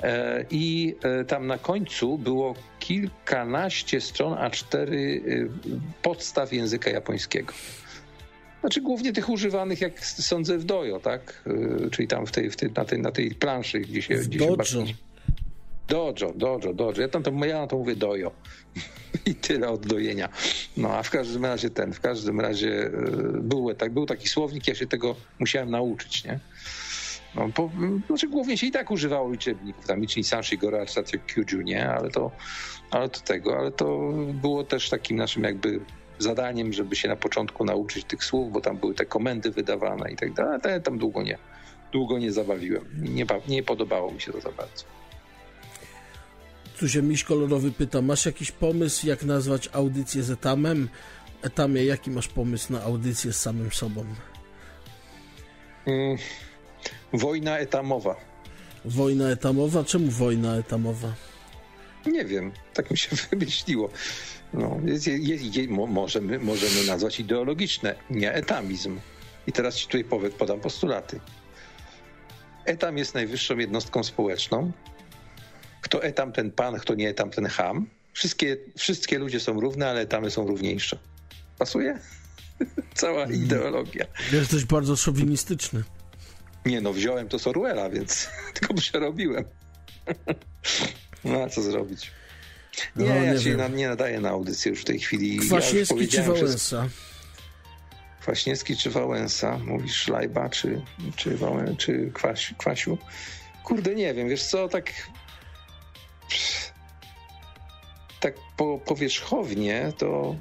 E, I e, tam na końcu było kilkanaście stron A4 y, podstaw języka japońskiego. Znaczy głównie tych używanych, jak sądzę, w dojo, tak? Czyli tam w tej, w tej, na, tej, na tej planszy, gdzie się... W gdzie się. Dojo, dojo, dojo. Ja, tam to, ja na to mówię dojo. I tyle od dojenia. No a w każdym razie ten, w każdym razie y, był, tak, był taki słownik, ja się tego musiałem nauczyć, nie? No, po, znaczy głównie się i tak używało liczebników, tam Ichin Sanshi, Gora, Satyo Kyuju, nie? Ale to, ale to tego, ale to było też takim naszym jakby zadaniem, żeby się na początku nauczyć tych słów, bo tam były te komendy wydawane i tak dalej, ale tam długo nie, długo nie zabawiłem. Nie, nie podobało mi się to za bardzo. Tu się miś kolorowy pyta, masz jakiś pomysł, jak nazwać audycję z etamem? Etamie, jaki masz pomysł na audycję z samym sobą? Mm, wojna etamowa. Wojna etamowa? Czemu wojna etamowa? Nie wiem, tak mi się wymyśliło. No, jest, jest, jest, mo- możemy, możemy nazwać ideologiczne, nie etamizm. I teraz ci tutaj podam postulaty. Etam jest najwyższą jednostką społeczną. Kto etam, ten pan, kto nie etam, ten ham. Wszystkie, wszystkie ludzie są równe, ale etamy są równiejsze. Pasuje? Cała ideologia. Jesteś bardzo szowinistyczny. Nie no, wziąłem to z Orwella, więc tylko przerobiłem. No a co zrobić? Nie, No, ja nie się wiem. na, nie nadaję na audycję już w tej chwili. ja Kwaśniewski czy powiedziałem wszystko. Wałęsa? Kwaśniewski czy Wałęsa? Mówisz Szlajba czy, czy, Wałę, czy Kwaś, Kwasiu? Kurde, nie wiem, wiesz co, tak tak po, powierzchownie to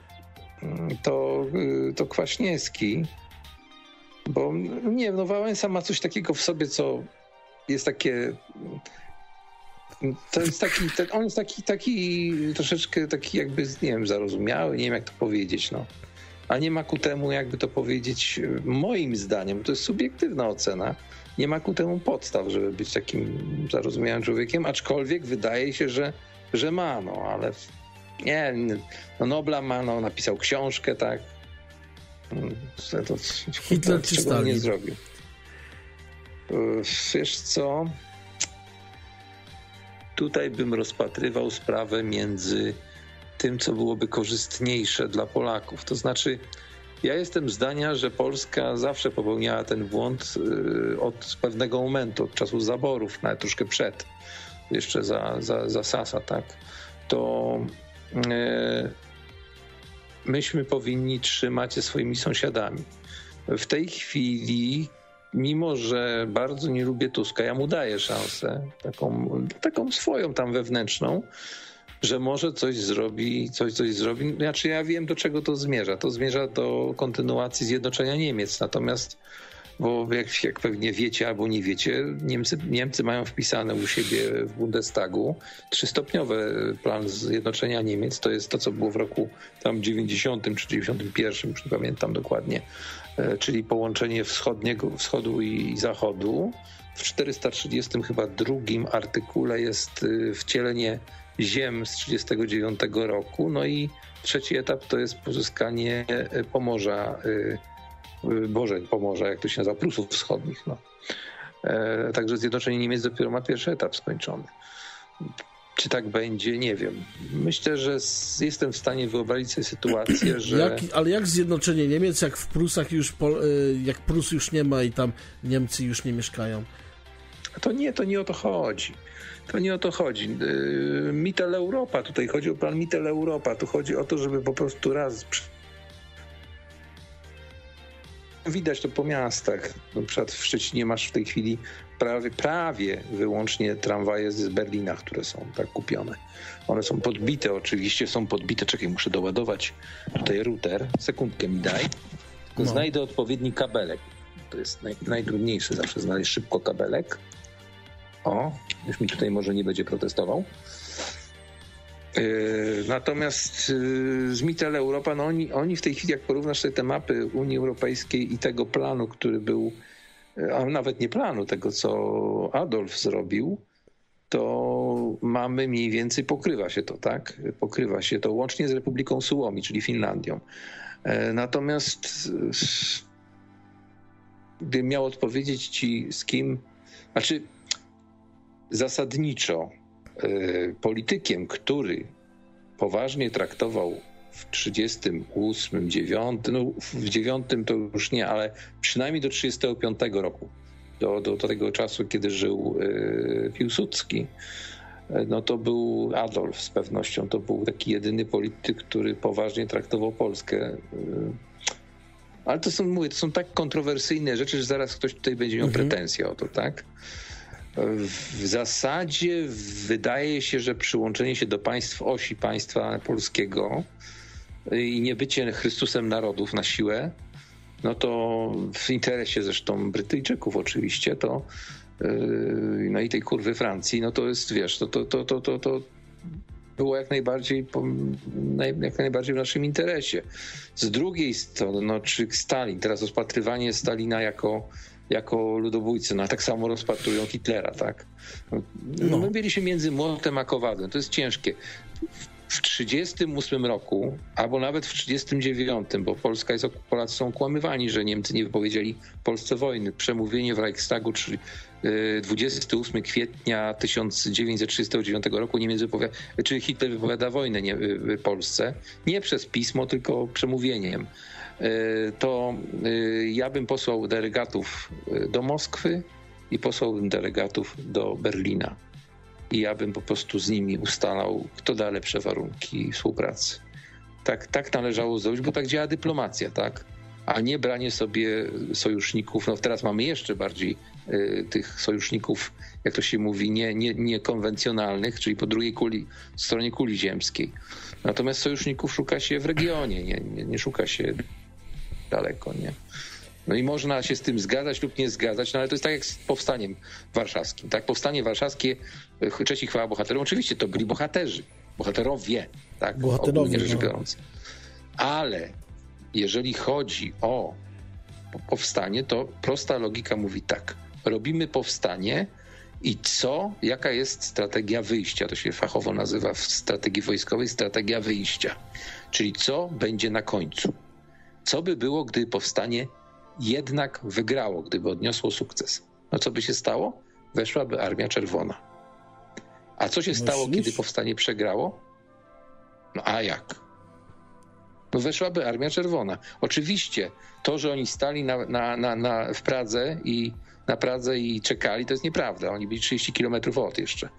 to, y, to Kwaśniewski bo nie no Wałęsa ma coś takiego w sobie, co jest takie to jest taki, on jest taki, taki troszeczkę taki jakby, nie wiem, zarozumiały, nie wiem jak to powiedzieć, no. A nie ma ku temu, jakby to powiedzieć, moim zdaniem, to jest subiektywna ocena, nie ma ku temu podstaw, żeby być takim zarozumiałym człowiekiem, aczkolwiek wydaje się, że, że ma, no, ale nie, no Nobla ma, no, napisał książkę, tak. To, to, Hitler czy Stalin? nie zrobił. Wiesz co? Tutaj bym rozpatrywał sprawę między tym, co byłoby korzystniejsze dla Polaków. To znaczy, Ja jestem zdania, że Polska zawsze popełniała ten błąd y, od pewnego momentu, od czasów zaborów, nawet troszkę przed, jeszcze za, za, za Sasa, tak? To y, myśmy powinni trzymać się swoimi sąsiadami. W tej chwili, mimo że bardzo nie lubię Tuska, ja mu daję szansę, taką, taką swoją tam wewnętrzną, że może coś zrobi, coś, coś zrobi. Znaczy ja wiem, do czego to zmierza. To zmierza do kontynuacji zjednoczenia Niemiec. Natomiast, bo jak, jak pewnie wiecie albo nie wiecie, Niemcy, Niemcy mają wpisane u siebie w Bundestagu trzystopniowy plan zjednoczenia Niemiec. To jest to, co było w roku tam 90 czy 91, już nie pamiętam dokładnie, e, czyli połączenie wschodniego, wschodu i zachodu. W 430 chyba drugim artykule jest y, wcielenie ziem z 1939 roku. No i trzeci etap to jest pozyskanie e, Pomorza, e, e, Boże, Pomorza, jak to się nazywa, Prusów Wschodnich. No. Także Zjednoczenie Niemiec dopiero ma pierwszy etap skończony. Czy tak będzie? Nie wiem. Myślę, że jestem w stanie wyobrazić sobie sytuację, że. Jak, ale jak zjednoczenie Niemiec, jak w Prusach już, jak Prus już nie ma i tam Niemcy już nie mieszkają? To nie, to nie o to chodzi. To nie o to chodzi. Y, Mittel Europa, tutaj chodzi o plan Mittel Europa. Tu chodzi o to, żeby po prostu raz Widać to po miastach. Na przykład w Szczecinie masz w tej chwili prawie, prawie wyłącznie tramwaje z Berlina, które są tak kupione. One są podbite oczywiście, są podbite. Czekaj, muszę doładować tutaj router. Sekundkę mi daj. Tylko no. znajdę odpowiedni kabelek. To jest naj, najtrudniejsze zawsze znaleźć szybko kabelek. O, już mi tutaj może nie będzie protestował. Yy, natomiast yy, z Mittel Europa, no oni, oni w tej chwili, jak porównasz sobie te mapy Unii Europejskiej i tego planu, który był, yy, a nawet nie planu, tego co Adolf zrobił, to mamy mniej więcej, pokrywa się to, tak? Pokrywa się to łącznie z Republiką Suomi, czyli Finlandią. Natomiast gdybym miał odpowiedzieć ci, z kim, znaczy zasadniczo y, politykiem, który poważnie traktował w 38, 9, no w 9 to już nie, ale przynajmniej do 35 roku, do, do, do tego czasu, kiedy żył y, Piłsudski, y, no to był Adolf z pewnością. To był taki jedyny polityk, który poważnie traktował Polskę. Ale to są, mówię, to są tak kontrowersyjne rzeczy, że zaraz ktoś tutaj będzie miał mhm. pretensje o to, tak? W zasadzie wydaje się, że przyłączenie się do państw osi państwa polskiego i nie bycie Chrystusem narodów na siłę, no to w interesie zresztą Brytyjczyków oczywiście, to yy, no i tej kurwy Francji, no to jest, wiesz, to, to, to, to, to, to było jak najbardziej, jak najbardziej w naszym interesie. Z drugiej strony, no, czy Stalin, teraz rozpatrywanie Stalina jako jako ludobójcy. No a tak samo rozpatrują Hitlera, tak? No. My byliśmy między młotem a kowadłem. To jest ciężkie. W 1938 roku, albo nawet w 1939, bo Polska jest, Polacy są kłamywani, że Niemcy nie wypowiedzieli Polsce wojny. Przemówienie w Reichstagu, czyli 28 kwietnia 1939 roku Niemiec wypowiada, czy Hitler wypowiada wojnę nie, Polsce. Nie przez pismo, tylko przemówieniem. E, to e, ja bym posłał delegatów e, do Moskwy i posłałbym delegatów do Berlina. I ja bym po prostu z nimi ustalał, kto da lepsze warunki współpracy. Tak, tak należało zrobić, bo tak działa dyplomacja, tak? A nie branie sobie sojuszników. No teraz mamy jeszcze bardziej y, tych sojuszników, jak to się mówi, nie, nie, niekonwencjonalnych, czyli po drugiej kuli, stronie kuli ziemskiej. Natomiast sojuszników szuka się w regionie, nie, nie, nie szuka się daleko, nie? No i można się z tym zgadzać lub nie zgadzać, no ale to jest tak jak z powstaniem warszawskim. Tak, powstanie warszawskie, e, Czeci chwała bohaterom, oczywiście to byli bohaterzy, bohaterowie, tak, Bohaterowie, rzecz no. biorąc. Ale jeżeli chodzi o powstanie, to prosta logika mówi tak. Robimy powstanie i co, jaka jest strategia wyjścia? To się fachowo nazywa w strategii wojskowej strategia wyjścia. Czyli co będzie na końcu? Co by było, gdy powstanie jednak wygrało, gdyby odniosło sukces? No co by się stało? Weszłaby Armia Czerwona. A co się Myślisz? stało, kiedy powstanie przegrało? No a jak? No weszłaby Armia Czerwona. Oczywiście to, że oni stali na, na, na, na w Pradze i na Pradze i czekali, to jest nieprawda. Oni byli 30 kilometrów od jeszcze.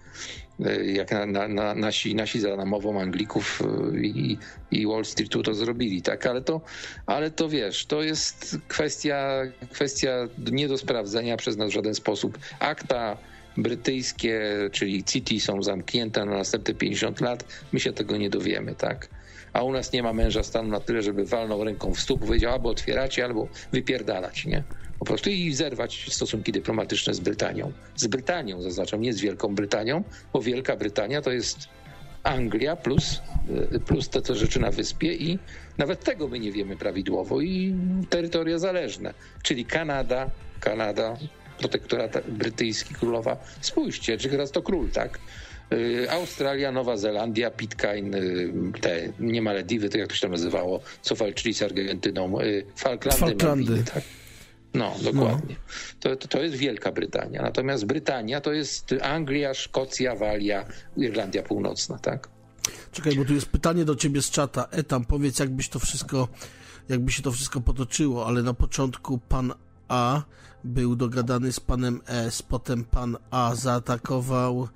E, jak na, na, na, nasi, nasi za namową Anglików e, i, i Wall Streetu to zrobili, tak? Ale to, ale to wiesz, to jest kwestia, kwestia nie do sprawdzenia przez nas w żaden sposób. Akta brytyjskie, czyli City są zamknięte na następne 50 lat, my się tego nie dowiemy, tak? A u nas nie ma męża stanu na tyle, żeby walnął ręką w stóp, powiedział albo otwieracie, albo wypierdalać, nie? Po prostu i zerwać stosunki dyplomatyczne z Brytanią. Z Brytanią, zaznaczam, nie z Wielką Brytanią, bo Wielka Brytania to jest Anglia plus, y, plus te, te rzeczy na wyspie i nawet tego my nie wiemy prawidłowo i terytoria zależne, czyli Kanada, Kanada, protektorat brytyjski, królowa. Spójrzcie, czy teraz to król, tak? Y, Australia, Nowa Zelandia, Pitcairn, y, te nie Malediwy, to jak to się tam nazywało, co walczyli z Argentyną, Falklandy, Falklandy. Malwiny, tak? No, dokładnie. No. To, to, jest Wielka Brytania. Natomiast Brytania to jest Anglia, Szkocja, Walia, Irlandia Północna, tak? Czekaj, bo tu jest pytanie do ciebie z czata. Etam, powiedz, jakbyś to wszystko, jakby się to wszystko potoczyło, ale na początku pan A był dogadany z panem S, potem pan A zaatakował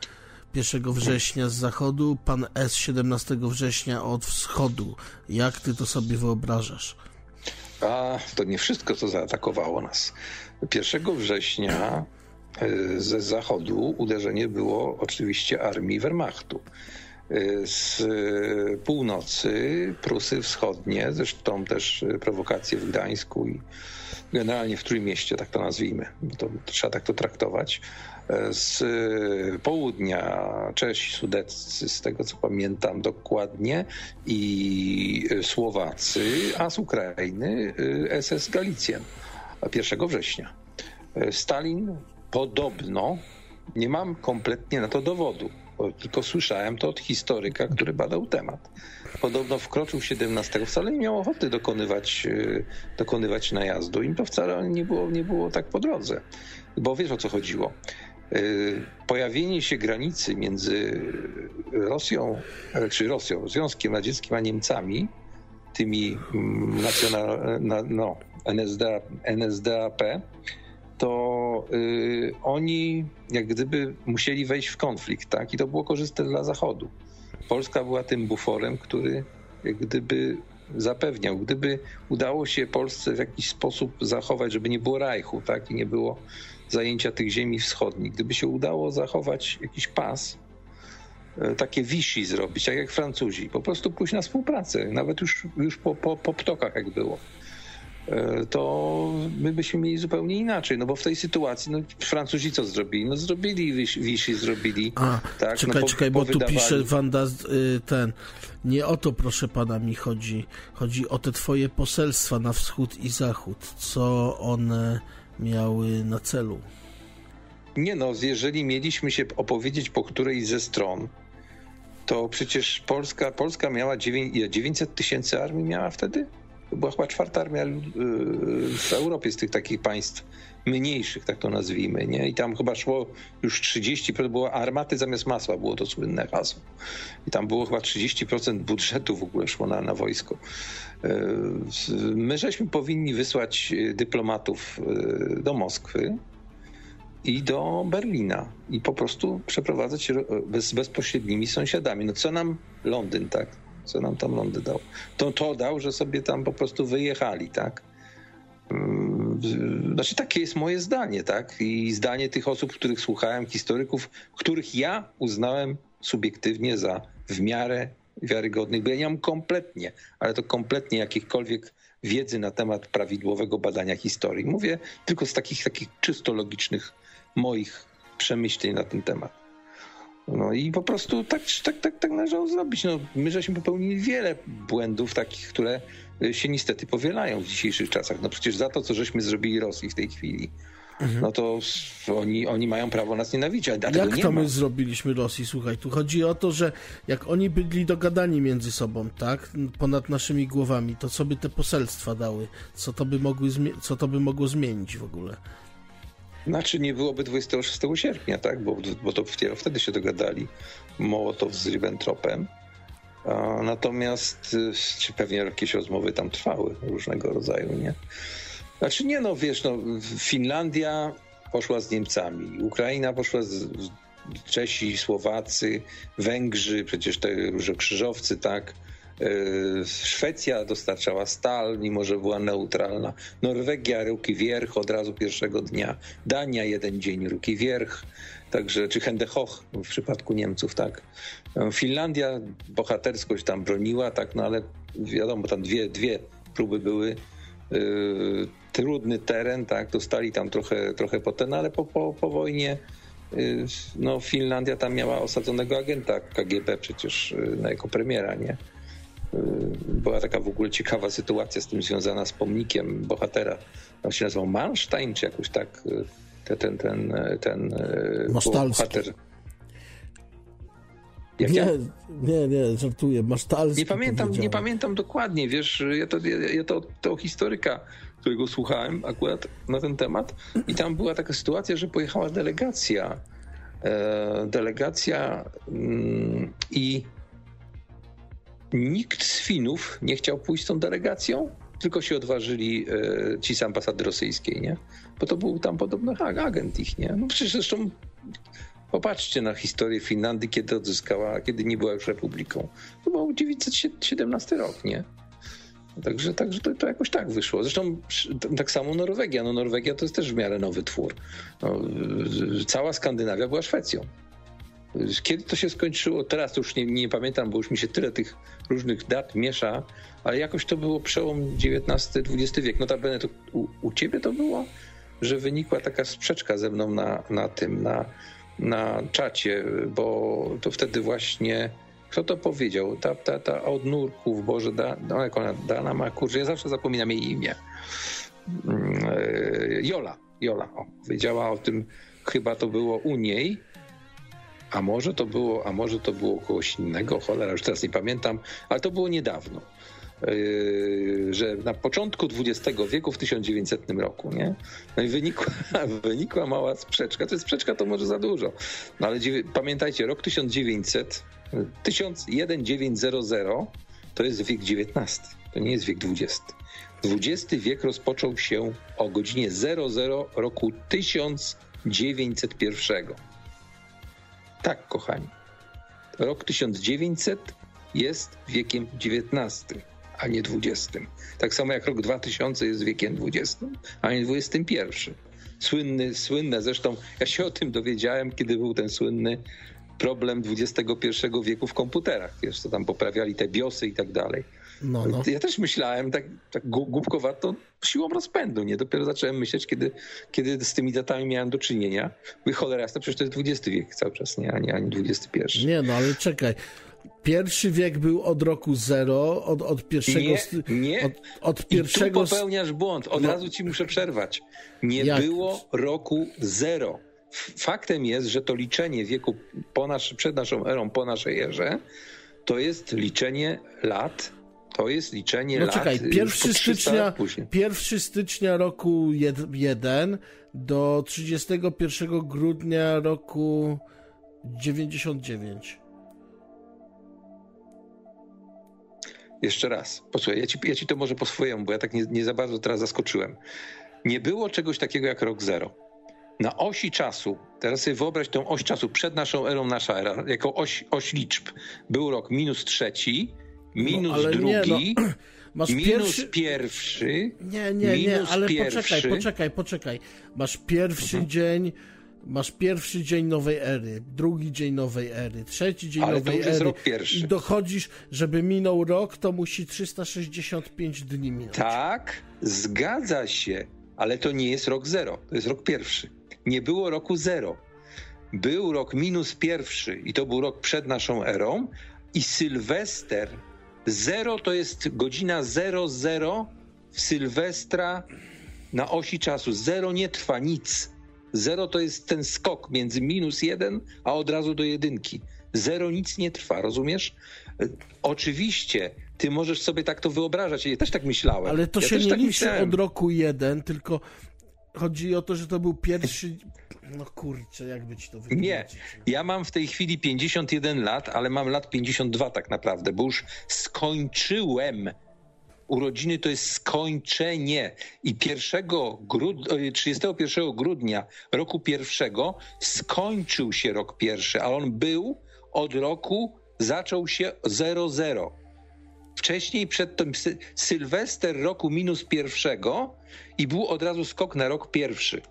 1 września z zachodu, pan S 17 września od wschodu. Jak ty to sobie wyobrażasz? A to nie wszystko, co zaatakowało nas. 1 września e, ze zachodu uderzenie było oczywiście armii Wehrmachtu. E, z północy Prusy Wschodnie, zresztą też prowokacje w Gdańsku i generalnie w Trójmieście, tak to nazwijmy, to trzeba tak to traktować. E, z południa Czesi, Sudeccy, z tego co pamiętam dokładnie, i Słowacy, a z Ukrainy SS Galicjen 1 września. E, Stalin podobno, nie mam kompletnie na to dowodu, tylko słyszałem to od historyka, który badał temat. Podobno wkroczył 17, wcale nie miał ochoty dokonywać, e, dokonywać najazdu. Im to wcale nie było, nie było tak po drodze. Bo wiesz o co chodziło. E, pojawienie się granicy między Rosją, czy Rosją, Związkiem Radzieckim a Niemcami, tymi mm, nacjonal, no, NSDA, NSDAP, to y, oni jak gdyby musieli wejść w konflikt, tak? I to było korzystne dla Zachodu. Polska była tym buforem, który jak gdyby zapewniał, gdyby udało się Polsce w jakiś sposób zachować, żeby nie było Rajchu, tak? I nie było zajęcia tych ziemi wschodnich. Gdyby się udało zachować jakiś pas, e, takie Vichy zrobić, tak jak Francuzi, po prostu pójść na współpracę, nawet już, już po, po, po ptokach jak było e, to my byśmy mieli zupełnie inaczej, no bo w tej sytuacji, no Francuzi co zrobili? No zrobili, Vichy zrobili. A, tak, czekaj, no, po, czekaj, bo tu pisze Wanda y, ten, nie o to proszę pana mi chodzi, chodzi o te twoje poselstwa na wschód i zachód, co one miały na celu. Nie no, jeżeli mieliśmy się opowiedzieć po której ze stron, to przecież Polska, Polska miała 900 tysięcy armii miała wtedy? To była chyba czwarta armia y, w Europie z tych takich państw mniejszych, tak to nazwijmy, nie? I tam chyba szło już 30%, było armaty zamiast masła, było to słynne hasło. I tam było chyba 30% budżetu w ogóle szło na, na wojsko. E, my żeśmy powinni wysłać e, dyplomatów e, do Moskwy i do Berlina i po prostu przeprowadzać bez, bezpośrednimi sąsiadami. No co nam Londyn, tak? Co nam tam Londyn dał? To to dał, że sobie tam po prostu wyjechali, tak? Mm, znaczy takie jest moje zdanie, tak? I zdanie tych osób, których słuchałem, historyków, których ja uznałem subiektywnie za w miarę wiarygodnych, bo ja nie mam kompletnie, ale to kompletnie jakichkolwiek wiedzy na temat prawidłowego badania historii. Mówię tylko z takich, takich czysto logicznych moich przemyśleń na ten temat. No i po prostu tak, tak, tak, tak należało zrobić. No, my żeśmy popełnili wiele błędów takich, które się niestety powielają w dzisiejszych czasach. No przecież za to, co żeśmy zrobili Rosji w tej chwili, mhm. no to oni, oni mają prawo nas nienawidzić. A jak to ma. my zrobiliśmy Rosji? Słuchaj, tu chodzi o to, że jak oni byli dogadani między sobą, tak, ponad naszymi głowami, to co by te poselstwa dały? Co to by, mogły co to by mogło zmienić w ogóle? Znaczy nie byłoby 26 sierpnia, tak? Bo, bo to wtedy się dogadali Mołotow z Ribbentropem. Natomiast czy pewnie jakieś rozmowy tam trwały różnego rodzaju, nie? Znaczy nie no, wiesz, no, Finlandia poszła z Niemcami, Ukraina poszła z, Czesi, Słowacy, Węgrzy, przecież te różne krzyżowcy, tak. E, Szwecja dostarczała stal, mimo że była neutralna. Norwegia, ruki wierch od razu pierwszego dnia. Dania, jeden dzień, ruki wierch. Także, czy Hendehoch w przypadku Niemców, tak. E, Finlandia bohaterskość tam broniła, tak, no ale wiadomo, tam dwie, dwie próby były. Trudny teren, tak, dostali tam trochę, trochę potem, ale po, po, po wojnie Y, no Finlandia tam miała osadzonego agenta KGB przecież y, no, jako premiera, nie? Y, była taka w ogóle ciekawa sytuacja z tym związana z pomnikiem bohatera. On się nazywał Manstein, czy jakoś tak ten, ten, ten, ten bohater. Jak nie, ja? nie, nie, żartuję, Masztalski. Nie pamiętam, nie pamiętam dokładnie, wiesz, ja to, ja, ja to, to historyka którego słuchałem akurat na ten temat i tam była taka sytuacja, że pojechała delegacja e, delegacja mm, i nikt z Finów nie chciał pójść z tą delegacją, tylko się odważyli e, ci z ambasady rosyjskiej, nie? Bo to był tam podobno agent ich, nie? No przecież zresztą popatrzcie na historię Finlandii, kiedy odzyskała, kiedy nie była już republiką. To był 1917 rok, nie? Także, także to, to, jakoś tak wyszło. Zresztą tak samo Norwegia. No Norwegia to jest też w miarę nowy twór. No, cała Skandynawia była Szwecją. Kiedy to się skończyło? Teraz już nie, nie, pamiętam, bo już mi się tyle tych różnych dat miesza, ale jakoś to było przełom XIX-XX wiek. Notabene to u, u ciebie to było, że wynikła taka sprzeczka ze mną na, na tym, na, na czacie, bo to wtedy właśnie kto to powiedział? Ta, ta, ta od nurków, Boże, da, no jak ona, Dana ma, kurczę, ja zawsze zapominam jej imię. Mm, e, Jola, Jola, o, powiedziała o tym, chyba to było u niej, a może to było, a może to było kogoś innego, cholera, już teraz nie pamiętam, ale to było niedawno. Yy, że na początku XX wieku, w 1900 roku, nie? No i wynikła, wynikła mała sprzeczka. To jest sprzeczka, to może za dużo. No ale pamiętajcie, rok 1900 1900 to jest wiek XIX, to nie jest wiek XX. XX wiek rozpoczął się o godzinie 00 roku 1901. Tak, kochani. Rok 1900 jest wiekiem XIX, a nie XX. Tak samo jak rok 2000 jest wiekiem XX, a nie XXI. Słynny, słynne, zresztą ja się o tym dowiedziałem, kiedy był ten słynny problem XXI wieku w komputerach, wiesz, co tam poprawiali te biosy i tak dalej. No, no. Ja też myślałem tak, tak głupkowato siłą rozpędu, nie? Dopiero zacząłem myśleć, kiedy, kiedy z tymi datami miałem do czynienia. Mówię, cholera jasna, przecież to jest XX wiek cały czas, nie? Ani, ani XXI. Nie, no ale czekaj. Pierwszy wiek był od roku zero, od, od pierwszego... Nie, nie. Od, od pierwszego... I tu popełniasz błąd. Od no. razu ci muszę przerwać. Nie Jak? było roku zero. Faktem jest, że to liczenie wieku po nasz, przed naszą erą, po naszej erze, to jest liczenie lat to jest liczenie no, lat. Czekaj, 1 stycznia, 1 stycznia roku 1 do 31 grudnia roku 99. Jeszcze raz, posłuchaj, ja ci, ja ci to może po swojemu, bo ja tak nie, nie za bardzo teraz zaskoczyłem. Nie było czegoś takiego jak rok zero na osi czasu, teraz sobie wyobraź tą oś czasu przed naszą erą, nasza era, jako oś, oś liczb, był rok minus trzeci, minus no, drugi, nie, no. minus pierwszy... pierwszy. Nie, nie, nie, ale pierwszy. poczekaj, poczekaj, poczekaj. Masz pierwszy mhm. dzień, masz pierwszy dzień nowej ery, drugi dzień nowej ery, trzeci dzień ale nowej ery. I dochodzisz, żeby minął rok, to musi 365 dni minąć. Tak, zgadza się, ale to nie jest rok zero, to jest rok pierwszy nie było roku zero. Był rok minus pierwszy i to był rok przed naszą erą i Sylwester zero to jest godzina 00 w Sylwestra na osi czasu. Zero nie trwa nic. Zero to jest ten skok między minus jeden, a od razu do jedynki. Zero nic nie trwa, rozumiesz? Oczywiście, ty możesz sobie tak to wyobrażać. Ja też tak myślałem. Ale to ja się nie tak liczy myślałem. od roku jeden, tylko chodzi o to, że to był pierwszy... No kurczę, jakby ci to wytłumaczyć. Nie, ja mam w tej chwili 51 lat, ale mam lat 52 tak naprawdę, bo już skończyłem urodziny to jest skończenie. I 1 grud 31 grudnia roku pierwszego skończył się rok pierwszy, a on był od roku, zaczął się 00. Wcześniej przed tym sy Sylwester roku minus pierwszego i był od razu skok na rok pierwszy.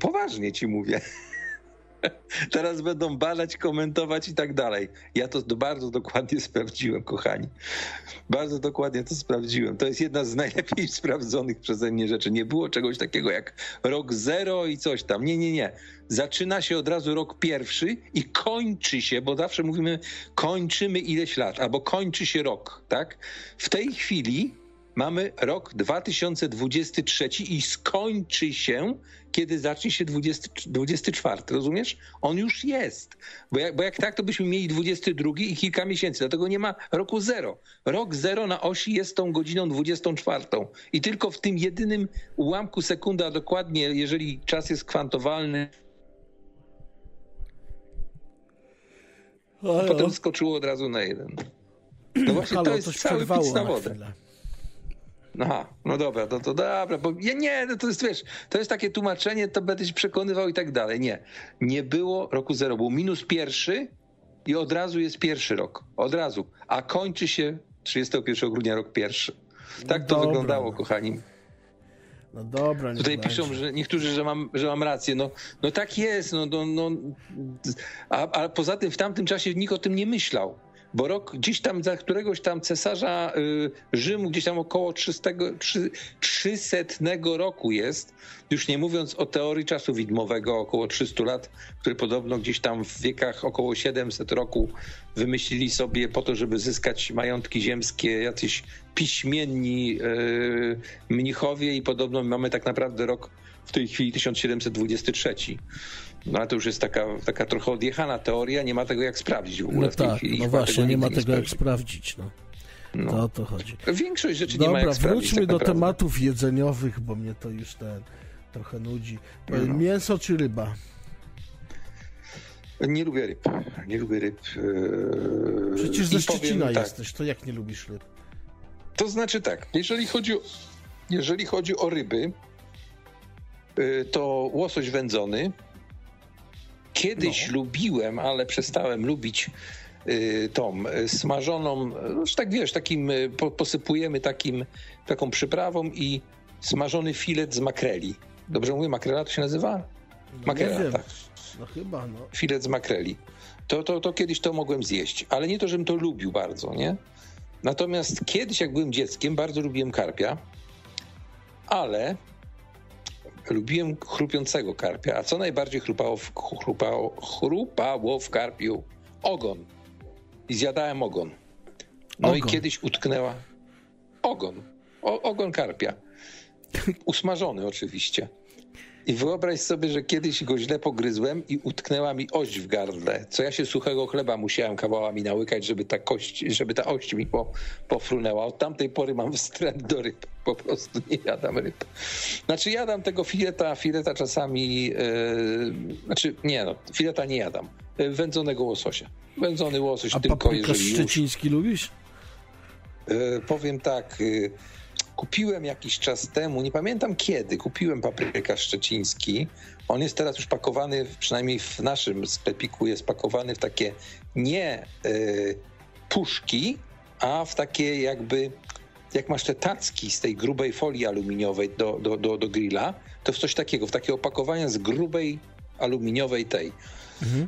Poważnie ci mówię. Teraz będą badać, komentować i tak dalej. Ja to bardzo dokładnie sprawdziłem, kochani. Bardzo dokładnie to sprawdziłem. To jest jedna z najlepiej sprawdzonych przeze mnie rzeczy. Nie było czegoś takiego jak rok zero i coś tam. Nie, nie, nie. Zaczyna się od razu rok pierwszy i kończy się, bo zawsze mówimy, kończymy ileś lat, albo kończy się rok, tak? W tej chwili mamy rok 2023 i skończy się, kiedy zacznie się 20, 24. Rozumiesz? On już jest. Bo jak, bo jak tak, to byśmy mieli 22 i kilka miesięcy. Dlatego nie ma roku zero. Rok zero na osi jest tą godziną 24. I tylko w tym jedynym ułamku sekundy, a dokładnie, jeżeli czas jest kwantowalny, potem skoczyło od razu na jeden. No właśnie Halo, to jest cały pic na na wodę. chwilę. Aha, no dobra, to, to dobra, bo ja nie, no to jest, wiesz, to jest takie tłumaczenie, to będę się przekonywał i tak dalej. Nie, nie było roku zero, był minus pierwszy i od razu jest pierwszy rok, od razu, a kończy się 31 grudnia rok pierwszy. Tak to dobra. wyglądało, kochani. No dobra, Tutaj piszą, że niektórzy, że mam, że mam rację. No, no tak jest, no, no, no, a, a poza tym w tamtym czasie nikt o tym nie myślał. Bo rok gdzieś tam za któregoś tam cesarza y, Rzymu, gdzieś tam około 300, trzy- 300 roku jest, już nie mówiąc o teorii czasu widmowego, około 300 lat, który podobno gdzieś tam w wiekach około 700 roku wymyślili sobie po to, żeby zyskać majątki ziemskie jacyś piśmienni y, mnichowie i podobno mamy tak naprawdę rok w tej chwili 1723. No ale to już jest taka, taka trochę odjechana teoria, nie ma tego jak sprawdzić w ogóle No w tej tak, chwili. no właśnie, nie ma tego jak sprawdzi. sprawdzić, no. No. To o to chodzi. Większość rzeczy nie ma Dobra, jak sprawdzić. wróćmy tak do naprawdę. tematów jedzeniowych, bo mnie to już ten trochę nudzi. No. Mięso czy ryba? Nie lubię ryb. Nie lubię ryb. Eee, Przecież ze powiem Szczecina tak, jesteś, to jak nie lubisz ryb? To znaczy tak, jeżeli chodzi o, jeżeli chodzi o ryby, y, to łosoś wędzony. Kiedyś No. lubiłem, ale przestałem lubić y, tą y, smażoną, no, że tak wiesz, takim y, po, posypujemy takim, taką przyprawą i smażony filet z makreli. Dobrze mówię, makrela to się nazywa? No, Makrela, tak. No chyba, no. filet z makreli. To, to, to kiedyś to mogłem zjeść, ale nie to, żebym to lubił bardzo, nie? Natomiast kiedyś, jak byłem dzieckiem, bardzo lubiłem karpia, ale lubiłem chrupiącego karpia. A co najbardziej chrupało w, chrupało, chrupało w karpiu? Ogon. I zjadałem ogon. No i Ogon. kiedyś utknęła ogon. O, ogon karpia. Usmażony oczywiście. I wyobraź sobie, że kiedyś go źle pogryzłem i utknęła mi ość w gardle. Co ja się suchego chleba musiałem kawałami nałykać, żeby ta kość, żeby ta ość mi po, pofrunęła. Od tamtej pory mam wstręt do ryb. Po prostu nie jadam ryb. Znaczy jadam tego fileta, fileta czasami, yy, znaczy nie no, fileta nie jadam. Yy, Wędzonego łososia. Wędzony łosoś A tylko jeżeli już. szczeciński lubisz? E, powiem tak, e, kupiłem jakiś czas temu, nie pamiętam kiedy, kupiłem paprykarz szczeciński. On jest teraz już pakowany, przynajmniej w naszym sklepiku jest pakowany w takie nie e, puszki, a w takie jakby, jak masz te tacki z tej grubej folii aluminiowej do, do, do, do grilla, to w coś takiego, w takie opakowania z grubej aluminiowej tej.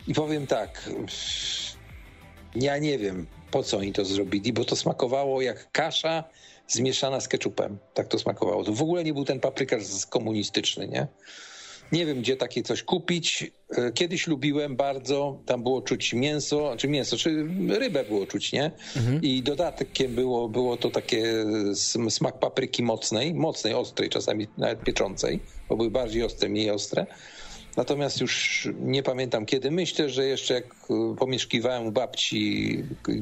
I powiem tak, ja nie wiem, po co oni to zrobili, bo to smakowało jak kasza zmieszana z keczupem. Tak to smakowało. To w ogóle nie był ten paprykarz komunistyczny, nie? Nie wiem, gdzie takie coś kupić. E, Kiedyś lubiłem bardzo, tam było czuć mięso, czy mięso, czy rybę było czuć, nie? I dodatkiem było, było to takie sm- smak papryki mocnej, mocnej, ostrej, czasami nawet pieczącej, bo były bardziej ostre, mniej ostre. Natomiast już nie pamiętam kiedy. Myślę, że jeszcze jak y, pomieszkiwałem u babci,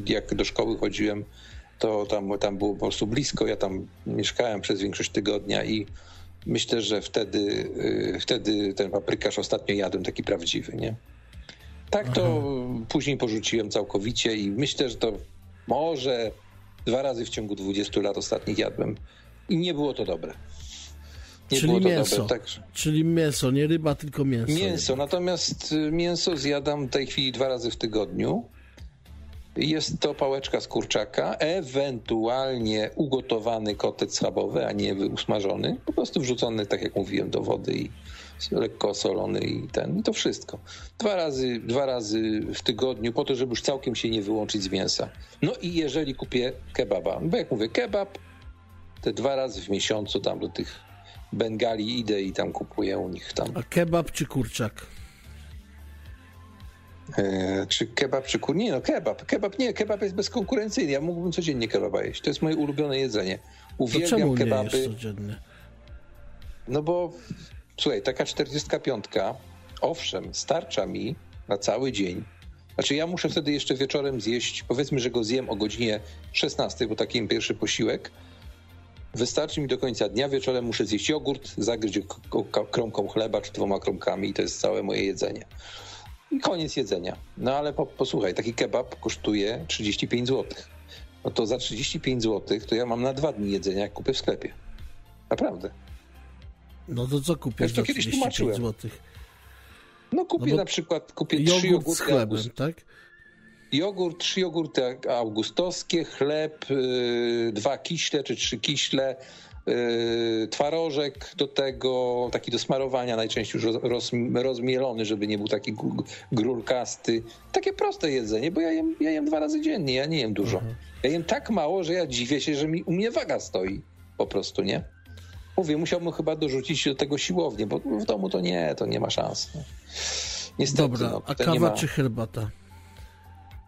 jak do szkoły chodziłem, to tam, tam było po prostu blisko. Ja tam mieszkałem przez większość tygodnia i myślę, że wtedy, y, wtedy ten paprykarz ostatnio jadłem taki prawdziwy, nie? Tak to Aha. później porzuciłem całkowicie i myślę, że to może dwa razy w ciągu 20 lat ostatnich jadłem i nie było to dobre. Nie Czyli mięso. Dobre, tak? Czyli mięso, nie ryba, tylko mięso. Mięso, natomiast y, mięso zjadam w tej chwili dwa razy w tygodniu. Jest to pałeczka z kurczaka, ewentualnie ugotowany kotec schabowy, a nie usmażony. Po prostu wrzucony, tak jak mówiłem, do wody i lekko osolony i ten. I to wszystko. Dwa razy, dwa razy w tygodniu, po to, żeby już całkiem się nie wyłączyć z mięsa. No i jeżeli kupię kebaba, bo jak mówię, kebab, te dwa razy w miesiącu tam do tych Bengali idę i tam kupuję u nich tam. A kebab czy kurczak? E, czy kebab, czy kur... Nie no, kebab. Kebab nie, kebab jest bezkonkurencyjny. Ja mógłbym codziennie kebaba jeść. To jest moje ulubione jedzenie. Uwielbiam to czemu kebaby. Nie codziennie? No bo słuchaj, taka 45, owszem, starcza mi na cały dzień. Znaczy ja muszę wtedy jeszcze wieczorem zjeść, powiedzmy, że go zjem o godzinie 16, bo taki pierwszy posiłek. Wystarczy mi do końca dnia, wieczorem muszę zjeść jogurt, zagryźć kromką chleba czy dwoma kromkami i to jest całe moje jedzenie i koniec jedzenia. No ale po, posłuchaj, taki kebab kosztuje 35 zł. No to za 35 zł to ja mam na dwa dni jedzenia, jak kupię w sklepie. Naprawdę. No to co kupię za 35 zł? No kupię no na przykład, kupię jogurt trzy jogurty. z chlebem, August... tak? Jogurt, trzy jogurty augustowskie, chleb, yy, dwa kiśle czy trzy kiśle, twarożek do tego, taki do smarowania, najczęściej już roz, rozmielony, żeby nie był taki grulkasty. Takie proste jedzenie, bo ja jem, ja jem dwa razy dziennie, ja nie jem dużo. Mhm. Ja jem tak mało, że ja dziwię się, że mi, u mnie waga stoi po prostu, nie? Mówię, musiałbym chyba dorzucić do tego siłownię, bo w domu to nie, to nie ma szans. No. Niestety, Dobra, no, a kawa ma... czy herbata?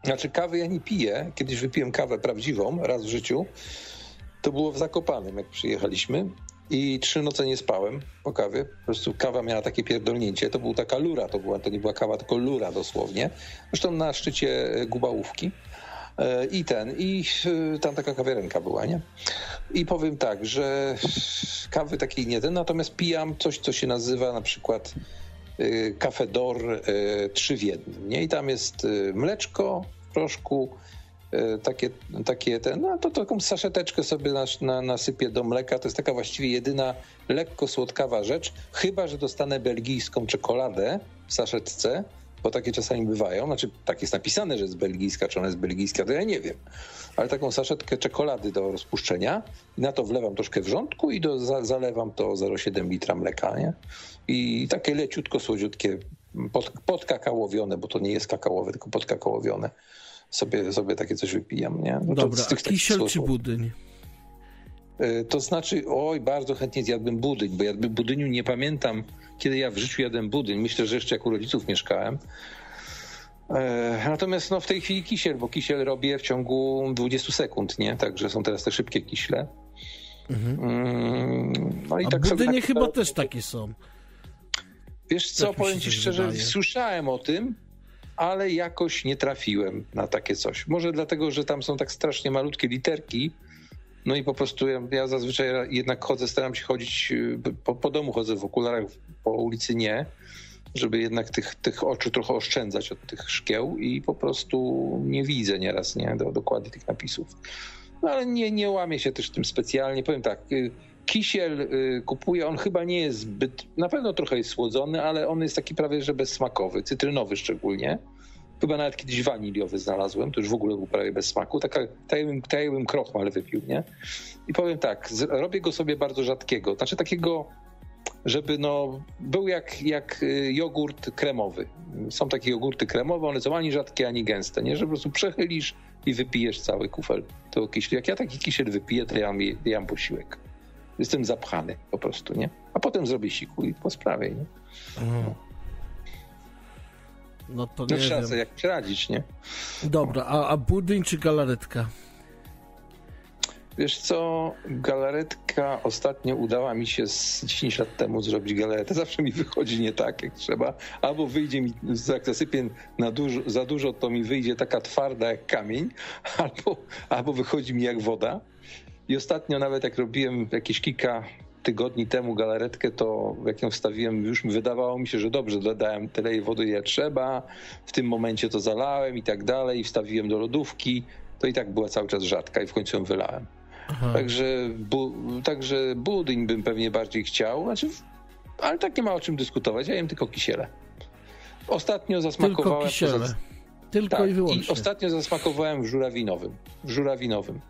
Znaczy kawy ja nie piję. Kiedyś wypiłem kawę prawdziwą raz w życiu to było w Zakopanem, jak przyjechaliśmy i trzy noce nie spałem po kawie. Po prostu kawa miała takie pierdolnięcie. To była taka lura, to, była, to nie była kawa, tylko lura dosłownie. Zresztą na szczycie e, Gubałówki. E, I ten, i e, tam taka kawiarenka była, nie? I powiem tak, że kawy takiej nie ten, natomiast pijam coś, co się nazywa na przykład Cafe Dor 3 w 1, nie? I tam jest mleczko w proszku, takie, takie te, no to taką saszeteczkę sobie na, nasypię do mleka. To jest taka właściwie jedyna lekko słodkawa rzecz, chyba że dostanę belgijską czekoladę w saszetce, bo takie czasami bywają. Znaczy, tak jest napisane, że jest belgijska, czy ona jest belgijska, to ja nie wiem. Ale taką saszetkę czekolady do rozpuszczenia na to wlewam troszkę wrzątku i do, za, zalewam to 0,7 litra mleka, nie? I takie leciutko słodziutkie, pod, podkakałowione, bo to nie jest kakaowe, tylko podkakałowione sobie, sobie takie coś wypijam, nie? No Dobra, a kisiel czy budyń? E, to znaczy, oj, bardzo chętnie zjadłbym budyń, bo jadłbym budyniu nie pamiętam, kiedy ja w życiu jadłem budyń. Myślę, że jeszcze jak u rodziców mieszkałem. E, natomiast no, w tej chwili kisiel, bo kisiel robię w ciągu 20 sekund, nie? Także są teraz te szybkie kiśle. Mhm. Mm, no i A tak budynie sobie, chyba też takie są. Wiesz co, tak powiem ci szczerze, wydaje. słyszałem o tym, ale jakoś nie trafiłem na takie coś. Może dlatego, że tam są tak strasznie malutkie literki, no i po prostu ja, ja zazwyczaj jednak chodzę, staram się chodzić, y, po, po, domu chodzę w okularach, po ulicy nie, żeby jednak tych, tych oczu trochę oszczędzać od tych szkieł i po prostu nie widzę nieraz nie, do, dokładnie tych napisów. No ale nie, nie łamię się też tym specjalnie. Powiem tak, y, kisiel y, kupuję, on chyba nie jest zbyt, na pewno trochę jest słodzony, ale on jest taki prawie że bezsmakowy, cytrynowy szczególnie. Chyba nawet kiedyś waniliowy znalazłem, to już w ogóle był prawie bez smaku. Taka, tak jakbym, tak jakbym krochmal wypił, nie? I powiem tak, z, robię go sobie bardzo rzadkiego, znaczy takiego, żeby no, był jak, jak y, jogurt kremowy. Są takie jogurty kremowe, one są ani rzadkie, ani gęste, nie? Że po prostu przechylisz i wypijesz cały kufel tego kisielu. Jak ja taki kisiel wypiję, to ja mam, ja mam posiłek jestem zapchany po prostu, nie? A potem zrobię siku i po sprawie, nie? No. No to no nie trzeba wiem. sobie jakoś radzić, nie? Dobra, a, a budyń czy galaretka? Wiesz co, galaretka ostatnio udała mi się z 10 lat temu zrobić galaretę. Zawsze mi wychodzi nie tak, jak trzeba. Albo wyjdzie mi, jak zasypię na dużo, za dużo, to mi wyjdzie taka twarda jak kamień, albo, albo wychodzi mi jak woda. I ostatnio nawet jak robiłem jakieś kilka, tygodni temu galaretkę, to jak ją wstawiłem, już wydawało mi się, że dobrze, dodałem tyle wody, ile trzeba, w tym momencie to zalałem i tak dalej, wstawiłem do lodówki, to i tak była cały czas rzadka i w końcu ją wylałem. Także, bu, także budyń bym pewnie bardziej chciał, znaczy, ale tak nie ma o czym dyskutować, ja jem tylko kisiele. Ostatnio zasmakowałem... Tylko kisiele. Tylko tak, i wyłącznie. I ostatnio zasmakowałem w żurawinowym. W żurawinowym.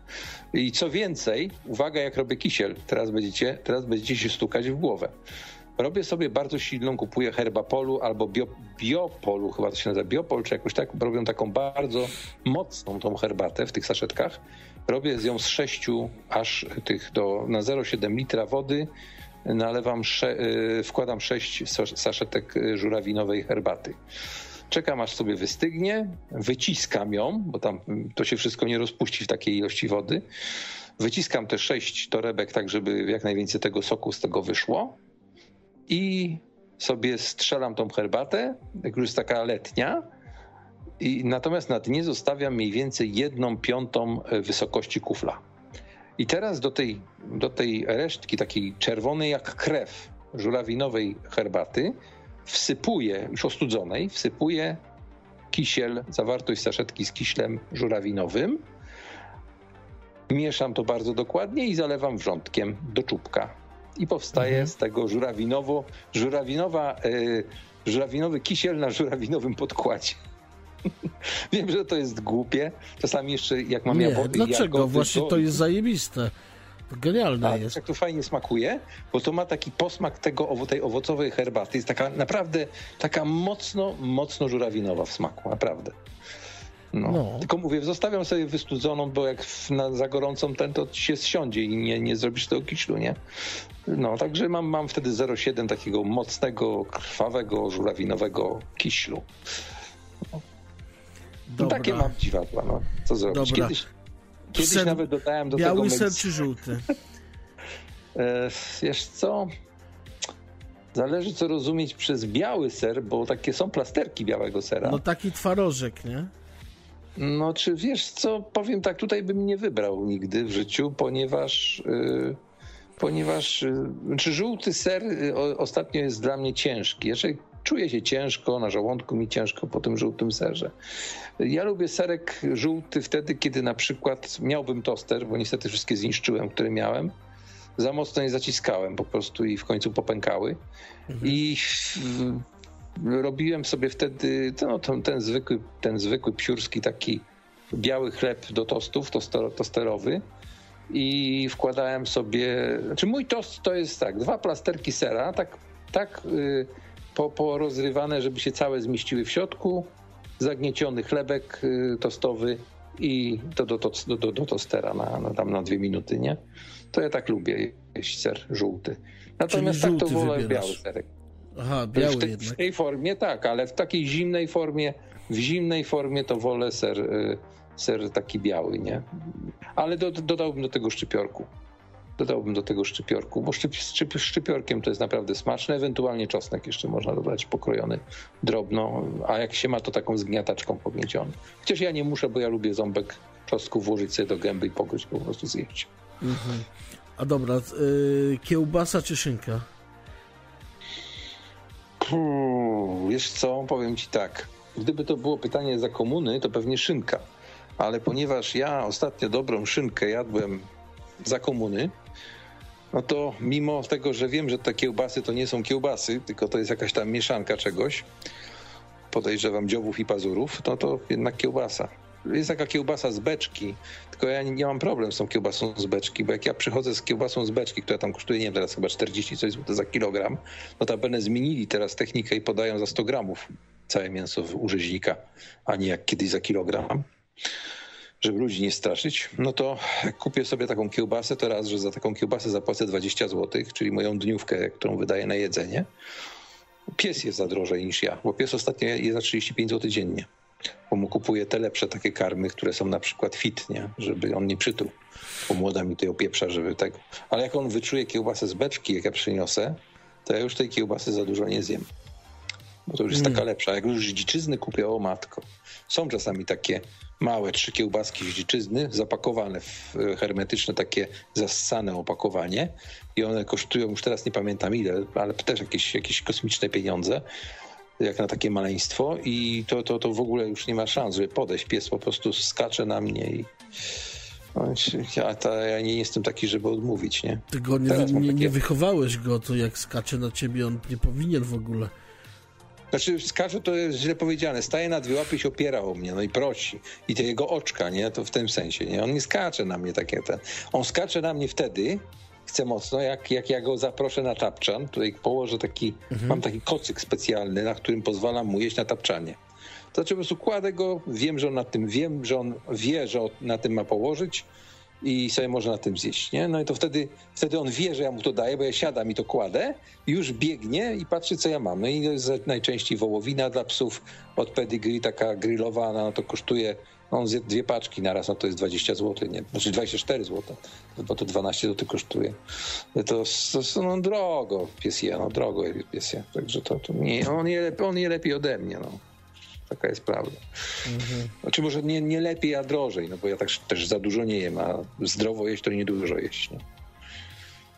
I co więcej, uwaga jak robię kisiel, teraz będziecie, teraz będziecie się stukać w głowę. Robię sobie bardzo silną, kupuję herbapolu albo bio, biopolu, chyba to się nazywa biopol, czy jakoś tak. Robią taką bardzo mocną tą herbatę w tych saszetkach. Robię z ją z 6 aż tych do, na 0,7 litra wody. Nalewam, y, wkładam 6 saszetek y, żurawinowej herbaty. Czekam aż sobie wystygnie, wyciskam ją, bo tam to się wszystko nie rozpuści w takiej ilości wody. Wyciskam te sześć torebek, tak żeby jak najwięcej tego soku z tego wyszło. I sobie strzelam tą herbatę, jak już jest taka letnia. I natomiast na dnie zostawiam mniej więcej jedną piątą wysokości kufla. I teraz do tej, do tej resztki takiej czerwonej jak krew żurawinowej herbaty wsypuję, już ostudzonej, wsypuję kisiel, zawartość saszetki z kiślem żurawinowym. Mieszam to bardzo dokładnie i zalewam wrzątkiem do czubka. I powstaje mhm. z tego żurawinowo, żurawinowa, yy, żurawinowy kisiel na żurawinowym podkładzie. Wiem, że to jest głupie. Czasami jeszcze jak mam Nie, dlaczego? Właśnie to jest zajebiste. Genialne A, jest. Jak to fajnie smakuje, bo to ma taki posmak tego, tej owocowej herbaty. Jest taka naprawdę taka mocno, mocno żurawinowa w smaku, naprawdę. No. no. Tylko mówię, zostawiam sobie wystudzoną, bo jak na, za gorącą ten to się zsiądzie i nie, nie zrobisz tego kiślu, nie? No, także mam, mam wtedy 0,7 takiego mocnego, krwawego, żurawinowego kiślu. No. takie mam dziwadła, no. Co zrobić? Dobra. Kiedyś, Kiedyś ser nawet dodałem do biały tego... Biały ser czy żółty? E, wiesz co? Zależy co rozumieć przez biały ser, bo takie są plasterki białego sera. No taki twarożek, nie? No czy wiesz co, powiem tak, tutaj bym nie wybrał nigdy w życiu, ponieważ... Yy, ponieważ yy, czy żółty ser yy, ostatnio jest dla mnie ciężki. Jeżeli czuję się ciężko, na żołądku mi ciężko po tym żółtym serze. Ja lubię serek żółty wtedy, kiedy na przykład miałbym toster, bo niestety wszystkie zniszczyłem, które miałem. Za mocno je zaciskałem po prostu i w końcu popękały. Mhm. I robiłem sobie wtedy no, ten, ten, zwykły, ten zwykły psiurski taki biały chleb do tostów, tosterowy i wkładałem sobie, znaczy mój tost to jest tak, dwa plasterki sera, tak, tak yy, po, porozrywane, żeby się całe zmieściły w środku, zagnieciony chlebek y, tostowy i to do, do, do, do tostera na, na, tam na dwie minuty, nie? To ja tak lubię jeść ser żółty. Natomiast tak to wolę biały serek. Aha, biały w, te, w tej formie tak, ale w takiej zimnej formie, w zimnej formie to wolę ser, y, ser taki biały, nie? Ale do, dodałbym do tego szczypiorku. Dodałbym do tego szczypiorku, bo szczyp, szczyp, szczypiorkiem to jest naprawdę smaczne. Ewentualnie czosnek jeszcze można dodać pokrojony drobno, a jak się ma to taką zgniataczką pognieciony. Chociaż ja nie muszę, bo ja lubię ząbek czosnku włożyć sobie do gęby i pogryźć po prostu zjeść. Mhm. A dobra, yy, kiełbasa czy szynka? Puh, wiesz co, powiem ci tak. Gdyby to było pytanie za komuny, to pewnie szynka. Ale ponieważ ja ostatnio dobrą szynkę jadłem za komuny, no to mimo tego, że wiem, że te kiełbasy to nie są kiełbasy, tylko to jest jakaś tam mieszanka czegoś, podejrzewam dziobów i pazurów, no to jednak kiełbasa. Jest taka kiełbasa z beczki, tylko ja nie, nie, mam problem z tą kiełbasą z beczki, bo jak ja przychodzę z kiełbasą z beczki, która tam kosztuje, nie wiem, teraz chyba 40 coś za kilogram, no to będę zmienili teraz technikę i podają za 100 gramów całe mięso u rzeźnika, a nie jak kiedyś za kilogram żeby ludzi nie straszyć, no to kupię sobie taką kiełbasę, to raz, że za taką kiełbasę zapłacę 20 zł, czyli moją dniówkę, którą wydaję na jedzenie. Pies jest za drożej niż ja, bo pies ostatnio jest za 35 zł dziennie, bo mu kupuję te lepsze takie karmy, które są na przykład fit, nie? żeby on nie przytuł. Bo młoda mi tutaj opieprza, żeby tego. Ale jak on wyczuje kiełbasę z beczki, jak ja przyniosę, to ja już tej kiełbasy za dużo nie zjem. bo to już jest mm. taka lepsza. Jak już dziczyzny kupię, o matko. Są czasami takie małe trzy kiełbaski z dziczyzny, zapakowane w e, hermetyczne takie zassane opakowanie i one kosztują, już teraz nie pamiętam ile, ale też jakieś, jakieś kosmiczne pieniądze jak na takie maleństwo i to, to, to w ogóle już nie ma szans, żeby podejść. Pies po prostu skacze na mnie i no, ja, ta, ja nie jestem taki, żeby odmówić, nie? Ty go nie, nie, nie wychowałeś go, to jak skacze na ciebie, on nie powinien w ogóle. Znaczy, skacze to jest źle powiedziane. Staje na dwie łapy i się opiera o mnie, no i prosi. I te jego oczka, nie? To w tym sensie, nie? On nie skacze na mnie takie ten. On skacze na mnie wtedy, chce mocno, jak, jak ja go zaproszę na tapczan. Tutaj położę taki, mhm. mam taki kocyk specjalny, na którym pozwalam mu jeść na tapczanie. To znaczy po prostu kładę go, wiem, że on na tym, wiem, że on wie, że na tym ma położyć i sobie może na tym zjeść, nie? No i to wtedy, wtedy on wie, że ja mu to daję, bo ja siadam i to kładę, już biegnie i patrzy, co ja mam. No i najczęściej wołowina dla psów od pedigree, taka grillowana, no to kosztuje, no on zje dwie paczki na raz, no to jest 20 zł, nie? Znaczy 24 zł, bo to 12 zł kosztuje. To, to no drogo pies je, no drogo pies je. Także to, to nie, on je, on je lepiej ode mnie, no. Taka jest prawda. Mhm. Znaczy może nie, nie lepiej, a drożej, no bo ja tak też za dużo nie jem, a zdrowo jeść to nie dużo jeść. Nie?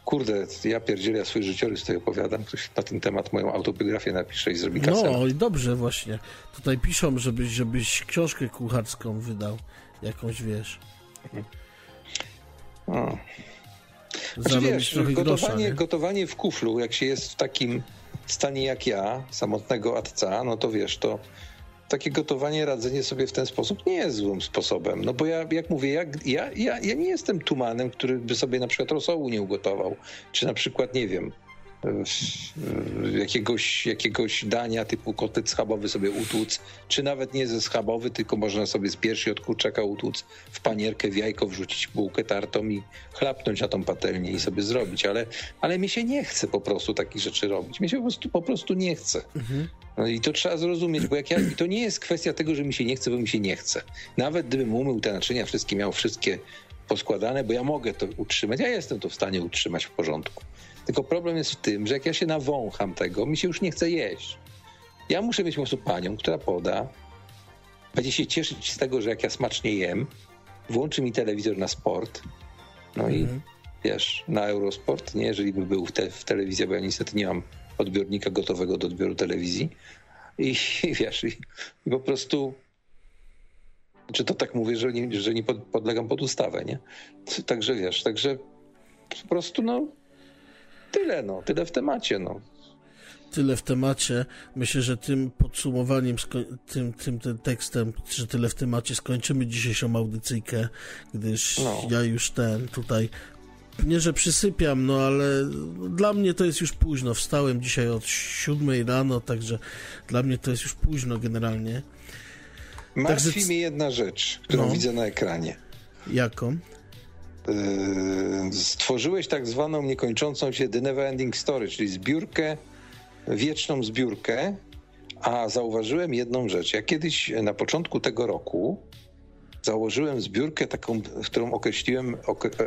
Kurde, ja pierdzielę, swój życiorys tutaj opowiadam. Ktoś na ten temat moją autobiografię napisze i zrobi kasę. No i dobrze właśnie. Tutaj piszą, żebyś, żebyś książkę kucharską wydał. Jakąś, wiesz. Mhm. O. Znaczy, wiesz, gotowanie, grosza, gotowanie w kuflu, jak się jest w takim stanie jak ja, samotnego atca, no to wiesz, to takie gotowanie, radzenie sobie w ten sposób nie jest złym sposobem. No bo ja, jak mówię, ja, ja, ja, nie jestem tumanem, który by sobie na przykład rosołu nie ugotował. Czy na przykład, nie wiem, jakiegoś, jakiegoś dania typu kotlet schabowy sobie utłuc, czy nawet nie ze schabowy, tylko można sobie z piersi od kurczaka utłuc w panierkę, w jajko wrzucić bułkę tartą i chlapnąć na tą patelnię i sobie zrobić, ale, ale mi się nie chce po prostu takich rzeczy robić. Mi się po prostu, po prostu nie chce. Mhm. No i to trzeba zrozumieć, bo jak ja, to nie jest kwestia tego, że mi się nie chce, bo mi się nie chce. Nawet gdybym umył te naczynia, wszystkie miał wszystkie poskładane, bo ja mogę to utrzymać, ja jestem to w stanie utrzymać w porządku. Tylko problem jest w tym, że jak ja się nawącham tego, mi się już nie chce jeść. Ja muszę mieć po prostu panią, która poda, będzie się cieszyć z tego, że jak ja smacznie jem, włączy mi telewizor na sport, no i mhm. wiesz, na Eurosport, nie, jeżeli by był w, te, w telewizji, bo ja niestety nie mam odbiornika gotowego do odbioru telewizji i, i wiesz, i, i po prostu czy to tak mówię, że nie, że nie podlegam pod ustawę, nie? Także wiesz, także po prostu no tyle, no, tyle w temacie, no. Tyle w temacie. Myślę, że tym podsumowaniem, tym, tym, tym tekstem, że tyle w temacie skończymy dzisiejszą audycyjkę, gdyż no. ja już ten tutaj nie, że przysypiam, no ale dla mnie to jest już późno. Wstałem dzisiaj od 7 rano, także dla mnie to jest już późno generalnie. Martwi także... mnie jedna rzecz, którą no. widzę na ekranie. Jaką? Yy, stworzyłeś tak zwaną niekończącą się The Never Ending Story, czyli zbiórkę, wieczną zbiórkę, a zauważyłem jedną rzecz. Ja kiedyś na początku tego roku założyłem zbiórkę taką, którą określiłem,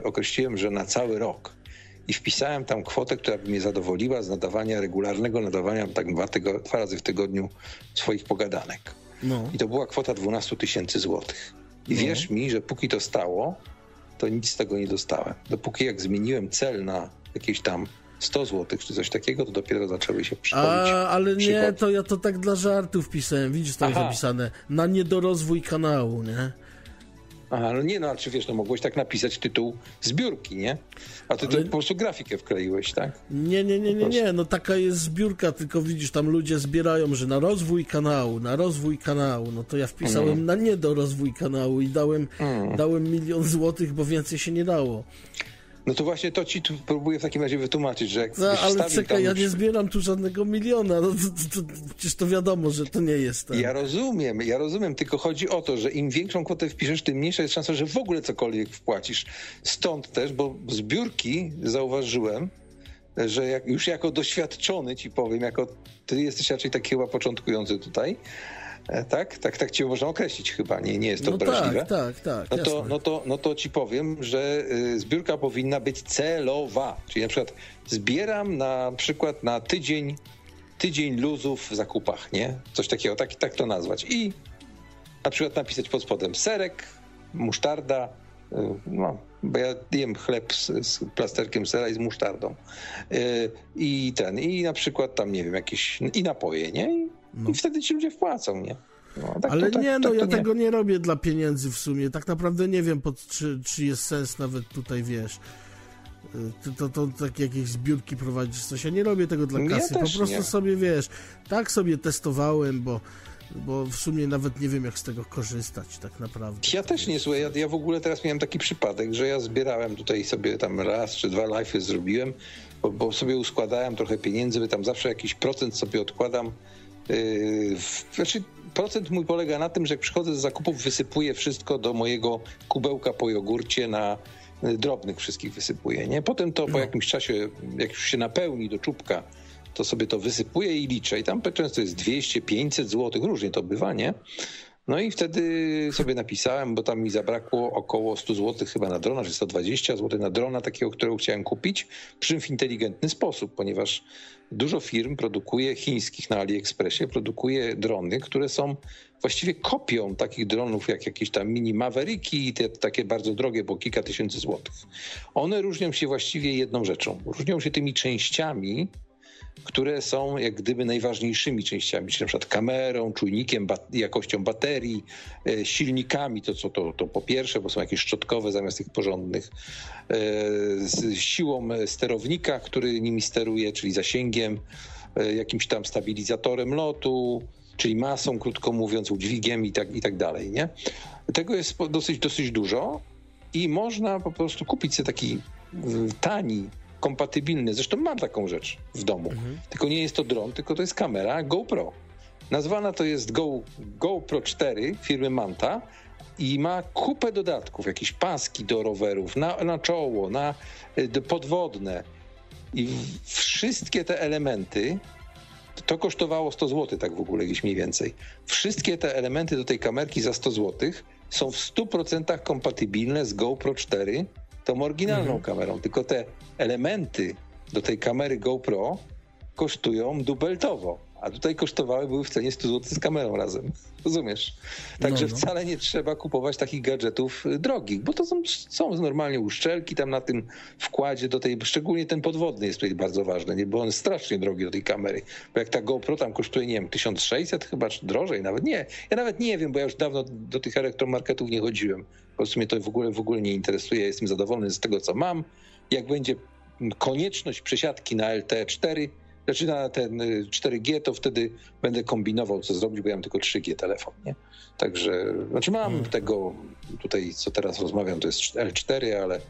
określiłem, że na cały rok. I wpisałem tam kwotę, która by mnie zadowoliła z nadawania, regularnego nadawania tak dwa, tygo, dwa razy w tygodniu swoich pogadanek. No. I to była kwota 12 tysięcy złotych. I no. wierz mi, że póki to stało, to nic z tego nie dostałem. Dopóki jak zmieniłem cel na jakieś tam 100 zł czy coś takiego, to dopiero zaczęły się przychodzić. A, ale nie, to ja to tak dla żartów pisałem. Widzisz, to Aha. jest zapisane. Na niedorozwój kanału, nie? Aha, no nie, no ale czy wiesz, no mogłeś tak napisać tytuł zbiórki, nie? A ty ale... to po prostu grafikę wkleiłeś, tak? Nie, nie, nie, nie, nie, no taka jest zbiórka, tylko widzisz, tam ludzie zbierają, że na rozwój kanału, na rozwój kanału, no to ja wpisałem mm. na nie do rozwój kanału i dałem, mm. dałem milion złotych, bo więcej się nie dało. No to właśnie to ci tu próbuję w takim razie wytłumaczyć, że jak No ale czekaj, ja nie zbieram tu żadnego miliona, no to, to, to, przecież to wiadomo, że to nie jest tak. Ja rozumiem, ja rozumiem, tylko chodzi o to, że im większą kwotę wpiszesz, tym mniejsza jest szansa, że w ogóle cokolwiek wpłacisz. Stąd też, bo zbiórki zauważyłem, że jak, już jako doświadczony ci powiem, jako ty jesteś raczej taki chyba początkujący tutaj, tak? Tak, tak cię można określić chyba, nie, nie jest to no obraźliwe. Tak, tak, tak. No to, no, to, no to ci powiem, że y, zbiórka powinna być celowa. Czyli na przykład zbieram na przykład na tydzień tydzień luzów w zakupach, nie? Coś takiego, tak, tak to nazwać. I na przykład napisać pod spodem serek, musztarda, y, no, bo ja jem chleb z, z plasterkiem sera i z musztardą. Y, I ten, i na przykład tam, nie wiem, jakieś, i napoje, nie? I, no. i wtedy ci ludzie wpłacą, nie? No, tak Ale to, tak, nie, no tak ja nie. tego nie robię dla pieniędzy w sumie. Tak naprawdę nie wiem, pod, czy, czy jest sens nawet tutaj, wiesz, y, to, to, to tak jakieś zbiórki prowadzić coś. Ja nie robię tego dla kasy. Ja po prostu nie. sobie, wiesz, tak sobie testowałem, bo bo w sumie nawet nie wiem, jak z tego korzystać tak naprawdę. Ja też nie, słuchaj, ja, ja w ogóle teraz miałem taki przypadek, że ja zbierałem tutaj sobie tam raz czy dwa live'y zrobiłem, bo, bo, sobie uskładałem trochę pieniędzy, by tam zawsze jakiś procent sobie odkładam. Yy, znaczy procent mój polega na tym, że jak przychodzę z zakupów, wysypuję wszystko do mojego kubełka po jogurcie na y, drobnych wszystkich wysypuję, nie? Potem to po no. jakimś czasie, jak już się napełni do czubka, to sobie to wysypuję i liczę. I tam często jest 200, 500 zł, różnie to bywa, nie? No i wtedy sobie napisałem, bo tam mi zabrakło około 100 zł chyba na drona, czy 120 zł na drona takiego, którego chciałem kupić, przy czym w inteligentny sposób, ponieważ dużo firm produkuje, chińskich na AliExpressie, produkuje drony, które są właściwie kopią takich dronów jak jakieś tam mini Mavericki i te takie bardzo drogie, bo kilka tysięcy złotych. One różnią się właściwie jedną rzeczą. Różnią się tymi częściami, które są jak gdyby najważniejszymi częściami, czyli na przykład kamerą, czujnikiem, bat jakością baterii, e, silnikami, to co to, to po pierwsze, bo są jakieś szczotkowe zamiast tych porządnych, e, z siłą sterownika, który nimi steruje, czyli zasięgiem, e, jakimś tam stabilizatorem lotu, czyli masą, krótko mówiąc, udźwigiem i tak, i tak dalej, nie? Tego jest dosyć, dosyć dużo i można po prostu kupić sobie taki tani kompatybilny. Zresztą mam taką rzecz w domu. Mhm. Tylko nie jest to dron, tylko to jest kamera GoPro. Nazwana to jest Go, GoPro 4 firmy Manta i ma kupę dodatków, jakieś paski do rowerów, na, na czoło, na y, podwodne. I wszystkie te elementy, to kosztowało 100 zł, tak w ogóle gdzieś mniej więcej. Wszystkie te elementy do tej kamerki za 100 zł są w 100% kompatybilne z GoPro 4 tą oryginalną mhm. kamerą, tylko te elementy do tej kamery GoPro kosztują dubeltowo, a tutaj kosztowały, były w cenie 100 zł z kamerą razem. Rozumiesz? Także no, no. wcale nie trzeba kupować takich gadżetów y, drogich, bo to są, są normalnie uszczelki tam na tym wkładzie do tej, szczególnie ten podwodny jest tutaj bardzo ważny, nie? bo on jest strasznie drogi do tej kamery. Bo jak ta GoPro tam kosztuje, nie wiem, 1600 chyba, czy drożej nawet, nie. Ja nawet nie wiem, bo ja już dawno do tych elektromarketów nie chodziłem. Po prostu mnie to w ogóle, w ogóle nie interesuje. Jestem zadowolony z tego, co mam. Jak będzie konieczność przesiadki na LTE4, znaczy na ten 4G, to wtedy będę kombinował, co zrobić, bo ja mam tylko 3G telefon, nie? Także, znaczy mam hmm. tego tutaj, co teraz rozmawiam, to jest L4, ale,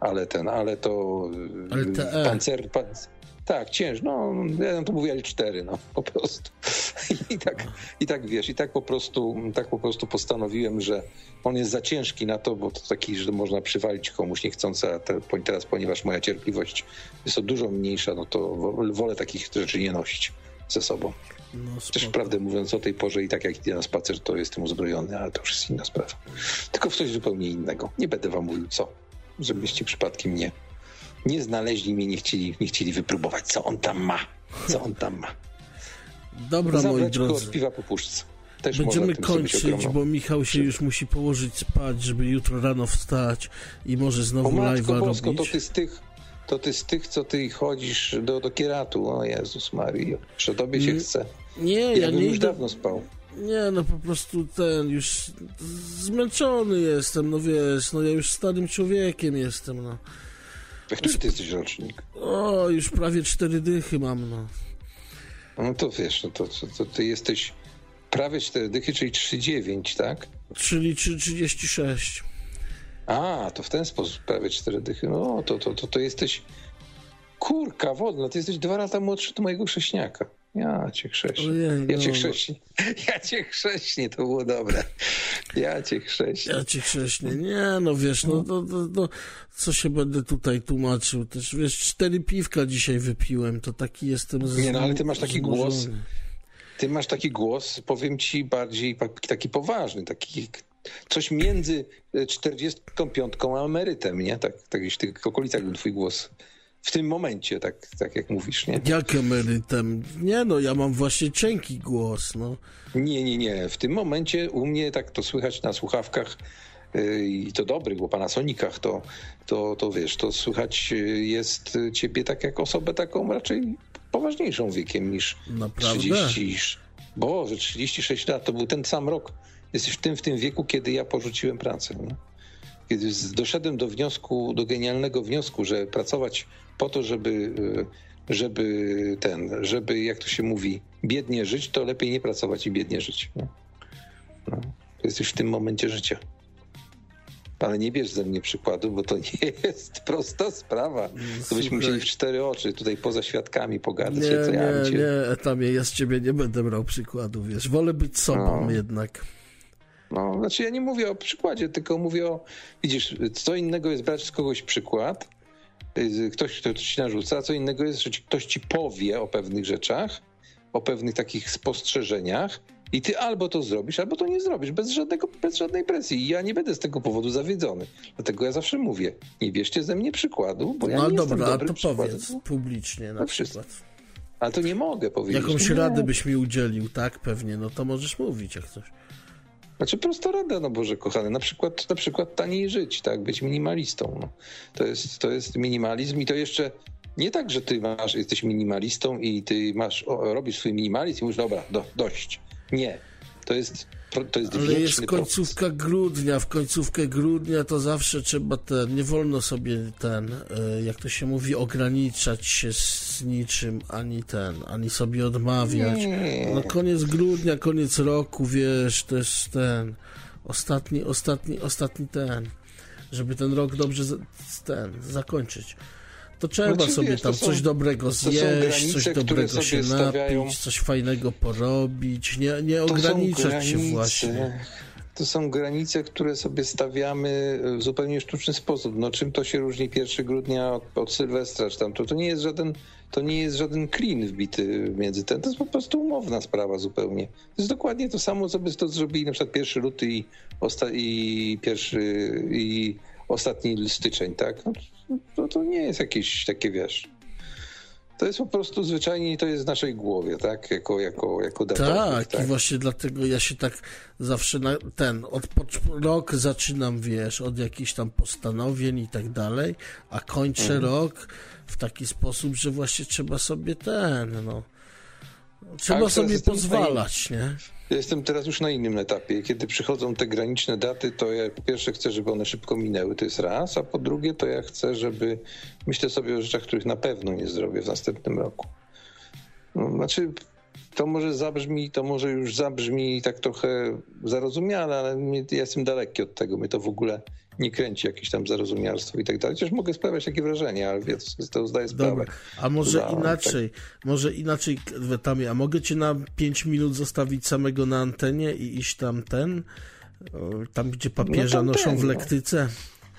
ale ten, ale to LTE. pancer, pancer tak, ciężko. No, ja to mówię L4, no, po prostu. I tak, I tak wiesz, i tak po prostu, tak po prostu postanowiłem, że on jest za ciężki na to, bo to taki, że można przywalić komuś niechcący, a te, teraz, ponieważ moja cierpliwość jest o dużo mniejsza, no to wolę takich rzeczy nie nosić ze sobą. No, Też prawdę mówiąc, o tej porze i tak jak idę na spacer, to jestem uzbrojony, ale to już jest inna sprawa. Tylko w coś zupełnie innego. Nie będę wam mówił co, żebyście przypadkiem nie nie znaleźli mnie, nie chcieli, nie chcieli wypróbować, co on tam ma. Co on tam ma. Dobra, moi drodzy. od piwa po puszce. Też Będziemy kończyć, bo Michał się już musi położyć spać, żeby jutro rano wstać i może znowu live'a robić. To ty z tych, to ty z tych, co ty chodzisz do, do kieratu. O Jezus Mario, że tobie się chce. Nie, ja, ja nie już idę... dawno spał. Nie, no po prostu ten, już zmęczony jestem, no wiesz, no ja już starym człowiekiem jestem, no. A który ty jesteś rocznik? O, już prawie cztery dychy mam, no. No to wiesz, no to, to, to ty jesteś prawie cztery dychy, czyli 3,9, tak? Czyli 3,36. A, to w ten sposób prawie cztery dychy. No, to, to, to, to jesteś kurka wodna, ty jesteś dwa lata młodszy od mojego chrześniaka. Ja cię chrześnię. Ojej, ja cię no. chrześnię. Ja cię chrześnię, to było dobre. Ja cię chrześnię. Ja cię chrześnię. Nie, no wiesz, no, no, no, no, co się będę tutaj tłumaczył. Też wiesz, cztery piwka dzisiaj wypiłem, to taki jestem z, Nie, no ale ty masz taki zmurzony. głos. Ty masz taki głos, powiem ci, bardziej taki poważny, taki coś między 45 a emerytem, nie? Tak, tak w tych okolicach był twój głos w tym momencie, tak, tak jak mówisz, nie? Jak emerytem? Nie no, ja mam właśnie cienki głos, no. Nie, nie, nie. W tym momencie u mnie tak to słychać na słuchawkach yy, i to dobrych, bo Sonikach to, to, to wiesz, to słychać yy, jest ciebie tak jak osobę taką raczej poważniejszą wiekiem niż Naprawdę? 30. Boże, 36 lat, to był ten sam rok. Jesteś w tym, w tym wieku, kiedy ja porzuciłem pracę. Nie? Kiedy doszedłem do wniosku, do genialnego wniosku, że pracować po to, żeby, e, żeby ten, żeby, jak to się mówi, biednie żyć, to lepiej nie pracować i biednie żyć. Nie? No, jesteś w tym momencie życia. Ale nie bierz ze mnie przykładu, bo to nie jest prosta sprawa. To byśmy musieli w cztery oczy tutaj poza świadkami pogadać. Nie, co ja nie, cię... nie, Etamie, ja z ciebie nie będę brał przykładu, wiesz. Wolę być sobą no. jednak. No, znaczy ja nie mówię o przykładzie, tylko mówię o, widzisz, co innego jest brać z kogoś przykład, y, ktoś, kto ci narzuca, co innego jest, że ktoś ci powie o pewnych rzeczach, o pewnych takich spostrzeżeniach i ty albo to zrobisz, albo to nie zrobisz, bez, żadnego, bez żadnej presji. I ja nie będę z tego powodu zawiedzony. Dlatego ja zawsze mówię, nie bierzcie ze mnie przykładu, bo ja no nie dobra, jestem dobrym to powiedz publicznie na no przykład. Ale to nie mogę powiedzieć. Jakąś radę byś mi udzielił, tak? Pewnie, no to możesz mówić jak coś. Znaczy prosta rada, no Boże kochany, na przykład, na przykład taniej żyć, tak, być minimalistą. No. To, jest, to jest minimalizm i to jeszcze nie tak, że ty masz, jesteś minimalistą i ty masz, o, robisz swój minimalizm i mówisz, dobra, do, dość. Nie. To jest to jest Ale jest końcówka proces. grudnia, w końcówkę grudnia to zawsze trzeba ten, nie wolno sobie ten, e, jak to się mówi, ograniczać się z niczym, ani ten, ani sobie odmawiać. Nie. No koniec grudnia, koniec roku, wiesz, to jest ten, ostatni, ostatni, ostatni ten, żeby ten rok dobrze ten, zakończyć to trzeba znaczy, sobie wiesz, tam są, coś dobrego zjeść, granice, coś dobrego się stawiają... napić, coś fajnego porobić, nie, nie ograniczać się właśnie. To są granice, które sobie stawiamy w zupełnie sztuczny sposób. No czym to się różni 1 grudnia od, od Sylwestra, czy tam, to, to nie jest żaden to nie jest żaden klin wbity między ten. To jest po prostu umowna sprawa zupełnie. To jest dokładnie to samo, co by to zrobili na przykład 1 luty i, osta- i pierwszy i ostatni styczeń, tak? No, to, nie jest jakieś takie, wiesz... To jest po prostu zwyczajnie to jest w naszej głowie, tak? Jako, jako, jako tak, tak, i właśnie dlatego ja się tak zawsze na ten, od rok zaczynam, wiesz, od jakichś tam postanowień i tak dalej, a kończę mhm. rok w taki sposób, że właśnie trzeba sobie ten, no, trzeba tak, sobie pozwalać, nie? Ja jestem teraz już na innym etapie. Kiedy przychodzą te graniczne daty, to ja po pierwsze chcę, żeby one szybko minęły, to jest raz, a po drugie to ja chcę, żeby myślę sobie o rzeczach, których na pewno nie zrobię w następnym roku. No, znaczy, to może zabrzmi, to może już zabrzmi tak trochę zarozumiale, ale ja jestem daleki od tego. Mnie to w ogóle nie kręci jakieś tam zarozumialstwo i tak dalej. Chociaż mogę sprawiać takie wrażenie, ale wiesz, to zdaję sprawę. Dobra. A może Za, inaczej, tak. może inaczej, Wetamie, a mogę cię na 5 minut zostawić samego na antenie i iść tam ten, tam gdzie papieża no noszą ten, w no. lektyce?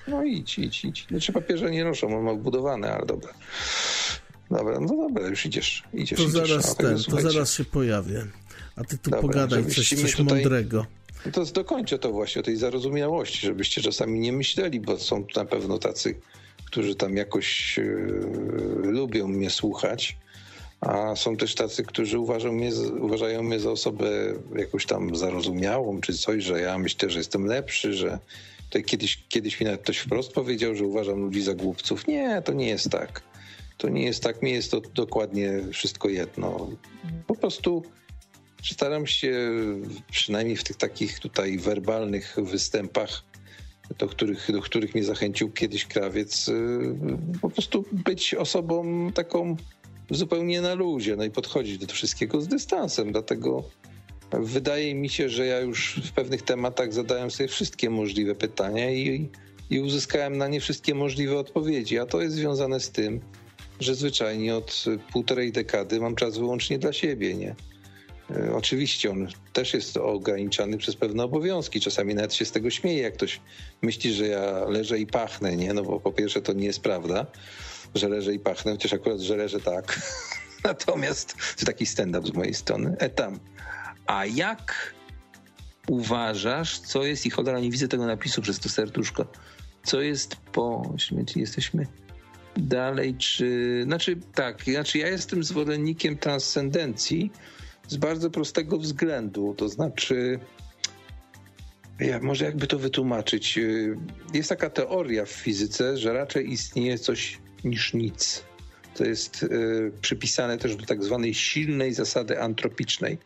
No. no idź, idź, idź. Znaczy papieża nie noszą, on ma wbudowane, ale dobra. Dobra, no dobra, już idziesz. idziesz to idziesz, zaraz no, ten, to zaraz się pojawię. A ty tu dobra, pogadaj coś, coś tutaj... mądrego. No to dokończę to właśnie o tej zarozumiałości, żebyście czasami nie myśleli, bo są na pewno tacy, którzy tam jakoś yy, lubią mnie słuchać, a są też tacy, którzy uważają mnie, uważają mnie za osobę jakąś tam zarozumiałą, czy coś, że ja myślę, że jestem lepszy, że to kiedyś, kiedyś mi nawet ktoś wprost powiedział, że uważam ludzi za głupców. Nie, to nie jest tak. To nie jest tak, mi jest to dokładnie wszystko jedno. Po prostu staram się przynajmniej w tych takich tutaj werbalnych występach, do których, do których mnie zachęcił kiedyś krawiec, y, po prostu być osobą taką zupełnie na luzie, no i podchodzić do wszystkiego z dystansem. Dlatego wydaje mi się, że ja już w pewnych tematach zadałem sobie wszystkie możliwe pytania i, i uzyskałem na nie wszystkie możliwe odpowiedzi. A to jest związane z tym, że zwyczajnie od półtorej dekady mam czas wyłącznie dla siebie, nie? E, oczywiście on też jest ograniczany przez pewne obowiązki. Czasami nawet się z tego śmieje, jak ktoś myśli, że ja leżę i pachnę, nie? No bo po pierwsze to nie jest prawda, że leżę i pachnę, chociaż akurat, że leżę tak. Natomiast to taki stand-up z mojej strony. E tam. A jak uważasz, co jest, i cholera, nie widzę tego napisu przez to serduszko, co jest po śmierci, jesteśmy Dalej, czy. Znaczy, tak, znaczy ja jestem zwolennikiem transcendencji z bardzo prostego względu. To znaczy, ja, może jakby to wytłumaczyć. Jest taka teoria w fizyce, że raczej istnieje coś niż nic. To jest y, przypisane też do tak zwanej silnej zasady antropicznej,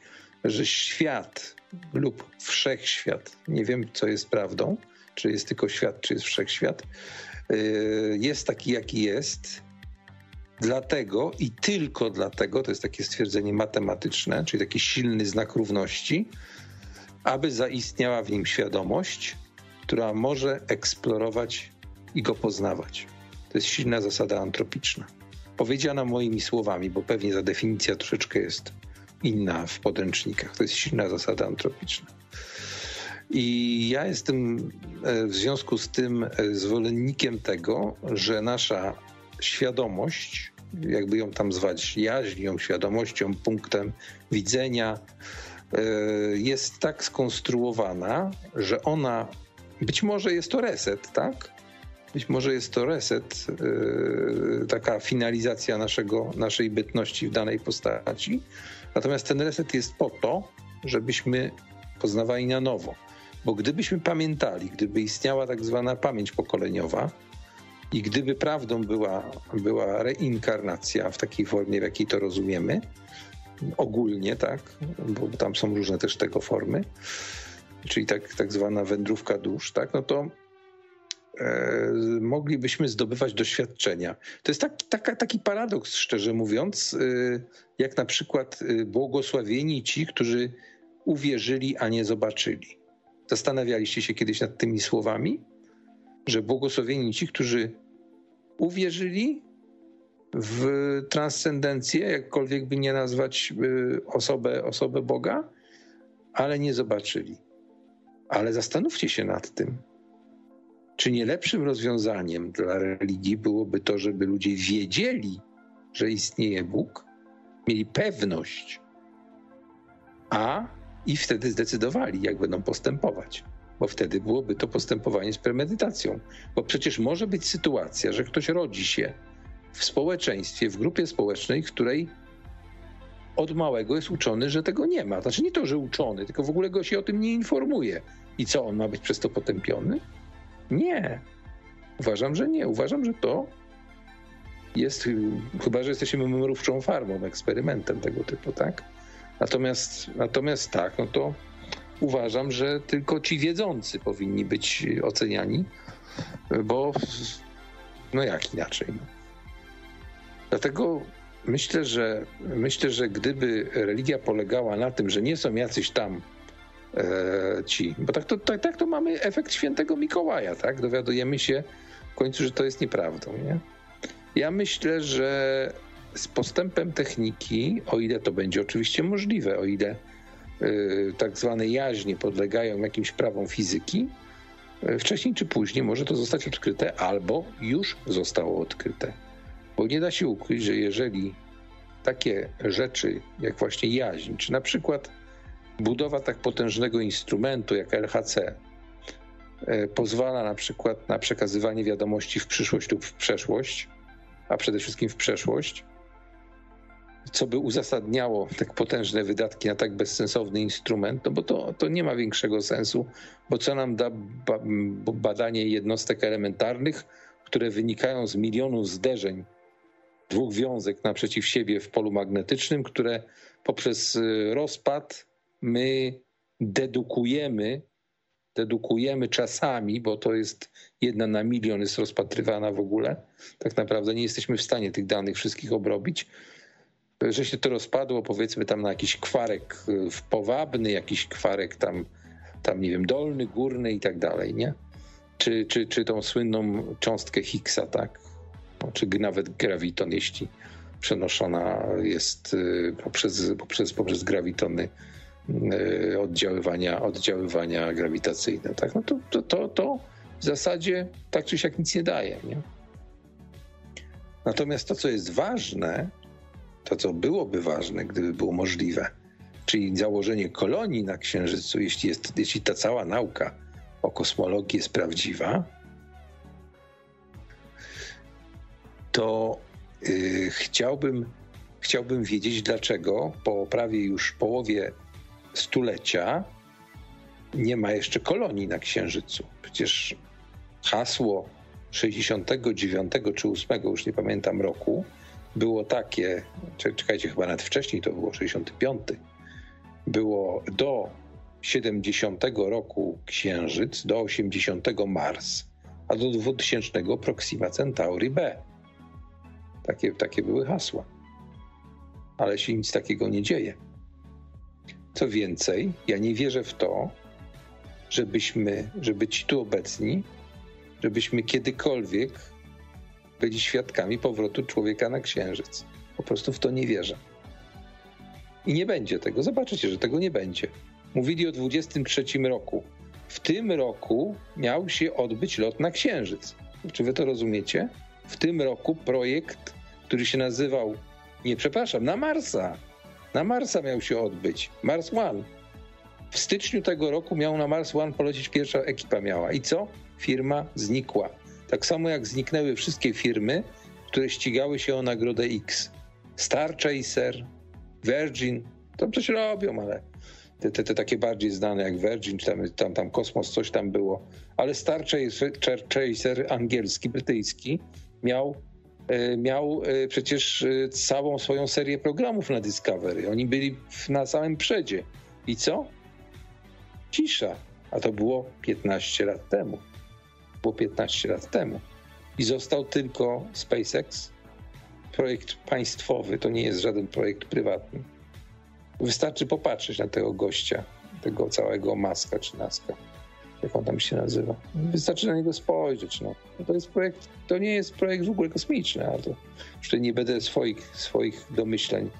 że świat lub wszechświat, nie wiem co jest prawdą, czy jest tylko świat, czy jest wszechświat, y, jest taki jaki jest, dlatego i tylko dlatego, to jest takie stwierdzenie matematyczne, czyli taki silny znak równości, aby zaistniała w nim świadomość, która może eksplorować i go poznawać. To jest silna zasada antropiczna. Powiedziana moimi słowami, bo pewnie ta definicja troszeczkę jest inna w podręcznikach. To jest silna zasada antropiczna. I ja jestem e, w związku z tym e, zwolennikiem tego, że nasza świadomość, jakby ją tam zwać, jaźnią, świadomością, punktem widzenia, e, jest tak skonstruowana, że ona, być może jest to reset, tak? Być może jest to reset, taka finalizacja naszego, naszej bytności w danej postaci. Natomiast ten reset jest po to, żebyśmy poznawali na nowo. Bo gdybyśmy pamiętali, gdyby istniała tak zwana pamięć pokoleniowa i gdyby prawdą była, była reinkarnacja w takiej formie, w jakiej to rozumiemy, ogólnie, tak, bo tam są różne też tego formy, czyli tak, tak zwana wędrówka dusz, tak, no to e, moglibyśmy zdobywać doświadczenia. To jest taki, taka, taki paradoks, szczerze mówiąc, e, jak na przykład e, błogosławieni ci, którzy uwierzyli, a nie zobaczyli. Zastanawialiście się kiedyś nad tymi słowami? Że błogosławieni ci, którzy uwierzyli w transcendencję, jakkolwiek by nie nazwać y, osobę, osobę Boga, ale nie zobaczyli. Ale zastanówcie się nad tym. Czy nie lepszym rozwiązaniem dla religii byłoby to, żeby ludzie wiedzieli, że istnieje Bóg, mieli pewność, a i wtedy zdecydowali, jak będą postępować. Bo wtedy byłoby to postępowanie z premedytacją. Bo przecież może być sytuacja, że ktoś rodzi się w społeczeństwie, w grupie społecznej, w której od małego jest uczony, że tego nie ma. Znaczy nie to, że uczony, tylko w ogóle go się o tym nie informuje. I co, on ma być przez to potępiony? Nie. Uważam, że nie. Uważam, że to jest, chyba że jesteśmy mrówczą farmą, eksperymentem tego typu, tak? Natomiast, natomiast tak, no to uważam, że tylko ci wiedzący powinni być oceniani, bo no jak inaczej. No. Dlatego myślę, że myślę, że gdyby religia polegała na tym, że nie są jacyś tam e, ci, bo tak to, tak, tak to mamy efekt świętego Mikołaja, tak? Dowiadujemy się w końcu, że to jest nieprawdą, nie? Ja myślę, że z postępem techniki, o ile to będzie oczywiście możliwe, o ile tak zwane jaźnie podlegają jakimś prawom fizyki, y, wcześniej czy później może to zostać odkryte albo już zostało odkryte. Bo nie da się ukryć, że jeżeli takie rzeczy jak właśnie jaźń, czy na przykład budowa tak potężnego instrumentu jak LHC y, pozwala na przykład na przekazywanie wiadomości w przyszłość lub w przeszłość, a przede wszystkim w przeszłość, co by uzasadniało tak potężne wydatki na tak bezsensowny instrument, no bo to, to nie ma większego sensu, bo co nam da ba badanie jednostek elementarnych, które wynikają z milionu zderzeń dwóch wiązek naprzeciw siebie w polu magnetycznym, które poprzez y, rozpad my dedukujemy, dedukujemy czasami, bo to jest jedna na milion jest rozpatrywana w ogóle. Tak naprawdę nie jesteśmy w stanie tych danych wszystkich obrobić że się to rozpadło powiedzmy tam na jakiś kwarek y, powabny, jakiś kwarek tam, tam nie wiem, dolny, górny i tak dalej, nie? Czy, czy, czy tą słynną cząstkę Higgsa, tak? No, czy nawet graviton, jeśli przenoszona jest y, poprzez, poprzez, poprzez grawitony y, oddziaływania, oddziaływania grawitacyjne, tak? No to, to, to, to w zasadzie tak czy siak nic nie daje, nie? Natomiast to, co jest ważne, to, co byłoby ważne, gdyby było możliwe, czyli założenie kolonii na Księżycu, jeśli, jest, jeśli ta cała nauka o kosmologii jest prawdziwa, to yy, chciałbym, chciałbym wiedzieć, dlaczego po prawie już połowie stulecia nie ma jeszcze kolonii na Księżycu. Przecież hasło 69 czy 8, już nie pamiętam roku, było takie, czekajcie, chyba nawet wcześniej to było 65, było do 70 roku Księżyc, do 80 Mars, a do 2000 Proxima Centauri B. Takie, takie były hasła. Ale się nic takiego nie dzieje. Co więcej, ja nie wierzę w to, żebyśmy, żeby ci tu obecni, żebyśmy kiedykolwiek byli świadkami powrotu człowieka na Księżyc. Po prostu w to nie wierzę. I nie będzie tego. Zobaczycie, że tego nie będzie. Mówili o 23 roku. W tym roku miał się odbyć lot na Księżyc. Czy wy to rozumiecie? W tym roku projekt, który się nazywał, nie przepraszam, na Marsa. Na Marsa miał się odbyć. Mars One. W styczniu tego roku miał na Mars One polecieć pierwsza ekipa miała. I co? Firma znikła. Tak samo jak zniknęły wszystkie firmy, które ścigały się o nagrodę X. Star Chaser, Virgin, to coś robią, ale te, te, te, takie bardziej znane jak Virgin, czy tam, tam, tam Kosmos, coś tam było. Ale Star Chaser, Chaser angielski, brytyjski miał, e, miał e, przecież e, całą swoją serię programów na Discovery. Oni byli na samym przedzie. I co? Cisza. A to było 15 lat temu. Było 15 lat temu. I został tylko SpaceX, projekt państwowy, to nie jest żaden projekt prywatny. Wystarczy popatrzeć na tego gościa, tego całego maska czy naska, jak on tam się nazywa. Wystarczy na niego spojrzeć. No. To jest projekt, to nie jest projekt w ogóle kosmiczny, ale to już nie będę swoich, swoich domyśleń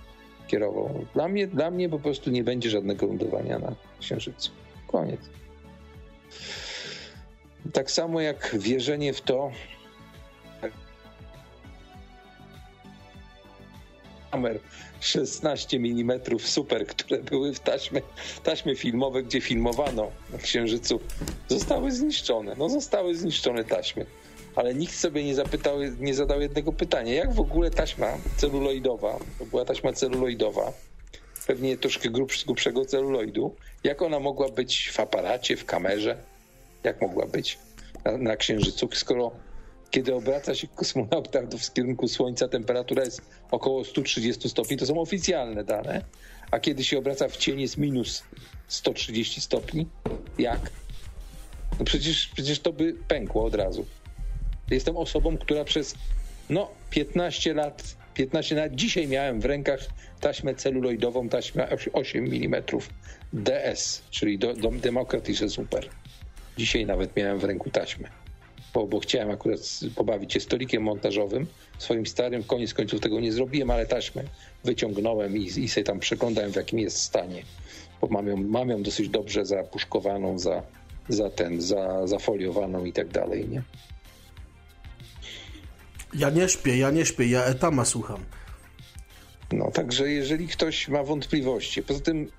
kierował. Dla mnie, dla mnie po prostu nie będzie żadnego lądowania na Księżycu. Koniec. Tak samo jak wierzenie w to, kamer 16 mm super, które były w taśmie, taśmy filmowe, gdzie filmowano na Księżycu, zostały zniszczone. No zostały zniszczone taśmy. Ale nikt sobie nie zapytał, nie zadał jednego pytania. Jak w ogóle taśma celuloidowa, to była taśma celuloidowa, pewnie troszkę grubszego celuloidu, jak ona mogła być w aparacie, w kamerze? Jak mogła być na, na Księżycu, skoro kiedy obraca się kosmonauta w kierunku Słońca, temperatura jest około 130 stopni, to są oficjalne dane, a kiedy się obraca w cień jest minus 130 stopni. Jak? No przecież, przecież to by pękło od razu. Jestem osobą, która przez no 15 lat, 15 lat dzisiaj miałem w rękach taśmę celuloidową, taśmę 8 mm DS, czyli do, do Democratic Super. Dzisiaj nawet miałem w ręku taśmę bo, bo chciałem akurat pobawić się stolikiem montażowym, swoim starym, koniec końców tego nie zrobiłem, ale taśmę wyciągnąłem i, i sobie tam przeglądałem w jakim jest stanie, bo mam ją, mam ją dosyć dobrze zapuszkowaną, za, za ten, za, zafoliowaną i tak dalej, nie? Ja nie śpię, ja nie śpię, ja etama słucham. No, także jeżeli ktoś ma wątpliwości, poza tym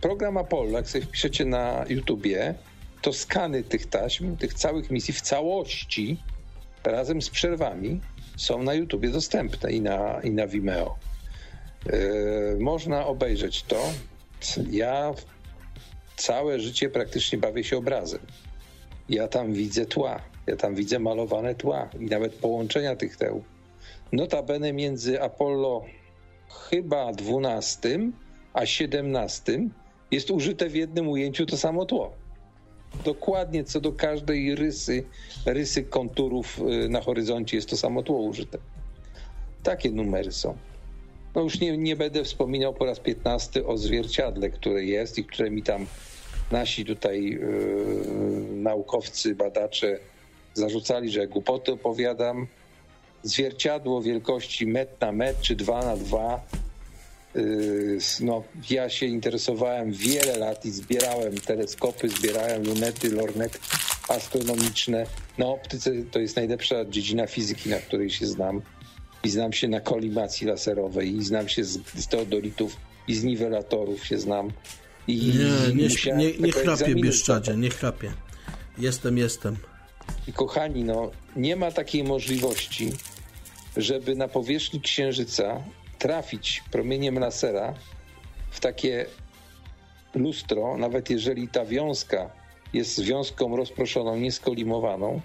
program Apollo, jak sobie wpiszecie na YouTubie, to skany tych taśm, tych całych misji w całości razem z przerwami są na YouTubie dostępne i na, i na Vimeo. Yy, można obejrzeć to. Ja całe życie praktycznie bawię się obrazem. Ja tam widzę tła, ja tam widzę malowane tła i nawet połączenia tych teł. Notabene między Apollo chyba 12 a 17 jest użyte w jednym ujęciu to samo tło dokładnie co do każdej rysy, rysy konturów y, na horyzoncie jest to samo tło użyte. Takie numery są. No już nie, nie będę wspominał po raz piętnasty o zwierciadle, które jest i które mi tam nasi tutaj yy, naukowcy, badacze zarzucali, że głupoty opowiadam. Zwierciadło wielkości metr na metr czy dwa na dwa no, ja się interesowałem wiele lat i zbierałem teleskopy, zbierałem lunety, lornety astronomiczne. Na optyce to jest najlepsza dziedzina fizyki, na której się znam. I znam się na kolimacji laserowej, i znam się z, z teodolitów, i z niwelatorów się znam. I, nie, nie, nie, nie chrapie Bieszczadzie, nie chrapie. Jestem, jestem. I kochani, no, nie ma takiej możliwości, żeby na powierzchni Księżyca trafić promieniem lasera w takie lustro, nawet jeżeli ta wiązka jest związką rozproszoną, nieskolimowaną,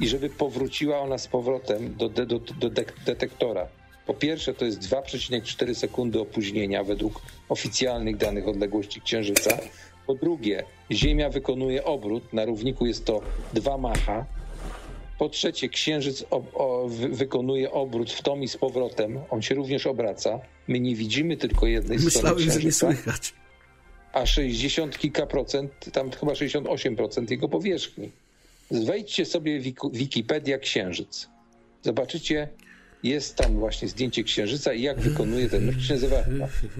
i żeby powróciła ona z powrotem do, do, do detektora. Po pierwsze, to jest 2,4 sekundy opóźnienia według oficjalnych danych odległości Księżyca. Po drugie, Ziemia wykonuje obrót, na równiku jest to 2 macha. Po trzecie, Księżyc o, o, wykonuje obrót w tom i z powrotem. On się również obraca. My nie widzimy tylko jednej Myślałem, strony Księżyca. że nie słychać. A 60 kilka procent, tam chyba 68% jego powierzchni. Wejdźcie sobie w Wikipedia Księżyc. Zobaczycie, jest tam właśnie zdjęcie Księżyca i jak wykonuje ten ruch. się nazywa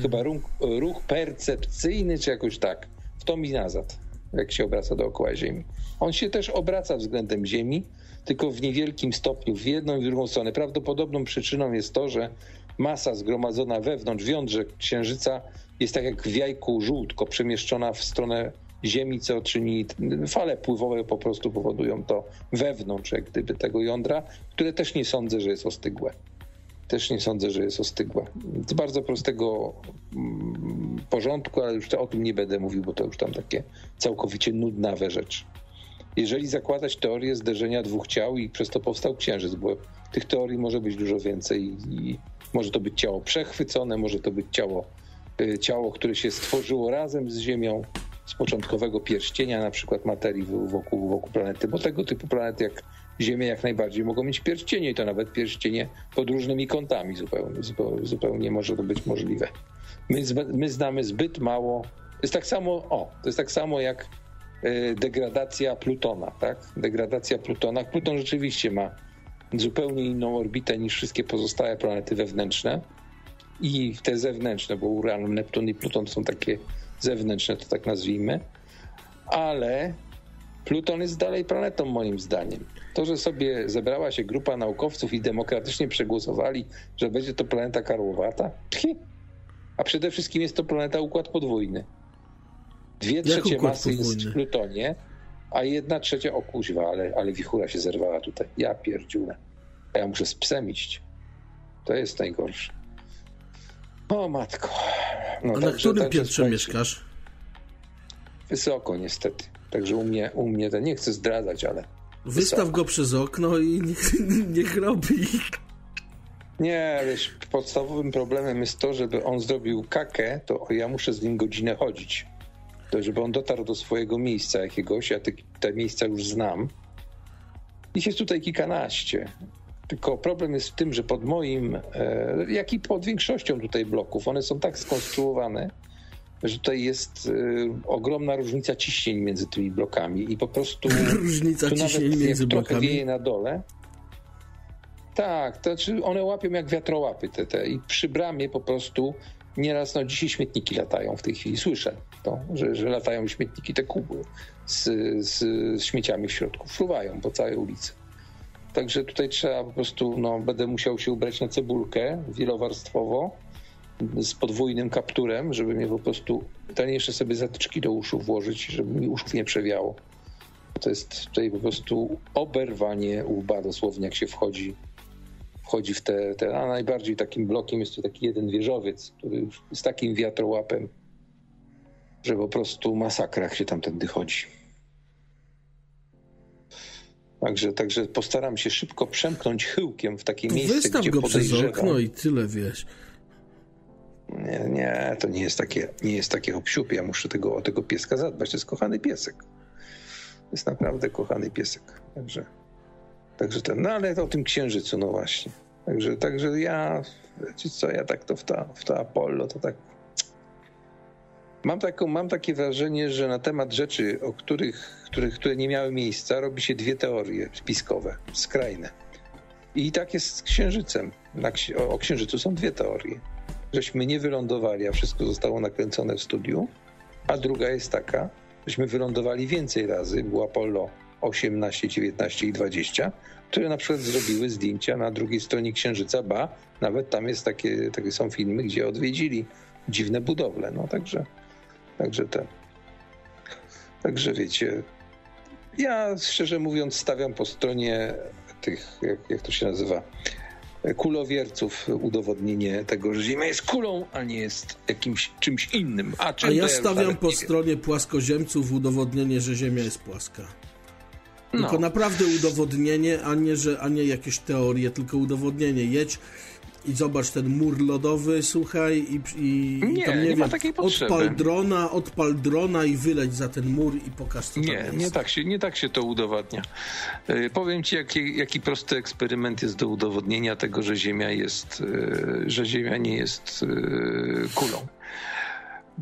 chyba ruch, ruch percepcyjny, czy jakoś tak. W tom i nazad, jak się obraca dookoła Ziemi. On się też obraca względem Ziemi, tylko w niewielkim stopniu, w jedną i w drugą stronę. Prawdopodobną przyczyną jest to, że masa zgromadzona wewnątrz, w jądrze Księżyca jest tak jak w jajku żółtko przemieszczona w stronę Ziemi, co czyni fale pływowe po prostu powodują to wewnątrz jak gdyby tego jądra, które też nie sądzę, że jest ostygłe. Też nie sądzę, że jest ostygłe. Z bardzo prostego mm, porządku, ale już o tym nie będę mówił, bo to już tam takie całkowicie nudnawe rzeczy. Jeżeli zakładać teorię zderzenia dwóch ciał i przez to powstał księżyc, bo tych teorii może być dużo więcej i może to być ciało przechwycone, może to być ciało, y, ciało, które się stworzyło razem z Ziemią, z początkowego pierścienia na przykład materii wokół, wokół planety, bo tego typu planety jak Ziemia jak najbardziej mogą mieć pierścienie i to nawet pierścienie pod różnymi kątami zupełnie, zupełnie, może to być możliwe. My, my znamy zbyt mało, to jest tak samo, o, to jest tak samo jak degradacja Plutona, tak? Degradacja Plutona. Pluton rzeczywiście ma zupełnie inną orbitę niż wszystkie pozostałe planety wewnętrzne i te zewnętrzne, bo Uran, Neptun i Pluton są takie zewnętrzne, to tak nazwijmy, ale Pluton jest dalej planetą moim zdaniem. To, że sobie zebrała się grupa naukowców i demokratycznie przegłosowali, że będzie to planeta karłowata, a przede wszystkim jest to planeta układ podwójny. Dwie trzecie masy jest w Plutonie, a jedna trzecia, o kuźwa, ale, ale wichura się zerwała tutaj. Ja pierdziule. Ja muszę z psem iść. To jest najgorsze. O matko. No, A na którym piętrze mieszkasz? Wysoko niestety. Także u mnie, u mnie to nie chcę zdradzać, ale. Wystaw wysoko. go przez okno i niech, niech robi. Nie, wiesz, podstawowym problemem jest to, żeby on zrobił kakę, to ja muszę z nim godzinę chodzić. To żeby on dotarł do swojego miejsca jakiegoś, ja te, te miejsca już znam. Ich jest tutaj kilkanaście. Tylko problem jest w tym, że pod moim, e, jak i pod większością tutaj bloków, one są tak skonstruowane, że tutaj jest e, ogromna różnica ciśnień między tymi blokami i po prostu... Różnica ciśnień między blokami? wieje na dole, tak, to znaczy one łapią jak wiatrołapy te, te i przy bramie po prostu nieraz, no dzisiaj śmietniki latają w tej chwili, słyszę to, że, że latają śmietniki, te kuby z, z, z śmieciami w środku, fruwają po całej ulicy. Także tutaj trzeba po prostu, no, będę musiał się ubrać na cebulkę wielowarstwowo z podwójnym kapturem, żeby mnie po prostu, ten jeszcze sobie zatyczki do uszu włożyć, żeby mi uszów nie przewiało. To jest tutaj po prostu oberwanie łba dosłownie, jak się wchodzi, wchodzi w te, te, a najbardziej takim blokiem jest to taki jeden wieżowiec, który z takim wiatrołapem, że po prostu masakra, jak się tamtędy chodzi. Także, także postaram się szybko przemknąć chyłkiem w takie miejsce, Wystaw gdzie go przez okno i tyle, wiesz. Nie, nie, to nie jest takie, nie jest takie obsiup. Ja muszę tego, o tego pieska zadbać. To jest kochany piesek. To jest naprawdę kochany piesek. Także, także ten, no ale o tym księżycu, no właśnie. Także, także ja, wiecie co, ja tak to w ta, w ta Apollo, to tak Mam, taką, mam takie wrażenie, że na temat rzeczy, o których, których, które nie miały miejsca, robi się dwie teorie spiskowe, skrajne. I tak jest z Księżycem. Na, o, o Księżycu są dwie teorie. Żeśmy nie wylądowali, a wszystko zostało nakręcone w studiu. A druga jest taka, żeśmy wylądowali więcej razy. Było Apollo 18, 19 i 20, które na przykład zrobiły zdjęcia na drugiej stronie Księżyca, ba, nawet tam jest takie, takie są filmy, gdzie odwiedzili dziwne budowle. No także Także ten. Także wiecie, ja szczerze mówiąc stawiam po stronie tych, jak, jak to się nazywa, kulowierców udowodnienie tego, że Ziemia jest kulą, a nie jest jakimś czymś innym. A, a ja stawiam po stronie płaskoziemców udowodnienie, że Ziemia jest płaska. Tylko no. naprawdę udowodnienie, a nie, że, a nie jakieś teorie, tylko udowodnienie. Jedź i zobacz ten mur lodowy, słuchaj, i, i, nie, i tam, nie, nie wiem, takiej odpal drona, odpal drona i wyleć za ten mur i pokaż, co nie. Nie tak, się, nie tak się to udowadnia. Yy, powiem ci, jaki, jaki prosty eksperyment jest do udowodnienia tego, że Ziemia jest, yy, że Ziemia nie jest yy, kulą.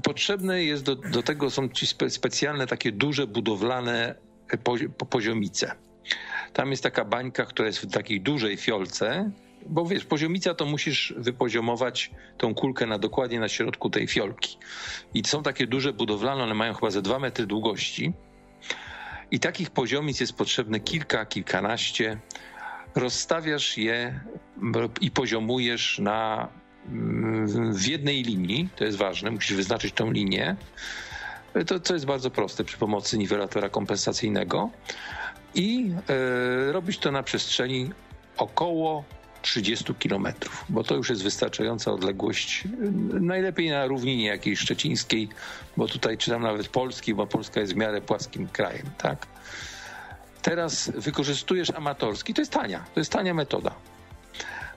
Potrzebne jest do, do tego, są ci spe, specjalne takie duże budowlane poziomice. Tam jest taka bańka, która jest w takiej dużej fiolce, bo wiesz, poziomica to musisz wypoziomować tą kulkę na dokładnie na środku tej fiolki. I są takie duże budowlane, one mają chyba ze dwa metry długości. I takich poziomic jest potrzebne kilka, kilkanaście. Rozstawiasz je i poziomujesz na, mm, w jednej linii, to jest ważne, musisz wyznaczyć tą linię. To, to jest bardzo proste przy pomocy niwelatora kompensacyjnego. I e, robić to na przestrzeni około 30 kilometrów, bo to już jest wystarczająca odległość. Najlepiej na równinie jakiejś szczecińskiej, bo tutaj czytam nawet polski, bo Polska jest w miarę płaskim krajem, tak? Teraz wykorzystujesz amatorski, to jest tania, to jest tania metoda.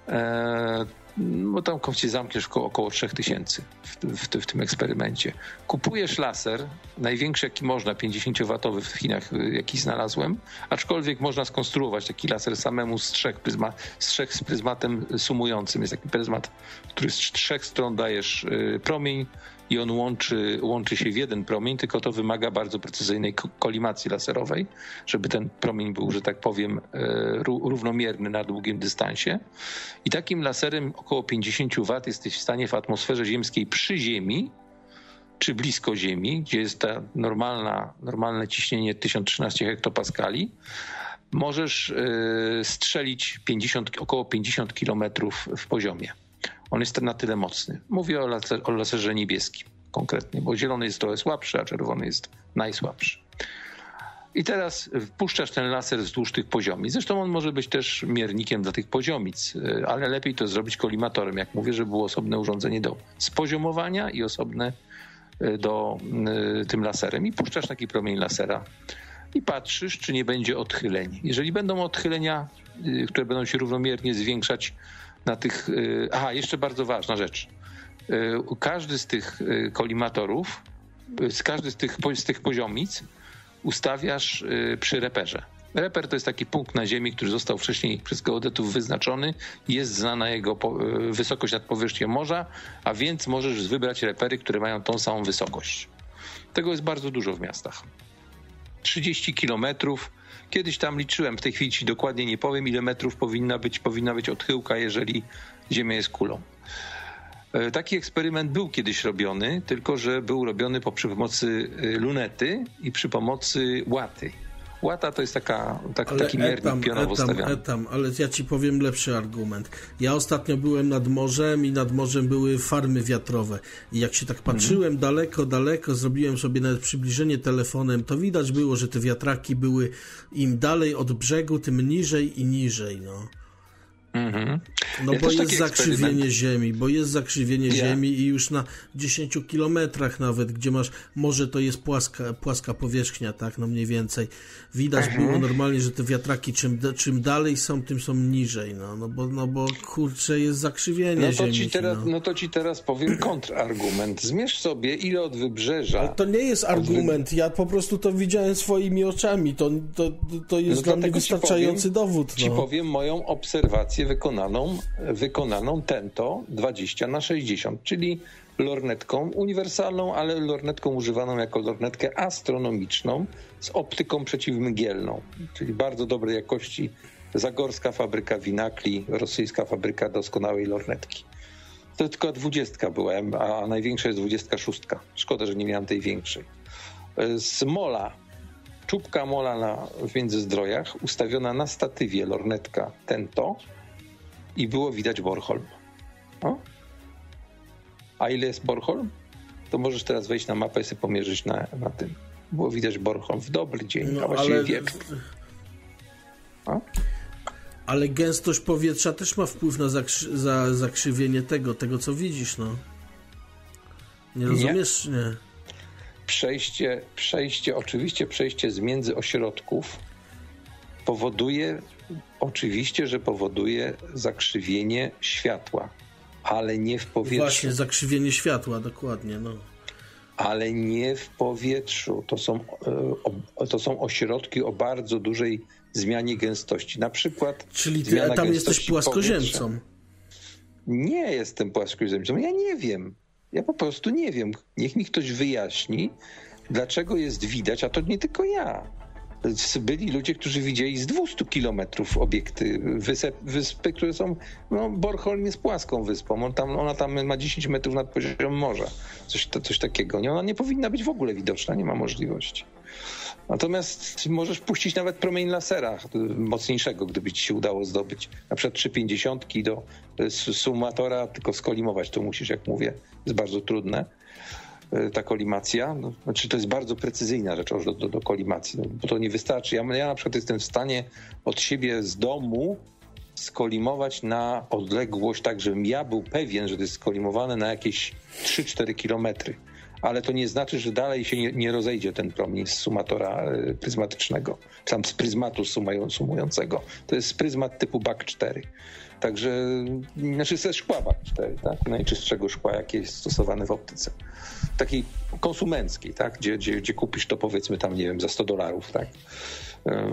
E, bo tam ci zamkniesz około, około 3000 w, w, w, tym eksperymencie. Kupujesz laser, największy jaki można, 50-watowy w Chinach, y, jaki znalazłem, aczkolwiek można skonstruować taki laser samemu z trzech, pryzma, z trzech z pryzmatem sumującym. Jest taki pryzmat, który z trzech stron dajesz y, promień, i on łączy, łączy się w jeden promień, tylko to wymaga bardzo precyzyjnej kolimacji laserowej, żeby ten promień był, że tak powiem, e, równomierny na długim dystansie. I takim laserem około 50 W jesteś w stanie w atmosferze ziemskiej przy Ziemi, czy blisko Ziemi, gdzie jest ta normalna, normalne ciśnienie 1013 hektopaskali, możesz e, strzelić 50, około 50 kilometrów w poziomie on jest na tyle mocny. Mówię o, laser, o laserze niebieskim konkretnie, bo zielony jest trochę słabszy, a czerwony jest najsłabszy. I teraz wpuszczasz ten laser wzdłuż tych poziomic. Zresztą on może być też miernikiem dla tych poziomic, ale lepiej to zrobić kolimatorem, jak mówię, żeby było osobne urządzenie do spoziomowania i osobne e, do e, tym laserem. I puszczasz taki promień lasera i patrzysz, czy nie będzie odchyleń. Jeżeli będą odchylenia, e, które będą się równomiernie zwiększać na tych. Y, aha, jeszcze bardzo ważna rzecz. Y, każdy z tych y, kolimatorów, z każdy z tych, z tych poziomic ustawiasz przy reperze. Reper to jest taki punkt na Ziemi, który został wcześniej przez geodetów wyznaczony. Jest znana jego wysokość nad powierzchnią morza, a więc możesz wybrać repery, które mają tą samą wysokość. Tego jest bardzo dużo w miastach. 30 kilometrów Kiedyś tam liczyłem, w tej chwili ci dokładnie nie powiem, ile metrów powinna być, powinna być odchyłka, jeżeli Ziemia jest kulą. E, taki eksperyment był kiedyś robiony, tylko że był robiony przy pomocy e, lunety i przy pomocy łaty. Łata to jest taka, tak, taki miernik etam, pionowo etam, stawiany. Etam, ale ja ci powiem lepszy argument. Ja ostatnio byłem nad morzem i nad morzem były farmy wiatrowe. I jak się tak patrzyłem mhm. daleko, daleko, zrobiłem sobie nawet przybliżenie telefonem, to widać było, że te wiatraki były im dalej od brzegu, tym niżej i niżej. No. Mhm. No ja bo jest zakrzywienie. Ziemi, bo jest zakrzywienie. Ziemi i już na 10 kilometrach nawet, gdzie masz, może to jest płaska, płaska powierzchnia, tak, no mniej więcej. Widać mhm. było normalnie, że te wiatraki czym, czym dalej są, tym są niżej, no, no, bo, no bo kurczę jest zakrzywienie no to Ziemi. Ci teraz, no. no to ci teraz powiem kontrargument. Zmierz sobie, ile od wybrzeża... Ale to nie jest argument, ja po prostu to widziałem swoimi oczami, to, to, to jest no dla mnie wystarczający powiem, dowód. No. Ci powiem moją obserwację wykonaną, wykonaną tento 20 na 60, czyli lornetką uniwersalną, ale lornetką używaną jako lornetkę astronomiczną z optyką przeciwmgielną, czyli bardzo dobrej jakości zagorska fabryka winakli, rosyjska fabryka doskonałej lornetki. To tylko dwudziestka byłem, a największa jest dwudziestka szóstka. Szkoda, że nie miałem tej większej. Z mola, czubka mola na, w Międzyzdrojach, ustawiona na statywie lornetka Tento, i było widać Bornholm. O? A ile jest Bornholm? To możesz teraz wejść na mapę i sobie pomierzyć na, na tym. Było widać Bornholm w dobry dzień, no, a właściwie ale... wieczór. Ale gęstość powietrza też ma wpływ na zakrzy za zakrzywienie tego, tego co widzisz, no. Nie rozumiesz? Nie. nie. Przejście, przejście, oczywiście przejście z między ośrodków powoduje, oczywiście, że powoduje zakrzywienie światła, ale nie w powietrzu. Właśnie, zakrzywienie światła, dokładnie, no. Ale nie w powietrzu. To są, e, to są ośrodki o bardzo dużej zmianie gęstości. Na przykład. Czyli ty tam jesteś płaskoziemcą. Powietrza. Nie jestem płaskoziemcą. Ja nie wiem. Ja po prostu nie wiem. Niech mi ktoś wyjaśni, dlaczego jest widać, a to nie tylko ja. Byli ludzie, którzy widzieli z 200 kilometrów obiekty, wysep, wyspy, które są, no Bornholm jest płaską wyspą, On tam, ona tam ma 10 metrów nad poziomem morza, coś, to, coś takiego. Nie, ona nie powinna być w ogóle widoczna, nie ma możliwości. Natomiast możesz puścić nawet promień lasera mocniejszego, gdyby ci się udało zdobyć. Na przykład 350 do sumatora, tylko skolimować to musisz, jak mówię. Jest bardzo trudne e, ta kolimacja. No, znaczy to jest bardzo precyzyjna rzecz do, do, do kolimacji, no, bo to nie wystarczy. Ja, ja na przykład jestem w stanie od siebie z domu skolimować na odległość tak, żebym ja był pewien, że to jest skolimowane na jakieś 3-4 kilometry ale to nie znaczy, że dalej się nie, nie rozejdzie ten promień z sumatora e, pryzmatycznego, tam z pryzmatu sumującego. To jest pryzmat typu BAK 4. Także, znaczy ze szkła BAK 4, tak? najczystszego szkła, jakie jest stosowane w optyce. Takiej konsumenckiej, tak? Gdzie, gdzie, gdzie kupisz to powiedzmy tam, nie wiem, za 100 dolarów, tak?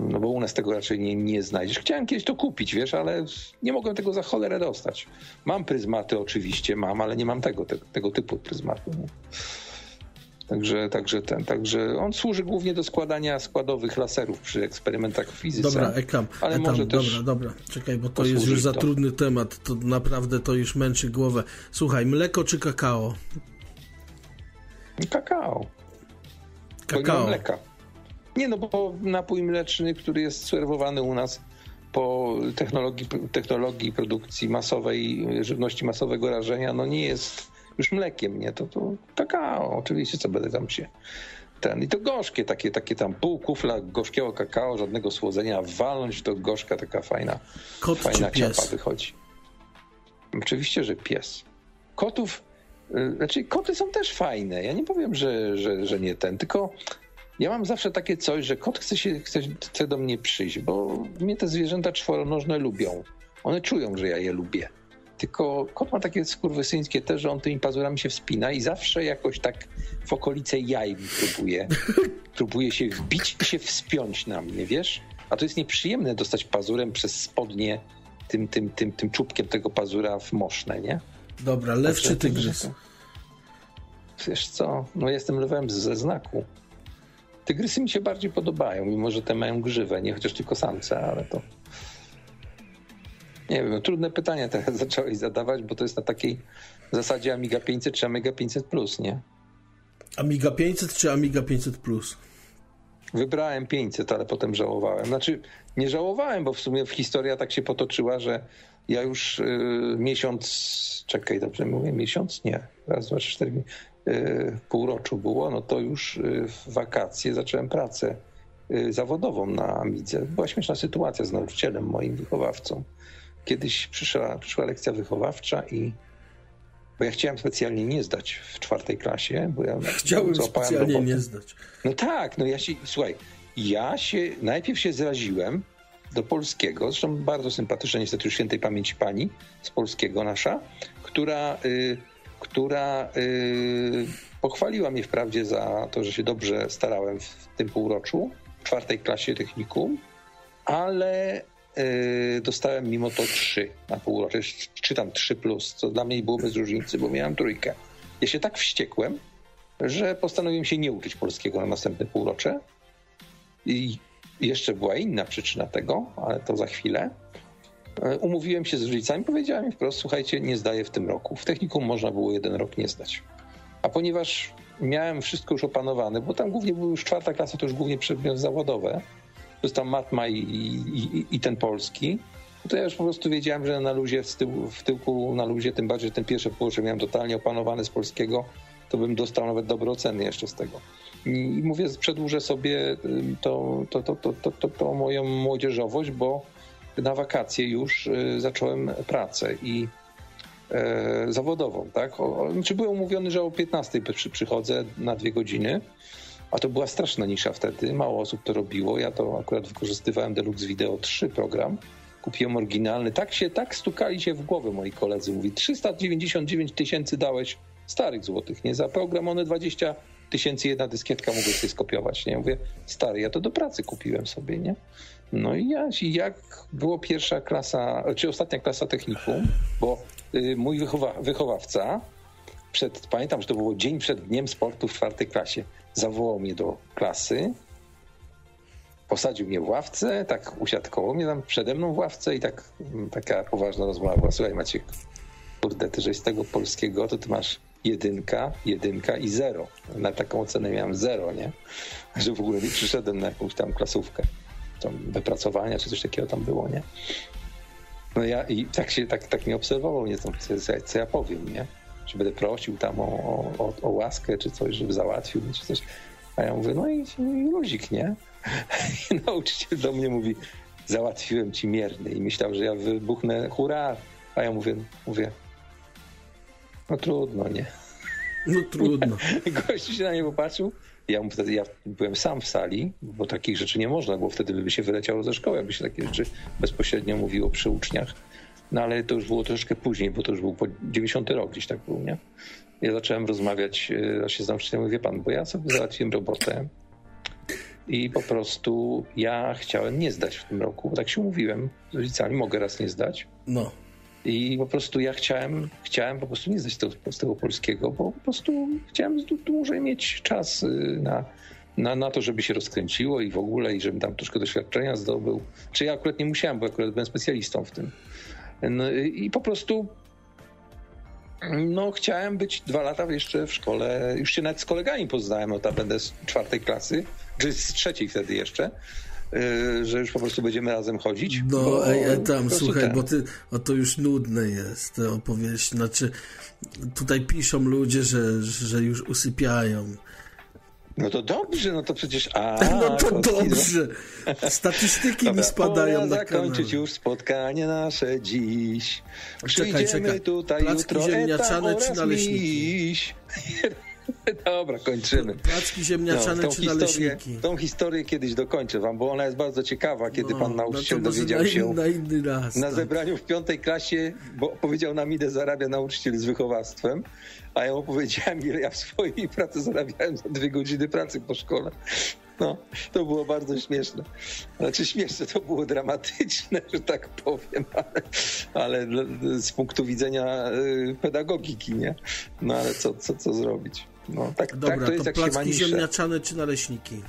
No bo u nas tego raczej nie, nie znajdziesz. Chciałem kiedyś to kupić, wiesz, ale nie mogłem tego za cholerę dostać. Mam pryzmaty oczywiście, mam, ale nie mam tego, tego, tego typu pryzmatu. Także, także, ten, także on służy głównie do składania składowych laserów przy eksperymentach w fizyce. Dobra, Ekam, ale Ekam, może też dobra, dobra, czekaj, bo to jest już za to. trudny temat, to naprawdę to już męczy głowę. Słuchaj, mleko czy kakao? Kakao. Kakao. Bo mleka. Nie no, bo napój mleczny, który jest serwowany u nas po technologii, technologii produkcji masowej, żywności masowego rażenia, no nie jest już mlekiem, nie? To, to kakao, oczywiście, co będę tam się ten. I to gorzkie, takie, takie tam pół kufla gorzkiego kakao, żadnego słodzenia, walnąć to gorzka, taka fajna, Kot fajna ciapa wychodzi. Oczywiście, że pies. Kotów, y, znaczy koty są też fajne. Ja nie powiem, że, że, że nie ten, tylko ja mam zawsze takie coś, że kot chce, się, chce, chce do mnie przyjść, bo mnie te zwierzęta czworonożne lubią. One czują, że ja je lubię. Tylko kot ma takie skurwysyńskie też, że on tymi pazurami się wspina i zawsze jakoś tak w okolice jaj mi próbuje, próbuje się wbić i się wspiąć na mnie, wiesz? A to jest nieprzyjemne dostać pazurem przez spodnie tym, tym, tym, tym czubkiem tego pazura w moszne, nie? Dobra, lew czy tygrys? Wiesz co, no jestem lewem ze znaku. Tygrysy mi się bardziej podobają, mimo że te mają grzywę, nie chociaż tylko samce, ale to... Nie wiem, trudne pytania teraz zacząłeś zadawać, bo to jest na takiej zasadzie Amiga 500 czy Amiga 500 Plus, nie? Amiga 500 czy Amiga 500 Plus? Wybrałem 500, ale potem żałowałem. Znaczy, nie żałowałem, bo w sumie historia tak się potoczyła, że ja już y, miesiąc, czekaj, dobrze mówię, miesiąc? Nie, raz, dwa, trzy, cztery, y, półroczu było, no to już y, w wakacje zacząłem pracę y, zawodową na Amidze. Była śmieszna sytuacja z nauczycielem, moim wychowawcą kiedyś przyszła, przyszła lekcja wychowawcza i bo ja chciałem specjalnie nie zdać w czwartej klasie, bo ja chciałem specjalnie nie zdać. No tak, no ja się, słuchaj, ja się najpierw się zraziłem do polskiego, zresztą bardzo sympatyczna niestety już świętej pamięci pani z polskiego nasza, która, y, która y, pochwaliła mnie wprawdzie za to, że się dobrze starałem w tym półroczu, w czwartej klasie technikum, ale dostałem mimo to 3 na półrocze, czy tam 3 plus, co dla mnie było bez różnicy, bo miałem trójkę. Ja się tak wściekłem, że postanowiłem się nie uczyć polskiego na następne półrocze. I jeszcze była inna przyczyna tego, ale to za chwilę. Yy, umówiłem się z rodzicami, powiedziałem im wprost, słuchajcie, nie zdaję w tym roku. W technikum można było jeden rok nie zdać. A ponieważ miałem wszystko już opanowane, bo tam głównie była już czwarta klasa, to już głównie przedmiot zawodowe, jest tam matma i, i, i, ten polski, to ja już po prostu wiedziałem, że na luzie, w, tył, w tyłku na luzie, tym bardziej ten pierwszy półrocze miałem totalnie opanowany z polskiego, to bym dostał nawet dobre oceny jeszcze z tego. I mówię, przedłużę sobie to, to, to, to, to, to, to moją młodzieżowość, bo na wakacje już y, zacząłem pracę i e, zawodową, tak? O, znaczy byłem umówiony, że o 15 przy, przychodzę na dwie godziny, a to była straszna nisza wtedy, mało osób to robiło, ja to akurat wykorzystywałem Deluxe Video 3 program, kupiłem oryginalny, tak się, tak stukali się w głowę moi koledzy, mówi 399 tysięcy dałeś starych złotych, nie? Za program one 20 tysięcy jedna dyskietka mogłeś sobie skopiować, nie? Mówię, stary, ja to do pracy kupiłem sobie, nie? No i ja, jak było pierwsza klasa, czy ostatnia klasa technikum, bo y, mój wychowa, wychowawca, przed, pamiętam, że to było dzień przed Dniem Sportu w czwartej klasie, zawołał mnie do klasy, posadził mnie w ławce, tak usiadł koło mnie tam przede mną w ławce i tak mm, taka poważna rozmowa była. Słuchaj Maciek, kurde, ty żeś z tego polskiego, to ty masz jedynka, jedynka i zero. Na taką ocenę miałem zero, nie? Że w ogóle nie przyszedłem na jakąś tam klasówkę. Tam wypracowania czy coś takiego tam było, nie? No ja i tak się, tak, tak mnie obserwował, nie znam, co, co ja powiem, nie? Czy będę prosił tam o, o, o łaskę, czy coś, żeby załatwił, czy coś. A ja mówię, no i, i luzik, nie? I nauczyciel do mnie mówi, załatwiłem ci mierny i myślał, że ja wybuchnę, hurra, a ja mówię, mówię, no trudno, nie? No trudno. Gościu się na nie popatrzył. Ja, wtedy, ja byłem sam w sali, bo takich rzeczy nie można, bo wtedy by się wyleciało ze szkoły, jakby się takie rzeczy bezpośrednio mówiło przy uczniach. No ale to już było troszkę później, bo to już był po 90 rok gdzieś tak był, nie? Ja zacząłem rozmawiać się z nauczycielem, wie pan, bo ja sobie załatwiłem robotę i po prostu ja chciałem nie zdać w tym roku, bo tak się mówiłem z rodzicami, mogę raz nie zdać. No. I po prostu ja chciałem, chciałem po prostu nie zdać tego, z tego polskiego, bo po prostu chciałem dłużej mieć czas y, na, na, na to, żeby się rozkręciło i w ogóle, i żebym tam troszkę doświadczenia zdobył. Czy ja akurat nie musiałem, bo akurat byłem specjalistą w tym. No, I po prostu no, chciałem być dwa lata jeszcze w szkole. Już się nawet z kolegami poznałem, no, będę z czwartej klasy, czy z trzeciej wtedy jeszcze. Y, że już po prostu będziemy razem chodzić. No, ej, ej, tam, słuchaj, ten. bo ty, o to już nudne jest, te opowieści. Znaczy, tutaj piszą ludzie, że, że już usypiają. No to dobrze, no to przecież. A, no to dobrze. Statystyki Dobra, mi spadają pora na zakończyć kanał. już spotkanie nasze dziś. Przyjdziemy czekaj, czekaj. tutaj Placki jutro. ziemniaczane czy naleśniki? Dobra, kończymy. Placki ziemniaczane no, czy historię? Tą historię kiedyś dokończę wam, bo ona jest bardzo ciekawa, kiedy no, pan nauczyciel no dowiedział się na, inny raz, na tak. zebraniu w piątej klasie, bo powiedział nam ile zarabia nauczyciel z wychowawstwem, a ja mu powiedziałem, ile ja w swojej pracy zarabiałem za dwie godziny pracy po szkole. No, to było bardzo śmieszne. Znaczy śmieszne, to było dramatyczne, że tak powiem, ale, ale z punktu widzenia y, pedagogiki, nie? No ale co, co, co zrobić? No, tak, Dobra, tak to jest, to placki ziemniaczane czy naleśniki?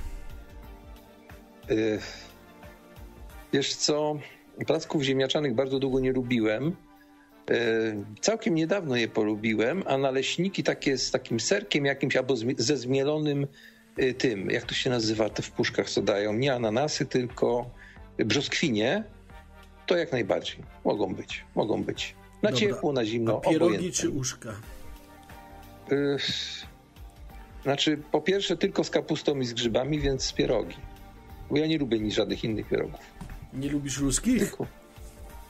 Yy, wiesz co, placków ziemniaczanych bardzo długo nie lubiłem. Yy, całkiem niedawno je polubiłem, a naleśniki takie z takim serkiem jakimś albo ze zmielonym yy, tym, jak to się nazywa, te w puszkach co dają, nie ananasy, tylko brzoskwinie, to jak najbardziej. Mogą być, mogą być. Na Dobra. ciepło, na zimno, a pierogi obojętne. czy uszka? Znaczy, po pierwsze tylko z kapustą i z grzybami, więc z pierogi. Bo ja nie lubię nic żadnych innych pierogów. Nie lubisz ruskich? Tylko.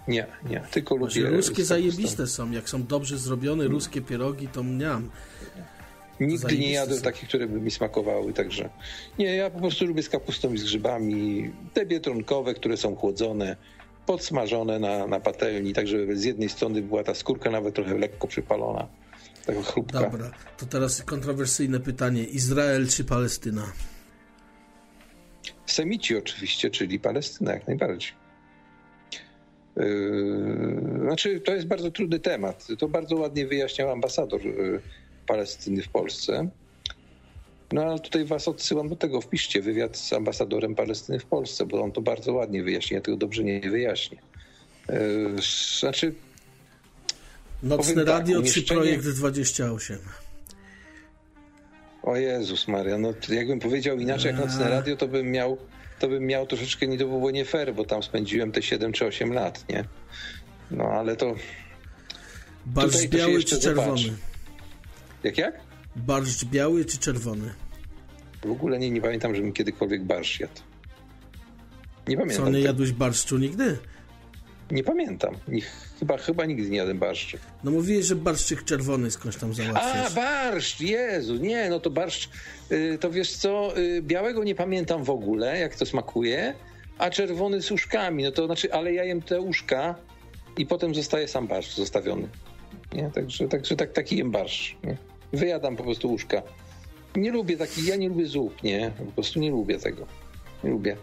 Nie, nie, tylko Może lubię. Ruskie zajebiste są. Jak są dobrze zrobione ruskie pierogi, to mniam. Nigdy nie jadłem są. takich, które by mi smakowały, także nie, ja po prostu lubię z kapustą i z grzybami. Te biedronkowe, które są chłodzone, podsmażone na, na patelni, tak żeby z jednej strony była ta skórka nawet trochę lekko przypalona tego. Dobra, to teraz kontrowersyjne pytanie. Izrael czy Palestyna? Semici oczywiście, czyli Palestyna jak najbardziej. Yy, znaczy, to jest bardzo trudny temat. To bardzo ładnie wyjaśniał ambasador yy, Palestyny w Polsce. No ale tutaj was odsyłam do tego. Wpiszcie wywiad z ambasadorem Palestyny w Polsce, bo on to bardzo ładnie wyjaśnia. Ja tego dobrze nie wyjaśnię. Yy, znaczy, Nocne tak, Radio tak, czy Projekt 28? O Jezus Maria, no jakbym powiedział inaczej jak Nocne Radio, to bym miał, to bym miał troszeczkę, nie to było nie fair, bo tam spędziłem te 7 czy 8 lat, nie? No ale to... Barszcz biały czy czerwony? Zobaczy. Jak, jak? Barszcz biały czy czerwony? W ogóle nie, nie pamiętam, żebym kiedykolwiek barszcz jadł. Nie pamiętam. Co, nie jadłeś barszczu nigdy? Nie pamiętam. Chyba, chyba nigdy nie jadłem barszczu. No mówiłeś, że barszczyk czerwony skądś tam załatwiasz. A, barszcz! Jezu, nie, no to barszcz... Y, to wiesz co, y, białego nie pamiętam w ogóle, jak to smakuje, a czerwony z uszkami, no to znaczy, ale ja jem te uszka i potem zostaje sam barszcz zostawiony. Nie? Także, także tak, taki jem barszcz. Nie? Wyjadam po prostu uszka. Nie lubię takich, ja nie lubię zup, nie? Po prostu nie lubię tego. Nie lubię.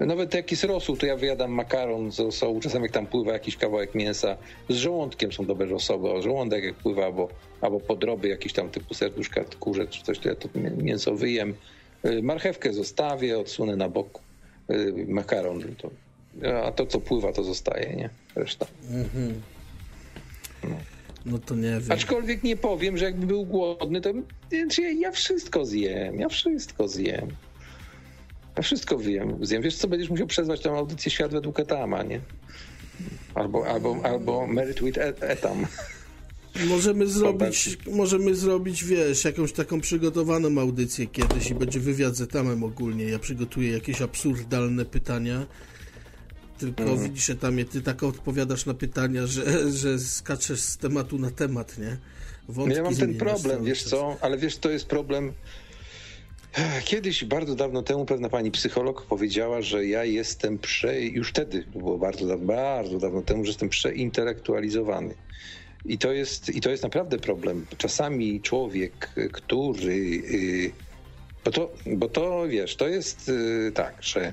Nawet jak jest rosół, to ja wyjadam makaron z rosołu. Czasem jak tam pływa jakiś kawałek mięsa. Z żołądkiem są dobre rosoły. O żołądek jak pływa, albo, albo podroby jakieś tam typu serduszka kurze czy coś, to ja to mięso wyjem. Y, marchewkę zostawię, odsunę na bok. Y, makaron to a to, co pływa, to zostaje, nie? Reszta. Mhm. No. no. to nie wiem. Aczkolwiek nie powiem, że jakby był głodny, to ja wszystko zjem. Ja wszystko zjem. Ja wszystko wiem. Zjem. Wiesz co, będziesz musiał przezwać tę audycję Świat według Etama, nie? Albo, albo, albo Merit with Etam. Możemy zrobić, możemy zrobić, wiesz, jakąś taką przygotowaną audycję kiedyś i będzie wywiad z Etamem ogólnie. Ja przygotuję jakieś absurdalne pytania tylko mhm. widzisz, że tam ty tak odpowiadasz na pytania, że, że skaczesz z tematu na temat, nie? Wątki ja mam ten problem, wiesz co, ale wiesz, to jest problem. Kiedyś, bardzo dawno temu, pewna pani psycholog powiedziała, że ja jestem prze... Już wtedy, było bardzo dawno, bardzo dawno temu, że jestem przeintelektualizowany. I to jest, i to jest naprawdę problem. Czasami człowiek, który... Y, bo to, bo to wiesz, to jest y, tak, że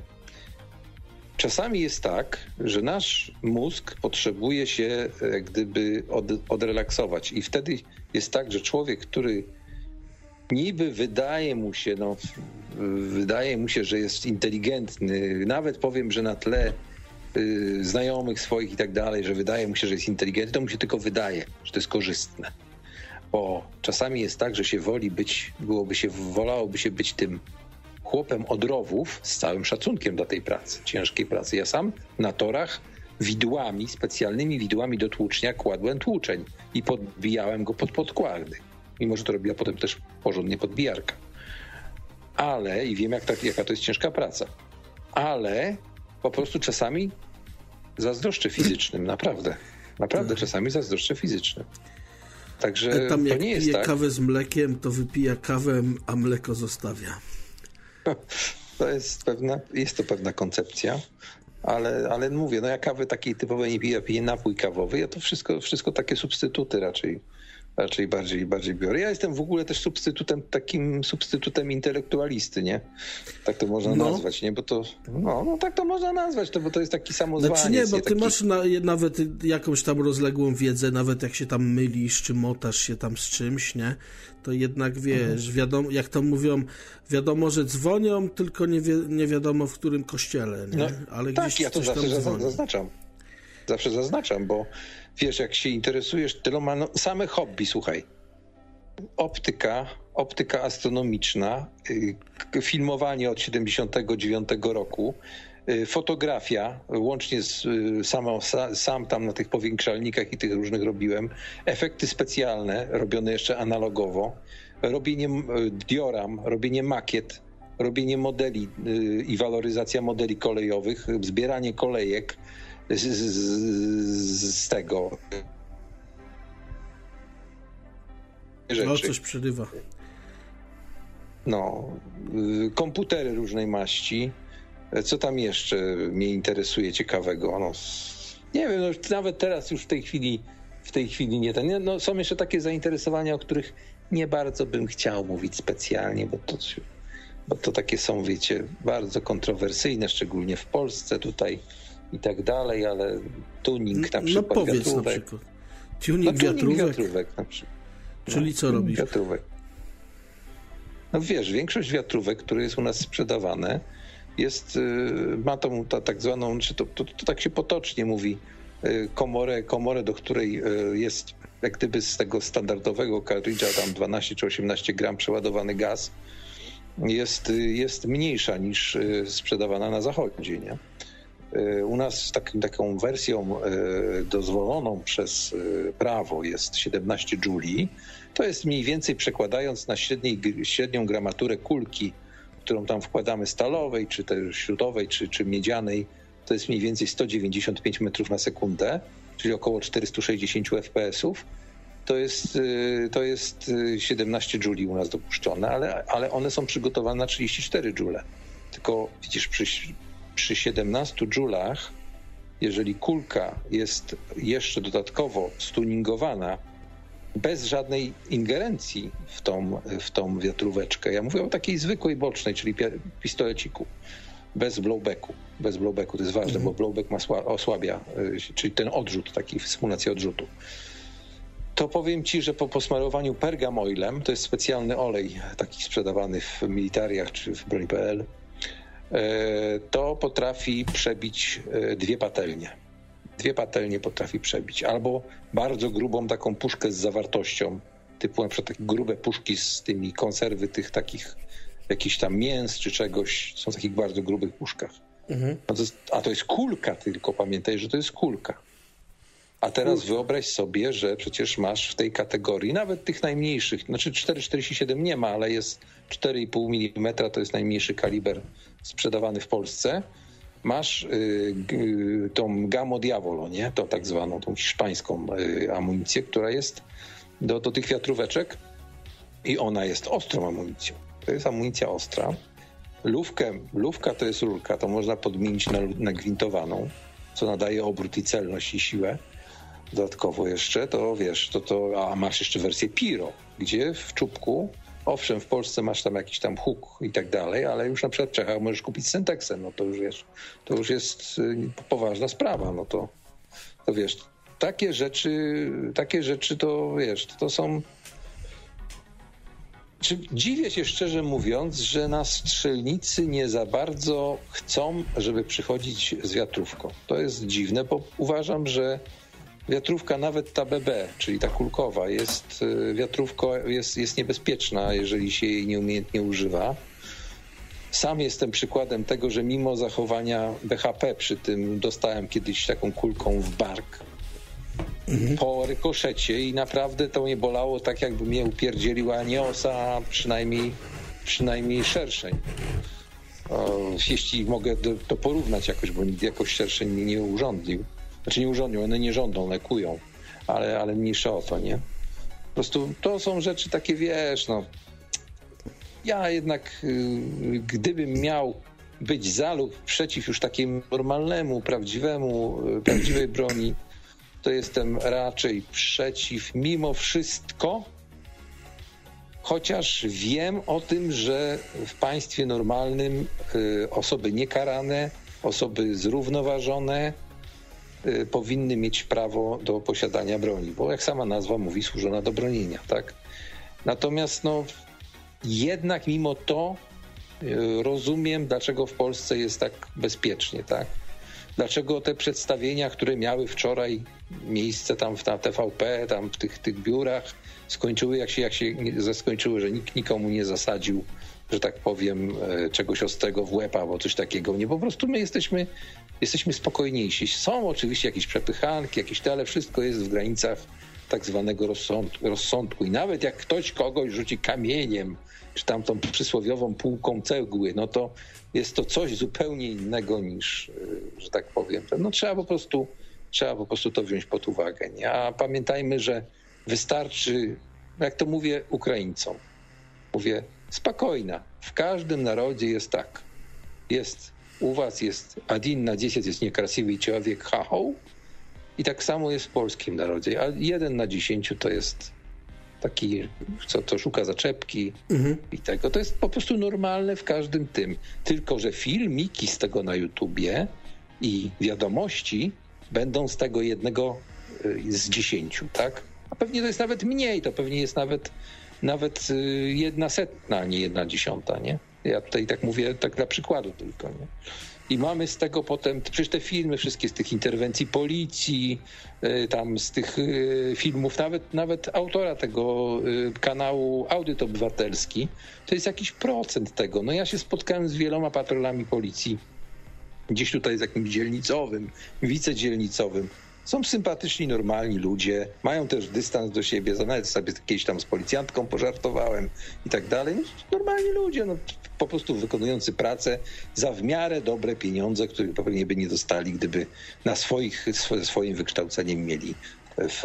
Czasami jest tak, że nasz mózg potrzebuje się jak gdyby od, odrelaksować i wtedy jest tak, że człowiek, który niby wydaje mu się, no, wydaje mu się, że jest inteligentny, nawet powiem, że na tle y, znajomych swoich i tak dalej, że wydaje mu się, że jest inteligentny, to mu się tylko wydaje, że to jest korzystne. Bo czasami jest tak, że się woli być, byłoby się, wolałoby się być tym chłopem od rowów z całym szacunkiem dla tej pracy, ciężkiej pracy. Ja sam na torach widłami, specjalnymi widłami do tłucznia kładłem tłuczeń i podbijałem go pod podkłady. Mimo, że to robiła potem też porządnie podbijarka. Ale, i wiem jak ta, jaka to jest ciężka praca, ale po prostu czasami zazdroszczę fizycznym, naprawdę. Naprawdę tak. czasami zazdroszczę fizycznym. Także e, Tam to jak nie jest tak. kawę z mlekiem, to wypija kawę, a mleko zostawia. To jest pewna, jest to pewna koncepcja, ale, ale mówię, no ja kawy takiej typowej nie piję, piję napój kawowy, ja to wszystko, wszystko takie substytuty raczej raczej bardziej, bardziej biorę. Ja jestem w ogóle też substytutem, takim substytutem intelektualisty, nie? Tak to można no. nazwać, nie? Bo to, no, no tak to można nazwać, to, bo to jest taki samozwaniec. Znaczy nie, bo ty taki... masz na, nawet jakąś tam rozległą wiedzę, nawet jak się tam mylisz, czy motasz się tam z czymś, nie? To jednak wiesz, mhm. wiadomo, jak to mówią, wiadomo, że dzwonią, tylko nie, wi nie wiadomo w którym kościele, nie? No, Ale tak, ja to zawsze zaznaczam. Zawsze zaznaczam, bo wiesz, jak się interesujesz tyloma, no, same hobby, słuchaj. Optyka, optyka astronomiczna, y, filmowanie od 79 roku, y, fotografia, łącznie z y, samą, sam tam na tych powiększalnikach i tych różnych robiłem, efekty specjalne, robione jeszcze analogowo, robienie dioram, robienie makiet, robienie modeli i waloryzacja modeli kolejowych, zbieranie kolejek, z, z, z tego. Rzeczy. No, coś przerywa. No, komputery różnej maści. Co tam jeszcze mnie interesuje ciekawego? No, nie wiem, no, nawet teraz już w tej chwili w tej chwili nie ten. No, są jeszcze takie zainteresowania, o których nie bardzo bym chciał mówić specjalnie, bo to, bo to takie są, wiecie, bardzo kontrowersyjne, szczególnie w Polsce tutaj i tak dalej, ale tuning na no przykład no, powiedz wiatrówek. Na przykład. Tuning, no, tuning wiatrówek. wiatrówek na przykład. Czyli no, co robisz? Wiatrówek. No wiesz, większość wiatrówek, które jest u nas sprzedawane, jest, y, ma tą ta, tak zwaną, czy to, to, to, tak się potocznie mówi, y, komorę, komorę, do której y, jest jak gdyby z tego standardowego kartridża tam 12 czy 18 gram przeładowany gaz, jest, jest mniejsza niż sprzedawana na zachodzie, nie? E, u nas takim, taką wersją e, dozwoloną przez e, prawo jest 17 Juli. To jest mniej więcej przekładając na średniej, średnią gramaturę kulki, którą tam wkładamy stalowej, czy też śrutowej, czy, czy miedzianej, to jest mniej więcej 195 metrów na sekundę, czyli około 460 fps-ów, to jest, y, to jest 17 Juli u nas dopuszczone, ale, ale one są przygotowane na 34 Joule. Tylko widzisz, przy, przy 17 Joulach, jeżeli kulka jest jeszcze dodatkowo stuningowana, bez żadnej ingerencji w tą, w tą wiatróweczkę, ja mówię o takiej zwykłej bocznej, czyli pistoleciku, bez blowbacku. Bez blowbacku to jest ważne, mhm. bo blowback ma osłabia, y, czyli ten odrzut, taki symulacja odrzutu to powiem ci, że po posmarowaniu pergamoilem, to jest specjalny olej taki sprzedawany w militariach czy w broni.pl, to potrafi przebić e, dwie patelnie. Dwie patelnie potrafi przebić. Albo bardzo grubą taką puszkę z zawartością, typu na przykład takie grube puszki z tymi konserwy tych takich jakichś tam mięs czy czegoś, są w takich bardzo grubych puszkach. Mhm. No to jest, a to jest kulka tylko, pamiętaj, że to jest kulka. A teraz wyobraź sobie, że przecież masz w tej kategorii, nawet tych najmniejszych, znaczy 4,47 nie ma, ale jest 4,5 mm, to jest najmniejszy kaliber sprzedawany w Polsce. Masz y, tą Gamo Diavolo, nie? To tak zwaną, tą hiszpańską y, amunicję, która jest do, do tych wiatróweczek i ona jest ostrą amunicją. To jest amunicja ostra. Lówkę, lówka to jest rurka, to można podmienić na, na gwintowaną, co nadaje obrót i celność i siłę dodatkowo jeszcze, to wiesz, to, to, a masz jeszcze wersję Piro, gdzie w czubku, owszem, w Polsce masz tam jakiś tam huk i tak dalej, ale już na przykład w Czechach możesz kupić Syntaxem, no to już wiesz, to już jest y, poważna sprawa, no to, to wiesz, takie rzeczy, takie rzeczy to wiesz, to są czy dziwię się szczerze mówiąc, że na strzelnicy nie za bardzo chcą, żeby przychodzić z wiatrówką. To jest dziwne, bo uważam, że wiatrówka, nawet ta BB, czyli ta kulkowa, jest y, wiatrówką, jest, jest niebezpieczna, jeżeli się jej nieumiejętnie używa. Sam jestem przykładem tego, że mimo zachowania BHP przy tym dostałem kiedyś taką kulką w bark mhm. po rykoszecie i naprawdę to mnie bolało tak, jakby mnie upierdzieliła nie osa, a przynajmniej, przynajmniej szerszeń. jeśli mogę to, porównać jakoś, bo nikt jakoś szerszeń mnie nie urządlił. Znaczy nie urządnią, one nie rządzą, lekują, ale, ale mniejsze o to, nie? Po prostu to są rzeczy takie, wiesz, no. Ja jednak, y, gdybym miał być za lub przeciw już takiemu normalnemu, prawdziwemu, y, prawdziwej broni, to jestem raczej przeciw mimo wszystko, chociaż wiem o tym, że w państwie normalnym y, osoby niekarane, osoby zrównoważone, powinny mieć prawo do posiadania broni, bo jak sama nazwa mówi, służona do bronienia, tak? Natomiast no, jednak mimo to y, rozumiem, dlaczego w Polsce jest tak bezpiecznie, tak? Dlaczego te przedstawienia, które miały wczoraj miejsce tam na TVP, tam w tych, tych biurach, skończyły jak się, jak się skończyły, że nikt nikomu nie zasadził że tak powiem, e, czegoś ostrego w łeb albo coś takiego. Nie, po prostu my jesteśmy, jesteśmy spokojniejsi. Są oczywiście jakieś przepychanki, jakieś te, ale wszystko jest w granicach tak zwanego rozsądku. I nawet jak ktoś kogoś rzuci kamieniem, czy tam tą przysłowiową półką cegły, no to jest to coś zupełnie innego niż, e, że tak powiem. No trzeba po prostu, trzeba po prostu to wziąć pod uwagę. Nie? A pamiętajmy, że wystarczy, jak to mówię Ukraińcom, mówię, spokojna. W każdym narodzie jest tak. Jest u was jest один na 10 jest niekrasiwy człowiek hahoł i tak samo jest w polskim narodzie, a jeden na 10 to jest taki, co to szuka zaczepki mhm. i tego. To jest po prostu normalne w każdym tym. Tylko, że filmiki z tego na YouTubie i wiadomości będą z tego jednego y, z dziesięciu, tak? A pewnie to jest nawet mniej, to pewnie jest nawet nawet y, jedna setna, a nie jedna dziesiąta, nie? Ja tutaj tak mówię, tak dla przykładu tylko, nie? I mamy z tego potem, przecież te filmy, wszystkie z tych interwencji policji, y, tam z tych y, filmów, nawet, nawet autora tego kanału Audyt Obywatelski, to jest jakiś procent tego. No ja się spotkałem z wieloma patrolami policji, gdzieś tutaj z jakimś dzielnicowym, wicedzielnicowym, Są sympatyczni, normalni ludzie, mają też dystans do siebie, nawet sobie kiedyś tam z policjantką pożartowałem i tak dalej. No, normalni ludzie, no, po prostu wykonujący pracę za w miarę dobre pieniądze, które pewnie by nie dostali, gdyby na swoich, swoim wykształceniem mieli w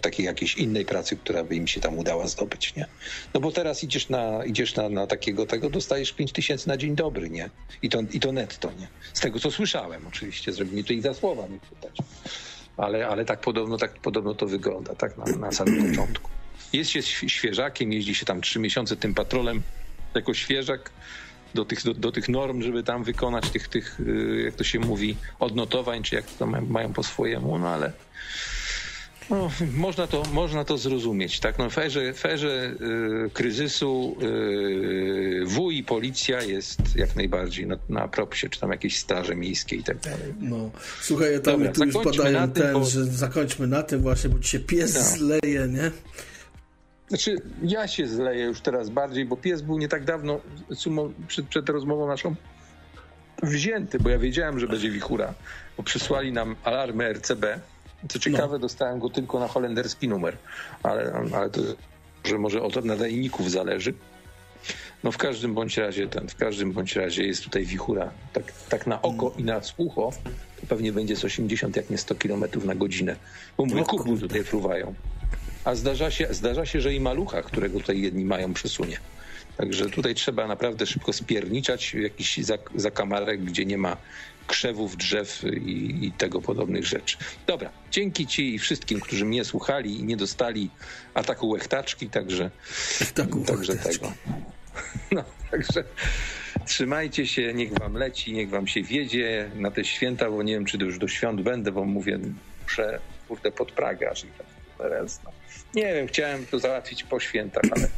takiej jakiejś innej pracy, która by im się tam udała zdobyć, nie? No bo teraz idziesz na, idziesz na, na takiego tego, dostajesz 5 tysięcy na dzień dobry, nie? I to, I to netto, nie? Z tego, co słyszałem oczywiście, żeby mnie tutaj za słowa nie pytać. Ale, ale tak podobno, tak podobno to wygląda, tak na, na samym początku. Jest się świeżakiem, jeździ się tam trzy miesiące tym patrolem jako świeżak, do tych, do, do, tych norm, żeby tam wykonać tych, tych, y, jak to się mówi, odnotowań, czy jak to mają po swojemu, no ale no, można, to, można to zrozumieć. Tak? No, w erze, w erze y, kryzysu y, W i policja jest jak najbardziej na, na propsie, czy tam jakieś straże miejskie i tak dalej. No. Słuchaj, ja tam tu już padają ten, bo... że zakończmy na tym właśnie, bo ci się pies no. zleje, nie? Znaczy, ja się zleję już teraz bardziej, bo pies był nie tak dawno, przed, przed rozmową naszą, wzięty, bo ja wiedziałem, że będzie wichura, bo przysłali nam alarmy RCB, co ciekawe, no. dostałem go tylko na holenderski numer, ale, ale to że może od nadajników zależy. No w każdym bądź razie ten, w każdym bądź razie jest tutaj wichura. Tak, tak na oko i na ucho to pewnie będzie z 80, jak nie 100 km na godzinę. Bo mówię, kubły tutaj fruwają. A zdarza się, zdarza się, że i malucha, którego tutaj jedni mają, przesunie. Także tutaj trzeba naprawdę szybko spierniczać jakiś zakamarek, gdzie nie ma krzewów, drzew i, i, tego podobnych rzeczy. Dobra, dzięki Ci i wszystkim, którzy mnie słuchali i nie dostali ataku łechtaczki, także, ataku także tego. No, także trzymajcie się, niech Wam leci, niech Wam się wiedzie na te święta, bo nie wiem, czy już do świąt będę, bo mówię, muszę, kurde, pod Pragę aż i tak. No. Nie wiem, chciałem to załatwić po świętach, ale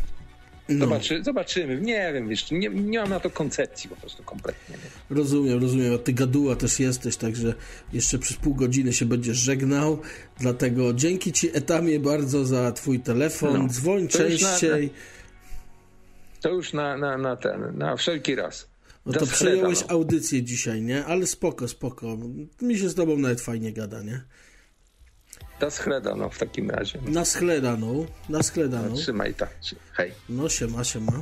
no. Zobaczy, zobaczymy. Nie wiem, wiesz, nie, nie mam na to koncepcji po prostu kompletnie. Nie. Rozumiem, rozumiem. A ty gaduła też jesteś, także jeszcze przez pół godziny się będziesz żegnał. Dlatego dzięki ci Etamie bardzo za twój telefon. No. Dzwoń to częściej. Już na, to już na, na, na ten, na wszelki raz. No to przejąłeś audycję dzisiaj, nie? Ale spoko, spoko. Mi się z tobą nawet fajnie gada, nie? Na schleda, no w takim razie. Na schleda, no. Na schleda, no. Trzymaj tak. Hej. No siema, siema.